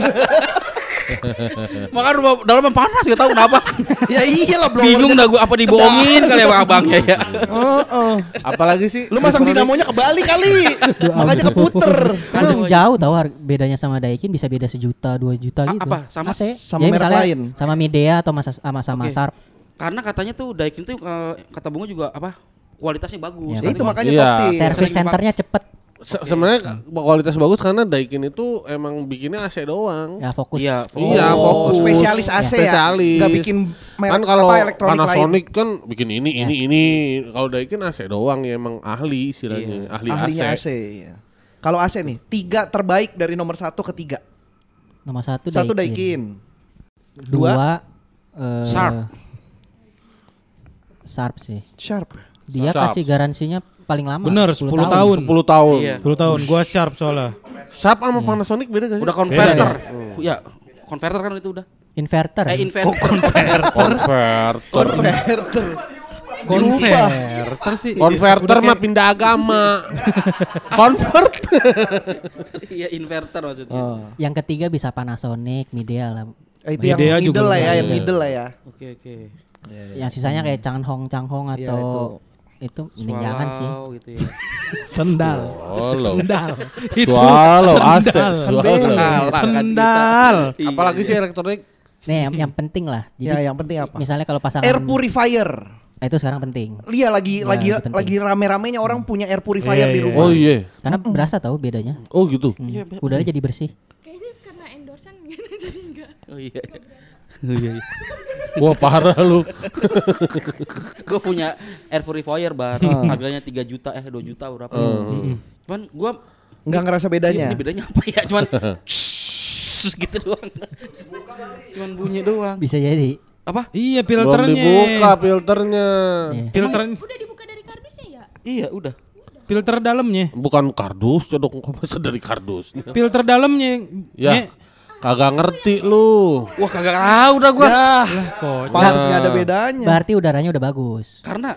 [LAUGHS] Makanya rumah dalamnya panas gak tahu kenapa. [LAUGHS] ya iyalah belum. Bingung dah gue apa dibohongin kali ya abangnya ya. Heeh. Apalagi sih? Lu masang dinamonya kebalik kali. [LAUGHS] Makanya keputer. Kan jauh tahu bedanya sama Daikin bisa beda sejuta dua juta gitu. apa? Sama- AC. sama Jadi merek lain. Sama Midea atau masa sama sama Oke. Sharp. Karena katanya tuh Daikin tuh eh, kata bunga juga apa? Kualitasnya bagus. Ya, Ya itu makanya Iya. top tier. Service centernya cepet. Se- sebenarnya kualitas bagus karena Daikin itu emang bikinnya AC doang. Ya fokus. Iya, Iya, Oh, fokus. spesialis AC ya? Spesialis. Nggak bikin merek kan kalau apa, elektronik Panasonic kan bikin ini Ya. ini ini. Kalau Daikin AC doang ya emang ahli istilahnya, ahli Ahlinya AC. AC. ya. Kalau AC nih, tiga terbaik dari nomor satu ke tiga. Nomor satu, Satu Daikin. Daikin. Dua, eh, Sharp. Sharp sih. Sharp. Dia Sharp. kasih garansinya paling lama. Bener 10 tahun. 10 tahun. Iya. 10 tahun gua sharp soalnya. Sharp sama Panasonic beda gak sih? Udah converter. Ya, converter kan itu udah. Inverter. Eh inverter. Converter. Converter. Converter sih. Converter mah pindah agama. [LAUGHS] Convert. Iya inverter maksudnya. Oh. Yang ketiga bisa Panasonic, Midea lah. Eh, itu yang Midea middle juga lah ya, yang middle lah ya. Oke oke. Yang sisanya kayak Changhong Changhong Iya, atau itu mending jangan sih. Gitu ya. [LAUGHS] Sendal. Swallow. Sendal. Itu Swallow, sendal. Swallow. Sendal. Sendal. Iya. Apalagi sih elektronik Nih yang, yang penting lah. Jadi Ya, yang penting apa? misalnya kalau pasangan Air purifier. Nah, itu sekarang penting. Iya lagi Wah, lagi lagi rame-ramenya orang punya air purifier Iya, di iya. rumah. Oh iya. Karena berasa tahu bedanya. Oh gitu. Hmm. Iya, Udaranya jadi bersih. Kayaknya karena endorsan gitu [LAUGHS] jadi enggak. Oh iya. Oh iya. iya. Wah parah lu. [LAUGHS] gue punya air purifier bar. Harganya 3 juta eh 2 juta berapa. Cuman gua Nggak ngerasa bedanya. Ini bedanya apa ya? Cuman [LAUGHS] gitu doang. Cuman bunyi doang. Bisa jadi. Apa? Iya Belum filternya. dibuka filternya. Iya. Filter Udah dibuka dari kardusnya ya? Iya, udah. filter dalamnya. Bukan kardus, ya dong kok masa dari kardus. Filter dalamnya. Ya, kagak ngerti lu. Wah, kagak tahu dah gua. Ya, kok. pantas nggak ada bedanya. Berarti udaranya udah bagus. Karena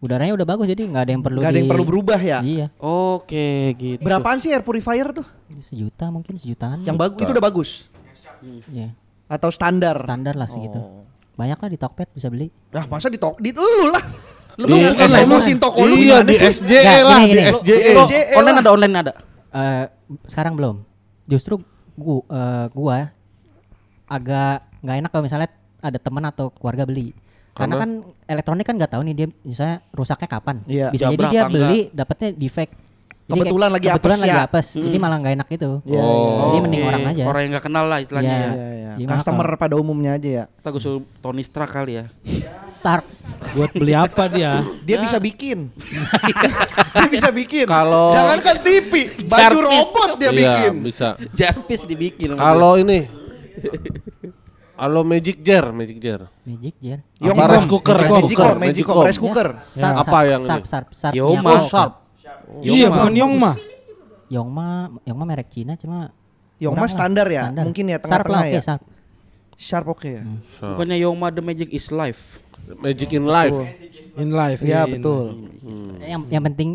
Udaranya udah bagus jadi nggak ada yang perlu Nggak ada yang perlu berubah ya. Iya. Oke, gitu. Berapaan sih air purifier tuh? Sejuta mungkin sejutaan. Yang bagus itu udah bagus Iya. atau standar? Standar lah segitu. Oh. Banyak lah di Tokped bisa beli. Nah, masa di tok di lu lah. Lu Di bukan S- solusin toko lu Iya di sih? SJE Nggak, lah, di. SJE. Online lah. ada, online ada. Eh sekarang belum. Justru gua, eh, gua agak nggak enak kalau misalnya ada teman atau keluarga beli. Karena, Karena? kan elektronik kan nggak tahu nih dia misalnya rusaknya kapan. Iya. Bisa jadi dia beli dapatnya defect. Jadi kayak- Kebetulan lagi kebetulan apes lagi ya. apes. Jadi malah nggak enak gitu. Iya, Jadi Oke. mending orang aja. Orang yang nggak kenal lah istilahnya Iya. ya. Iya, iya. Jadi Customer pada umumnya aja ya. Kita gue suruh Tony Stark kali ya. Stark. Buat beli apa dia? Dia bisa bikin. [LAUGHS] dia bisa bikin. Kalau- Jangankan TV, baju Jarvis. robot dia Iya, bikin. bisa. Jarvis dibikin. Kalau ini Halo Magic Jar, Magic Jar. Magic Jar. Apa rice cooker, rice Magicom, cooker, Magicom, Magicom. rice cooker. Sarp, Apa sarp, yang sarp, ini? sarp, sarp, Yoma. Oh, Sharp. Iya, bukan Yongma. Yongma, Yongma merek Cina cuma Yongma standar ya? Standar. Mungkin ya tengah-tengah oke, ya? Sarp. Sharp oke ya. Sharp. Bukannya Yoma the Magic is Life. Magic in Life. In live. Iya in- betul. Yang yang penting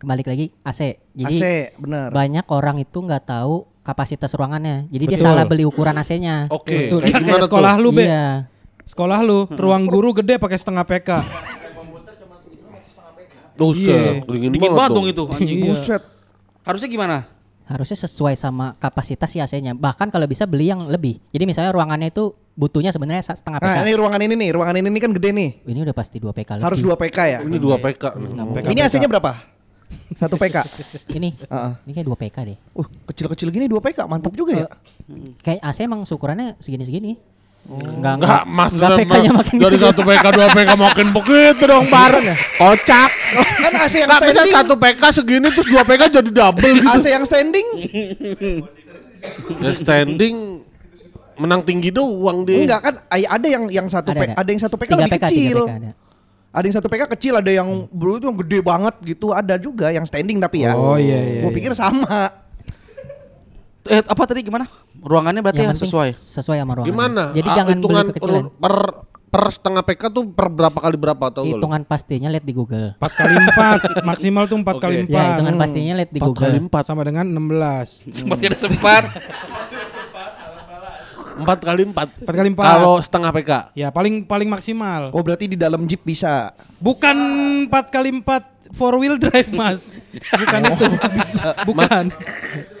kembali lagi AC. Jadi AC benar. banyak orang itu nggak tahu kapasitas ruangannya. Jadi dia Betul. salah beli ukuran AC-nya. Oke, Betul. Ya, [LAUGHS] gimana kayak sekolah tuh? lu, Be. Iya. Sekolah lu, ruang guru gede pakai setengah PK. Buset, Iya. dingin, Dingin banget banget dong. itu anjing. Iya. Buset. Harusnya gimana? Harusnya sesuai sama kapasitas si AC-nya. Bahkan kalau bisa beli yang lebih. Jadi misalnya ruangannya itu butuhnya sebenarnya setengah PK. Nah ini ruangan ini nih, ruangan ini nih kan gede nih. Ini udah pasti 2 PK lebih. Harus 2 PK ya. Ini 2 PK. PK. Ini AC-nya berapa? Satu PK. [LAUGHS] Ini. Heeh. Ini kayak 2 PK deh. Uh, kecil-kecil gini 2 PK, mantap juga ya. Kayak AC emang ukurannya segini-segini. Enggak Enggak, mas enggak PK-nya makin dari satu PK dua PK makin begitu dong bareng ya. Kocak. Kan AC yang Enggak bisa standing. satu PK segini terus dua PK jadi double gitu. AC yang standing Ya standing menang tinggi doang deh. enggak kan ada yang yang satu Ada, PK, ada. ada yang satu PK lebih PK, kecil. PK ada. Ada yang satu PK kecil, ada yang bro itu yang gede banget gitu, ada juga yang standing tapi ya. Oh, iya, iya, Gue iya. pikir sama. Eh apa tadi gimana? Ruangannya berarti Yang ya sesuai. sesuai sama ruangan. Gimana? Jadi Ah, jangan hitungan beli kekecilan. per per setengah PK tuh per berapa kali berapa lu? Hitungan pastinya lihat di Google. 4 kali 4 maksimal tuh 4 kali 4 Ya, hitungan pastinya lihat di Empat Google. kali 4 sama dengan 16 [LAUGHS] Sempat ada sempat. Empat kali empat. 4 kali 4 Kalau setengah PK. Ya paling paling maksimal Oh berarti di dalam jeep bisa. Bukan 4 kali 4 four wheel drive mas Bukan itu bisa Bukan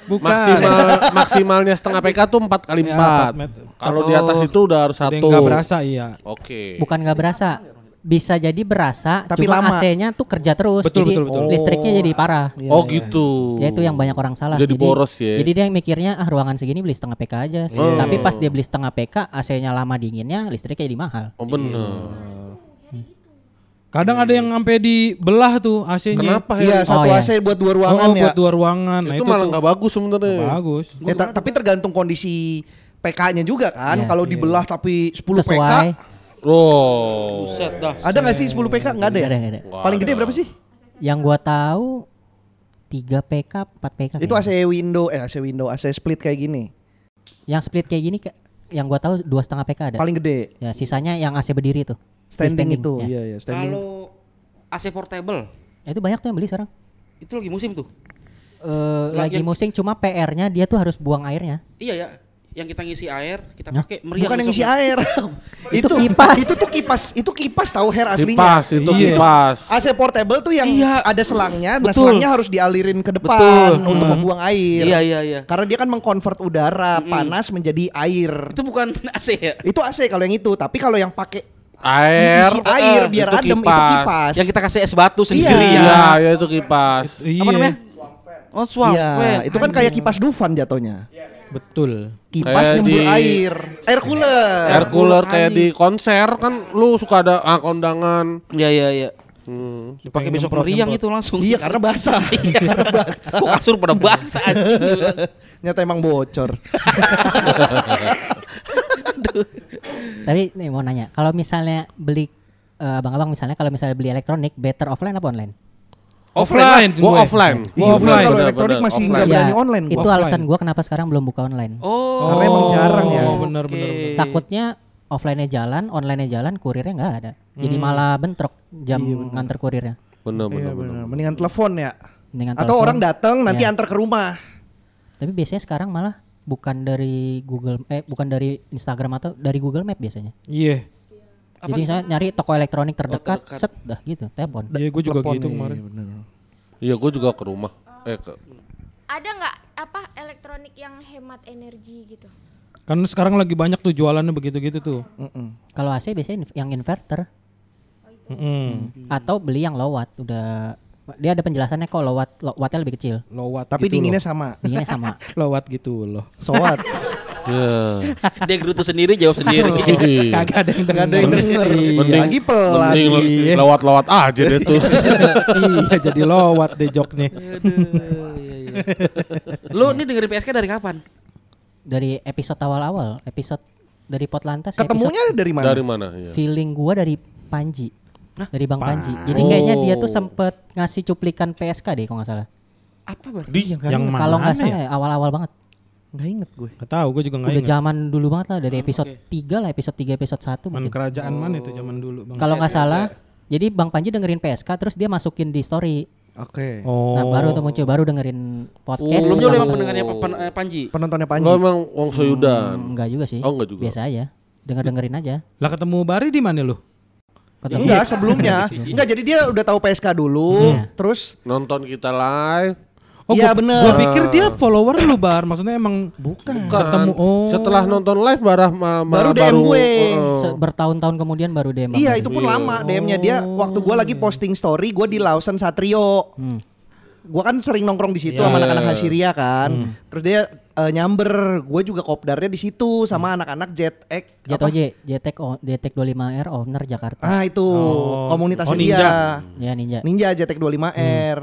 Bukan Maksimal maksimalnya setengah PK tuh empat kali Ya, empat. Kalau di atas Oh. itu udah harus satu. yang nggak berasa iya Oke. Bukan nggak berasa. Bisa jadi berasa, Tapi cuma lama. AC-nya tuh kerja terus. Betul, jadi betul, betul. listriknya jadi parah. Oh iya. gitu. Ya itu yang banyak orang salah. Jadi boros ya. Jadi dia mikirnya ah ruangan segini beli setengah PK aja. sih. Oh. Tapi pas dia beli setengah PK, AC-nya lama dinginnya, listriknya jadi mahal. Oh bener. Kadang ada yang sampai dibelah tuh AC-nya Kenapa Iya ya? satu Oh, iya. AC buat dua Oh, ruangan ya. buat dua ruangan Nah itu, malah nggak bagus sebenarnya. bagus Ya, ta- tapi tergantung kondisi PK-nya juga kan. Iya. Kalau dibelah tapi 10 PK, Sesuai. Oh. Buset dah. ada nggak sih 10 PK? Nggak ada ya? Nggak ada, nggak ada. Paling gede berapa sih? Yang gua tahu 3 PK, 4 PK. Itu AC window, eh AC window, AC split kayak gini. Yang split kayak gini yang gua tahu dua setengah PK ada. Paling gede. Ya, sisanya yang AC berdiri tuh. Standing, itu, ya. iya iya, standing. Kalau AC portable Ya, Itu banyak tuh yang beli sekarang. itu lagi musim tuh. Eh, Lagi lagi yang- musim cuma PR-nya dia tuh harus buang airnya. Iya ya. Yang kita ngisi air, kita pakai meriam. Bukan yang isi besoknya. air. [LAUGHS] [LAUGHS] Itu kipas. Itu tuh kipas, itu kipas tahu hair aslinya. Kipas itu Iya. kipas. AC portable tuh yang Iya. ada selangnya, nah Betul. selangnya harus dialirin ke depan Betul. untuk Hmm. membuang air. Iya iya iya. Karena dia kan mengkonvert udara panas menjadi air. Itu bukan [LAUGHS] AC ya. Itu AC kalau yang itu, tapi kalau yang pakai Air. diisi air eh, biar itu adem itu kipas. Yang kita kasih es batu sendiri Iya. Iya, ya. ya itu kipas. iya Apa namanya? Oh, swap Iya, itu kan kayak kipas Dufan jatuhnya. betul Kipas Kayak nyembur di- air, air cooler. Air cooler kayak di konser kan lu suka ada ah, kondangan. Iya iya iya. Hmm. Dipakai besok meriang itu langsung. Iya, karena basah. [LAUGHS] karena basah. Kok kasur pada basah anjing. [LAUGHS] Nyata emang bocor. [LAUGHS] Tapi nih mau nanya, kalau misalnya beli eh, abang-abang misalnya kalau misalnya beli elektronik better offline apa online? offline Gua gue. offline. Gua Iya, offline. kalau elektronik bener, masih offline. nggak berani Ya, online gua. Itu Offline. alasan gua kenapa sekarang belum buka online. Oh. Karena emang jarang ya. Oh, bener, bener, bener. Takutnya offline-nya jalan, online-nya jalan, kurirnya nggak ada. Jadi Hmm. malah bentrok jam Iya, nganter kurirnya. Bener Iya bener bener. benar. Mendingan telepon ya. Dengan Atau telepon. orang datang nanti Iya. antar ke rumah. Tapi biasanya sekarang malah bukan dari Google eh bukan dari Instagram atau dari Google Map biasanya. iya Jadi saya nyari toko elektronik terdekat, terdekat. set dah gitu, telepon. iya gue juga Telepon, gitu iya, kemarin bener. Iya, gua juga ke rumah. Eh ke Ada nggak apa elektronik yang hemat energi gitu? kan sekarang lagi banyak tuh jualannya begitu-gitu tuh Mm-mm. Kalau AC biasanya yang inverter Mm-mm. atau beli yang low watt udah Dia ada penjelasannya kok low watt, low wattnya lebih kecil. Low watt Tapi gitu dinginnya loh. sama. [LAUGHS] Dinginnya sama. [LAUGHS] Low watt gitu loh. Sowat. Ya. Dia gerutu sendiri jawab sendiri. Iya. [LAUGHS] Kagak ada yang Gak ada yang denger. Mending- Lagi pelan. Mending Iya. lewat-lewat aja deh tuh. iya jadi low watt deh joknya. Lu nih dengerin PSK dari kapan? Dari episode awal-awal, episode dari Potlantas Ketemunya dari mana? Dari mana? Iya. Feeling gua dari Panji. Dari Bang Panji. Jadi Oh. kayaknya dia tuh sempet ngasih cuplikan PSK deh kalau nggak salah. Apa berarti? Di yang mana Kalau nggak salah ya? ya, awal-awal banget. Gak inget gue. Gak tahu, gue juga nggak Udah ingat. zaman dulu banget lah dari episode 3 lah, episode 3 episode 1 Man mungkin. kerajaan mana itu zaman dulu bang? Kalau nggak salah, jadi Bang Panji dengerin PSK terus dia masukin di story. Oke. Oh. Nah, baru tuh muncul baru dengerin podcast. Sebelumnya lu tentang- emang pendengarnya Pan- eh, Panji. Penontonnya Panji. Lo emang Wong Soyudan. Hmm, enggak juga sih. Oh, enggak juga. Biasa aja. Denger-dengerin aja. Lah ketemu Bari di mana lu? Ketemu- Enggak sebelumnya. Enggak jadi dia udah tahu PSK dulu, Iya. terus Nonton kita live. Oh, Iya, gua, bener. Gua pikir dia follower lu bar, maksudnya emang bukan. Bukan. ketemu. Oh. Setelah nonton live barah ma- ma- Baru DM gue. oh. Se- bertahun-tahun kemudian baru dia Iya itu pun lama DM-nya dia waktu gua lagi posting story gua di Lawson Satrio. Gua kan sering nongkrong di situ Iya. sama anak-anak Hasiria kan. Terus dia eh, nyamber, gue juga kopdarnya di situ sama anak-anak Jet X. Jet apa? OJ, JTEC o- JTEC 25R owner Jakarta. Ah itu komunitasnya Oh, dia. Ninja. Ya Ninja. Ninja JTEC 25R.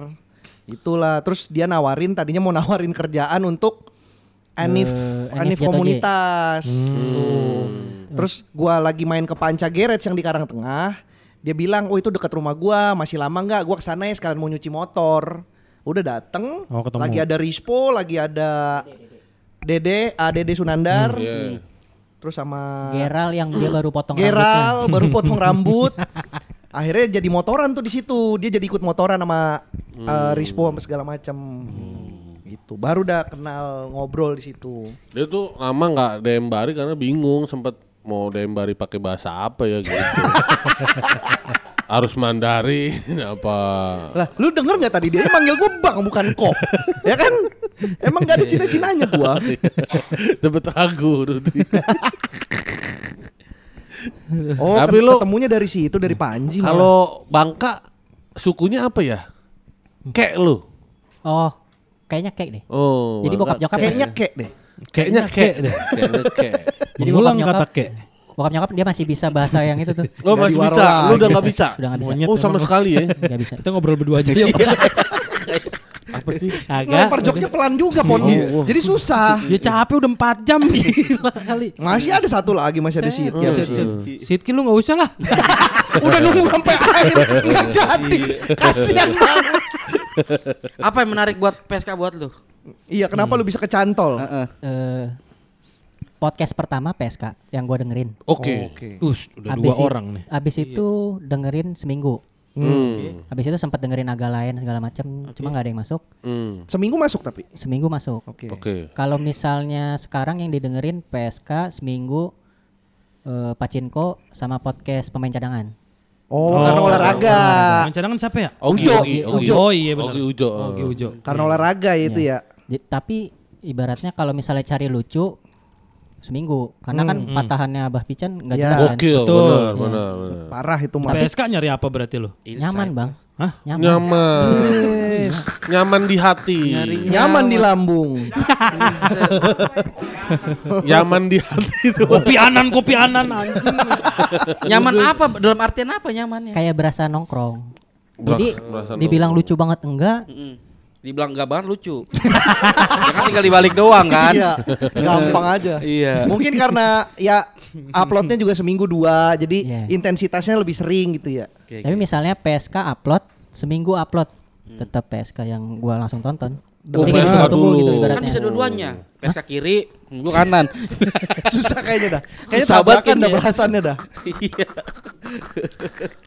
Itulah. Terus dia nawarin tadinya mau nawarin kerjaan untuk Anif Eh, Anif Anif komunitas gitu. Terus gua lagi main ke Panca Garage yang di Karangtengah. Dia bilang, "Oh, itu dekat rumah gua, masih lama nggak? Gua ke sana ya sekalian mau nyuci motor." Udah dateng. Oh, ketemu. lagi ada Rispo, lagi ada Dede, ah, Dede Sunandar. Iya. Terus sama Geral yang dia baru potong Geral rambutnya. baru potong rambut. [LAUGHS] Akhirnya jadi motoran tuh di situ. Dia jadi ikut motoran sama eh, Rispo sama segala macam. Gitu. Baru udah kenal ngobrol di situ. Dia tuh lama nggak DM Bari karena bingung sempet mau DM Bari pakai bahasa apa ya gitu. [LAUGHS] Harus Mandarin [LAUGHS] apa? Lah, lu denger nggak tadi dia manggil gua bang bukan kok, ya kan? Emang gak ada cina-cinanya gua. [LAUGHS] Sempet ragu tuh dia. [LAUGHS] Oh, Tapi lu- ketemunya dari situ dari Panji. Kalau Bangka sukunya apa ya? Kek lu. Oh, kayaknya kek deh. Oh. Jadi Bangka bokap nyokap kayaknya kek deh. Kayaknya kek deh. Kayaknya kek. Mengulang bokap kata kek. Bokap nyokap dia masih bisa bahasa yang itu tuh. [LAUGHS] Lo masih bisa, lu udah nggak bisa. Udah nggak bisa. Monyet Oh sama sekali ya. [LAUGHS] Nggak bisa. Kita ngobrol berdua aja ya. [LAUGHS] Apa sih? Ngelempar joknya pelan juga pon. Jadi susah. Dia capek udah 4 jam gila kali. Masih ada satu lagi masih ada habis set. ini. Sidki lu nggak usah lah. Udah nunggu sampai akhir nggak jadi. Kasihan banget. Apa yang menarik buat PSK buat lu? Iya, kenapa lu bisa kecantol? Eh, podcast pertama PSK yang gua dengerin. Oke. Us, udah Abis dua i- orang nih. Abis itu dengerin seminggu. Hmm. Habis itu sempat dengerin agak lain segala macam, cuma nggak ada yang masuk. Hmm. Seminggu masuk tapi. Seminggu masuk. Oke. Oke. Kalau misalnya sekarang yang didengerin PSK seminggu eh, Pacinko sama podcast pemain cadangan. Oh, karena olahraga. Main cadangan siapa ya? Ogi, Ujo, Ogi, Ujo. Ogi. Oh iya benar. Ogi Ujo. Ogi Ujo. Karena olahraga itu ya. Jadi, tapi ibaratnya kalau misalnya cari lucu seminggu, karena kan patahannya Abah Pican nggak Ya. jelas kan. Gokil, Betul. benar. Parah itu mah. PSK nyari apa berarti lu? Nyaman bang. Hah? Nyaman. Nyaman. Nyaman di hati. Nyaman di lambung. [LAUGHS] Nyaman di hati itu. Kopi anan, kopi anan anjing. Nyaman apa? Dalam artian apa nyamannya? Kayak berasa nongkrong. Jadi berasa dibilang lucu banget enggak, Mm-mm. Dibilang enggak banget lucu. [LAUGHS] ya kan tinggal dibalik doang kan? Iya, gampang aja. Iya. Mungkin karena ya uploadnya juga seminggu dua, jadi Iya. intensitasnya lebih sering gitu ya. tapi misalnya PSK upload seminggu upload, tetap PSK yang gua langsung tonton. Oh, PSK tunggu dulu. gitu Kan bisa dua-duanya. PSK kiri, gua kanan. [LAUGHS] Susah kayaknya dah. Kayaknya Susah tabrakan dah bahasannya dah. Iya.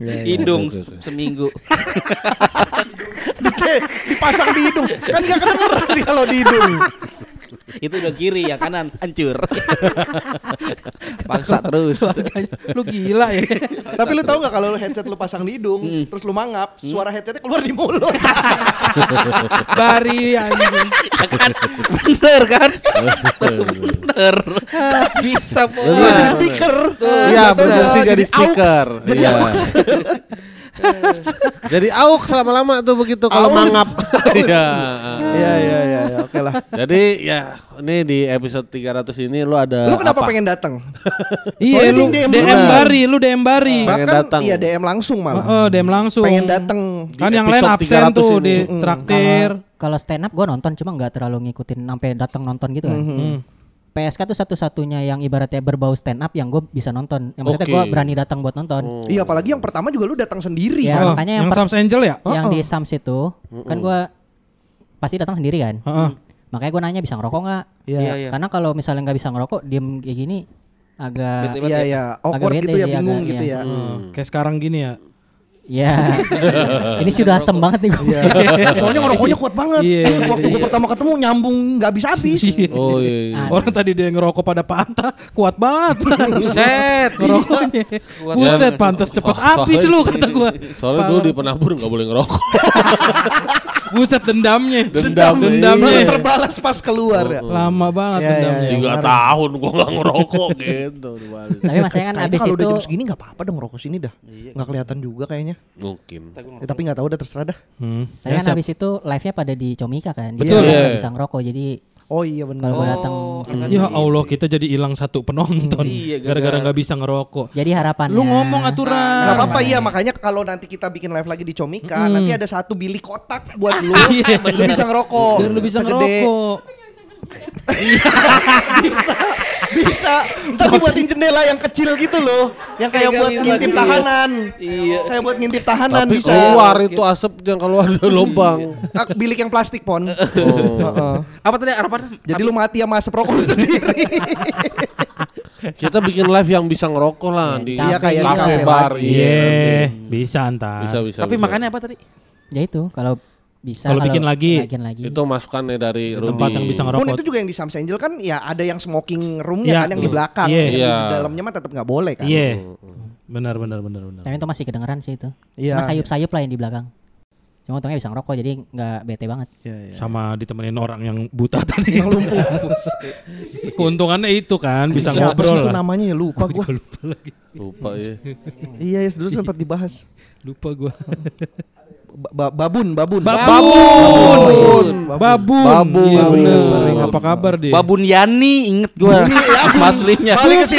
iya, Hidung oke, oke. seminggu. [LAUGHS] Di- Dipasang di hidung. Kan gak kedengeran kalau di hidung. Itu udah kiri, yang kanan hancur. [LAUGHS] Paksa terus. Lu gila ya. Tapi lu tahu nggak kalau headset lu pasang di hidung, terus lu mangap, suara headsetnya keluar di mulut. [LAUGHS] Bari anjing. Ya kan? Bener kan? Bener. Bisa. Bener. jadi speaker. Iya, Atau berfungsi jadi speaker. Iya. Jadi auk selama-lama tuh begitu kalau mangap. [LAUGHS] Iya. Iya iya iya ya, oke lah. Jadi ya ini di episode 300 ini lu ada Lu kenapa apa? pengen datang? [LAUGHS] Iya lu DM, duluan. Bari, lu DM Bari. Pengen Bahkan datang. iya DM langsung malah. Oh, DM langsung. Pengen datang. Kan yang lain absen 300 tuh ini. di Mm. traktir. Kalau stand up gue nonton cuma nggak terlalu ngikutin sampai datang nonton gitu kan. Hmm. PSK tuh satu-satunya yang ibaratnya berbau stand up yang gue bisa nonton. Yang maksudnya Oke. gue berani datang buat nonton. Iya apalagi yang pertama juga lu datang sendiri. Ya, Oh, makanya yang per- Sams Angel ya? yang Oh, di oh. Sams itu kan gue pasti datang sendiri kan. Heeh. Makanya gue nanya bisa ngerokok nggak? Iya. Iya, iya. Karena kalau misalnya nggak bisa ngerokok, diem kayak gini agak Iya iya, awkward gitu ya, bingung agak, gitu iya. ya. Hmm. Kayak sekarang gini ya. Ya. [LAUGHS] Ini sudah asem banget nih gue. Iya. [LAUGHS] Soalnya ngerokoknya kuat banget. Iya, Waktu gue pertama ketemu nyambung nggak habis habis. Oh iya. iya. Orang tadi dia ngerokok pada pantat, kuat banget. Buset. Ngerokoknya. Buset, pantas cepet habis lu kata gua. Soalnya dulu di penabur nggak boleh ngerokok. [LAUGHS] Buset dendamnya. Dendam. Dendamnya. Baru terbalas pas keluar ya. Lama banget Iya, iya, dendamnya. iya. Tiga tahun gua nggak ngerokok [LAUGHS] gitu. Tapi masanya kan abis kalau itu udah jam segini nggak apa-apa dong ngerokok sini dah. Nggak kelihatan juga kayaknya. Mungkin. Ya, tapi nggak tahu udah terserah dah. Hmm. Tapi Ya, kan siap. abis itu live-nya pada di Comika kan. Betul. nggak Iya. bisa ngerokok. Jadi Oh iya benar. kalau gue datang sendiri. Ya Allah kita jadi hilang satu penonton Iya, gara-gara nggak bisa ngerokok. Jadi harapannya Lu ngomong aturan. Gak apa-apa iya makanya kalau nanti kita bikin live lagi di Comika Hmm. nanti ada satu bilik kotak buat lu [LAUGHS] Iya, lu bisa ngerokok Biar lu bisa Segede- ngerokok. [LAUGHS] bisa bisa tapi buatin jendela yang kecil gitu loh yang kayak buat ngintip tahanan iya kayak buat ngintip tahanan Tapi bisa keluar itu asapnya kalau [LAUGHS] ada lubang. Ah, bilik yang plastik pon Oh. Heeh. Apa tadi harapan? jadi lu mati sama asap rokok lu sendiri [LAUGHS] Kita bikin live yang bisa ngerokok lah di Iya, kayak di kafe kafe bar. Iya. Iya, bisa ntar. Bisa bisa. Tapi bisa. makannya apa tadi? Ya itu kalau bisa Kalau bikin lagi. bikin lagi. Itu masukannya dari Tempat Rudy. yang bisa pun ngerokok. itu juga yang di Sams Angel kan ya ada yang smoking roomnya Iya. kan yang di belakang Iya. Yang di Iya. dalamnya mah tetap nggak boleh kan Iya. Benar benar benar benar. Tapi itu masih kedengeran sih itu. Iya. Mas sayup-sayup lah yang di belakang. Cuma untungnya bisa ngerokok jadi nggak bete banget. Iya, iya. Sama ditemenin orang yang buta [LAUGHS] tadi. yang lumpuh Keuntungannya itu kan bisa Siapa ngobrol itu lah. namanya ya lupa gua lupa lagi. Lupa ya. iya ya dulu sempat dibahas Lupa gua. [LAUGHS] Ba- ba- babun babun Babun. Babun. Babun. Iya benar. Babun. Apa kabar dia? Babun Yani inget gua. Aslinya. [LAUGHS] balik ke.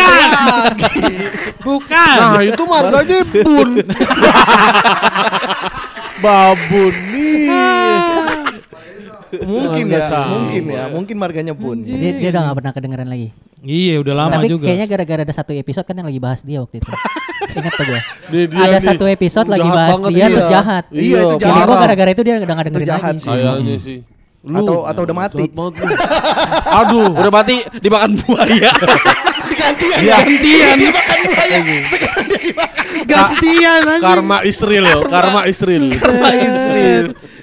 [LAUGHS] Bukan. Nah itu marganya bun. [LAUGHS] Babun nih. mungkin ya mungkin ya mungkin marganya pun Jadi dia udah gak pernah kedengeran lagi. Iya udah lama Tapi juga. kayaknya gara-gara ada satu episode kan yang lagi bahas dia waktu itu. [LAUGHS] Ingat tuh gue. Dia- dia Ada nih, satu episode lagi bahas dia dia. terus jahat. Iya, itu Jadi jahat. gue gara-gara itu dia udah gak dengerin jahat lagi. sih. Kayaknya sih. Lu atau atau udah mati. [LAUGHS] Aduh. Udah mati dimakan buaya. [LAUGHS] Gantian. Gantian anjing. Karma Israel yo, karma Israel.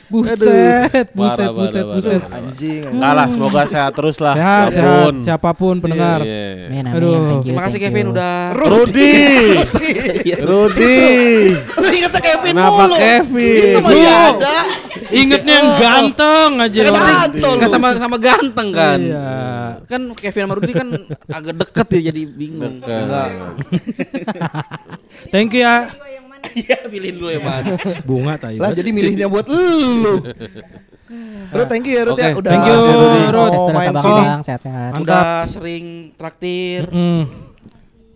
Buset, buset, buset, buset. parah. anjing Enggak lah, semoga sehat terus lah. Sehat, sehat. Apa pun. Siapa pun pendengar. Iya. Amin, amin, Aduh. thank you, Terima kasih Kevin udah Rudy. [LAUGHS] Rudy. lu ingetnya Kevin Kenapa mulu Kevin? itu masih Lu. ada Ingetnya yang ganteng aja. Ganteng. Sama sama ganteng kan. Iya. Kan Kevin sama Rudy kan agak deket ya jadi bingung. Enggak. Thank you ya. Iya, pilihin dulu ya, Pak. Bunga tai. lah jadi milihnya buat lu Bro, thank you ya Ruth ya Oke, udah thank you. Sukses terus main sini. sehat-sehat. Udah sering traktir. Mm.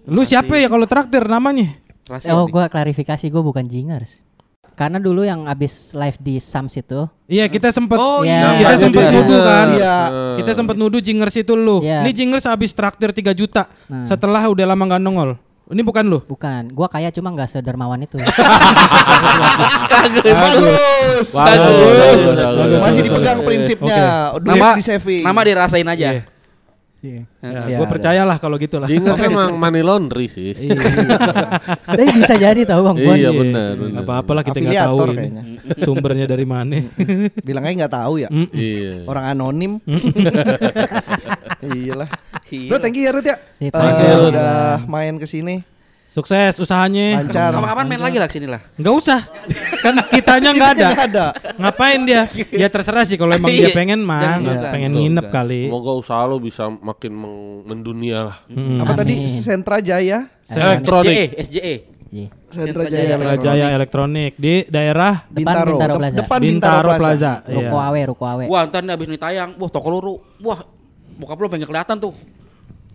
Lu siapa ya kalau traktir namanya? Rahasia Oh, gue klarifikasi gue bukan jingers. Karena dulu yang abis live di Sams itu, Iya, kita sempet Oh, iya. kita Namanya sempet nuduh kan. Iya. Kita sempet nuduh jingers itu lu. Iya. Ini jingers habis traktir 3 juta. Nah. Setelah udah lama gak nongol. Ini bukan lu. bukan. Gue kaya cuma nggak sedermawan itu. [LAUGHS] bagus Bagus. bagus masih dipegang prinsipnya duit Nama di saving nama dirasain aja. Iya. Iya, gue percayalah kalau gitu lah. Jingles emang money laundry sih. [LAUGHS] Tapi bisa jadi tahu bang. Iya benar, benar. Apa-apalah kita nggak tahu ini. Sumbernya dari mana. bilangnya nggak tahu ya Iya. orang anonim [LAUGHS] iyalah Iya. bro thank you ya Ruth ya Sip, you. udah main ke sini Sukses usahanya. lancar Kapan-kapan main lagi lah ke sini lah. Nggak usah. Kan kitanya nggak ada. Ada Ngapain dia? Ya terserah sih kalau emang dia Iya. pengen mah, pengen nginep kali. Semoga usaha lo bisa makin mendunia lah. Mm. apa tadi sentra jaya Elektronik. SJE, SJE. Iya. Sentra Jaya Sentra Elektronik. Jaya Elektronik di daerah Depan Bintaro. Bintaro Plaza. Depan Bintaro Plaza. Iya. Ruko Awe, Ruko Awe. Wah, ntar nih abis ini tayang, wah toko luru, wah bokap lu pengen kelihatan tuh.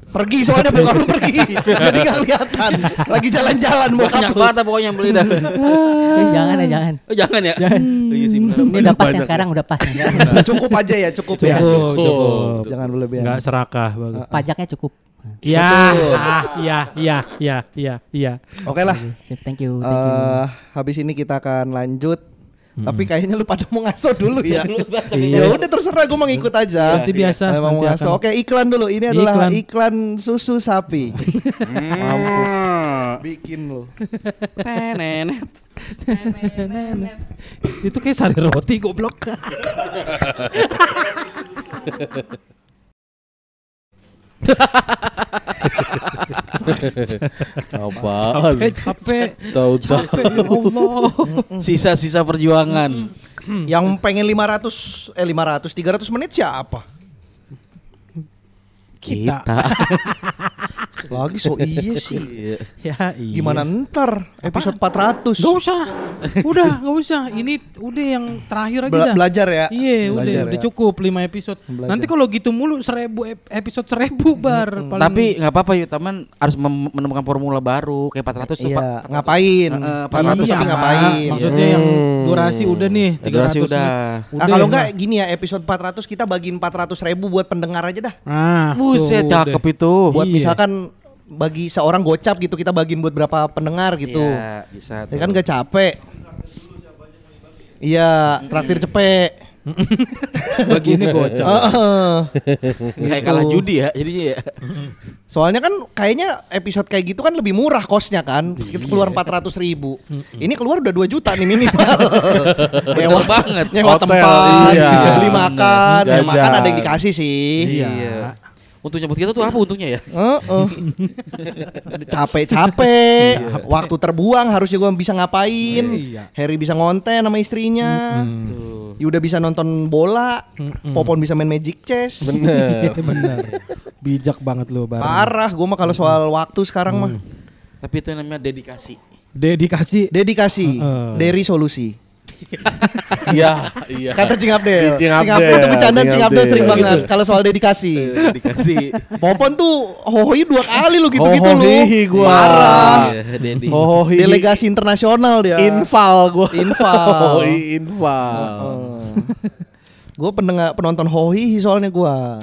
Pergi soalnya [LAUGHS] bokap lu pergi. Jadi gak kelihatan. Lagi jalan-jalan bokap Banyak lu. banget pokoknya yang beli dah. Eh, [LAUGHS] jangan ya, jangan. Oh, jangan ya? Oh, iya sih. Ini udah pas yang [LAUGHS] sekarang udah pas. cukup aja ya, cukup, ya. Cukup, cukup. Jangan berlebihan. Enggak serakah bagus. Pajaknya cukup. Ya, ah, ya, ya, ya, ya, ya. Oke lah. Sip, thank you, thank you. Eh, habis ini kita akan lanjut. Tapi kayaknya lu pada mau ngaso dulu ya. Iya. ya udah terserah gue mau ngikut aja. Nanti biasa, Emang mau ngaso. akan. Oke, iklan dulu. Ini adalah Iklan. iklan, susu sapi. Mampus. Bikin lu. Nenet. Itu kayak sari roti goblok. [LAUGHS] Apaan? Capek, capek. Tahu-tahu. Capek, ya Allah. [LAUGHS] Sisa-sisa perjuangan. Yang pengen 500 eh 500 300 menit siapa? Kita. [LAUGHS] Lagi so iya [LAUGHS] sih. Ya, iya. Gimana ntar episode 400? Gak usah. [LAUGHS] Udah, gak usah. Ini udah yang terakhir aja Bela- dah. belajar ya? Iya, udah, Belajar udah ya. cukup 5 episode. Belajar. Nanti kalau gitu mulu seribu ep- episode seribu bar. paling- Tapi nggak apa-apa yuk teman harus menemukan formula baru kayak 400 tuh Iya, ngapain? Heeh, 400 Iya, tapi ngapain? Maksudnya yang durasi udah nih 300 Durasi udah. menit. Nah, kalau ya, enggak gini ya episode 400 kita bagiin 400 ribu buat pendengar aja dah. Nah, Buset, cakep udah. itu. Buat Iya. misalkan bagi seorang gocap gitu kita bagiin buat berapa pendengar gitu. Iya, bisa. Ya kan gak capek. Iya, traktir cepet. Begini gocap. [LAUGHS] Heeh. Kayak kalah judi ya jadinya ya. Soalnya kan kayaknya episode kayak gitu kan lebih murah kosnya kan. Kita keluar 400 ribu. Ini keluar udah 2 juta nih minimal. [LAUGHS] nyewa banget. Nyewa tempat, iya. beli makan, ya Jajan. makan ada yang dikasih sih. Iya. Untungnya buat kita tuh apa untungnya ya? Heeh. [LAUGHS] Capek-capek, waktu terbuang harus juga bisa ngapain. Iya. Harry bisa ngonten sama istrinya. Yuda bisa nonton bola, Popon bisa main Magic Chess. Bener. [LAUGHS] Bener. Bijak banget lu, Bar. Parah, gue mah kalau soal waktu sekarang mah Tapi itu namanya dedikasi. Dedikasi. dedikasi Heeh. dari solusi. [LAUGHS] Iya, iya. Kata Cing Abdel. Cing Cing Abdel, tuh bercanda Cing Abdel sering banget kalau soal dedikasi. dedikasi. [LAUGHS] Popon tuh hohoi dua kali lu gitu-gitu lu. Hohohi gua. Parah. Iya. Oh, hi- Delegasi internasional dia. Infal gua. Infal. [LAUGHS] Oh, i- infal. gue pendengar penonton Hohi soalnya gua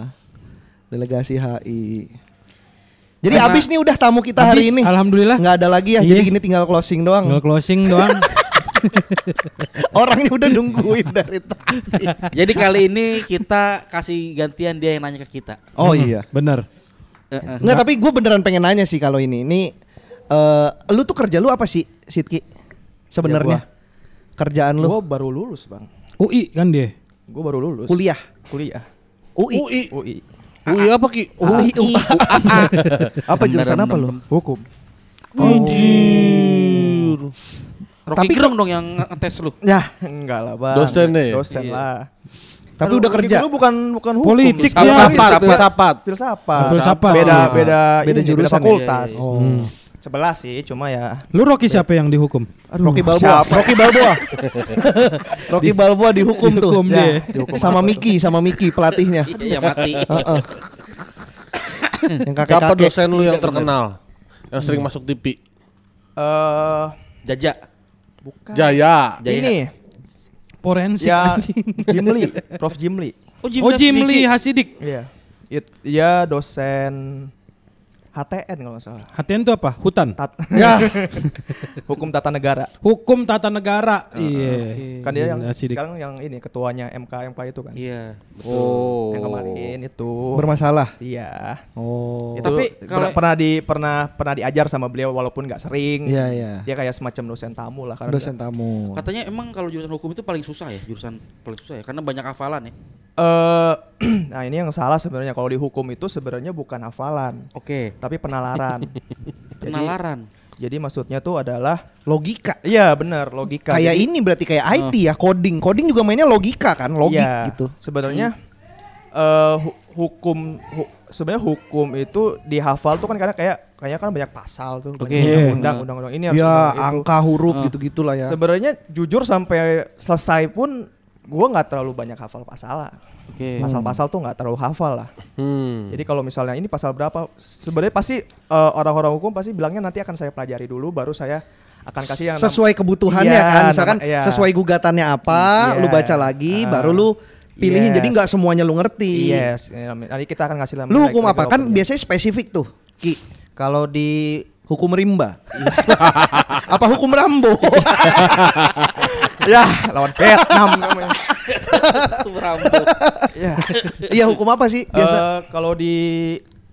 delegasi HI. Jadi Karena- abis nih udah tamu kita hari Habis, ini. Alhamdulillah. Nggak ada lagi ya. Iya. Jadi gini tinggal closing doang. Tinggal closing doang. [LAUGHS] Orangnya udah nungguin dari tadi. Jadi kali ini kita kasih gantian dia yang nanya ke kita. Oh Hmm, iya. Bener. Heeh. Nggak tapi gue beneran pengen nanya sih kalau ini. Ini eh lu tuh kerja lu apa sih, Sidki? Sebenarnya kerjaan lu Gue baru lulus bang. UI kan dia. Gue baru lulus. kuliah Kuliah. UI. UI. UI. UI apa Ki? UI. [LAUGHS] [LAUGHS] apa jurusan apa lu? Hukum. Anjir. Rocky Tapi Gerung dong yang ngetes lu. Ya, Enggak lah bang. Dosennya ya? Dosen lah. tapi Aduh, udah kerja. Gerung bukan bukan hukum. Politik Filsafat. dia. Filsafat, filsafat. Filsafat. Filsafat. Beda Oh. beda Beda ini, jurusan ya? fakultas. Oh. Sebelah sih, cuma ya. Lu Rocky siapa yang dihukum? Rocky Balboa. siapa? Rocky Balboa. [LAUGHS] Rocky Balboa dihukum tuh. Dihukum Ya, dia. Sama Miki, sama Miki pelatihnya. [LAUGHS] Iya mati. Heeh. [LAUGHS] Yang Siapa kakek-kakek. dosen lu yang terkenal? Yang sering masuk TV? Eh Jaja. Bukan. Jaya. Jaya. Ini Forensik ya anjing. [LAUGHS] Jimli, Prof Jimli. Oh Oh Jim Lee Hasidik. Iya. It, dia dosen HTN kalau nggak salah. HTN itu apa? Hutan. Tat Ya. [LAUGHS] Hukum tata negara. Hukum tata negara. Iya. Kan dia yang Hasidik. sekarang yang ini ketuanya MK MK itu kan. Iya. Oh. Yang kemarin itu. Bermasalah. Iya. Oh. Itu Tapi kalau- pernah di pernah pernah diajar sama beliau walaupun nggak sering. Iya, iya. Dia kayak semacam dosen tamu lah karena Dosen tamu. Katanya emang kalau jurusan hukum itu paling susah ya, jurusan paling susah ya karena banyak hafalan ya. Eh, [CLEARS THROAT] nah ini yang salah sebenarnya kalau di hukum itu sebenarnya bukan hafalan, Oke. tapi penalaran. [LAUGHS] Jadi- Penalaran. Jadi, maksudnya tuh adalah Logika. iya benar logika. Kayak Jadi- ini berarti kayak IT ya, coding. Coding juga mainnya logika kan, logik Iya, gitu. Sebenarnya eh hu- hukum hu- sebenarnya hukum itu dihafal tuh kan karena kayak kayaknya kan banyak pasal tuh. Oke. banyak Iya. undang undang-undang ini harus Ya, undang itu. angka huruf Ah. gitu-gitulah ya. Sebenarnya jujur sampai selesai pun gua nggak terlalu banyak hafal pasal Oke. Pasal-pasal tuh nggak terlalu hafal lah. Hmm. Jadi kalau misalnya ini pasal berapa, sebenarnya pasti eh, orang-orang hukum pasti bilangnya nanti akan saya pelajari dulu, baru saya akan kasih yang sesuai kebutuhannya Iya, kan misalkan nama- iya. sesuai gugatannya apa Iya. lu baca lagi Ah. baru lu pilihin jadi Yes. nggak semuanya lu ngerti Yes, ya, nanti kita akan ngasih lu hukum apa kan biasanya spesifik tuh ki kalau di hukum rimba [LAUGHS] apa hukum rambo [LAUGHS] ya lawan Vietnam namanya. [LAUGHS] ya iya hukum apa sih biasa Eh, kalau di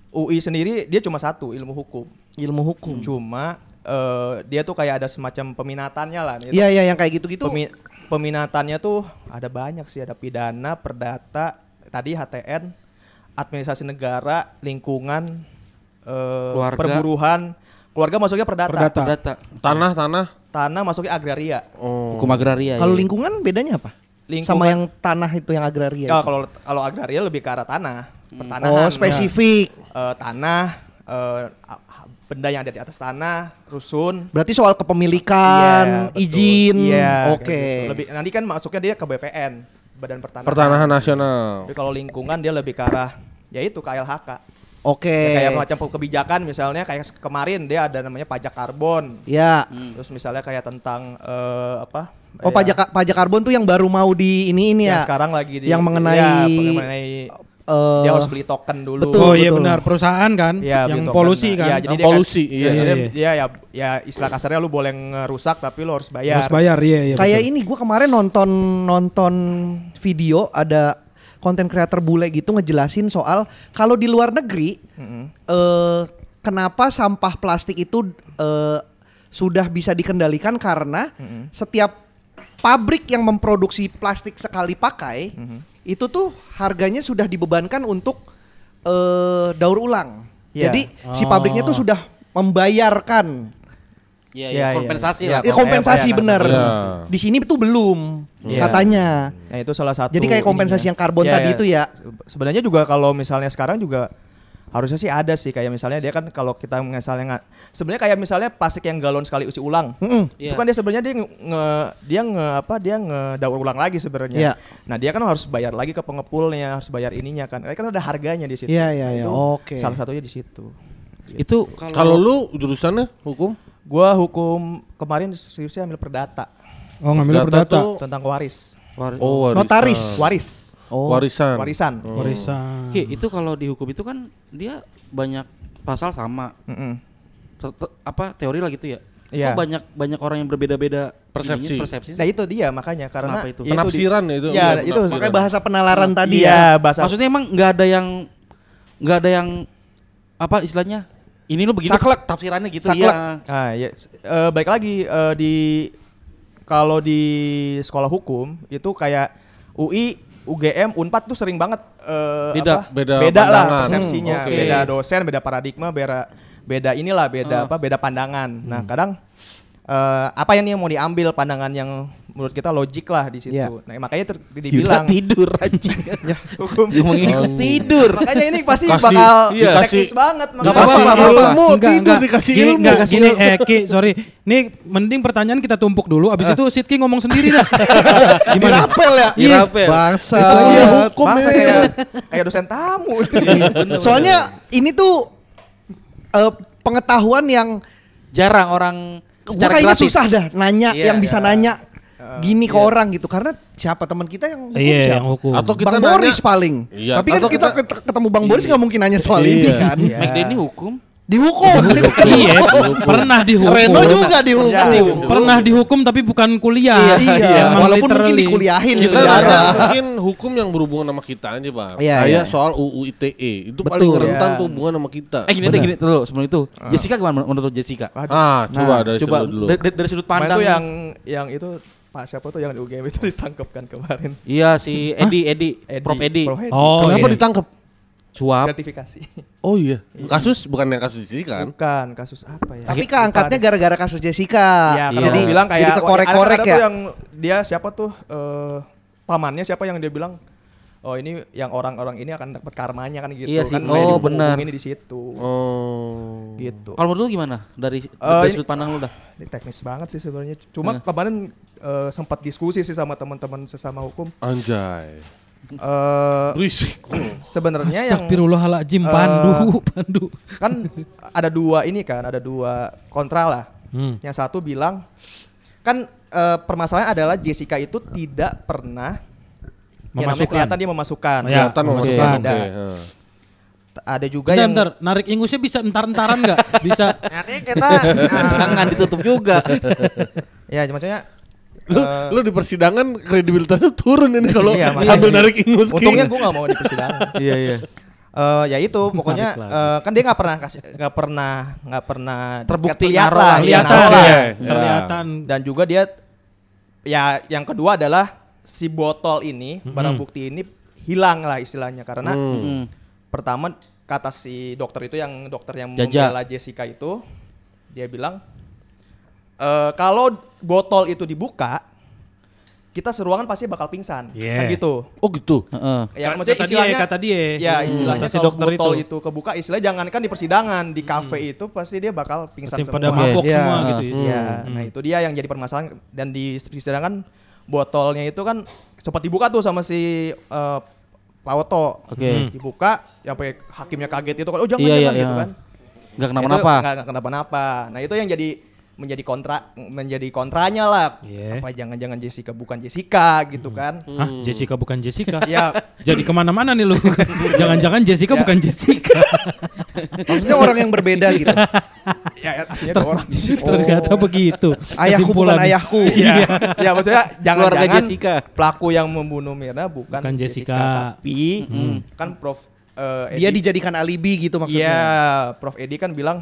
UI sendiri dia cuma satu ilmu hukum. ilmu hukum Cuma eh, dia tuh kayak ada semacam peminatannya lah. Itu iya iya yang kayak gitu-gitu Pemi- peminatannya tuh ada banyak sih, ada pidana, perdata, tadi HTN, administrasi negara, lingkungan, eh, Keluarga. perburuhan, keluarga masuknya perdata. Perdata. Data. Tanah tanah. Tanah masuknya agraria. Oh. Hukum agraria. kalau ya. lingkungan bedanya apa Lingkungan- sama yang tanah itu yang agraria Ya, kalau kalau agraria lebih ke arah tanah, pertanahan. oh spesifik Eh, tanah, eh, a- benda yang ada di atas tanah, rusun. berarti soal kepemilikan Iya, betul. izin Iya, oke kayak gitu. Lebih nanti kan masuknya dia ke BPN, Badan Pertanahan. Pertanahan Nasional. Tapi kalau lingkungan dia lebih ke arah ya itu KLHK. Oke Ya, kayak macam kebijakan misalnya kayak kemarin dia ada namanya pajak karbon. ya Terus misalnya kayak tentang eh, apa? Oh ya, pajak pajak karbon tuh yang baru mau di ini ini yang ya. sekarang lagi di yang mengenai ya, mengenai eh, dia harus beli token dulu. betul, oh iya betul. benar perusahaan kan Iya, beli yang token. polusi Nah, kan. Ya, jadi Yang dia polusi, kasih- iya, ya, iya, dia- iya. dia ya ya istilah kasarnya lu boleh ngerusak tapi lu harus bayar. Harus bayar iya iya. Kayak betul. ini gua kemarin nonton nonton video ada konten kreator bule gitu ngejelasin soal kalau di luar negeri Mm-mm. eh kenapa sampah plastik itu eh, sudah bisa dikendalikan karena Mm-mm. setiap pabrik yang memproduksi plastik sekali pakai Mm-hmm. itu tuh harganya sudah dibebankan untuk eh daur ulang. Iya. Jadi si Oh. pabriknya tuh sudah membayarkan Iya, iya. kompensasi Iya, lah. Ya, kompensasi Iya, bener. iya. Di sini tuh belum Iya. katanya. Nah, itu salah satu. Jadi kayak kompensasi ininya. yang karbon Iya, tadi iya. itu ya. Sebenarnya juga kalau misalnya sekarang juga harusnya sih ada sih kayak misalnya dia kan kalau kita misalnya nggak sebenarnya kayak misalnya plastik yang galon sekali usi ulang Mm-mm. itu Iya. kan dia sebenarnya dia nge, nge- dia nge apa dia ngedaur ulang lagi sebenarnya Iya. nah dia kan harus bayar lagi ke pengepulnya harus bayar ininya kan kan ada harganya di situ Iya, iya, iya. Itu Oke. salah satunya di situ Itu Kalau lu jurusannya hukum? Gua hukum kemarin skripsi ambil perdata Oh ngambil Data perdata. tuh- tentang waris Oh, warisan. Notaris. waris Oh. Warisan. warisan Warisan. Oke, itu kalau di hukum itu kan dia banyak pasal sama Mm-mm. Te- te- apa teori lah gitu ya. Iya. Kok banyak banyak orang yang berbeda-beda Persepsi. ininya, persepsi. nah itu dia makanya karena Kenapa itu? ya di- Penafsiran ya itu. Iya, Iya, itu penafsiran. Makanya bahasa penalaran tadi iya, ya. bahasa Maksudnya emang nggak ada yang nggak ada yang apa istilahnya? Ini lo begini Saklek. tafsirannya gitu Saklek. ya. Ah ya, Eh, baik lagi eh, di kalau di sekolah hukum itu kayak UI, UGM, Unpad tuh sering banget eh, Beda. apa? Beda beda lah pandangan. persepsinya, Hmm, oke. beda dosen, beda paradigma, beda beda inilah beda Ah. apa beda pandangan. Nah, kadang eh, apa yang nih yang mau diambil pandangan yang menurut kita logik lah di situ. Iya. Nah, makanya ter- dibilang tidur [LAUGHS] anjing. [LAUGHS] hukum Ngomongin Oh. tidur. makanya ini pasti Kasih- bakal iya, teknis kasih- banget Gak makanya. apa-apa, gak apa-apa. Ilmu, Enggak, tidur enggak. dikasih Gini, ilmu. enggak, gini, eh Ki, [LAUGHS] sorry. Nih mending pertanyaan kita tumpuk dulu, abis itu Sidki ngomong sendiri dah. Gimana? Dirapel ya. Iya. Dirapel. Bangsa. Itu Iya, iya. hukum Bangsa ini. kayak, kayak dosen tamu. Soalnya ini tuh eh, pengetahuan yang Jarang orang secara kayaknya gratis. susah dah nanya Iya, yang bisa iya. nanya gini ke orang gitu karena siapa teman kita yang hukum Iya, siapa? yang hukum. Atau kita Bang nanya- Boris paling. Iya, Tapi kan kita kita- ket- ketemu Bang Boris nggak mungkin nanya soal ini Iya. kan. Iya. Mac Denny hukum. Dihukum. Iya, pernah dihukum. Reno juga dihukum. Iya. Pernah dihukum tapi bukan kuliah. Iya, Emang walaupun mungkin literally. dikuliahin di Kita penjara. nanya mungkin hukum yang berhubungan sama kita aja bang. Iya, Kayak iya. soal UU ITE itu Betul. paling rentan Iya. tuh hubungan sama kita. Eh gini deh gini dulu sebelum itu. Jessica gimana menurut Jessica? Ah, coba dari Coba sudut dulu. dari, sudut pandang tuh yang yang itu Pak siapa tuh yang di UGM itu [LAUGHS] ditangkap kan kemarin. Iya si Edi Edi, Edi, Prof Edi. Prof Edi. Oh, Kenapa iya. ditangkap? Suap. Gratifikasi. [LAUGHS] Oh iya. Kasus bukan yang kasus di sini kan? Bukan kasus apa ya? Tapi keangkatnya gara-gara kasus Jessica. Ya, Iya. jadi bilang kayak jadi kekorek-korek ada- ada ya. tuh yang dia siapa tuh eh pamannya siapa yang dia bilang oh ini yang orang-orang ini akan dapat karmanya kan gitu Iya sih. kan Oh, benar. hubungin di situ. Oh. Gitu. Kalau menurut lu gimana dari Eh, dari ini- sudut pandang lu dah? Ini teknis banget sih sebenarnya. Cuma Eh. kemarin eh, sempat diskusi sih sama teman-teman sesama hukum. Anjay. Eh Berisik. sebenarnya yang Astagfirullahaladzim, eh, pandu, pandu. Kan ada dua ini kan, ada dua kontra lah. Hmm. Yang satu bilang kan eh, permasalahan adalah Jessica itu tidak pernah ya namanya Memasukkan. kelihatan dia memasukkan. Ya, Kelihatan oke. memasukkan. Oke. heeh. T- Ada juga Bentar, yang bentar, narik ingusnya bisa entar-entaran nggak? Bisa. [LAUGHS] Nanti kita Jangan ditutup juga. [LAUGHS] ya maksudnya Lu, eh, lu di persidangan kredibilitasnya turun ini kalau Iya, sambil narik ingus. Untungnya gue gak mau di persidangan. [LAUGHS] Iya iya. Eh, ya itu pokoknya eh, kan dia nggak pernah kasih nggak pernah nggak pernah Terbukti lihat naruh lah lah, iya, Kelihatan, lah. ya. kelihatan. dan juga dia ya yang kedua adalah si botol ini barang bukti ini hilang lah istilahnya karena Hmm. pertama kata si dokter itu yang dokter yang Jaja. membela Jessica itu dia bilang eh kalau botol itu dibuka kita seruangan pasti bakal pingsan Yeah. kan gitu Oh gitu. Heeh. Ya, Kata maksudnya dia, istilahnya kata dia. Ya, Hmm. istilahnya si kalau dokter botol itu. itu. kebuka, istilahnya jangankan di persidangan, di kafe itu pasti dia bakal pingsan Pasti semua. pada mabok Iya. semua gitu ya. Iya, Hmm. nah itu dia yang jadi permasalahan dan di persidangan botolnya itu kan sempat dibuka tuh sama si eh, Pak Oto. Oke. Hmm. Dibuka sampai hakimnya kaget itu kan. Oh, jangan Iya, jangan iya, gitu iya. kan. Nggak Itu kenapa-napa. Nggak kenapa-napa. Nah, itu yang jadi menjadi kontra menjadi kontranya lah. Iya. Apa jangan-jangan Jessica bukan Jessica gitu kan. Hah, Jessica bukan Jessica. [LAUGHS] Ya, Jadi ke mana-mana nih lu. [LAUGHS] Jangan-jangan Jessica Ya. bukan Jessica. [LAUGHS] Maksudnya orang yang berbeda gitu. ya aslinya dua orang. Ternyata begitu. Ayahku bukan ayahku. Iya. ya maksudnya Keluarga jangan-jangan Jessica. pelaku yang membunuh Mirna bukan, Bukan Jessica. Jessica. tapi kan Prof eh, Dia dijadikan alibi gitu maksudnya. Iya, Prof Edi kan bilang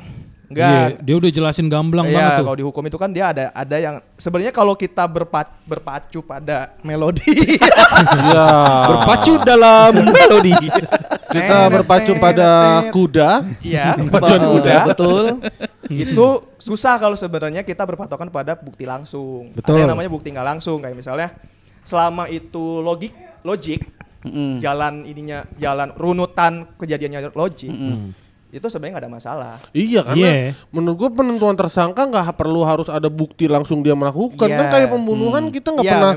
enggak. dia udah jelasin gamblang Iya, banget tuh. kalau dihukum itu kan dia ada ada yang sebenarnya kalau kita berpa- berpacu pada Melodi. [LAUGHS] Iya. Berpacu dalam melodi. [LAUGHS] Kita berpacu pada kuda. Iya, [LAUGHS] Pacuan kuda. Betul. itu susah kalau sebenarnya kita berpatokan pada bukti langsung. Betul. Ada yang namanya bukti nggak langsung kayak misalnya selama itu logik logik Mm-mm. jalan ininya jalan runutan kejadiannya logik itu sebenarnya nggak ada masalah. Iya karena Iya. menurut gua penentuan tersangka nggak perlu harus ada bukti langsung dia melakukan Iya. kan kayak pembunuhan kita nggak Iya, pernah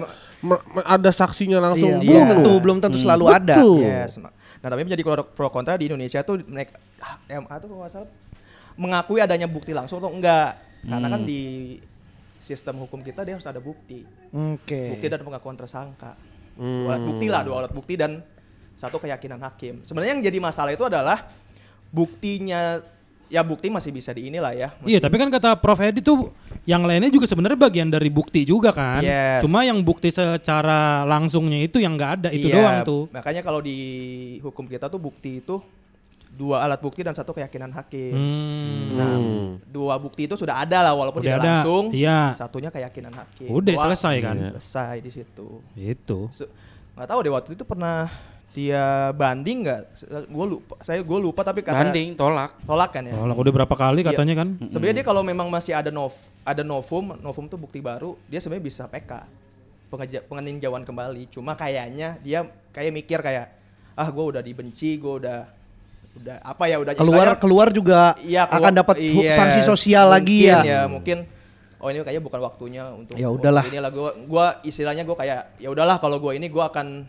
ada saksinya langsung Iya, bunuh. belum tentu, belum tentu selalu ada. Betul. Yes. Nah tapi menjadi pro, pro kontra di Indonesia tuh naik ah, MA tuh kalau salah mengakui adanya bukti langsung atau enggak karena kan di sistem hukum kita dia harus ada bukti Oke. bukti dan pengakuan tersangka dua alat bukti lah dua alat bukti dan satu keyakinan hakim sebenarnya yang jadi masalah itu adalah buktinya ya bukti masih bisa di inilah ya Iya, tapi kan kata Prof Edi tuh yang lainnya juga sebenarnya bagian dari bukti juga kan. Yes. Cuma yang bukti secara langsungnya itu yang nggak ada itu Iya, doang tuh. makanya kalau di hukum kita tuh bukti itu dua alat bukti dan satu keyakinan hakim Hmm. Nah, dua bukti itu sudah ada lah walaupun Udah tidak ada, langsung. iya. Satunya keyakinan hakim. Udah, Wah, selesai kan? Selesai di situ. Itu. Se- nggak tahu deh waktu itu pernah dia banding nggak? Gue lupa. Saya gue lupa tapi kata Banding, tolak. Tolak kan ya. Tolak udah berapa kali Iya. katanya kan? Sebenarnya dia kalau memang masih ada nov, ada novum, novum tuh bukti baru, dia sebenarnya bisa PK. Pengeninjauan kembali. Cuma kayaknya dia kayak mikir kayak ah gue udah dibenci, gue udah udah apa ya udah Keluar istilahnya- keluar juga Iya, akan keluar- dapat hu- yes, sanksi sosial lagi mungkin ya. mungkin oh ini kayaknya bukan waktunya untuk Ya udahlah. untuk inilah gua gua istilahnya gua kayak ya udahlah kalau gua ini gua akan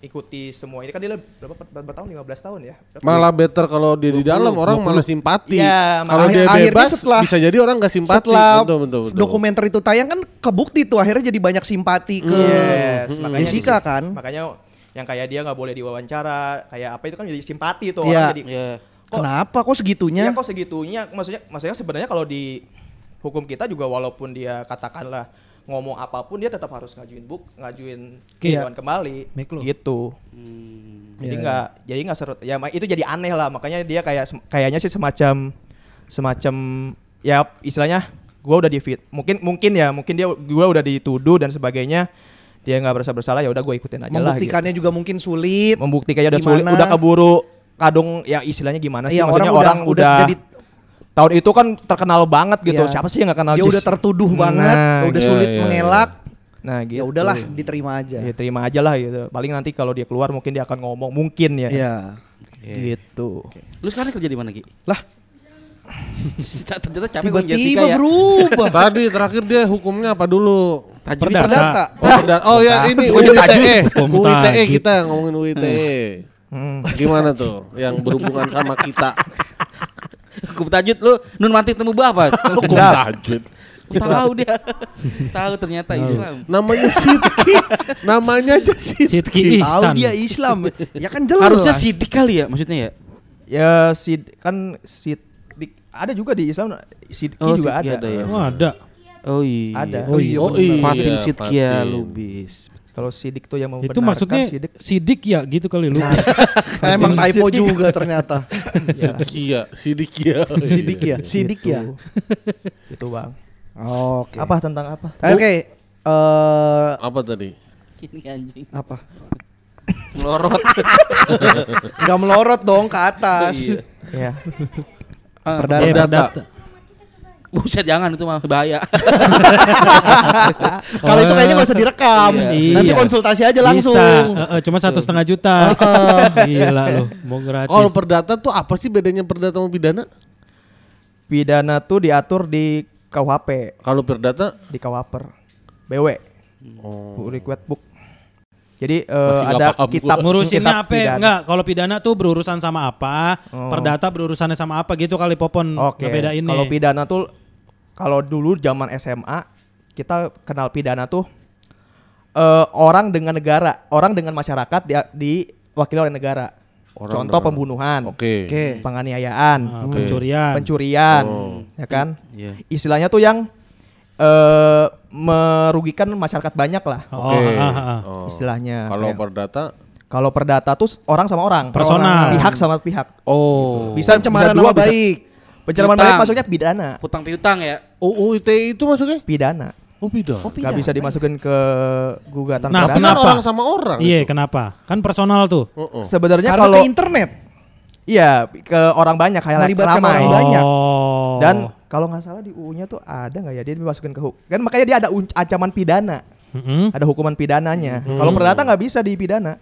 ikuti semua ini kan dia berapa berapa tahun 15 tahun ya Berapa? Malah better kalau dia di dalam orang malah simpati. Iya, kalau dia bebas setelah- bisa jadi orang nggak simpati. Setelah betul, betul, betul. dokumenter itu tayang kan kebukti tuh akhirnya jadi banyak simpati ke Yes, makanya Jessica di- kan. makanya yang kayak dia nggak boleh diwawancara kayak apa itu kan jadi simpati tuh Iya. orang jadi kok Kenapa kok segitunya? Iya kok segitunya maksudnya maksudnya sebenarnya kalau di hukum kita juga walaupun dia katakanlah ngomong apa pun dia tetap harus ngajuin buk ngajuin Iya. kehidupan kembali Make lo. gitu jadi Iya, nggak jadi nggak serut ya itu jadi aneh lah makanya dia kayak kayaknya sih semacam semacam ya istilahnya gua udah di fit mungkin mungkin ya mungkin dia gua udah dituduh dan sebagainya dia nggak berasa bersalah ya udah gue ikutin aja lah gitu. Membuktikannya juga mungkin sulit. membuktikannya udah sulit Gimana? udah keburu kadung ya istilahnya gimana sih Iya, maksudnya orang orang, udah- udah, udah jadi- tahun itu kan terkenal banget gitu Iya. siapa sih yang nggak kenal Dia Jess? udah tertuduh banget, udah gitu. sulit iya, iya. mengelak. Nah, gitu. Ya udahlah, diterima aja. Ya terima aja lah gitu. Paling nanti kalau dia keluar mungkin dia akan ngomong mungkin ya. Iya. Gitu. Lu sekarang kerja di mana Ki? Lah. [LAUGHS] Ternyata capek gua Tiba-tiba ya. berubah. [LAUGHS] Tadi terakhir dia hukumnya apa dulu? Tajwid Perdata. Perdata. Oh, perda- oh ya ini. [LAUGHS] UITE. UITE kita ngomongin UITE. Hmm. Gimana tuh yang berhubungan sama kita? Hukum tajwid lu nun mati temu apa? [LAUGHS] Hukum tajwid. Tahu dia. Tahu ternyata Islam. Namanya Sidki. Namanya aja Sidki. Sidki Tahu dia Islam. ya kan jelas. Harusnya sidik kali ya maksudnya ya. Ya sid kan sidik ada juga di Islam sidki Oh, juga sidki ada. ada ya. Oh ada. Oh iya. Ada. Oh iya. Oh iya, Fatin Sidkia Fatin. Lubis. Kalau sidik tuh yang membenarkan Itu maksudnya sidik. sidik ya gitu kali lu. [LAUGHS] Emang typo juga ternyata. [LAUGHS] Sidikia, Sidikia. Sidik ya, sidik ya. [LAUGHS] Itu bang. Oke. Apa tentang apa? Oke. Eh Apa tadi? Ini anjing. apa? Melorot. Gak melorot dong ke atas. Iya. Ya. Perdata. Eh, perdata. Buset jangan itu mah bahaya. [LAUGHS] Kalau itu kayaknya gak usah direkam. Iya. Nanti konsultasi aja langsung. Bisa. Eh, eh, cuma satu setengah juta. Gila lu, mau gratis. Kalau perdata tuh apa sih bedanya perdata sama pidana? Pidana tuh diatur di KUHP, Kalau perdata di KUHPer. BW. oh. Request book. Jadi eh, Masih nggak ada kitab Ngurusinnya kitab apa? pidana. Enggak, kalau pidana tuh berurusan sama apa? Oh. Perdata berurusannya sama apa gitu kali Popon Oke. ngebedain Kalau pidana tuh kalau dulu zaman SMA kita kenal pidana tuh eh, orang dengan negara, orang dengan masyarakat dia diwakili oleh negara. Orang Contoh dengan- pembunuhan, Oke. Oke. penganiayaan, Ah, Oke. pencurian. pencurian, Oh. ya kan? Iya. Istilahnya tuh yang eh merugikan masyarakat banyak lah Oh, Oke. ah, ah, ah. Oh. istilahnya. Kalau Kayak- perdata Kalau perdata tuh orang sama orang, Personal. pihak sama pihak. Oh. Bisa Pencemaran bisa dua, nama bisa- baik. Pencemaran Hutang. baik maksudnya pidana. Hutang piutang ya. UU ITE itu masuknya? Pidana. Oh pidana. Gak bisa dimasukin ke gugatan Nah, kan kenapa? orang sama orang. Iya, itu. kenapa? Kan personal tuh. Oh, oh. Sebenarnya kalau ke internet. iya ke orang banyak kayak Melibatkan ramai. orang banyak. Oh. Dan kalau nggak salah di UU-nya tuh ada nggak ya dia dimasukin ke hu- kan makanya dia ada ancaman pidana, Mm-mm. ada hukuman pidananya. Kalau perdata nggak bisa dipidana,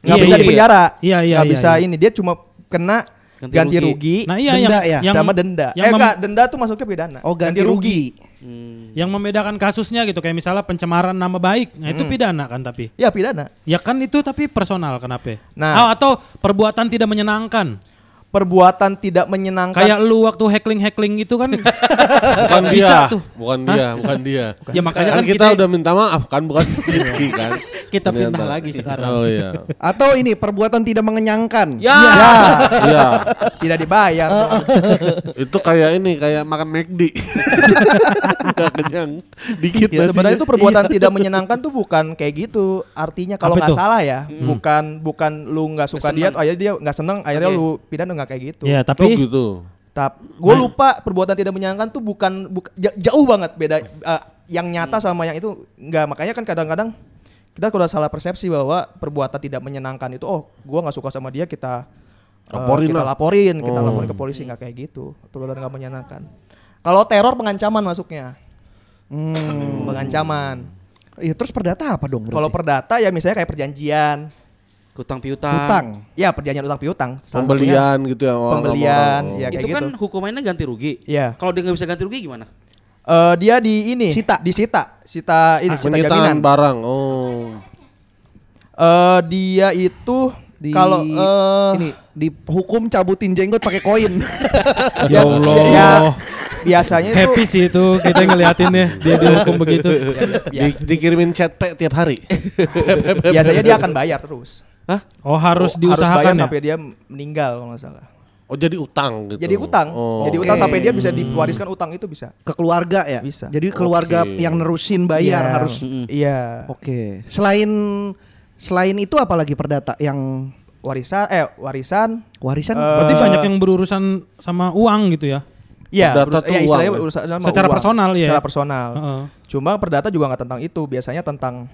nggak Iya, bisa iya, dipenjara, iya. Iya, nggak iya, bisa iya. ini dia cuma kena Ganti ganti, rugi. rugi, Nah, iya Denda yang, ya? yang sama denda. yang eh enggak, denda tuh masuknya pidana. Oh, ganti rugi. yang membedakan kasusnya gitu kayak misalnya pencemaran nama baik. Nah, itu pidana kan tapi. Ya pidana. Ya kan itu tapi personal kenapa? Nah. Oh, atau perbuatan tidak menyenangkan. Perbuatan tidak menyenangkan. Kayak lu waktu heckling-heckling itu kan [LAUGHS] Bukan Bisa dia, tuh. bukan dia, bukan dia. Ya, makanya kan kita, kita- udah minta maaf kan, bukan [LAUGHS] Sidki kan. Kita pindah lagi sekarang. Oh iya. Atau ini perbuatan tidak mengenyangkan. Ya. Iya. tidak dibayar. [LAUGHS] Itu kayak ini, kayak makan McD. Udah kenyang. Dikit Ya, sebenarnya itu perbuatan tidak menyenangkan tuh bukan kayak gitu. Artinya kalau nggak salah ya, bukan bukan lu nggak suka dia, tuh akhirnya dia nggak seneng, akhirnya Oke. lu pidana nggak kayak gitu. Ya, Oh tapi gitu. Tap, gue lupa perbuatan tidak menyenangkan tuh bukan, buka- ja- jauh banget beda eh, yang nyata sama yang itu nggak makanya kan kadang-kadang kita kalau salah persepsi bahwa perbuatan tidak menyenangkan itu oh gue nggak suka sama dia kita eh, Laporin kita lah. laporin kita Oh. laporin ke polisi nggak kayak gitu perbuatan nggak menyenangkan kalau teror pengancaman masuknya Hmm. pengancaman Iya, terus perdata apa dong? kalau perdata ya misalnya kayak perjanjian Hutang piutang. Hutang. ya perjanjian utang piutang Pembelian gitu ya orang Pembelian, orang. ya. itu kayak kan gitu. hukumannya ganti rugi. Iya. Kalau dia nggak bisa ganti rugi gimana? Eh, dia di ini Sita. disita sita ini sita Penyitaan jaminan barang. Oh. Eh dia itu Di kalau eh ini dihukum cabutin jenggot pakai koin. [LAUGHS] ya Allah. ya, biasanya itu Happy sih itu kita ngeliatinnya dia dihukum begitu. Di, dikirimin chat tiap hari. [LAUGHS] biasanya dia akan bayar terus. Oh harus Oh, diusahakan bayar ya. sampai dia meninggal kalau nggak salah. Oh jadi utang gitu. Jadi utang. Oh. Jadi Oke. utang sampai dia bisa diwariskan utang itu bisa. ke keluarga ya. Bisa. Jadi keluarga Oke. yang nerusin bayar Iya. harus. Iya. Oke. Selain selain itu apa lagi perdata yang Warisan eh warisan warisan? Eh, Berarti banyak yang berurusan sama uang gitu ya. Iya, Perdata ya, istilahnya uang, ya? urusan sama Secara uang. personal, ya? Secara personal. Heeh. Cuma perdata juga nggak tentang itu, biasanya tentang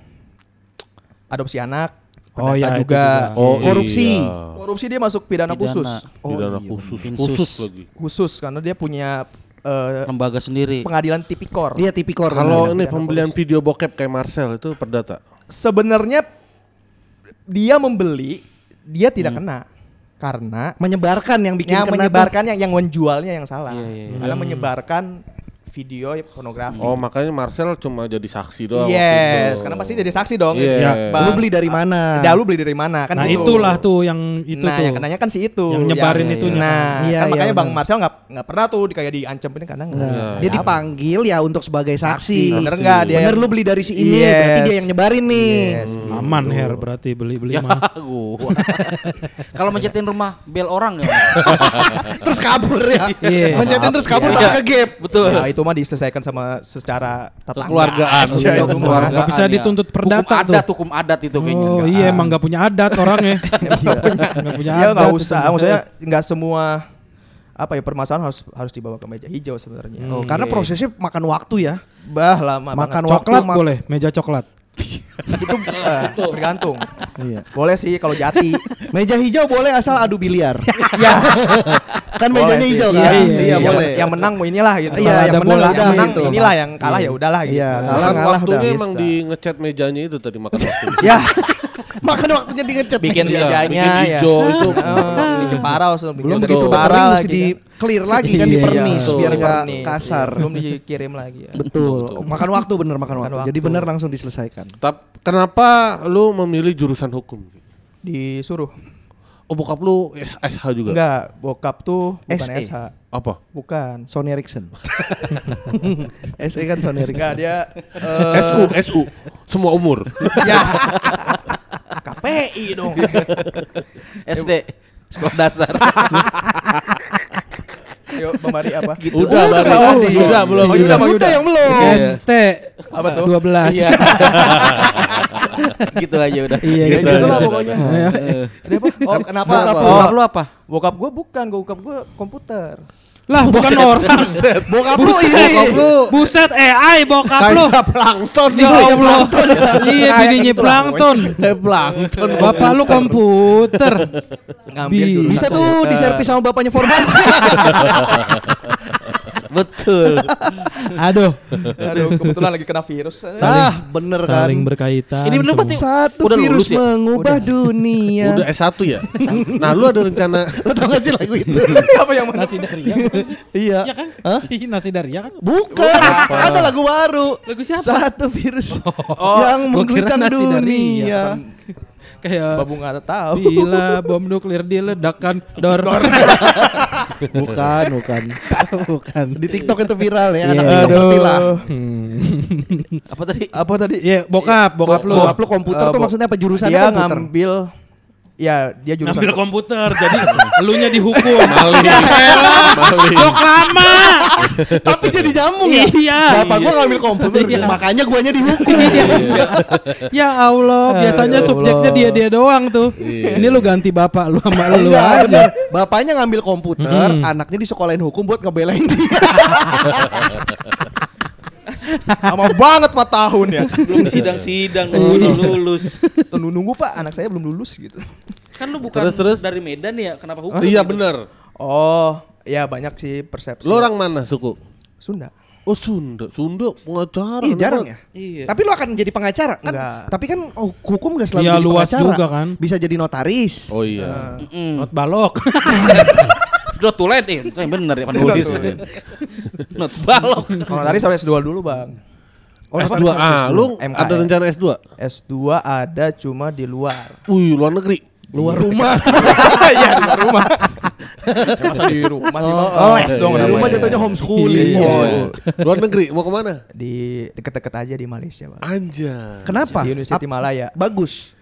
adopsi anak. Oh, iya, itu juga. juga. Oh, Korupsi. iya. Korupsi dia masuk pidana, Pidana. khusus. Pidana iya, khusus, khusus lagi. Khusus karena dia punya eh, Lembaga sendiri. Pengadilan tipikor. Iya tipikor. Kalau ini pembelian video bokep kayak Marcel itu perdata. Sebenarnya dia membeli, dia tidak kena karena menyebarkan yang bikin yang kena tuh- menyebarkan yang yang menjualnya yang salah. iya. Karena Hmm. menyebarkan video pornografi. Oh makanya Marcel cuma jadi saksi doang. Yes, karena pasti jadi saksi dong. Iya. Ya, Lu beli dari mana? Ya, lu beli dari mana kan Nah gitu. itulah tuh yang itu nah, tuh. yang kenanya kan si itu. Yang nyebarin itunya Nah. Iya, kan iya, makanya Bang benar. Marcel nggak nggak pernah tuh di kayak diancam ini karena Nah, nggak. dia dipanggil ya untuk sebagai saksi. Saksi, bener nggak dia Bener yang- lu beli dari si ini, Yes. berarti dia yang nyebarin nih. Yes, gitu. Aman Her berarti beli-beli Ya, mah. [LAUGHS] [LAUGHS] Kalau mencetin rumah bel orang ya. [LAUGHS] terus kabur ya. Iya. Mencetin terus kabur Iya. tapi ke gap. Betul. Ya, itu mah diselesaikan sama secara tetangga Kekeluargaan. aja Iya, itu mah. keluargaan Nggak bisa ya. dituntut perdata hukum adat, tuh. hukum adat itu kayaknya. Oh iya emang nggak punya adat orangnya. [LAUGHS] Nggak punya Ya adat. nggak itu. usah, maksudnya nggak semua apa ya permasalahan harus harus dibawa ke meja hijau sebenarnya. Oh, karena prosesnya makan waktu ya. Bah lama Makan banget. Coklat mak- boleh, meja coklat. Itu eh, tergantung. Iya. Boleh sih kalau jati. Meja hijau boleh asal adu biliar. ya. kan Boleh mejanya sih. hijau Iya, kan? iya, Iya, yang, boleh. yang menang mau inilah gitu. Iya, yang menang bola, udah yang menang gitu. inilah yang kalah ya udahlah gitu. Iya, kalah ngalah udah. waktunya emang di ngecat mejanya itu tadi makan waktu. [LAUGHS] ya, Makan waktunya di ngecat. bikin Iya, mejanya bikin ya. hijau itu. Oh, bikin parah langsung bikin Belum udah begitu gitu parah mesti lagi di kan. Clear lagi kan [LAUGHS] Iya, dipernis betul. biar nggak kasar. iya. Belum dikirim lagi ya. Betul. Makan waktu bener makan waktu. waktu. Jadi bener langsung diselesaikan. Tap, kenapa lu memilih jurusan hukum? Disuruh. Oh bokap lu SH juga? Enggak, bokap tuh bukan SE. SH. Apa? Bukan. Sony Ericsson. [LAUGHS] SE kan Sony Ericsson. Enggak dia eh, SU, SU. Semua umur. [LAUGHS] ya. KPI dong. SD sekolah dasar. Yuk, Bang Mari apa? Gitu. Udah, Udah, Bari. Bang. Udah, belum. Oh, udah, Udah yang belum. ST Apa tuh? 12. Iya. [LAUGHS] gitu aja udah. Iya, Ya, gitu gitu lah pokoknya. Iya. Kenapa? Oh, kenapa? Bokap lu. Bokap lu apa? Bokap gue bukan, bokap gue komputer. Lah bukan orang. Bokap lu ini. Buset AI bokap lu. Kayak plankton. Ya. Iya Kayak bininya gitu lah, plankton. Kayak plankton. Bapak lu komputer. Ngambil Bisa. tuh diservis sama bapaknya formasi. [LAUGHS] Betul. [LAUGHS] Aduh, Aduh, kebetulan lagi kena virus. ah, bener kan. saling berkaitan. Ini bener berarti Satu Udah virus ya? mengubah dunia. Udah S1 ya? Nah lu ada rencana [LAUGHS] Lo tau gak sih lagu itu? [LAUGHS] Apa yang mana? nasi daria. iya. Iya kan? Hah? Ih, nasi daria kan? Bukan, ada lagu baru. Lagu siapa? Satu virus Oh, yang mengguncang dunia. Kayak Babu nggak tahu. Bila bom nuklir diledakkan dor. [LAUGHS] Bukan, bukan. bukan. Di TikTok itu viral ya. Anak Iya. TikTok lah. Hmm. [LAUGHS] apa tadi? Apa tadi? Iya, bokap, bokap lu. Bokap lu komputer Eh, tuh maksudnya apa jurusan Dia komputer? ngambil Ya, dia jurusan Ngambil komputer, [LAUGHS] jadi elunya dihukum. Mali. Mali. Jok lama. [LAUGHS] Tapi jadi nyambung ya. Iya. Bapak gua ngambil komputer, Iya. makanya guanya dihukum. Ya Allah, biasanya subjeknya dia-dia doang tuh. Ini lu ganti bapak lu sama lu aja. Bapaknya ngambil komputer, Hmm. anaknya disekolahin hukum buat ngebelain dia. [LAUGHS] Lama banget 4 tahun ya. Belum di sidang-sidang belum lulus. Tunggu nunggu Pak, anak saya belum lulus gitu. Kan lu bukan Terus, terus? dari Medan ya, kenapa hukum? Iya gitu? bener. Oh, ya banyak sih persepsi. Lu orang mana suku? Sunda. Oh Sunda, Sunda pengacara. Ih, jarang ya. Iya. Tapi lu akan jadi pengacara kan? Enggak. Tapi kan oh, hukum gak selalu Iya, jadi luas pengacara. juga kan. Bisa jadi notaris. Oh iya. Mm. Not balok. Not to let in. Eh, bener ya penulis. [LAUGHS] Not balok. Kalau tadi harus S2 dulu, Bang. Oh, S2 notaris ah, S2. lu MKM. ada rencana S2? S2 ada cuma di luar. Wih, luar negeri. luar rumah. [LAUGHS] Iya, di luar rumah. ya, [LAUGHS] masa di rumah sih, Bang? Oh, Les dong Di namanya. rumah jatuhnya homeschooling. Iya. Oh. Luar negeri mau ke mana? Di deket-deket aja di Malaysia, Bang. Anjay. Kenapa? Di University Ap- Malaya. Bagus.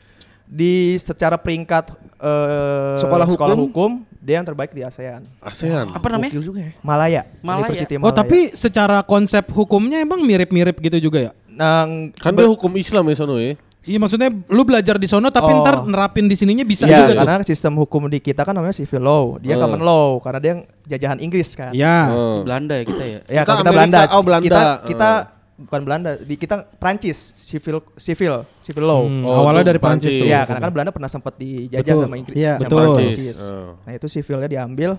Di secara peringkat eh, Sekolah hukum? hukum, dia yang terbaik di ASEAN. ASEAN. Apa namanya? Gokil juga ya. Malaya. Malaya. University Oh, Malaya. tapi secara konsep hukumnya emang mirip-mirip gitu juga ya? Nang Kan dia hukum Islam ya sono ya. Iya maksudnya lu belajar di sono tapi Oh. ntar nerapin di sininya bisa Iya, juga tuh. karena sistem hukum di kita kan namanya civil law, dia Oh. common law karena dia yang jajahan Inggris kan. Iya. Oh. Belanda ya kita ya. Ya, Kita kita Amerika, Belanda, oh, Belanda. kita kita Oh. Bukan Belanda, di kita Prancis, civil civil civil law. Hmm, Oh, awalnya dari Prancis tuh. Iya, karena kan Belanda pernah sempat dijajah Betul. sama Inggris, Iya, sama betul. Prancis. Oh. Nah, itu civilnya diambil.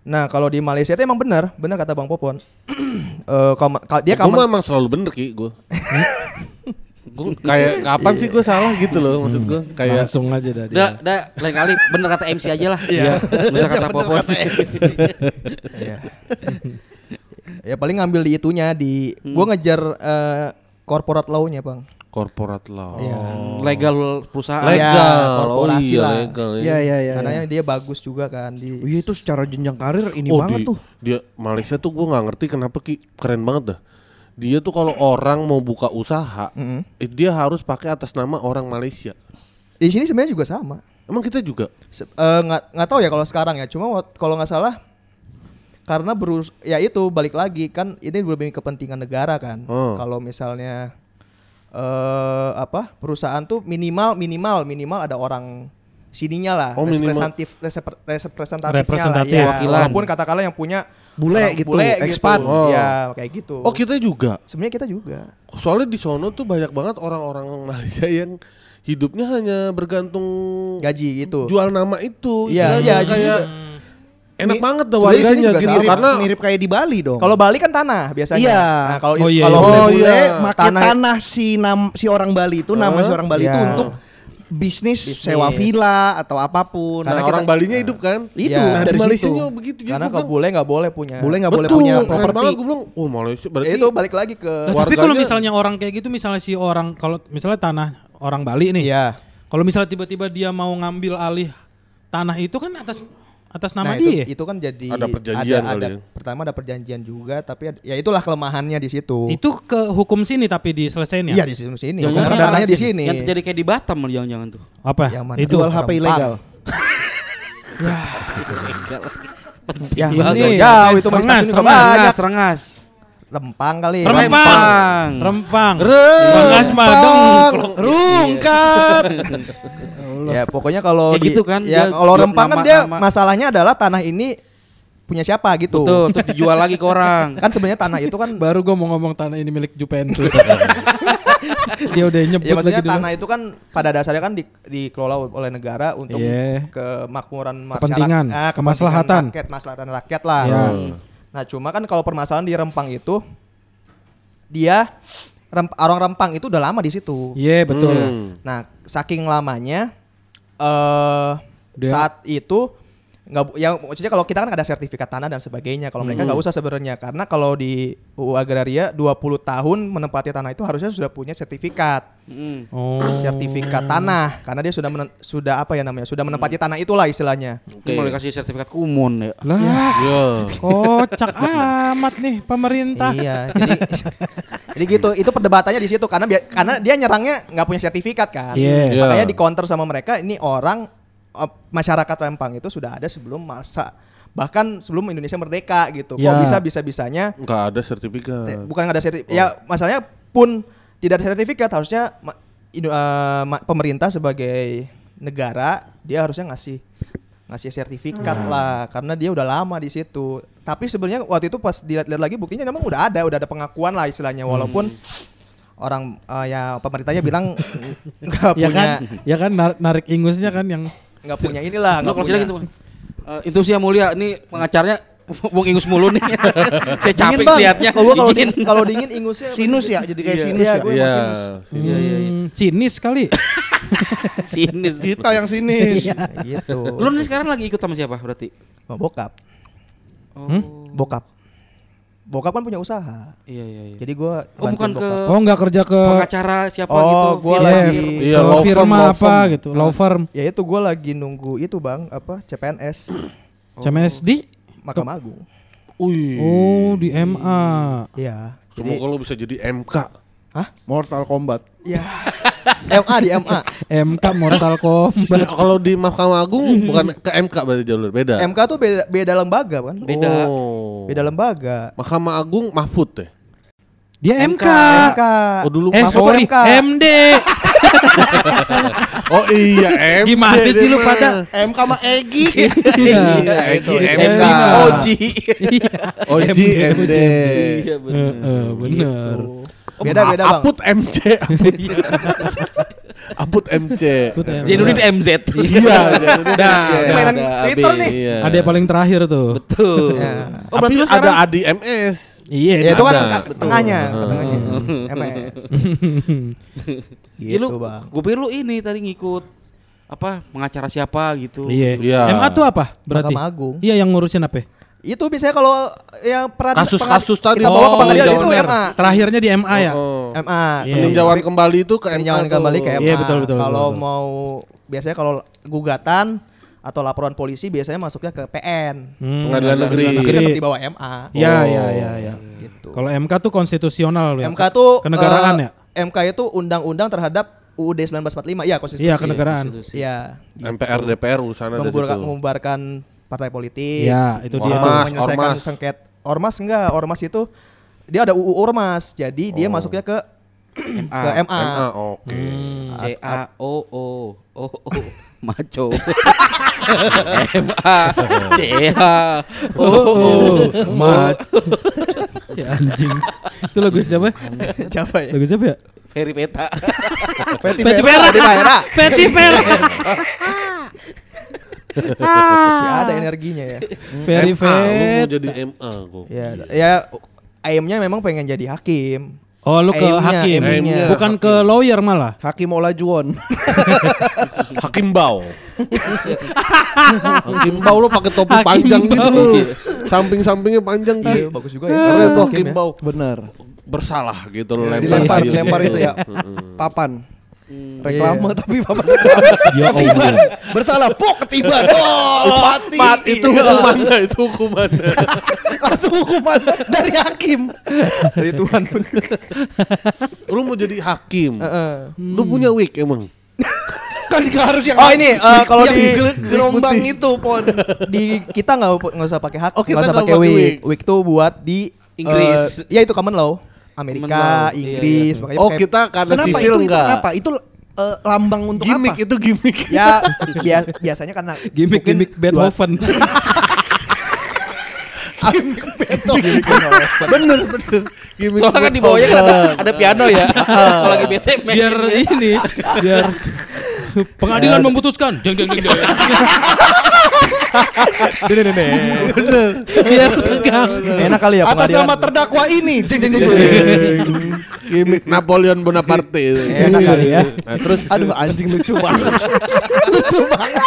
Nah kalau di Malaysia itu emang benar, benar kata Bang Popon. [CLEARS THROAT] Eh, ka- dia common- emang selalu bener ki gue. [LAUGHS] gue kayak kapan sih gue salah gitu loh maksud gue kayak Langsung aja dah dia. Udah lain kali bener kata MC aja lah. Iya. Usah kata [LAUGHS] Bener Popon. kata MC. [LAUGHS] Ya paling ngambil di itunya di gua ngejar eh, corporate law-nya, Bang. corporate law. Iya. Legal perusahaan. Legal. Ya, Oh korporasi iya, lah. legal. Iya iya iya. Karena dia bagus juga kan di Oh iya itu secara jenjang karir ini oh, banget di- tuh. Dia Malaysia tuh gue nggak ngerti kenapa ki keren banget dah. Dia tuh kalau orang mau buka usaha, Mm-mm. eh, dia harus pakai atas nama orang Malaysia. Di sini sebenarnya juga sama. Emang kita juga. Se- eh, nggak nggak tahu ya kalau sekarang ya. Cuma kalau nggak salah karena berus ya itu balik lagi kan ini lebih kepentingan negara kan. Oh. Kalau misalnya eh apa perusahaan tuh minimal minimal minimal ada orang sininya lah Oh, representatif resep- representatifnya Representatif. lah ya. Wakilan. walaupun katakanlah yang punya Bule orang gitu, bule expat. Oh. ya kayak gitu Oh kita juga. sebenarnya kita juga Soalnya di sono tuh banyak banget orang-orang Malaysia yang hidupnya hanya bergantung gaji gitu jual nama itu. Iya, iya, kayak juga. Enak banget sini warganya gitu sama. karena mirip kayak di Bali dong. kalau Bali kan tanah biasanya Iya. nah, kalau Oh, iya, kalau iya. Oh, bule iya. make Tanah- tanah, si nam si orang Bali itu nama Hah? si orang Bali itu Iya. untuk bisnis, Bisnis. sewa villa atau apa pun. nah, Karena orang kita- Balinya hidup kan. Itu Iya. Nah, dari Malaysia situ. begitu juga. karena kalau bule nggak boleh punya Bule nggak boleh Betul, punya properti. banget gue bilang, oh Malaysia Ya berarti itu balik lagi ke Nah, tapi kalau misalnya orang kayak gitu misalnya si orang kalau misalnya tanah orang Bali nih. Iya. Kalau misalnya tiba-tiba dia mau ngambil alih tanah itu kan atas atas nama Nah, itu, dia. itu kan jadi Ada perjanjian ada, ada- ya. pertama ada perjanjian juga tapi ada- ya itulah kelemahannya di situ Itu ke hukum sini tapi diselesain ya? iya di sini sini Jangan-jangan Karena tanahnya di yang- sini Yang terjadi kayak di Batam jangan-jangan tuh. Apa? Yang mana? Itu Jual HP ilegal. [LAUGHS] ya Ini bagus. jauh itu mah di rengas, stasiun juga rengas. banyak Rengas, rengas. Rempang kali Rempang. Rempang. Rempang. Mah dongklok. Rungkat. ya pokoknya kalau di gitu kan, ya kalau rempang kan dia nama- masalahnya adalah tanah ini punya siapa gitu Tuh, tuh dijual lagi ke orang. kan sebenarnya tanah itu kan Baru gua mau ngomong tanah ini milik Juventus. [LAUGHS] dia udah nyebut Ya maksudnya lagi dulu. tanah itu kan pada dasarnya kan di, dikelola oleh negara untuk Iya. kemakmuran masyarakat, Kepentingan, ah, kemaslahatan. rakyat, maslahatan rakyat lah. Iya. Nah cuma kan kalau permasalahan di Rempang itu dia rem- orang Rempang itu udah lama di situ. Iya, betul. Hmm. Nah saking lamanya eh Dia- saat itu nggak bu- yang maksudnya kalau kita kan ada sertifikat tanah dan sebagainya kalau mereka nggak usah sebenarnya karena kalau di UU agraria 20 tahun menempati tanah itu harusnya sudah punya sertifikat Mm. Oh. sertifikat tanah karena dia sudah menen- sudah apa ya namanya sudah menempati tanah itulah istilahnya Oke. Mulai kasih sertifikat kumun ya. Lah, Iya. kocak amat nih pemerintah. iya jadi [LAUGHS] jadi gitu itu perdebatannya di situ karena karena dia nyerangnya nggak punya sertifikat kan Iya. Iya. makanya di counter sama mereka ini orang masyarakat Rempang itu sudah ada sebelum masa bahkan sebelum Indonesia merdeka gitu. Kok Ya. bisa bisa bisanya Nggak ada sertifikat. bukan nggak ada sertifikat. Ya masalahnya pun tidak ada sertifikat. Harusnya ma- pemerintah sebagai negara dia harusnya ngasih ngasih sertifikat lah. Karena dia udah lama di situ. Tapi sebenarnya waktu itu pas dilihat-lihat lagi buktinya memang udah ada udah ada pengakuan lah istilahnya. Walaupun orang eh, ya pemerintahnya bilang [LAUGHS] nggak Ya punya kan, ya kan nar- narik ingusnya kan yang nggak punya inilah nggak kalau punya gitu. Uh, Intusi yang mulia nih pengacaranya [LAUGHS] Bung Ingus mulu nih. [LAUGHS] Saya capek liatnya. kalau kalau Dingin. dingin kalau dingin ingusnya Sinus ya, jadi kayak Iya, sinus iya, ya. gue Iya. sinus. sini. hmm, sinis kali. [LAUGHS] Sini. Kita yang sinis. gitu Lu nih sekarang lagi ikut sama siapa berarti? Oh, bokap Oh. bokap bokap kan punya usaha Iya iya iya. jadi gua Oh bukan bantuin ke bokap. Oh, nggak kerja ke pengacara siapa Oh, gitu. gua firm. lagi- Iya, ke law firm, apa firm. gitu, law firm. ya itu gua lagi nunggu itu bang apa CPNS CMS [CLEARS THROAT] di Mahkamah Agung Wih. Oh, di MA. iya Semoga jadi lo bisa jadi MK. Mortal Kombat. ya [LAUGHS] MA di MA MK Mortal Kombat. Kalau di Mahkamah Agung bukan ke MK berarti jalur beda. MK tuh beda beda lembaga kan Beda. Oh. beda lembaga Mahkamah Agung Mahfud teh. Dia MK. MK Oh dulu Eh, Mahfud sorry, MK. MD. [LAUGHS] Oh iya MD. Gimana sih lu pada? MK sama Egi. [LAUGHS] Iya, itu MK. Oji Oji [LAUGHS] MD. Iya benar. Gitu. Beda beda bang. Aput MC. [LAUGHS] Aput MC. Jenudin MZ. Iya, Nah. Mainan Ada Twitter nih. Iya. Ada yang paling terakhir tuh. Betul. Ya. Oh berarti ada Adi MS. Iya, Ya itu kan tengahnya, tengahnya. [LAUGHS] MS. Ya, lu, Gitu bang. gue pikir lu ini tadi ngikut apa pengacara siapa gitu. Iya. Iya. MA tuh apa? Berarti. Mahkamah Agung. Iya yang ngurusin apa? Itu biasanya kalau yang peran Kasus-kasus tadi. kita bawa ke Oh, pengadilan itu peninjauan MA. Terakhirnya di MA ya. Oh. MA. Iya. Peninjauan kembali itu ke MA Peninjauan kembali ke MA. Iya, betul, betul, Kalau betul. mau biasanya kalau gugatan atau laporan polisi biasanya masuknya ke PN. Hmm, Pengadilan negeri. Tapi tetap di bawah MA. Iya, Oh. iya, iya, iya. Gitu. Kalau MK tuh konstitusional ya. MK tuh kenegaraan eh, ya. MK itu undang-undang terhadap UUD 1945 ya konstitusi. Iya, kenegaraan. Iya. MPR DPR urusan ada Membubarkan, situ. membubarkan partai politik. Iya, itu dia. Ormas, menyelesaikan ormas. sengket. Ormas enggak, ormas itu dia ada UU ormas. Jadi dia masuknya ke ke MA. MA, oke. C A O O O O [LAUGHS] maco. M A C A O O [LAUGHS] Mat. ya [LAUGHS] anjing. Itu lagu siapa? Siapa ya? Lagu siapa ya? Ferry Peta. Peti Vera. Peti Vera. Peti Vera. Masih ada energinya ya. Very MA, lu mau fat. jadi MA kok. Ya, ya aimnya memang pengen jadi hakim. Oh, lu ke Aimnya, hakim. aimnya. Bukan ke lawyer malah. Hakim Olajuwon. [LAUGHS] Hakim Bau. [LAUGHS] Hakim Bau lu pakai topi Hakim panjang gitu. Samping-sampingnya panjang Iya, gitu. bagus juga ya. Keren tuh Hakim Hakim ya. Bau. Bener. Bersalah gitu lu lempar. Dilempar, dilempar itu ya. Papan. Iya. Reklame tapi papan reklame. [LAUGHS] Ya Ketiban. Bersalah, pok ketiban. [LAUGHS] Oh, mati. Mati itu hukumannya, itu hukumannya. [LAUGHS] Langsung hukuman dari hakim. Dari Tuhan. Lu mau jadi hakim. Heeh. Lu punya wig emang? Kan harus yang Oh ini eh, kalau di gel- gerombang itu pon. di kita nggak nggak usah pakai hak, Oh, nggak usah pakai wig. wig. Tuh buat di Inggris. eh, ya itu common law. Amerika, law, iya, Inggris, iya. makanya Oh pakai- kita karena Kenapa sivil itu, itu enggak? kenapa? Itu eh, lambang untuk Gimik apa? itu gimik. ya [LAUGHS] bia- biasanya karena Gimik mungkin gimik [LAUGHS] Beethoven. bener bener. Gimik Soalnya kan di bawahnya kan ada, ada piano ya. [LAUGHS] Kalau lagi bete biar ini, biar pengadilan memutuskan. Deng deng deng deng. Bener. Biar tegang. enak kali ya Atas pengadilan. nama terdakwa ini. Jeng jeng jeng. Gimik Napoleon Bonaparte. Enak kali ya. Nah, terus Aduh anjing lucu banget. [LAUGHS] lucu banget.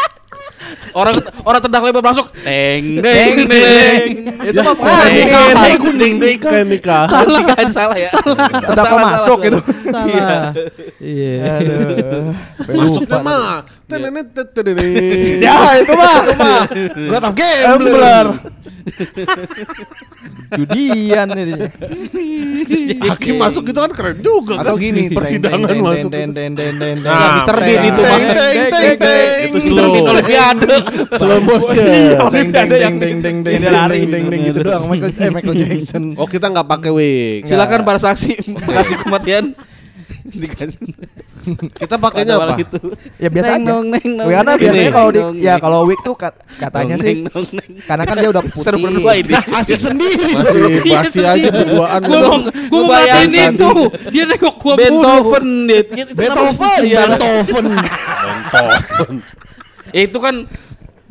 orang orang terdakwa yang masuk. Deng deng deng. Itu mah Ah, pengadilan. nikah, kuning nikah, nikah. Salah kan salah ya. Terdakwa masuk gitu. Salah. Iya. Masuknya mah. [LAUGHS] Ya itu mah. Itu mah. God of Gambler. [LAUGHS] Judian ini. [LAUGHS] Hakim masuk itu kan keren juga Atau gini persidangan masuk. Nah, Mr. Teng, Bean itu mah. teng, teng, teng, teng. Itu Mr. slow. Bean Olimpiade. Slow motion. Deng, deng, deng, deng, deng, lari. deng, deng, gitu doang. Michael eh, Michael Jackson. Oh kita nggak pakai wig. Silakan para saksi kasih kematian. [LAUGHS] Kita pakainya apa? itu. Ya biasa Neng aja. nong, neng nong, Karena neng biasanya kalau di ya neng. kalau wig tuh kat- katanya Nong, sih neng, nong, neng. karena kan dia udah putih. Seru berdua ini. [LAUGHS] Asik sendiri. Masih basi aja berduaan. Gua mau gua mau bayangin ngatain itu. Dia nengok gua bunuh. Beethoven. Itu Beethoven, Iya. Beethoven. Ya itu kan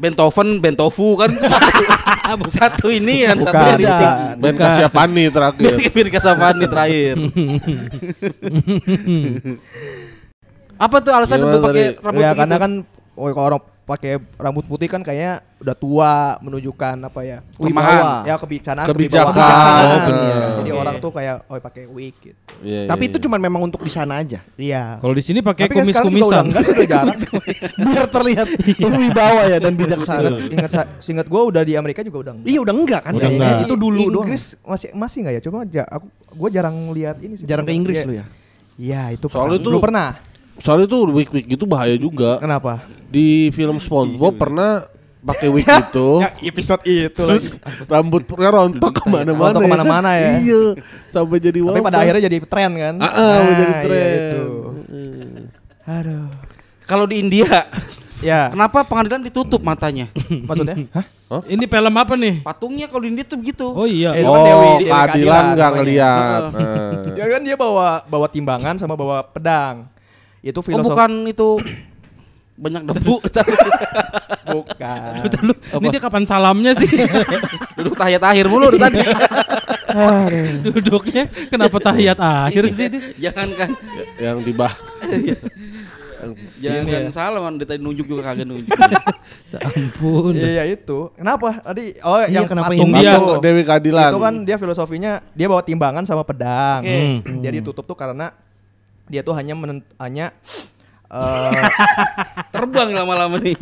Beethoven, Bentofu kan [LAUGHS] satu, satu ini kan satu Beda. Ben Kasyapani terakhir. [LAUGHS] Mir Kasavani terakhir. [LAUGHS] Apa tuh alasan Gimana pakai rambut ya begitu? karena kan oh, kalau orang pakai rambut putih kan kayaknya udah tua menunjukkan apa ya Kelemahan. ya Kebijakan. kewibawaan. Oh, bener. jadi Oke. orang tuh kayak oh pakai wig gitu Iya, Tapi iya, itu iya. cuma memang untuk di sana aja. iya Kalau di sini pakai Tapi kan sekarang juga udah jarang [LAUGHS] Biar terlihat wibawa ya dan bijaksana. ingat seingat gue udah di Amerika juga udah enggak Iya udah enggak kan? Udah kayaknya. enggak. Itu dulu doang. Inggris masih masih enggak ya coba ja, aku gue jarang lihat ini sih Jarang ke Inggris lu ya. Iya itu Soalnya pernah. itu- belum pernah Soalnya tuh wig-wig gitu bahaya juga. kenapa Di film SpongeBob pernah pakai wig [LAUGHS] gitu. episode itu Terus rambutnya rontok ke mana-mana. Rontok ke mana-mana ya. Iya. Sampai jadi tapi pada akhirnya jadi tren kan Ah, ah, Nah, jadi iya tren. itu. aduh Kalau di India Ya. Kenapa pengadilan ditutup matanya? [LAUGHS] Maksudnya? Hah? Ini film apa nih? Patungnya kalau di India tuh begitu. Oh iya. Eh, itu Oh, Dewi- keadilan Keadilan nggak ngeliat. Heeh. [LAUGHS] Ya kan dia bawa bawa timbangan sama bawa pedang. Itu Oh filosofi. bukan itu [COUGHS] banyak debu. [LAUGHS] Bukan. Lu, ini dia kapan salamnya sih? [LAUGHS] Duduk tahiyat akhir mulu tadi. [LAUGHS] Duduknya kenapa tahiyat akhir sih dia? Jangan kan. Yang dibah. Jangan ya. salah man. Dia tadi nunjuk juga kagak nunjuk. Ampun. Iya itu. Kenapa? Tadi oh Iya, yang kenapa patung ini? dia Dewi Keadilan. Itu kan dia filosofinya dia bawa timbangan sama pedang. Oke. Hmm. Dia ditutup tuh karena dia tuh hanya menent, hanya [LAUGHS] eh, Terbang lama-lama nih.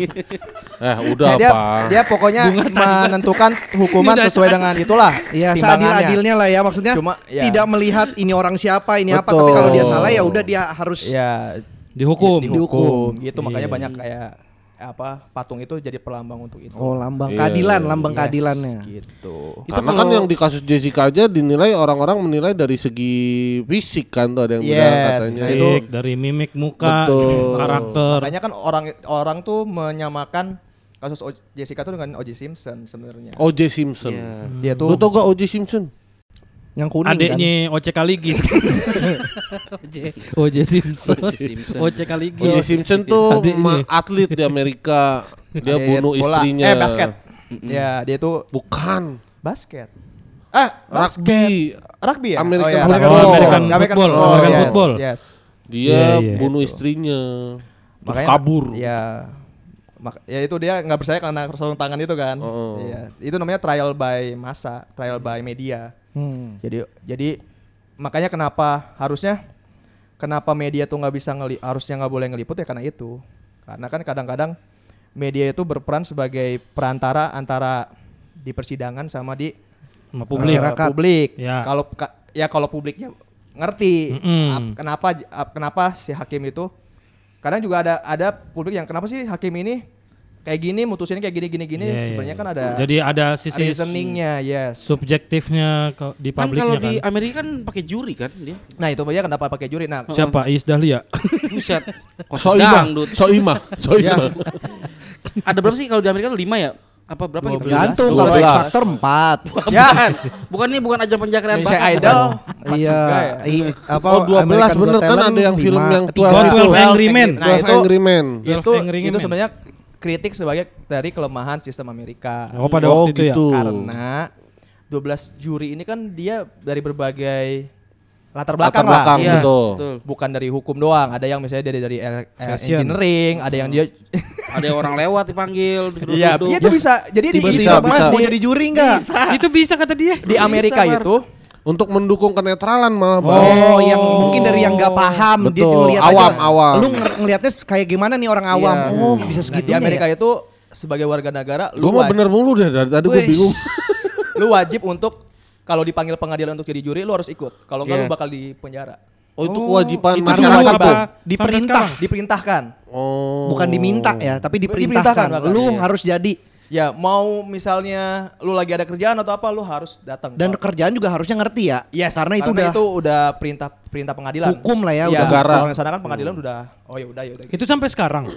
Eh, udah dia, apa? dia pokoknya menentukan hukuman sesuai dengan itulah. Iya, seadil-adilnya lah ya maksudnya. Cuma, ya. tidak melihat ini orang siapa, ini apa, Betul. tapi kalau dia salah ya udah dia harus Ya, Dihukum. dihukum gitu makanya Iya. banyak kayak apa patung itu jadi pelambang untuk itu. Oh, lambang Iya, keadilan, iya, lambang Yes, keadilannya. gitu. Karena kan yang di kasus Jessica aja dinilai orang-orang menilai dari segi fisik kan tuh ada yang bilang Yes, katanya. nah itu- Fisik, dari mimik muka, Betul. karakter. Makanya kan orang orang tuh menyamakan kasus O- Jessica tuh dengan O.J. Simpson sebenarnya. O.J. Simpson. Dia Lu tuh tau gak O.J. Simpson? Yang kuning Adeknya OC Kaligis. OJ Simpson. OC Kaligis. O.J. Simpson tuh [LAUGHS] Adeknya. ma- atlet di Amerika. Dia Dia bunuh bola. istrinya. Eh basket. Ya, dia tuh Bukan. basket. Ah, Rugby. rugby ya? American oh, ya, football. rugby. American football, American yes, football. Yes. Dia Iya, iya. bunuh istrinya. Terus Makanya kabur. Ya. Mak- ya itu dia nggak percaya karena sarung tangan itu kan. Oh. Iya. Itu namanya trial by massa, trial by media. Hmm. Jadi jadi makanya kenapa harusnya kenapa media tuh nggak bisa ngeli harusnya nggak boleh ngeliput ya karena itu. Karena kan kadang-kadang media itu berperan sebagai perantara antara di persidangan sama di Sama publik. eh, publik. Ya. Kalau ka- ya kalau publiknya ngerti Mm-mm. ap- kenapa kenapa si hakim itu kadang juga ada ada publik yang kenapa sih hakim ini kayak gini mutusinnya kayak gini gini gini Iya, iya, sebenarnya iya. kan ada Jadi ada sisi reasoningnya yes subjektifnya di Kan publiknya kalau kan. di Amerika kan pakai juri kan dia. nah itu dia kenapa pakai juri nah Siapa Iis Dahlia? Buset. Soimah. Soimah. Soimah. Ada berapa sih kalau di Amerika tuh lima ya? Apa berapa gitu? Gantung kalau. X Factor 4. Bukan. Bukan nih bukan ajang pencakaian Indonesia bakat. Idol Iya, ya. i- apa Oh 12 American bener kan ada yang film lima. yang Tiga. 12 12 Angry Men. Nah, 12 itu- Angry Men. itu 12 Angry itu sebenarnya kritik sebagai dari kelemahan sistem Amerika Oh pada Oh, waktu itu karena 12 juri ini kan dia dari berbagai latar Latar belakang, belakang, lah Iya, betul. betul. bukan dari hukum doang ada yang misalnya dari dari eh, engineering ada yang dia [LAUGHS] Ada orang lewat dipanggil iya dia tuh bisa jadi di Mas, bisa. di, mau jadi juri enggak? Itu bisa kata dia. di Amerika itu Untuk mendukung kenetralan malah Bang. Oh, yang mungkin dari yang nggak paham dia Betul, ngeliat awam, aja. awam. Lu ngeliatnya kayak gimana nih orang awam? Iya. Oh, bisa nah, di segitunya. Amerika ya? itu sebagai warga negara lu, mah wa- bener mulu deh dari tadi gue bingung. [LAUGHS] lu wajib untuk kalau dipanggil pengadilan untuk jadi juri lu harus ikut kalau enggak Iya. lu bakal di penjara Oh itu kewajiban itu masyarakat apa? Diperintah. diperintahkan Oh. Bukan diminta ya, tapi Diperintahkan diperintahkan. Lu iya. harus jadi Ya mau misalnya lu lagi ada kerjaan atau apa lu harus datang. dan Kalau- kerjaan juga harusnya ngerti ya. yes, Karena itu udah udah perintah perintah pengadilan. Hukum lah ya, Iya, udah. Kalau di sana kan pengadilan udah oh ya udah ya udah. Itu sampai sekarang.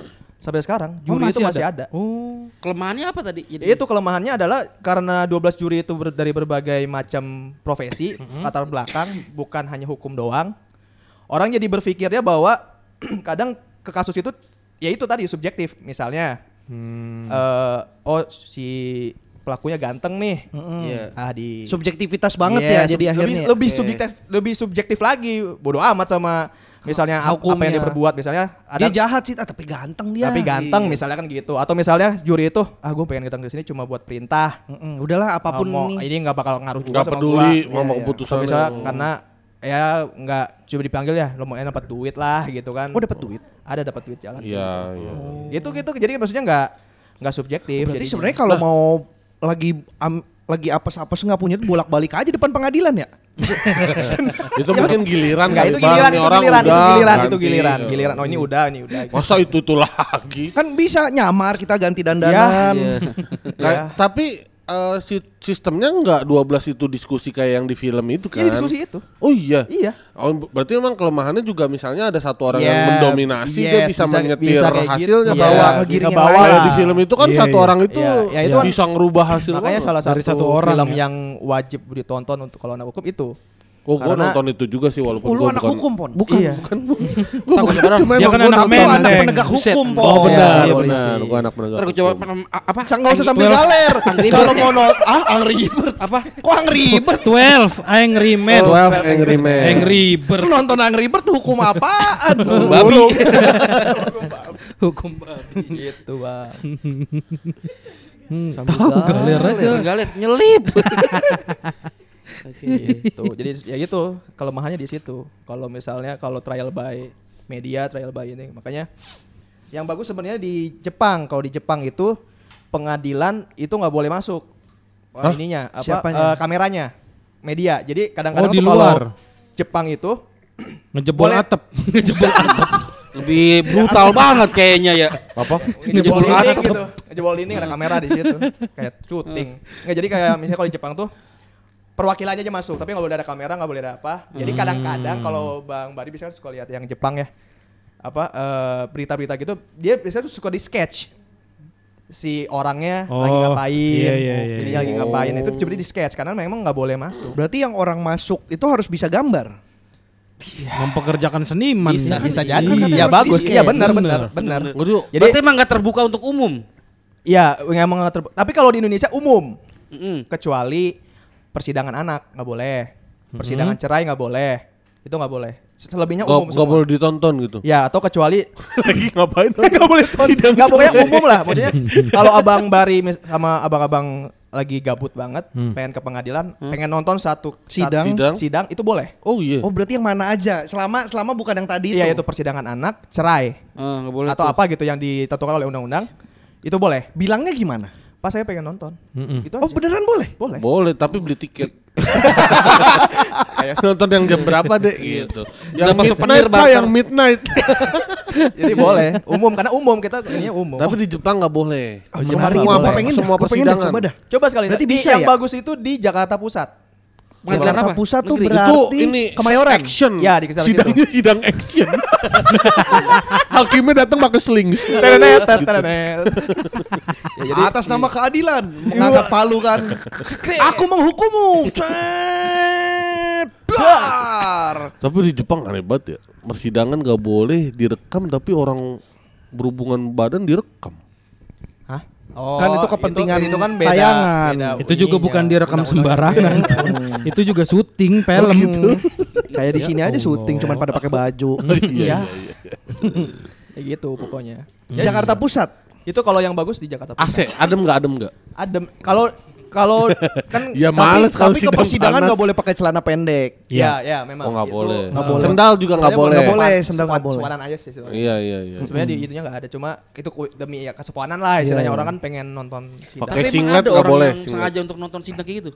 Sampai sekarang Oh, juri itu masih ada. Oh. Kelemahannya apa tadi? Jadi Itu kelemahannya adalah karena 12 juri itu ber- dari berbagai macam profesi, latar belakang, bukan hanya hukum doang. Orang jadi berpikirnya bahwa [CLEARS THROAT] kadang ke kasus itu ya itu tadi subjektif. Misalnya eh, oh si pelakunya ganteng nih. Iya. Ah di subjektivitas banget Iya, ya sub- jadi lebih, akhirnya. lebih subjektif lebih subjektif lagi. Bodoh amat sama misalnya ap- apa yang Hukumnya. dia perbuat misalnya ada dia jahat sih, tapi ganteng dia. tapi ganteng misalnya kan gitu atau misalnya juri itu ah gue pengen datang ke sini cuma buat perintah Mm-mm, udahlah apa pun Ah, mau, ini. ini nggak bakal ngaruh juga Nggak sama peduli gua. sama Iya, iya. keputusan Atau misalnya yang- karena ya nggak coba dipanggil ya lo mau dapat duit lah gitu kan Oh, dapat duit? ada dapat duit jalan Iya, iya. gitu gitu jadi maksudnya nggak nggak subjektif Berarti jadinya. sebenarnya kalau mau lagi am- lagi apes-apes nggak punya bolak-balik aja depan pengadilan ya. [LAUGHS] itu mungkin giliran Enggak, kali, itu giliran, itu orang giliran, itu giliran, itu giliran, giliran. Oh ini udah, ini udah. Masa itu itu lagi? Kan bisa nyamar kita ganti Ya, dandanan. Iya. Kayak- [LAUGHS] Tapi eh, si- sistemnya enggak 12 itu diskusi kayak yang di film itu kan? Iya, diskusi itu. Oh iya. Iya. Oh, ber- berarti memang kelemahannya juga misalnya ada satu orang Iya, yang mendominasi dia yes, bisa, bisa- menyetir bisa gitu. hasilnya Iya, bahwa ngegiringin ngebawa lain. kayak di film itu kan Iya, satu iya. orang itu Iya, ya itu kan- bisa ngerubah hasil Makanya banget. salah satu, Dari satu orang film ya. yang wajib ditonton untuk kalau anak hukum itu. Oh, gua Karena- nonton itu juga sih walaupun Oh, gua anak bukan hukum, Pon? Bukan, Iya. bukan. Gua bukan cuma Dia emang kan anak lu anak penegak hukum, Pon. Oh, benar, polisi. benar. Gua anak penegak. Ntar gue coba apa? Nggak usah sambil galer. Kalau mau nonton ah Angry Bird. apa? Kok Angry Bird? 12 Angry Men. 12 Angry Man. Angry Lu Bird. nonton Angry Bird tuh hukum apaan? Babi. Hukum babi. Gitu, Bang. Hmm, Tahu galer aja. Galet nyelip. [LAUGHS] gitu. Jadi ya gitu, kelemahannya di situ. Kalau misalnya kalau trial by media, trial by ini, makanya yang bagus sebenarnya di Jepang. Kalau di Jepang itu pengadilan itu nggak boleh masuk oh, Hah? ininya apa Siapanya? eh, kameranya media. Jadi kadang-kadang Oh, di luar. Jepang itu Ngejebol Boleh. atap. [LAUGHS] Ngejebol atap. Lebih brutal banget kayaknya ya. Apa? ngejebol dinding atap. gitu. Ngejebol dinding ada kamera di situ. Kayak syuting. Nggak jadi kayak misalnya kalau di Jepang tuh perwakilannya aja masuk, tapi nggak boleh ada kamera, nggak boleh ada apa. Jadi kadang-kadang kalau Bang Bari bisa suka lihat yang Jepang ya. Apa eh, berita-berita gitu, dia biasanya tuh suka di sketch si orangnya lagi Oh, ngapain, iya, iya, iya, ini iya. lagi ngapain itu coba di sketch karena memang nggak boleh masuk. Berarti yang orang masuk itu harus bisa gambar. Mempekerjakan seniman. Bisa, bisa jadi. Iya. Iya bagus, iya benar Bener. benar benar. Jadi Berarti emang gak terbuka untuk umum. Iya, memang nggak terbu- Tapi kalau di Indonesia umum, Mm-mm. kecuali persidangan anak nggak boleh, persidangan cerai nggak boleh, itu nggak boleh. Selebihnya Gak, umum gak semua. boleh ditonton gitu. Ya atau kecuali [LAUGHS] Lagi ngapain? [LAUGHS] nggak boleh tonton, nggak pokoknya umum lah. Maksudnya [LAUGHS] kalau abang Bari sama abang-abang lagi gabut banget, pengen ke pengadilan, pengen nonton satu Sidang. satu Sidang. sidang itu boleh. Oh iya. Oh, berarti yang mana aja? Selama selama bukan yang tadi Iya itu. itu persidangan anak, cerai nggak boleh atau tuh. apa gitu yang ditentukan oleh undang-undang, itu boleh. Bilangnya gimana? Pas saya pengen nonton, Mm-mm. itu Oh, aja. beneran boleh? boleh. Boleh, tapi beli tiket. [LAUGHS] Kayak nonton yang jam berapa deh gitu. Yang Udah masuk midnight penir, pak, yang midnight. [LAUGHS] Jadi boleh, umum karena umum kita ininya umum. tapi di Jepang nggak boleh. Oh, pengen dah, semua gua pengen dah, persidangan. coba dah. Coba sekali. Berarti Di- bisa yang ya? bagus itu di Jakarta Pusat. Pengadilan apa? Pusat tuh Negeri. berarti itu ini Kemayoran. action. Ya, di kesalahan Sidangnya [LAUGHS] sidang action. [LAUGHS] Hakimnya datang pakai slings. [LAUGHS] Terenet, terenet. Ya, jadi atas nama keadilan mengangkat palu kan. Aku menghukummu. Dar. Tapi di Jepang aneh banget ya. Persidangan nggak boleh direkam tapi orang berhubungan badan direkam. Oh, Kan itu kepentingan itu, kan beda, tayangan. beda Itu juga ininya, bukan direkam sembarangan. [LAUGHS] itu juga syuting film. gitu. [LAUGHS] Kayak di Ya sini aja syuting cuman pada pakai baju. [LAUGHS] Iya. Ya gitu pokoknya. Ya, Jakarta Pusat. Itu kalau yang bagus di Jakarta Pusat. AC, adem nggak adem nggak? Adem. Kalau kalau [LAUGHS] kan Ya Tapi, males kalau tapi ke sidang persidangan nggak boleh pakai celana pendek. ya ya memang Oh nggak Itu, boleh. eh, Nggak boleh. Sendal juga nggak boleh. Nggak boleh, sendal nggak boleh. sepanan aja sih sebenarnya. Iya iya iya. Sebenarnya di itunya nggak ada, cuma itu demi ya kesepuanan lah istilahnya Iya, iya. orang kan pengen nonton sidang. Pakai Tapi singlet ada nggak orang boleh, sengaja untuk nonton sidang kayak gitu.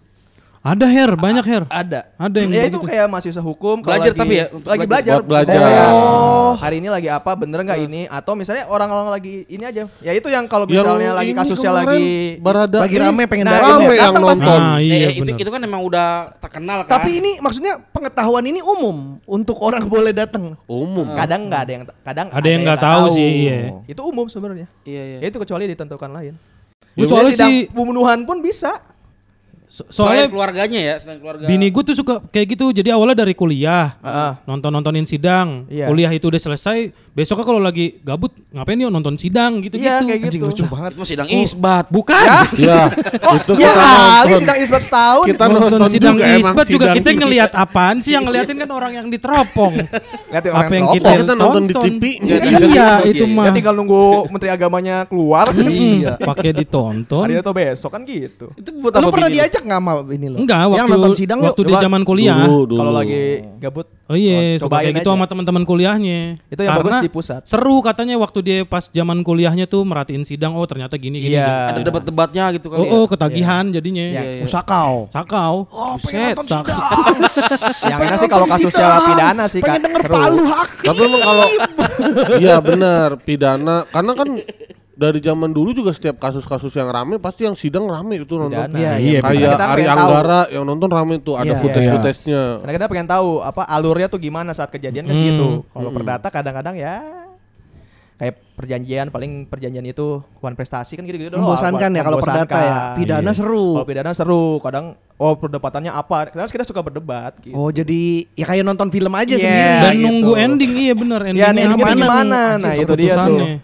Ada hair, banyak hair. Ada. Ada yang ya itu kayak mahasiswa hukum kalau Belajar lagi, tapi ya, untuk lagi belajar. belajar. Buat belajar. Oh. Hari ini lagi apa bener nggak ini atau misalnya orang-orang lagi ini aja. Ya itu yang kalau Yang misalnya lagi ini kasusnya lagi Barada Lagi rame pengen Nah, rame yang datang pasti. nonton. Nah, iya Eh, itu, itu kan emang udah terkenal kan. Tapi ini maksudnya pengetahuan ini umum untuk orang boleh datang. Umum. kadang nggak ada yang kadang Ada yang nggak tahu sih, iya. Itu umum sebenarnya. Iya iya. Ya itu kecuali ditentukan lain. Ya, sidang sih- pembunuhan pun bisa. So- Soalnya soalnya keluarganya ya, selain keluarga. bini gue tuh suka kayak gitu. Jadi awalnya dari kuliah. Heeh. Nonton-nontonin sidang. Iya. Kuliah itu udah selesai. Besoknya kalau lagi gabut, ngapain yuk nonton sidang gitu-gitu. Iya kayak Anjing gitu. lucu banget. Itu mah sidang isbat. Bukan. Ya, [LAUGHS] itu Ya kita kali nonton. sidang isbat setahun. Kita nonton, nonton sidang juga isbat juga sidang kita ngelihat apaan sih yang ngeliatin kan orang yang diteropong. Lihatin Apa yang teropong. kita, Oh, kita nonton di. TV. Iya, itu Ya mah. tinggal nunggu menteri agamanya keluar. Iya, pakai ditonton. Hari atau besok kan gitu. Itu buat Lu apa pernah lu? diajak nggak sama ini lo? Enggak, waktu yang nonton sidang waktu di Coba zaman kuliah. Kalau lagi gabut. Oh iya, Oh, cobain kayak gitu aja. sama teman-teman kuliahnya. Itu yang bagus Karena di pusat. Seru katanya waktu dia pas zaman kuliahnya tuh merhatiin sidang, oh ternyata gini gini. Iya. Ada debat-debatnya gitu kali. Oh, oh ya. ketagihan jadinya. Ya, Iya, iya. Sakau. Sakau. Oh, pengen nonton sidang. [LAUGHS] Yang enak sih kalau kasusnya pidana sih Pengen denger Seru. palu hakim. Tapi kalau [LAUGHS] Iya benar pidana karena kan dari zaman dulu juga setiap kasus-kasus yang rame pasti yang sidang rame itu nonton. Pidana. Iya, iya, Kayak kita Ari pengen tahu. Anggara yang nonton rame tuh ada Iya. footage-footage-nya. Karena kita pengen tahu apa alurnya tuh gimana saat kejadian kan Hmm. gitu. Kalau Hmm. perdata kadang-kadang ya kayak perjanjian paling perjanjian itu one prestasi kan gitu-gitu doang. Membosankan ya kalau perdata ya. Pidana Iya. seru. Kalau pidana seru, kadang oh perdebatannya apa? Kadang kita suka berdebat gitu. Oh jadi ya kayak nonton film aja Iya, sendiri. Dan gitu. nunggu ending iya bener Ya endingnya gimana? Nah, itu dia tuh.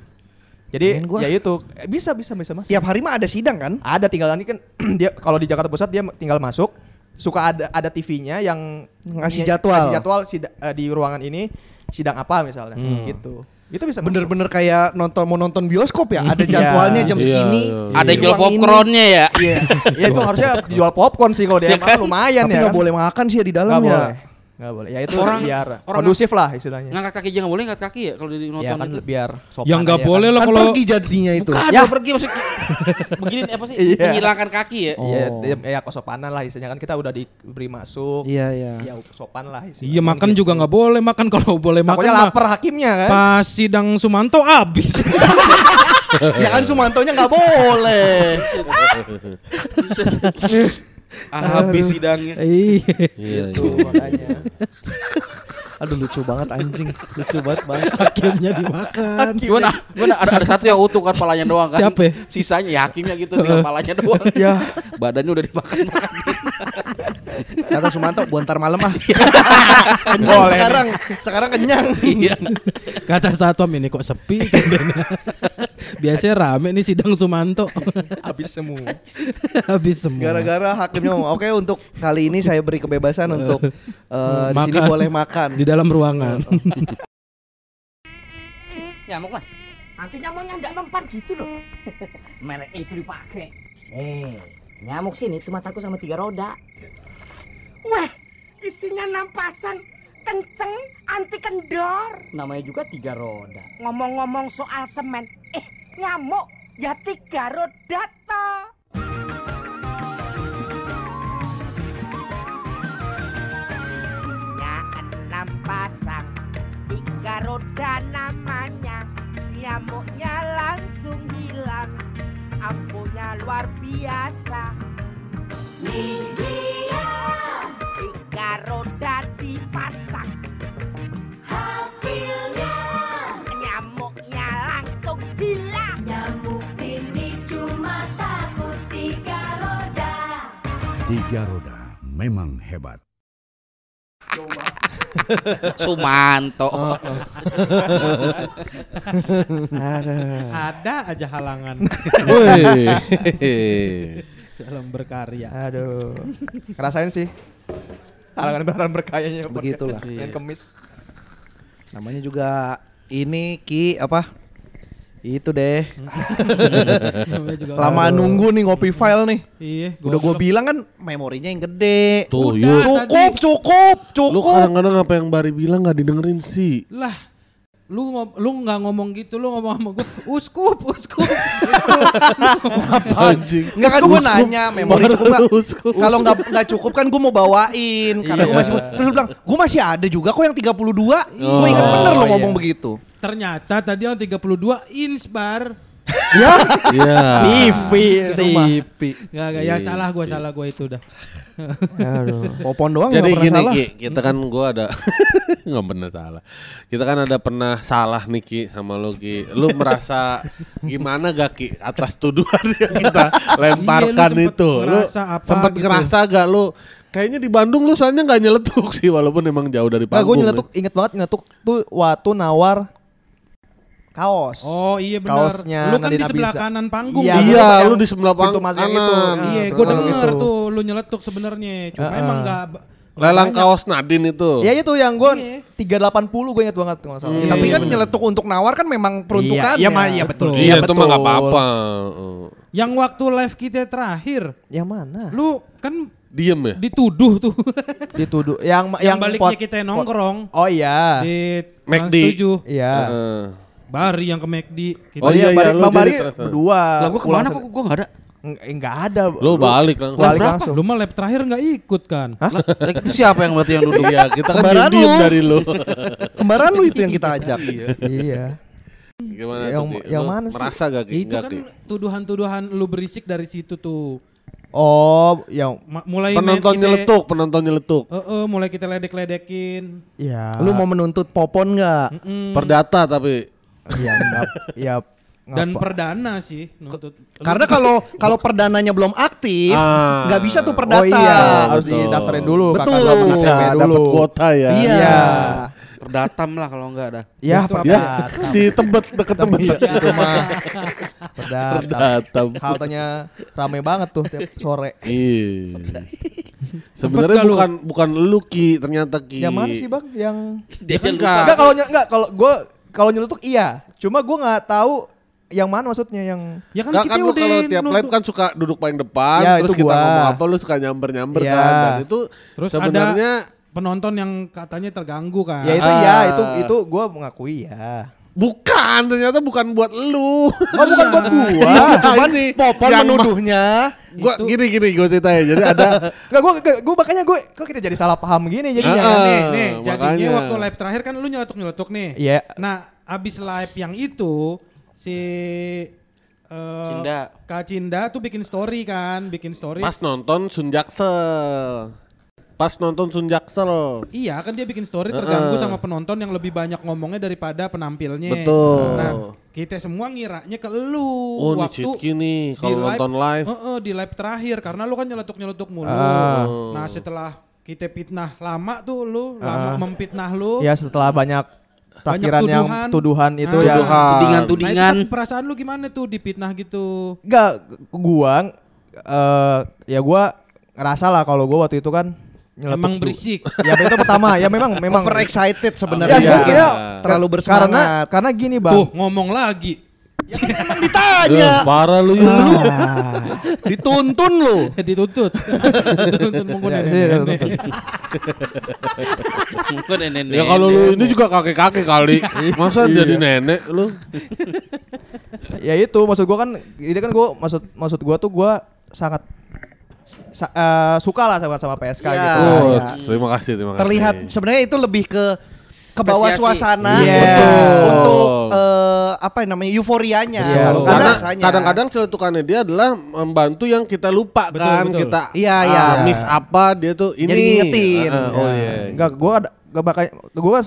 Jadi gua. ya itu Eh, bisa bisa bisa mas. Tiap hari mah ada sidang kan? Ada tinggal nanti kan [CLEARS THROAT] dia kalau di Jakarta Pusat dia tinggal masuk suka ada ada TV-nya yang Ngasih jadwal. ngasih jadwal sida- eh, di ruangan ini sidang apa misalnya Hmm. gitu. Itu bisa Bener-bener kayak nonton mau nonton bioskop ya. Ada [LAUGHS] Iya. jadwalnya jam Iya, segini. iya, Ada di yang jual popcornnya ya. Iya. [LAUGHS] ya itu harusnya [LAUGHS] jual popcorn sih kalau dia Iya emang kan? lumayan Tapi ya. nggak kan? boleh makan sih ya di dalam Nggak ya. boleh. Nggak boleh. Ya itu Orang- biar orang kondusif lah istilahnya. Ngangkat kaki aja nggak boleh ngangkat kaki ya kalau di nonton Ya kan itu. biar sopan Yang nggak aja boleh kan. lah Kan kalau pergi jadinya itu. Bukan, Ya. ya. pergi maksud [LAUGHS] begini apa sih? Iya. Menghilangkan kaki ya. Iya, ya, ya kesopanan lah istilahnya kan kita udah diberi masuk. Iya, iya. Ya sopan lah istilahnya. Iya makan juga nggak boleh makan kalau boleh makan Takutnya mah lapar hakimnya kan. Pas sidang Sumanto abis. [LAUGHS] ya kan Sumantonya nggak boleh. Habis sidangnya. Iya. Iya, Itu iya. makanya. Aduh lucu banget anjing. Lucu banget bang. Hakimnya dimakan. Gimana? Gimana? Ada, ada satu yang utuh kan palanya doang kan. Siapa? Sisanya ya hakimnya gitu tinggal palanya doang. Ya. Badannya udah dimakan. Kata Sumanto buantar malam ah. Boleh. kenyang sekarang. Sekarang kenyang. Iya. Kata satpam ini kok sepi. Biasanya rame nih sidang Sumanto. Habis semua. Habis semua. Gara-gara hakimnya ngomong, oke untuk kali ini saya beri kebebasan untuk eh, di sini boleh makan. di dalam ruangan. [LAUGHS] Nyamuk mas, nanti nyamuknya nggak mempan gitu loh. [LAUGHS] Merek itu dipakai. Eh, nyamuk sini cuma takut sama tiga roda. Wah, isinya nampasan kenceng anti kendor. Namanya juga tiga roda. Ngomong-ngomong soal semen, eh nyamuk ya tiga roda toh. Enam pasang, tiga roda namanya. Nyamuknya langsung hilang, ampunya luar biasa. Tiga roda dipasang. Hasilnya nyamuknya langsung hilang. Nyamuk sini cuma takut tiga roda. Tiga roda memang hebat. [LAUGHS] Sumanto. Ada aja halangan. Dalam berkarya. Aduh. Ngerasain sih. Halangan-halangan berkayanya Begitulah. Dan kemis. Namanya juga ini Ki apa? Itu deh. Lama nunggu nih ngopi file nih. Iya, Udah gue bilang kan memorinya yang gede. Tuh, Udah, cukup, cukup, Lu cukup. kadang-kadang apa yang Bari bilang nggak didengerin sih. Lah, lu ngom lu nggak ngomong gitu, lu ngomong sama gue, uskup, uskup. Anjing. Enggak kan gue nanya memori cukup nggak? Kalau nggak nggak cukup kan gue mau bawain karena gue Iya. masih terus lu bilang gue masih ada juga kok yang 32 Gue Oh, ingat bener lo iya. ngomong begitu. Ternyata tadi yang 32 inch bar. Ya. Iya. TV, TV. Gak, gak, ya salah gue, salah gue itu udah. Aduh, [LAUGHS] popon doang Jadi gini salah. Ki, kita kan gua ada [LAUGHS] nggak pernah salah. Kita kan ada pernah salah nih Ki sama lu Ki. Lu merasa gimana gak Ki atas tuduhan [LAUGHS] yang kita lemparkan Iya, lu sempet itu? Lu sempet gitu? ngerasa gak lu? Kayaknya di Bandung lu soalnya nggak nyeletuk sih walaupun emang jauh dari Nah, gue panggung. nyeletuk, inget banget nyeletuk tuh waktu nawar kaos. Oh iya benar. Kaosnya Lu kan di sebelah Abiza. kanan panggung. Iya, kan? Iya, lu di sebelah pintu pang- masuk yang kanan. itu. Iya, gue terus denger itu. tuh lu nyeletuk sebenarnya. Cuma Heeh. emang nggak Lelang banyak. kaos Nadine itu. Ya itu yang gue Iya. 380 gue inget banget kalau nggak salah. Ya, tapi kan nyeletuk untuk nawar kan memang peruntukannya. Iya, iya, iya, betul. Iya, itu mah nggak apa-apa. Yang waktu live kita terakhir, Yang mana? lu kan Diem ya? dituduh tuh. [LAUGHS] Dituduh yang yang, yang baliknya pot- kita nongkrong Oh iya. di McD. Trans 7. Iya. Heeh. Bari yang ke McD. Kita Oh iya, iya, iya, Bari- lu Bang Bari berdua. Lah gua ke mana kok gua enggak ada. Eng- Enggak ada. Lu balik langsung. Balik Berapa? langsung. Lu mah lab terakhir nggak ikut kan? Lah, itu siapa yang berarti yang duduk? Iya, kita kan Kembaran diem lu. dari lu. Kembaran lu itu yang kita ajak. [LAUGHS] Iya. Gimana Yang- tuh, yang mana sih? Merasa gak Ki? Itu kan tuduhan-tuduhan lu berisik dari situ tuh. Oh, yang Ma- mulai penonton nyeletuk, penonton nyeletuk. Eh, eh, mulai kita ledek-ledekin. ya Lu mau menuntut popon nggak? Mm. Perdata tapi ya enggak ya Dan perdana sih nuntut. Karena kalau kalau perdananya belum aktif, Ah. nggak bisa tuh perdata. Oh iya, harus didaftarin dulu Betul. kakak bisa dapat kuota ya. Iya. Iya. Perdatam lah kalau enggak ada. Ya, apa? Ya, perdatam. di tebet deket tebet. Iya, di rumah. Perdatam. Perdatam. Haltenya rame banget tuh tiap sore. Iya. Sebenarnya bukan bukan lu Ki, ternyata Ki. Yang mana sih, Bang? Yang Dia kan Enggak, enggak. kalau enggak kalau gua kalau nyelutuk iya. Cuma gua nggak tahu yang mana maksudnya yang Ya kan Nggak, kita kan lu udah kalau tiap live kan suka duduk paling depan Ya, terus itu kita gua. ngomong apa lu suka nyamber-nyamber Ya. kan dan itu Terus sebenarnya ada penonton yang katanya terganggu kan. Ya itu Ah. ya, itu itu gua mengakui ya. Bukan ternyata bukan buat lu. Oh, bukan buat [LAUGHS] gua. Cuman Ini popon yang menuduhnya Gua gini gini gue ceritain. Jadi ada [LAUGHS] Enggak gua gua, gua makanya gua kok kita jadi salah paham gini jadinya. Ah, nih, nih, jadinya makanya. waktu live terakhir kan lu nyeletuk-nyeletuk nih. Iya. Nah, abis live yang itu si eh, Cinda. Kak Cinda tuh bikin story kan, bikin story. pas nonton Sun Jaksel. Pas nonton Sun Jaksel. Iya kan dia bikin story terganggu Heeh. sama penonton yang lebih banyak ngomongnya daripada penampilnya. Betul. Nah, kita semua ngiranya ke lu Oh, waktu di kalau nonton live. Heeh, di live terakhir karena lu kan nyeletuk-nyeletuk mulu. Ah. Nah, setelah kita fitnah lama tuh lu, Ah. lama memfitnah lu. Ya setelah banyak takdiran yang tuduhan. itu Ah. ya. Nah, Tudingan-tudingan. itu perasaan lu gimana tuh dipitnah gitu? Enggak, gua eh ya gua ngerasa lah kalau gua waktu itu kan nyeletuk Emang berisik. [LAUGHS] Ya itu pertama, ya memang memang over excited Ya, sebenarnya. sebenarnya terlalu Karena bersemangat. karena gini, Bang. Tuh, ngomong lagi. Ditanya, Parah lu ya. dituntun lu. [LAUGHS] Dituntut. Dituntut menggunakan Ya, iya, nenek. Bukan nenek. Ya kalau lu ini juga kakek-kakek kali. [LAUGHS] Masa jadi nenek lu? ya itu maksud gua kan ini kan gua maksud maksud gua tuh gua sangat sa- eh, suka lah sama sama PSK Iya. gitu. Oh, ya. terima kasih, terima kasih. Terlihat sebenarnya itu lebih ke ke bawah suasana Iya. untuk, untuk Betul. eh, apa namanya euforianya Iya. kalau Karena kadang-kadang celetukannya dia adalah membantu yang kita lupa Betul, kan betul. kita Iya, ah, iya. miss apa dia tuh ini Jadi ngingetin. Ah, oh Ya. iya Enggak, gua ada gak bakal gua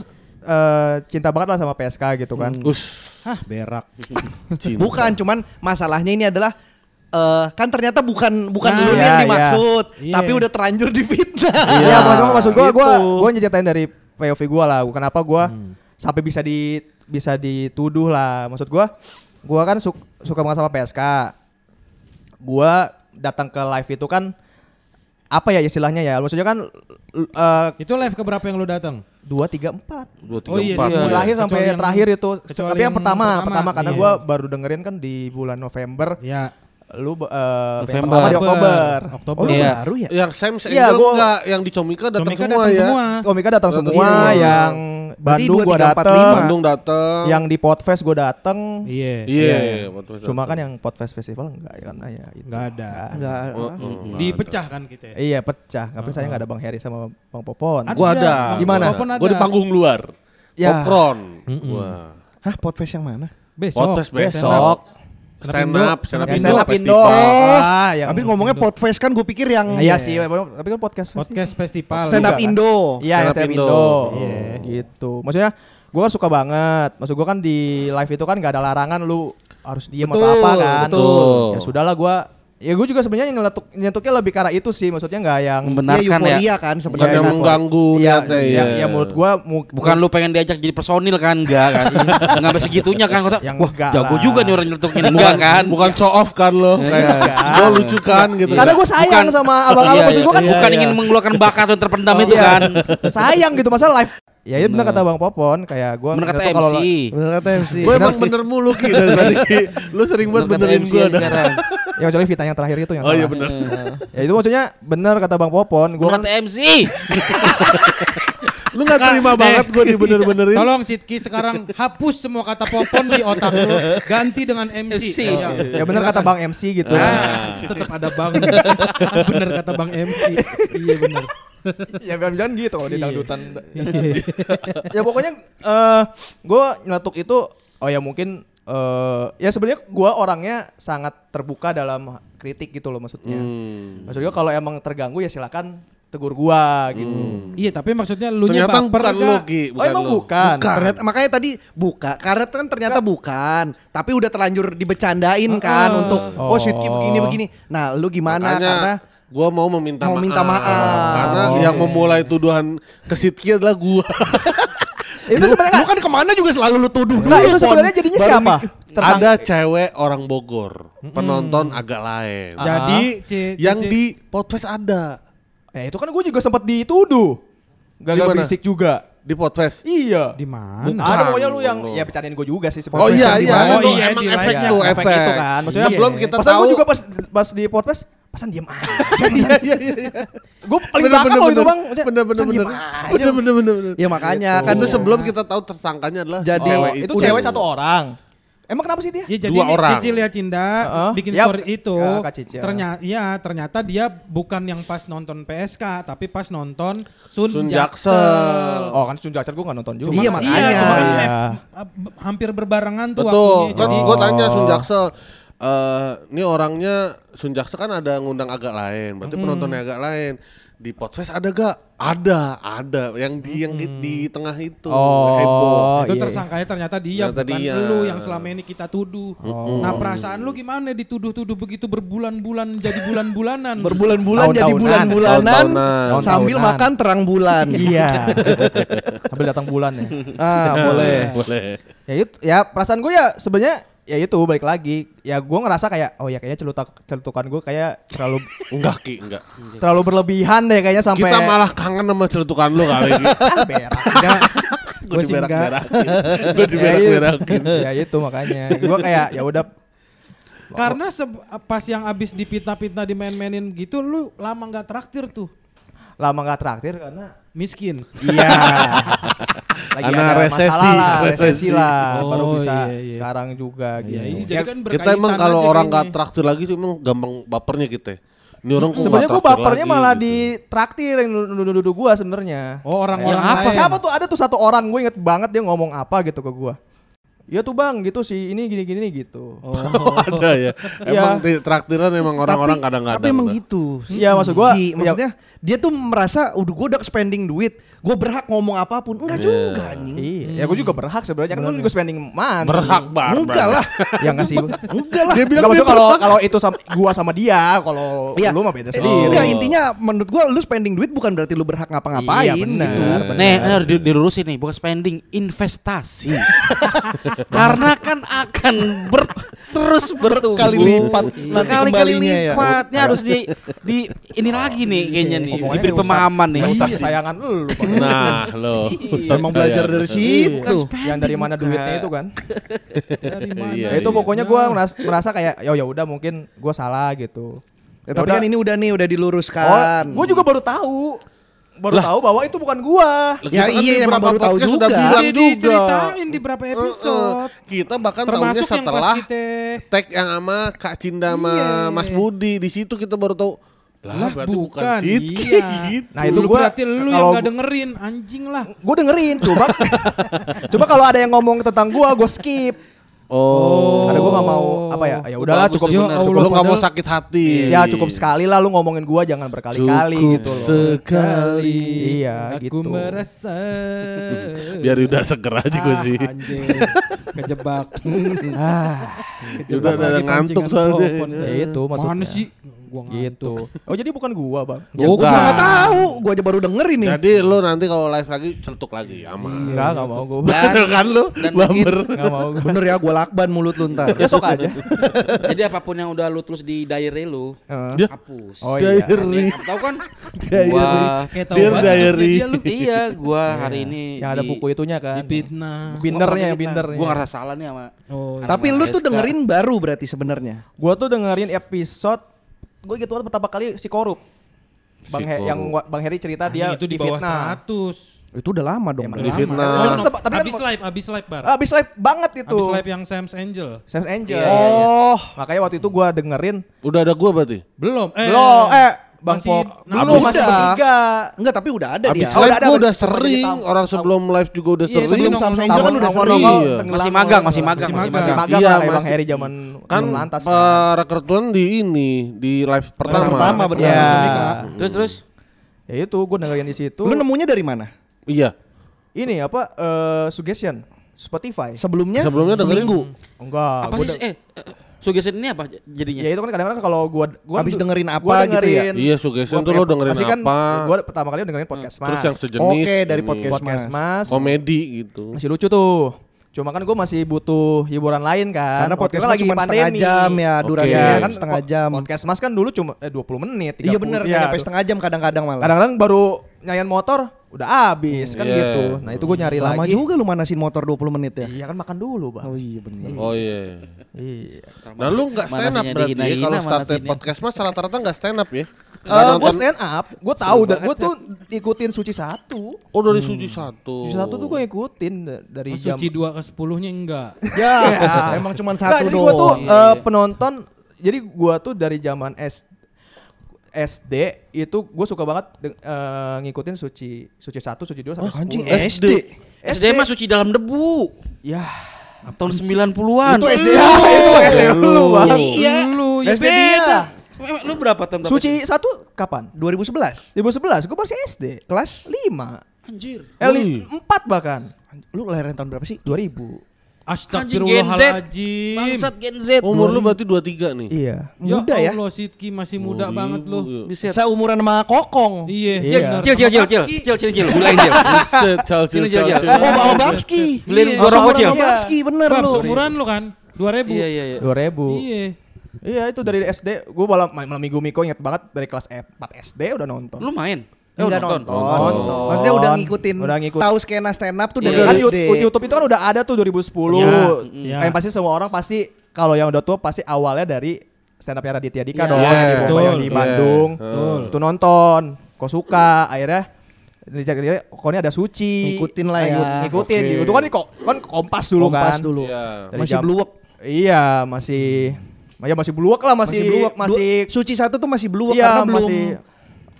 eh, cinta banget lah sama PSK gitu kan. us Hah, berak. [LAUGHS] cinta. bukan cuman masalahnya ini adalah eh, kan ternyata bukan bukan Nah, lu iya, yang iya. dimaksud Iya. tapi udah terlanjur difitnah Iya, maksud, maksud gua gua Gitu. gua nyeritain dari POV gua lah. Kenapa gua sampai bisa di bisa dituduh lah. Maksud gua gua kan su- suka banget sama PSK. Gua datang ke live itu kan apa ya istilahnya ya? Maksudnya kan eh, Itu live keberapa yang lu datang? dua tiga empat dua tiga Oh iya empat sih, ya. iya. terakhir sampai Kecuali terakhir itu kecuali tapi yang yang pertama pertama, pertama karena iya. gua baru dengerin kan di bulan November Ya. Lu eh, yang November. pertama di Oktober Oktober. oh, Iya. baru ya yang Sam Iya, Angel gua- enggak yang di Comika datang semua datang ya semua. Komika datang semua semua. yang Bandung empat, dateng. Bandung datang yang di Podfest gua dateng Iya. iya Iya. Podfest cuma kan yang Podfest Festival enggak ya karena ya itu. Enggak ada. Enggak. Oh, oh, nggak Dipecah kan kita. ya? iya pecah tapi saya nggak ada Bang Heri sama Bang Popon Ada. gua ada Gimana? Ada. gua di ada. panggung luar Ya. Popcorn. Wah. Hah, podcast yang mana? Besok. Podcast besok stand up stand up Ya, Indo stand up Indo. festival. Ah, yang Habis ngomongnya podcast kan gue pikir yang Iya sih, tapi kan podcast Podcast festival. stand up kan? Indo. Iya, Stand up stand up Indo. Indo. Iya. Gitu. Maksudnya gue kan suka banget. Maksud gue kan di live itu kan gak ada larangan lu harus diem atau Betul, apa kan. betul. Ya sudahlah gue Ya gue juga sebenarnya nyeletuk nyetuknya lebih karena itu sih. Maksudnya nggak yang Ya, Membenarkan ya. euforia kan sebenarnya. yang mengganggu Iya, niatnya, ya, iya. ya menurut gue mu- Bukan lu pengen diajak jadi personil kan enggak kan. Enggak [LAUGHS] sampai segitunya kan kata. Yang Wah, enggak jago lah. juga nih orang nyetukin enggak kan. bukan show off kan lo gue lucu kan gitu Karena gue sayang sama abang-abang. Iya, Maksud gue kan iya, bukan ingin mengeluarkan bakat yang terpendam itu Iya. kan. sayang gitu masa live. Ya itu benar kata Bang Popon kayak gue Bener kata MC. Bener kata MC. gue emang bener mulu Ki dari tadi Ki. lu sering banget Bener kata benerin MC gue sekarang. [LAUGHS] ya kecuali Vita yang terakhir itu yang oh iya bener Ya itu maksudnya benar kata Bang Popon. Gue Bener kan kata MC. [LAUGHS] lu nggak terima Nah, banget gue dibener-benerin Tolong Sidki sekarang hapus semua kata popon di otak lu, ganti dengan MC. MC. Iya. ya benar kata Bang MC gitu. Ah, tetap ada bang. bener kata bang MC. Iya bener. ya jangan gitu kalau di Iya. dangdutan. ya pokoknya eh gue nyeletuk itu oh ya mungkin eh ya sebenarnya gua orangnya sangat terbuka dalam kritik gitu loh maksudnya. Hmm. Maksudnya kalau emang terganggu ya silakan tegur gua gitu. Iya, tapi maksudnya lu nya Ternyata baper bukan gak? lu, Ki. Oh, emang bukan. Ternyata, makanya tadi buka, karet kan ternyata bukan, tapi udah terlanjur dibecandain kan Heeh. untuk oh shoot Ki begini begini. Nah, lu gimana Makanya karena gua mau meminta mau maaf. minta maaf. Karena Oh. yang memulai tuduhan ke Sidki adalah gua. [LAUGHS] Itu sebenarnya lu kan ke mana juga selalu lu tuduh Nah, itu sebenarnya jadinya Baru siapa? Tersangka. Ada cewek orang Bogor, penonton agak lain. Jadi yang di podcast ada. Eh itu kan gue juga sempat dituduh. Gagal Di mana? berisik juga. Di podcast. Iya. Di mana? Bukan. Ada pokoknya lu yang ya bercandain gue juga sih Oh iya iya, itu iya, emang efek tuh efek efek. itu kan. Maksudnya Sebelum iya. kita Pasan tahu gue juga pas pas di podcast pasan diem aja. [LAUGHS] Pasan. Iya iya iya. Gue paling Bener, belakang bener, loh itu bener. bang. Bener bener Pasan bener. diem aja. Bener bener bener. bener. Ya makanya Kan kan itu sebelum kita tahu tersangkanya adalah Jadi- cewek Oh, itu cewek satu orang. Emang kenapa sih dia? Ya jadi Dua nih orang. Cicil ya Cinda Heeh. bikin Ya, story itu ya, Cicil. ternyata ya ternyata dia bukan yang pas nonton PSK tapi pas nonton Sun, Sun Jaksel. Jaksel. Oh kan Sun Jaksel gue gak nonton juga. Iya, Cuma- makanya. Iya, cuma kan Iya. ab- hampir berbarengan tuh Betul. waktunya. Kan Jadi gue tanya Sun Oh. Jaksel. eh ini orangnya Sun Jaksel kan ada ngundang agak lain, berarti penontonnya agak lain. Di podcast ada gak? Ada, ada. Yang di yang di, di tengah itu. Oh, heboh. itu iya. tersangkanya ternyata dia Ternyata bukan dia. lu yang selama ini kita tuduh. Nah perasaan lu gimana dituduh-tuduh begitu berbulan-bulan jadi bulan-bulanan. [LAUGHS] berbulan-bulan jadi bulan-bulanan sambil makan terang bulan. [LAUGHS] Iya. Sambil datang bulan ya. [LAUGHS] Ah, boleh. Boleh. Ya itu ya perasaan gue ya sebenarnya ya itu balik lagi ya gue ngerasa kayak oh ya kayaknya celutak celutukan gue kayak terlalu [LAUGHS] Enggak Ki, enggak. terlalu berlebihan deh kayaknya sampai Kita malah kangen sama celutukan lu kali Ki. [LAUGHS] ah, berak. Enggak. [LAUGHS] Gue Gua sih diberak-berakin. Gue ya, diberak-berakin. ya itu makanya gue kayak ya udah Karena se- pas yang abis dipitnah-pitnah dimain-mainin gitu lu lama nggak traktir tuh. lama nggak traktir karena Miskin. iya lagi Karena ada resesi, masalah lah resesi resesi. lah Oh, baru bisa iya, iya. sekarang juga gitu Iya, ini Ya, jadi kan kita emang kalau orang nggak traktir lagi tuh emang gampang bapernya kita. Ini orang sebenarnya gue bapernya lagi malah gitu. di traktir yang nuduh-nuduh gue sebenarnya Oh orang-orang Yang apa? lain. Siapa tuh ada tuh satu orang gue inget banget dia ngomong apa gitu ke gue. Iya tuh bang gitu sih ini gini gini gitu. Oh, [LAUGHS] ada ya. [LAUGHS] Emang di traktiran emang orang-orang kadang-kadang. Tapi emang gitu. Iya maksud gue. Gi, maksudnya dia tuh merasa udah gue udah spending duit, gue berhak ngomong apa pun. Enggak Iya. juga anjing. Iya, ya gue juga berhak sebenarnya kan lu juga spending money. Berhak banget. Enggak lah. [LAUGHS] yang ngasih Enggak lah. Dia bilang Enggak kalau kalau itu sama gua sama dia, kalau Iya. lu mah beda sendiri. Enggak, intinya menurut gua lu spending duit bukan berarti lu berhak ngapa-ngapain Iya, benar, gitu. benar. Nih, ini harus di- dilurusin nih, bukan spending, investasi. Karena kan akan ber, terus bertumbuh. Kali lipat nanti Berkali-kali kembalinya ya. lipat. Ini harus di di ini lagi nih kayaknya nih, Omongannya diberi pemahaman nih. Ustaz kesayangan lu. Pak. Nah, lo. Ustaz Emang belajar dari Iya. situ. Yang dari mana duitnya itu kan? Dari mana? Iya, Ya itu iya. pokoknya gua merasa, merasa kayak ya ya udah mungkin gua salah gitu. Ya, tapi kan ini udah nih udah Oh, diluruskan. gua juga baru tahu. Baru tahu bahwa itu bukan gua. Lah, Ya kan iya, emang baru tahu podcast sudah juga. bilang Jadi juga. diceritain di berapa Eh, eh. episode. Kita bahkan Termasuk tahunya yang setelah kita tag yang sama Kak Cinda sama Iya. Mas Budi di situ kita baru tahu. Lah, Lah berarti bukan, bukan, iya. [LAUGHS] gitu. Nah, itu gua berarti lu yang kalau gak dengerin anjing lah. Gue dengerin coba. [LAUGHS] coba kalau ada yang ngomong tentang gua, gue skip. Oh. Karena gue gak mau apa ya? Ya udahlah cukup ya, Allah, cukup Lu nggak mau sakit hati. Ya cukup sekali lah lu ngomongin gua jangan berkali-kali Cukup gitu loh. sekali. Iya Aku gitu. merasa [LAUGHS] Biar udah seger aja gue sih. Ah, anjing. Kejebak. [LAUGHS] Ah, Ya udah ada ngantuk soalnya. ya itu maksudnya. Mana sih? Gua Gitu. [LAUGHS] Oh jadi bukan gua, Bang. Ya, gua juga nggak tahu, gua aja baru denger ini. Jadi lu nanti kalau live lagi celetuk lagi aman. Enggak, enggak mau gua. [LAUGHS] Bener kan lu? dan Bumper. [LAUGHS] Enggak mau gua. Bener ya, gua lakban mulut lu ntar. Besok aja. Jadi apa pun yang udah lu tulis di diary lu, Heeh. hapus. Oh iya. Diary. Tahu kan? Diary. Gua Kayak tahu Dear banget diary. iya, gua hari ini Yang ada di- buku itunya kan. Dipitnah. Bindernya yang bindernya. Gua ngerasa salah nih sama Oh, Tapi lu tuh dengerin baru berarti sebenarnya. Gua tuh dengerin episode gue gitu banget pertama kali si korup. Bang Si He- Korup. yang Bang Heri cerita dia itu di bawah difitnah. 100. Itu udah lama dong. Emang Di lama. fitnah. Oh, no. tapi- tapi kan- abis live, abis live bar. Abis live banget itu. Abis live yang Sam's Angel. Sam's Angel. Iya, iya, iya. Oh, makanya waktu itu gua dengerin Udah ada gua berarti. Belum. Eh, Belum, eh Bang Masih Pop. Dulu abis- masih Udah. bertiga. Enggak, tapi udah ada Abis dia. live udah ada, gua udah sering, orang sebelum live juga udah Iya, sering. sebelum Sam Angel kan udah sering. Iya. Masih magang, masih magang, masih masih masih magang. magang Iya, lah Bang Heri zaman kan belum lantas. kan. para kerutuan di ini di live pertama. pertama, benar. Ya. Terus terus Ya itu gue dengerin di situ. Lu nemunya dari mana? Iya. Ini apa? eh, suggestion Spotify. Sebelumnya? Sebelumnya dengerin seminggu. Enggak. apa sih eh eh, suggestion ini apa jadinya? Ya itu kan kadang-kadang kalau gua gua Habis dengerin apa gua gitu ya? dengerin- Iya, suggestion gua- tuh lo dengerin kan apa. Gua pertama kali dengerin podcast Mas. Terus yang sejenis. Oke, dari ini. podcast podcast Mas. Komedi gitu. Masih lucu tuh. Cuma kan gue masih butuh hiburan lain kan. Karena podcast Mas cuma setengah jam ya, durasinya Iya, kan kan setengah jam. Podcast Mas kan dulu cuma eh, 20 menit, 30. Iya bener, Iya, nggak nyampe setengah jam kadang-kadang malah. Kadang-kadang baru nyanyian motor udah habis kan Iya. gitu. Nah, itu gue nyari Lama lagi. juga lu manasin motor 20 menit ya. Iya kan makan dulu, Bang. Oh iya bener. Oh iya. Iya. Nah lu nggak stand up berarti ya kalau manasinya. podcast mas rata-rata nggak stand up ya? Eh, Nggak gue nonton- stand up, gue tahu dan gue tuh ikutin suci satu. Oh dari suci satu. Suci satu tuh gue ikutin da- dari Pas jam. Suci 2 ke 10-nya enggak. [LAUGHS] Ya, [LAUGHS] emang cuma satu jadi gue tuh doang. eh, penonton. Jadi gue tuh dari zaman S SD itu gue suka banget de- eh, ngikutin suci suci satu, suci dua sampai Oh, anjing, 10. SD. SD mah suci dalam debu. Ya. Tahun 90-an. Itu SD Ya, itu SD lu, Bang. Iya. Lu ya SD dia. Lu berapa tahun? Suci satu kapan? 2011. 2011, gue masih SD. Kelas 5. Anjir. Eh, li- 4 bahkan. Lu kelahiran tahun berapa sih? 2000. Astagfirullahaladzim. Bangsat Gen Z. Umur lu berarti 23 nih. Iya. Muda ya. Allah, Sidki masih muda Oh, banget iya. lu. Bisa. Seumuran sama Kokong. Iya, Iya. Cil cil cil cil cil cil cil bulain cil. Cil Cil, Cil. cil. Oh, bawa Babski. Beliin Iya. gua rokok cil. Babski bener lu. seumuran lu kan? 2000. Iya iya iya. 2000. Iya. Iya itu dari SD gue malam malam minggu Miko inget banget dari kelas 4 SD udah nonton. Lu main? Eh, Enggak nonton. nonton. Nonton. Maksudnya udah ngikutin, Udah ngikut. tahu skena stand up tuh Iya. dari kan SD. YouTube, YouTube itu kan udah ada tuh 2010. Iya, Yang iya. pasti semua orang pasti kalau yang udah tua pasti awalnya dari stand up Raditya Dika Iya. dong Iya, yang di Bogor, yang di. Bandung. Betul. Tuh nonton, kok suka akhirnya dia kok ini ada suci Ngikutin lah ya. ngikut- ngikutin Oke. itu kan kok kan kompas dulu Kompas kan dulu. Iya. Dari Masih jam- bluwek. iya masih ya masih bluwek lah masih bluwek. masih, Suci satu tuh masih bluwek Iya, karena belum masih-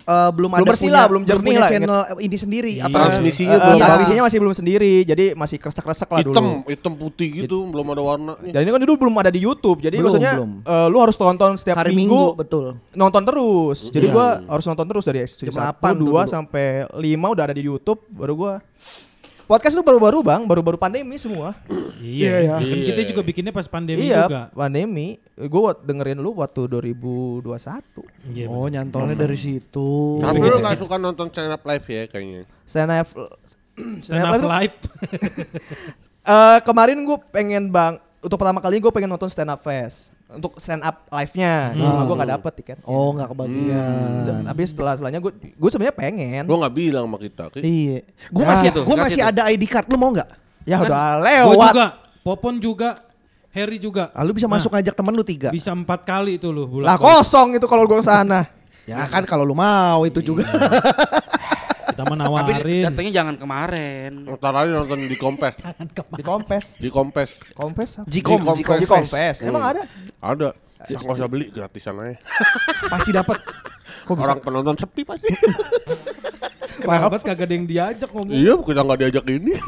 eh, belum belum ada bersih punya, lah, belum jernih punya lah, channel ini sendiri. Iya. Apa Transmisinya Eh, belum. transmisinya masih belum sendiri jadi masih kresek-kresek lah Hitam, dulu hitam putih gitu, belum ada warnanya. Dan ini kan dulu belum ada di YouTube, jadi Belum, maksudnya belum. eh, lu harus tonton setiap hari minggu, Minggu, betul. nonton terus. Jadi Iya. gua harus nonton terus dari jam Jam 8 8 tuh 2 dulu. sampai 5 udah ada di YouTube, baru gua Podcast itu baru-baru Bang, baru-baru pandemi semua. [CLEARS THROAT] Iya, Iya, Kan iya. kita juga bikinnya pas pandemi iya, juga. pandemi. Gua dengerin lu waktu 2021. Iya, Oh, nyantolnya dari situ. Tapi Tapi lu gak suka nonton stand up live ya kayaknya. Stand up [CLEARS THROAT] Stand up live. [LAUGHS] Eh, kemarin gue pengen bang untuk pertama kali gue pengen nonton stand up fest untuk stand up live-nya cuma gue nggak dapet tiket Oh, nggak kebagian. tapi setelah setelahnya gue gue sebenarnya pengen Lu gak bilang sama kita. Ki. Iya. Gue Ya, masih itu, gua kasih masih tuh. ada ID card. Lu mau nggak? ya udah Gue lewat juga, Popon juga, Harry juga. Ah, lu bisa Nah, masuk ngajak temen lu tiga. Bisa empat kali itu lu lah kosong itu kalau gue ke sana Ya kan kalau lu mau itu juga. Kita Tapi menawarin. datangnya jangan kemarin. Ntar lagi nonton di Kompes. di kompes Di Kompes. kompes apa? Jikom, Di Jikom. di kompes emang Hmm. ada Ada. Ya, nggak usah beli gratisan aja. Pasti dapat. Orang penonton sepi pasti. [LAUGHS] Kenapa kagak ada yang diajak ngomong? iya, kita nggak diajak ini. [LAUGHS]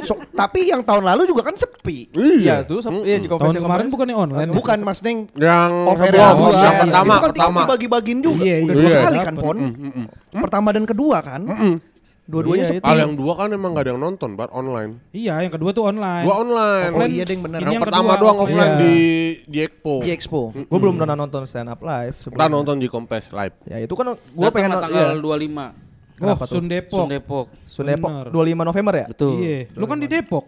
So, tapi yang tahun lalu juga kan sepi. iya tuh sep- iya Tahun kemarin bukannya online. Bukan maksudnya yang Yang kedua, kedua. yang Iya, pertama, itu kan pertama. dibagi-bagiin juga. Iya, Udah iya. dua Iya. kali kan, Pon. Mm, mm, mm. Pertama dan kedua kan. Dua-duanya Iya, sepi. Yang dua kan emang gak ada yang nonton, bar online. Iya, yang kedua tuh online. Gua online. Oh iya, deng bener. Ini Yang, yang pertama kedua doang offline. offline Iya. di di Expo. Di Expo. gue belum pernah nonton stand up live Kita nonton di Kompes live. ya itu kan gue Gua pengen tanggal iya. 25. Oh, Kenapa tuh? Sun Depok. Sun Depok. Sun Depok Bener. 25 November ya Betul. Iya. Lu kan di Depok.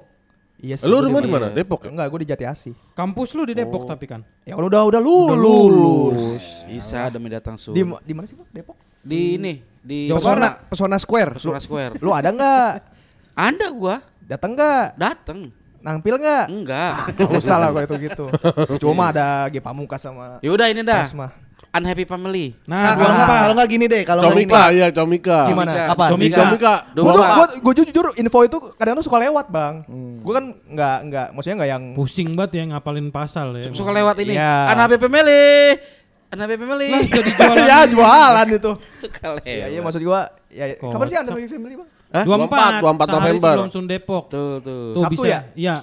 iya sih Lu rumah di- di mana? Depok ya? enggak gue di Jati Asih Kampus lu di Oh. Depok tapi kan. ya kalau udah udah lulus Bisa demi datang sun. di di mana sih Bang? Depok Di ini di Pesona, Pesona Square. Pesona Square. lu ada nggak [LAUGHS] Ada gua. datang nggak Dateng. nampil nggak Enggak. Gak usah lah kalau itu gitu [LAUGHS] cuma ada G Pamungkas sama Ya udah ini dah. Esma Unhappy Family. Nah, Kalau dua nggak, kalau nggak gini deh, kalau nggak gini. Comika, iya Comika. gimana Comika. apa Comika. Comika. Dua gue bapak. gue jujur info itu kadang-kadang suka lewat bang gue kan nggak nggak maksudnya nggak yang Pusing banget ya ngapalin pasal ya. Suka lewat ini. Iya. Unhappy Family. Anak family. Lah, jadi [LAUGHS] jualan. ya jualan itu. Suka lewat. iya maksud gua ya Kok. kapan sih Anda Family, Bang? Hah? 24, 24 sehari November. sebelum Sun Depok. Tuh, tuh. Tuh Sabtu bisa. ya? Iya.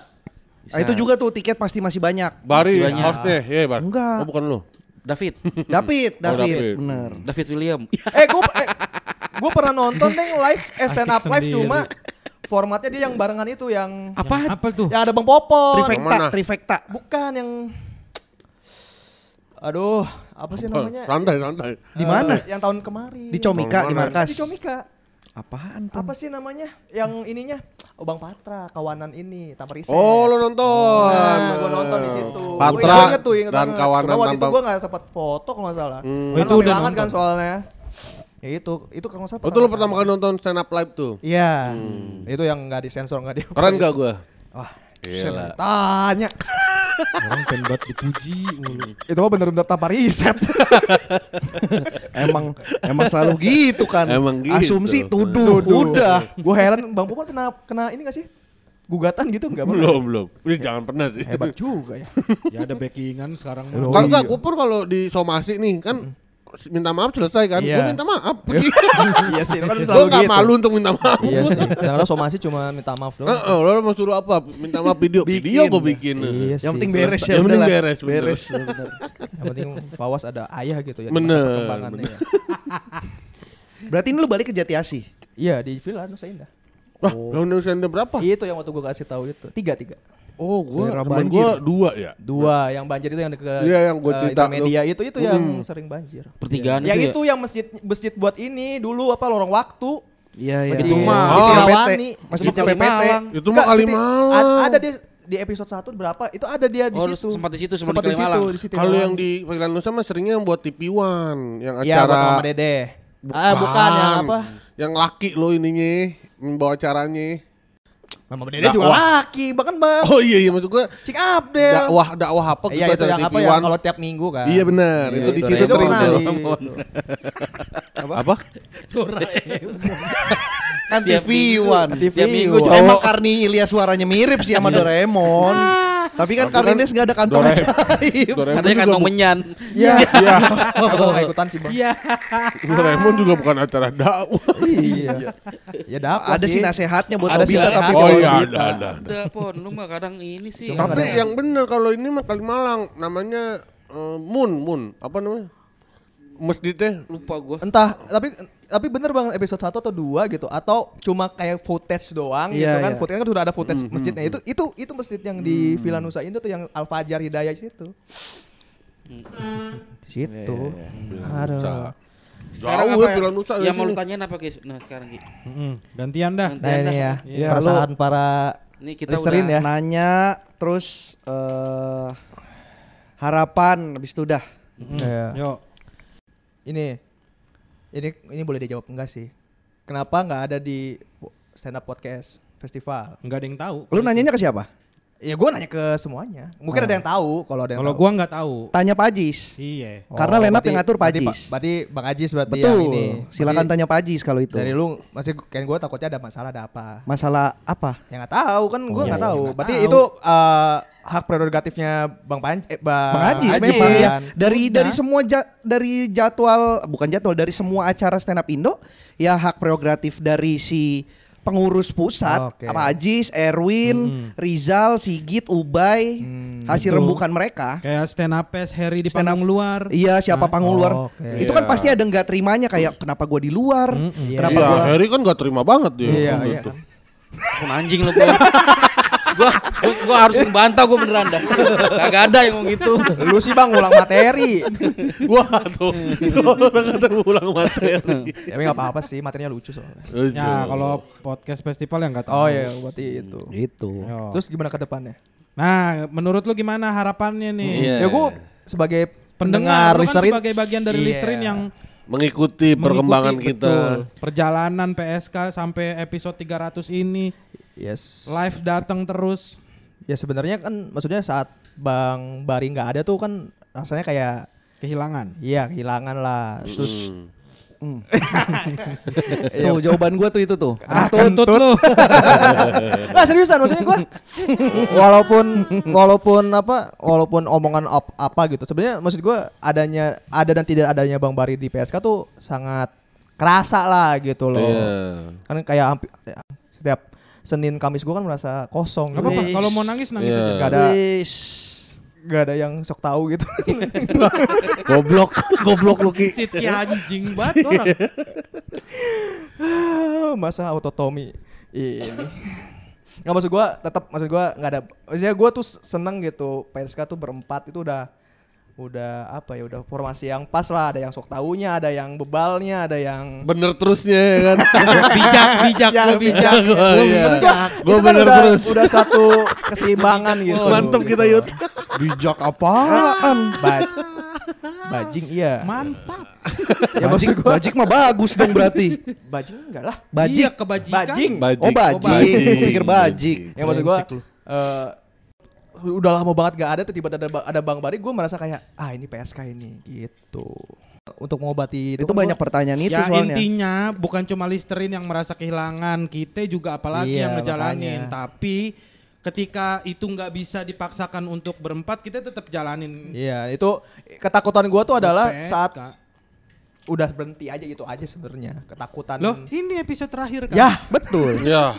Ah, itu juga tuh tiket pasti masih banyak. Bari Banyak. hostnya, ya Bar. Enggak. Oh bukan lu. David. [LAUGHS] David, Oh, David, David. bener. David William. eh gua eh, gua pernah nonton nih live eh, stand up live cuma formatnya dia yang barengan itu yang Apa? Apa tuh? yang ada Bang Popon. Yang Trifecta, trifecta. Bukan yang Aduh, apa sih namanya? Santai, santai. Di mana? Yang tahun kemarin. Di Comika, di markas. Di Comika. Apaan tuh? Apa sih namanya? Yang ininya? Oh Bang Patra, kawanan ini, Taman Riset. Oh, lo nonton. Nah, gua nonton di situ. Patra Gua inget tuh, inget dan banget. kawanan Cuma waktu itu gua gak sempat foto kalau nggak salah. Hmm. Kan Itu udah banget kan soalnya. Ya itu, itu kalau nggak salah. Oh, itu lo pertama kali nonton stand up live tuh. Iya. Itu yang nggak disensor nggak di. Keren gak gua? Wah, Gila. tanya. Orang pengen banget dipuji mulu. itu mah bener-bener tanpa riset. [LAUGHS] emang emang selalu gitu kan. Emang gitu. Asumsi tuduh, udah. Gue heran Bang Popon pernah kena ini gak sih? Gugatan gitu enggak Belum, belum. Ini jangan pernah sih. Hebat juga ya. Ya ada backingan sekarang. Kalau iya. enggak, gue pun kalau di somasi nih kan minta maaf selesai kan. Iya. Gue minta maaf. iya [LAUGHS] sih, kan Gue gak gitu. malu untuk minta maaf. iya sih. Kadang-kadang somasi cuma minta maaf doang. Heeh, lo mau suruh apa? Minta maaf video. Video gue bikin. Iya Yang penting beres ya Yang penting beres. Beres. Yang penting Fawas ada ayah gitu ya. Bener, ya. [LAUGHS] Berarti ini lu balik ke Jati Asih. Iya di Villa Nusa Indah. Wah, yang Indonesia Indah berapa? Itu yang waktu gue kasih tahu itu. Tiga tiga. Oh, gue Daerah temen banjir. gue dua ya. Dua yang banjir itu yang dekat Iya, yang gua cerita Intermedia tuh. itu itu yang Hmm. sering banjir. Pertigaan Yang itu, itu yang masjid masjid buat ini dulu apa lorong waktu. Iya, iya. Masjid mah. Oh, Rawani. Masjidnya PPT. Itu mah kali malam. Ada di di episode 1 berapa? Itu ada dia di Oh, situ. sempat di situ, sempat sempat di di situ Kalimalang. di situ. Kalau yang di Panggilan Nusa mah seringnya yang buat TV One, yang Iya, buat acara Mama Dede. Ah, bukan yang apa? Yang laki lo ininya, membawa acaranya. Mama Dede juga Dakwah. laki, bahkan Bang. Oh iya iya maksud gua Cik Abdel. dakwah dakwah apa gitu Iya, itu yang apa yang kalau tiap minggu kan. Iya benar, Iya, itu di itu situ itu sering tuh. di- [LAUGHS] Apa? Kan Tiap TV minggu. One. TV Tiap minggu cowok. Emang Karni Ilyas suaranya mirip sih sama Doraemon. Tapi kan Tapi kan Karni Ilyas nggak ada kantong ajaib. Doraemon Katanya juga kantong menyan. Iya. Iya. Aku nggak ikutan sih, Bang. Iya. Doraemon juga bukan acara dakwah. Iya. Ya dapat Ada sih nasehatnya buat Ada sih Obita nasehat. tapi Oh iya Obita. ada ada. ada. Udah, Pon, lu mah kadang ini sih. Cuma Tapi ada- yang bener kalau ini mah Kalimalang namanya eh, Moon Moon apa namanya? Masjidnya lupa gua. Entah, tapi tapi bener bang episode 1 atau 2 gitu atau cuma kayak footage doang gitu Iya, kan. iya. Footage kan sudah ada footage Hmm, masjidnya. Itu itu itu masjid yang di Villa Nusa Indah tuh yang Al Fajar Hidayah situ. Di situ. Aduh. Sekarang Jauh apa ya ya? Nusa Yang mau lu tanyain apa, Guys? Nah, sekarang Ki. Mm-mm. Gantian dah. Nah ini ya, Iya. keresahan para Ini kita listerin udah ya. Nanya terus eh harapan habis itu udah. Mm-mm. Iya. Yuk. Ini ini ini boleh dijawab enggak sih? Kenapa nggak ada di stand up podcast festival? Enggak ada yang tahu. Lu nanyanya ke siapa? Ya gue nanya ke semuanya. Mungkin Oh. ada yang tahu kalau ada yang Kalau gua nggak tahu. Tanya Pak Ajis. Iya. Karena Lenap yang ngatur Pak berarti, Ajis. Berarti Bang Ajis berarti Betul. yang ini. Silakan Berarti tanya Pak Ajis kalau itu. Dari lu masih kan gue takutnya ada masalah ada apa? Masalah apa? Ya nggak tahu kan gue Oh, nggak iya, tahu. nggak Berarti tahu. itu eh, hak prerogatifnya Bang Pan eh, Bang Bang Ajis, Ajis memang ya. kan. Dari Udah. dari semua ja- dari jadwal bukan jadwal dari semua acara stand up Indo ya hak prerogatif dari si pengurus pusat Oke. apa Ajis, Erwin, Rizal, Sigit, Ubay hasil Itu. rembukan mereka. Kayak stand up pes Harry di Stand up- panggung luar. Iya siapa Nah. panggung luar Oke. itu kan Iya. pasti ada nggak terimanya kayak kenapa gua di luar, kenapa Iya, gua Harry kan gak terima banget dia. Iya, iya kan. Anjing lu. [LAUGHS] gua, gua, gua harus membantah gua beneran dah. Kagak ada yang ngomong gitu. Lu sih Bang ulang materi. Wah tuh, tuh orang kata ulang materi. ya tapi nggak apa-apa sih materinya lucu soalnya. Ya kalau podcast festival yang nggak tahu. Oh iya berarti itu. itu. Yo. Terus gimana ke depannya? Nah, menurut lu gimana harapannya nih? Iya. Ya gue sebagai Pendengar, pendengar lu kan Listerin sebagai bagian dari Iya. Listerin yang Mengikuti perkembangan mengikuti, kita. betul, perjalanan PSK sampai episode 300 ini Yes. live datang terus. Ya sebenarnya kan maksudnya saat Bang Bari nggak ada tuh kan rasanya kayak Kehilangan. iya kehilangan lah. Terus Hmm. Hmm. [LAUGHS] tuh jawaban gua tuh itu tuh. Ah, Kentut. kentut lu. [LAUGHS] nah seriusan maksudnya gue walaupun walaupun apa walaupun omongan op- apa gitu sebenarnya maksud gue adanya ada dan tidak adanya Bang Bari di PSK tuh sangat kerasa lah gitu loh. Iya. Kan kayak hampir setiap Senin Kamis gue kan merasa kosong. Gak apa-apa, Wis. kalau mau nangis, nangis Iya. aja. Gak ada Wis. gak ada yang sok tahu gitu. [LAUGHS] Goblok, goblok lu Ki. Sit ki anjing banget orang. [LAUGHS] [LAUGHS] Masa autotomi ini. Nggak maksud gua tetap maksud gua nggak ada maksudnya gua tuh seneng gitu PSK tuh berempat itu udah udah apa ya udah formasi yang pas lah ada yang sok taunya ada yang bebalnya ada yang Bener terusnya ya kan. [LAUGHS] bijak, bijak, Ya, lu bijak. Gua, Gua iya. bijak. Gua itu kan bener udah, terus. udah satu keseimbangan gitu Mantep kita Yud. Bijak apaan? Ba- bajing iya Mantap. Ya bajik, bajik mah bagus dong berarti. bajing enggak lah Bajik. Iya, kebajikan. bajing Bajik. Oh bajik. bajik. Gua pikir bajik. ya maksud lu. eh, udah lama banget gak ada tiba-tiba ada, ada Bang Bari gue merasa kayak ah ini PSK ini gitu untuk mengobati Itu kan banyak gua- pertanyaan itu ya soalnya. intinya bukan cuma Listerin yang merasa kehilangan, kita juga apalagi Iya, yang ngejalanin. makanya. Tapi ketika itu nggak bisa dipaksakan untuk berempat, kita tetap jalanin. Iya, itu ketakutan gua tuh adalah PSK. saat udah berhenti aja gitu aja sebenarnya. Ketakutan. Loh, ini episode terakhir kan? Ya, Betul. Ya.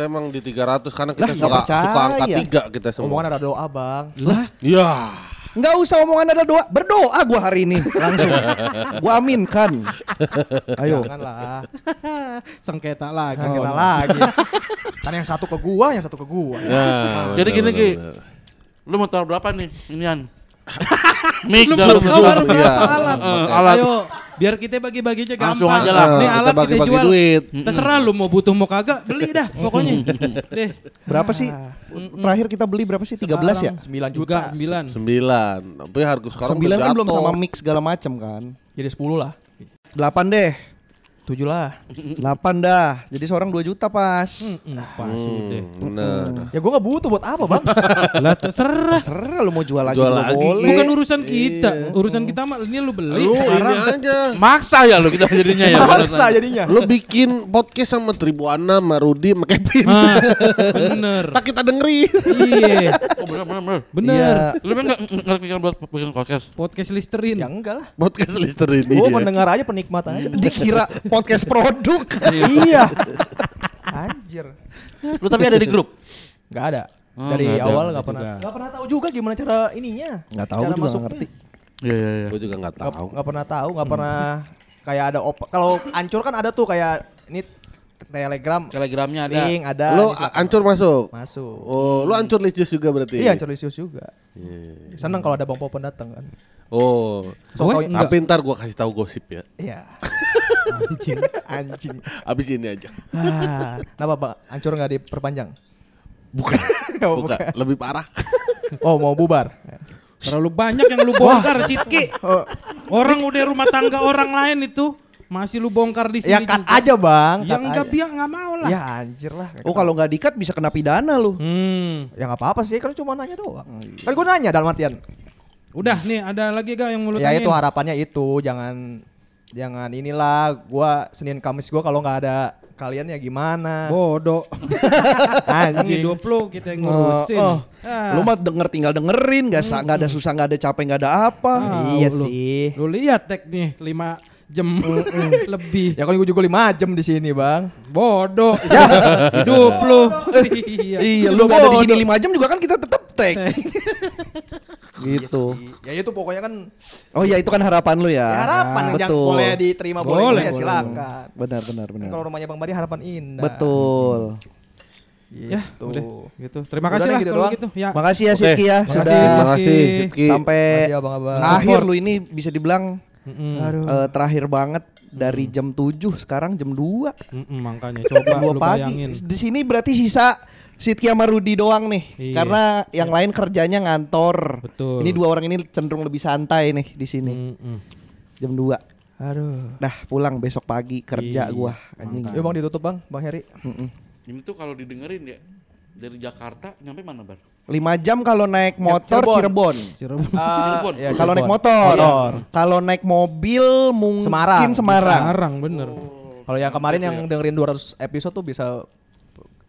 Kita emang di 300 karena kita Lah, suka, percaya. suka angka 3 kita semua. omongan ada doa, Bang. Lah, Ya. Nggak usah omongan ada doa, berdoa gua hari ini langsung. gua aminkan. Ayo. Janganlah. [LAUGHS] sengketa lagi. Jangan kita lagi. [LAUGHS] Kan yang satu ke gua, yang satu ke gua. Ya. Jadi benar, gini Ki, lu mau tahu berapa nih inian? [LAUGHS] Mic Lu dalam sesuatu. baru berapa Iya. alat. Alat. Ayo, biar kita bagi-baginya gampang. Langsung aja lah. Nih Eh, alat kita kita, bagi-bagi jual. duit. Terserah lu mau butuh mau kagak, beli dah [LAUGHS] pokoknya. Deh. Berapa sih? Terakhir kita beli berapa sih? 13 ya? 9 Juga juta. 9. 9. Tapi harga sekarang 9 kan belum sama mix segala macam kan. Jadi 10 lah. 8 deh. 7 lah. 8 dah. Jadi seorang 2 juta pas. Hmm, pas udah. Bener. Ya gua gak butuh buat apa, Bang? [LAUGHS] Lah terserah. Terserah lu mau jual lagi Jual juga lagi. boleh. Bukan urusan kita, urusan kita mah ini lu beli Lu ini sekarang. aja. Maksa ya lu kita jadinya ya. Maksa jadinya. Lu bikin podcast sama Tribuana, sama Rudi, sama Kevin. Ah, [LAUGHS] bener. Tak kita dengerin. Iya, [LAUGHS] Oh bener bener bener. bener. Iya. Lu kan nggak nggak kepikiran buat bikin podcast? Podcast Listerin. Ya enggak lah. Podcast Listerin Gua iya. mendengar aja penikmat aja. Dikira podcast produk. [LAUGHS] iya. Anjir. Lu tapi ada di grup? Gak ada. Oh, Dari ada. awal Nggak gak pernah. Gak pernah tahu juga gimana cara ininya. Nggak tahu, cara juga masuknya. ngerti. Iya iya iya. Gue juga nggak Nggak tahu. nggak pernah tahu, nggak pernah kayak ada op. Kalau ancur kan ada tuh kayak ini Telegram, Telegramnya ada. link ada. Lu situ. ancur masuk. masuk. Oh, lu ancur licious juga berarti. Iya, ancur lisius juga. Iya. Seneng kalau ada Bang Popon datang kan. Oh. Gue enggak. Tapi ntar gua kasih tahu gosip ya. Iya. [LAUGHS] anjing, anjing. Abis ini aja. Ah, kenapa Bang? Ancur nggak diperpanjang? Bukan. [LAUGHS] Oh, Bukan. Lebih parah. [LAUGHS] Oh, mau bubar. Terlalu banyak yang lu bongkar Sidki. Orang udah rumah tangga orang lain itu masih lu bongkar di sini. Ya cut juga. aja, Bang. Ya cut enggak aja. biar enggak mau lah. Ya anjir lah. Oh kalau nggak dikat bisa kena pidana lu. Hmm. Ya nggak apa-apa sih, kan cuma nanya doang. Kan gue nanya dalam artian. Udah nih ada lagi gak yang lu ya tanyain? itu harapannya itu jangan jangan inilah gua Senin Kamis gua kalau nggak ada kalian ya gimana Bodoh. [LAUGHS] anjing Hidup lu kita yang ngurusin. Oh, oh. Ah. Lu mah denger tinggal dengerin, nggak nggak ada susah, nggak ada capek, nggak ada apa. Ah, iya lu- sih Lu lihat tek nih 5 jam [LAUGHS] lebih. ya kalau gue juga lima jam di sini bang Bodoh. [LAUGHS] Hidup lu. iya. [LAUGHS] Iya, lu nggak ada di sini 5 jam juga kan kita tetap tag. gitu. ya itu pokoknya kan Oh ya itu kan harapan lu ya. ya harapan yang betul. boleh diterima boleh, Boleh, ya boleh. silakan Benar benar benar. kalau rumahnya bang Bari harapan indah Betul. Ya, gitu. udah gitu. Terima Udah kasih lah gitu kalau doang. gitu. Ya. Makasih ya Oke. Sidki ya Makasih, sudah Terima kasih Sidki. sampai Makasih, abang-abang. akhir lu ini bisa dibilang Aduh. eh, terakhir banget dari jam 7 sekarang jam 2. Mm-mm, makanya coba 2 lu pagi. bayangin. Di sini berarti sisa Sidki sama Rudi doang nih. Iya. Karena yang lain kerjanya ngantor. Betul. Ini dua orang ini cenderung lebih santai nih di sini. Mm-mm. Jam 2. aduh Dah pulang besok pagi kerja Iya. gua anjing. Yuk bang ditutup bang bang Heri Mm-mm. Ini tuh kalau didengerin ya Dari Jakarta nyampe mana, Bar? 5 jam kalau naik motor Cirebon. Cirebon. Cirebon. [LAUGHS] Cirebon. ya, kalau naik motor. Motor. Kalau naik mobil mungkin Semarang. Semarang. Semarang bener. Kalau yang kemarin yang dengerin 200 episode tuh bisa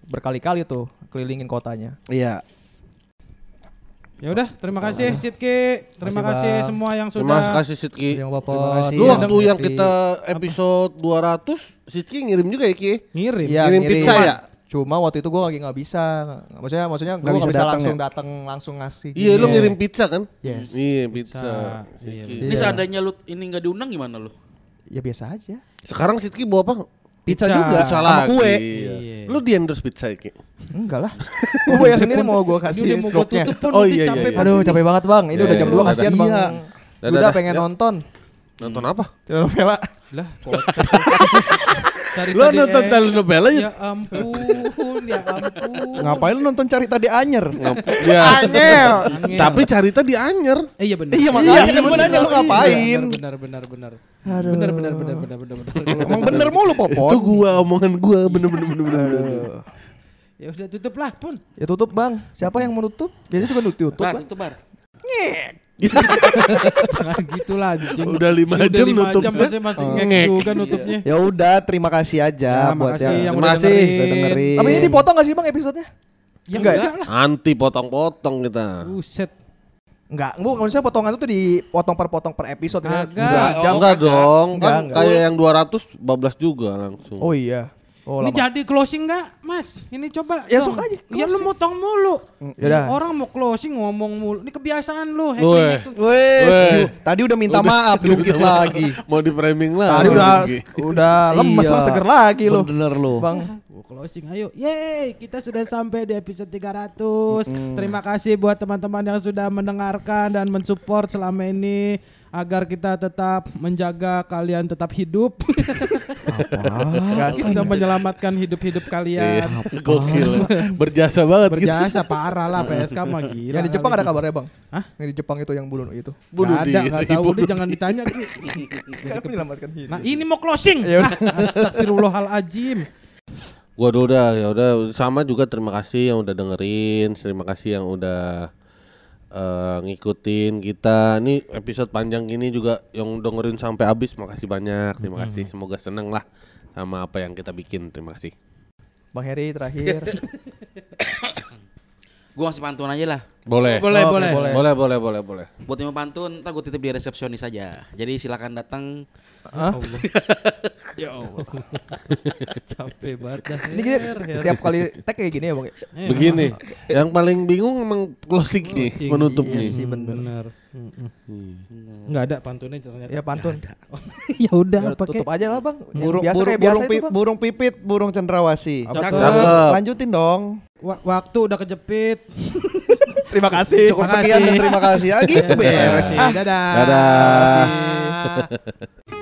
berkali-kali tuh kelilingin kotanya. Iya. Ya udah, terima kasih Sidki. Terima kasih Bang. semua yang Terima sudah kasih Sidki. Terima kasih. Lu Iya, waktu yang kita episode 200 Sidki ngirim juga ya Ki? ngirim. Iya, ngirim pizza ya? Cuma waktu itu gua lagi nggak bisa. Maksudnya maksudnya gua Nggak bisa langsung ya? datang langsung ngasih. Iya, lu ngirim pizza kan? Yes. Iya, pizza. Iya, Sidki. Ini seandainya lu ini nggak diundang gimana lu? Ya biasa aja. Sekarang Sidki bawa apa? Pizza, Pizza. juga Pizza sama lagi. kue. Iya. Lu di endorse pizza ya, Ki? Enggak lah. [LAUGHS] Gua bayar sendiri mau gua Dia kasih udah mau tutup pun Oh, nanti iya, iya, capek iya. Aduh, capek banget, Bang. Ini Iya, udah jam iya, 2 dadah. kasihan, Bang. Iya. Udah pengen nonton. Nonton apa? Telenovela. Lah, kocak. [LAUGHS] Cari Lu tadi nonton eh, telenovela ya? Ya ampun, ya ampun. Ngapain lu nonton cari tadi anyer? Ya. Anyel. Angel. Tapi Carita di Anyer. Eh, iya benar. Iya, makanya gua nanya lu ngapain? Benar benar benar. Aduh. Benar benar benar benar benar benar. Emang bener mulu Popon. Itu gua omongan gua bener-bener bener-bener. Ya udah tutup lah pun. Ya tutup, Bang. Siapa yang menutup? Biasanya juga tutup, Bar, Bang. itu bar. Jangan gitulah anjing. Udah lima Ya jam lima nutupnya. jam masih masih Oh. ngek juga nutupnya. Ya udah, terima kasih aja Ya, buat makasih yang yang udah Makasih. dengerin. udah dengerin. Tapi ini dipotong gak sih, Bang, episodenya? Ya Enggak ya? enggak lah. Anti potong-potong kita. Buset. Enggak, bu, maksudnya potongan itu tuh dipotong per potong per episode kan? Kagak. Sudah jam. enggak dong, Enggak, kan enggak. kayak yang 200 bablas juga langsung. Oh iya. Oh, Ini lama. jadi closing nggak, Mas? Ini coba. Ya, dong. sok aja, Ya lu closing. motong mulu. Yaudah. Orang mau closing ngomong mulu. Ini kebiasaan lu. Weh. tadi udah minta maaf jungkit lagi. Mau di framing lah. Tadi udah udah lemes Iya. seger lagi lu. Bener lu. Bang. Closing ayo. Yeay, kita sudah sampai di episode 300. Terima kasih buat teman-teman yang sudah mendengarkan dan mensupport selama ini agar kita tetap menjaga kalian tetap hidup. kita menyelamatkan hidup-hidup kalian. Iya, Gokil. Berjasa banget gitu. Berjasa parah lah PSK mah gila. Yang di Jepang ada kabarnya, Bang? Hah? Yang di Jepang itu yang bunuh itu. Bunuh ada, diri, nggak tahu. Udah jangan ditanya. [LAUGHS] Kan menyelamatkan hidup. Nah ini mau closing. Ya Ah, [LAUGHS] Astagfirullahaladzim. Gua dulu udah ya udah sama juga terima kasih yang udah dengerin, terima kasih yang udah eh, ngikutin kita. Ini episode panjang ini juga yang dengerin sampai habis, makasih banyak. Terima kasih. Semoga seneng lah sama apa yang kita bikin. Terima kasih. Bang Heri terakhir. [COUGHS] Gua ngasih pantun aja lah. Boleh. Boleh, Oke, boleh. boleh. Boleh, boleh, boleh, boleh. Buat yang mau pantun, ntar gue titip di resepsionis aja. Jadi silakan datang. Hah? Ya Allah. [LAUGHS] Capek banget. dah. Ini kita tiap kali tag kayak gini ya, Bang? Begini, [LAUGHS] yang paling bingung emang closing nih, menutup Iya nih. sih benar. Enggak ada pantunnya ternyata. Ya pantun. [LAUGHS] ya udah Ya, pakai Tutup aja lah, Bang. Burung, biasa burung, kayak biasa burung, itu, Bang. burung pipit, burung. Cakep. Cakep. Lanjutin dong. Wa- waktu udah kejepit. Terima kasih. Cukup Makasih. sekian dan terima kasih. Ah, gitu Terima beres. kasih. Ah. Dadah. Dadah. Dadah.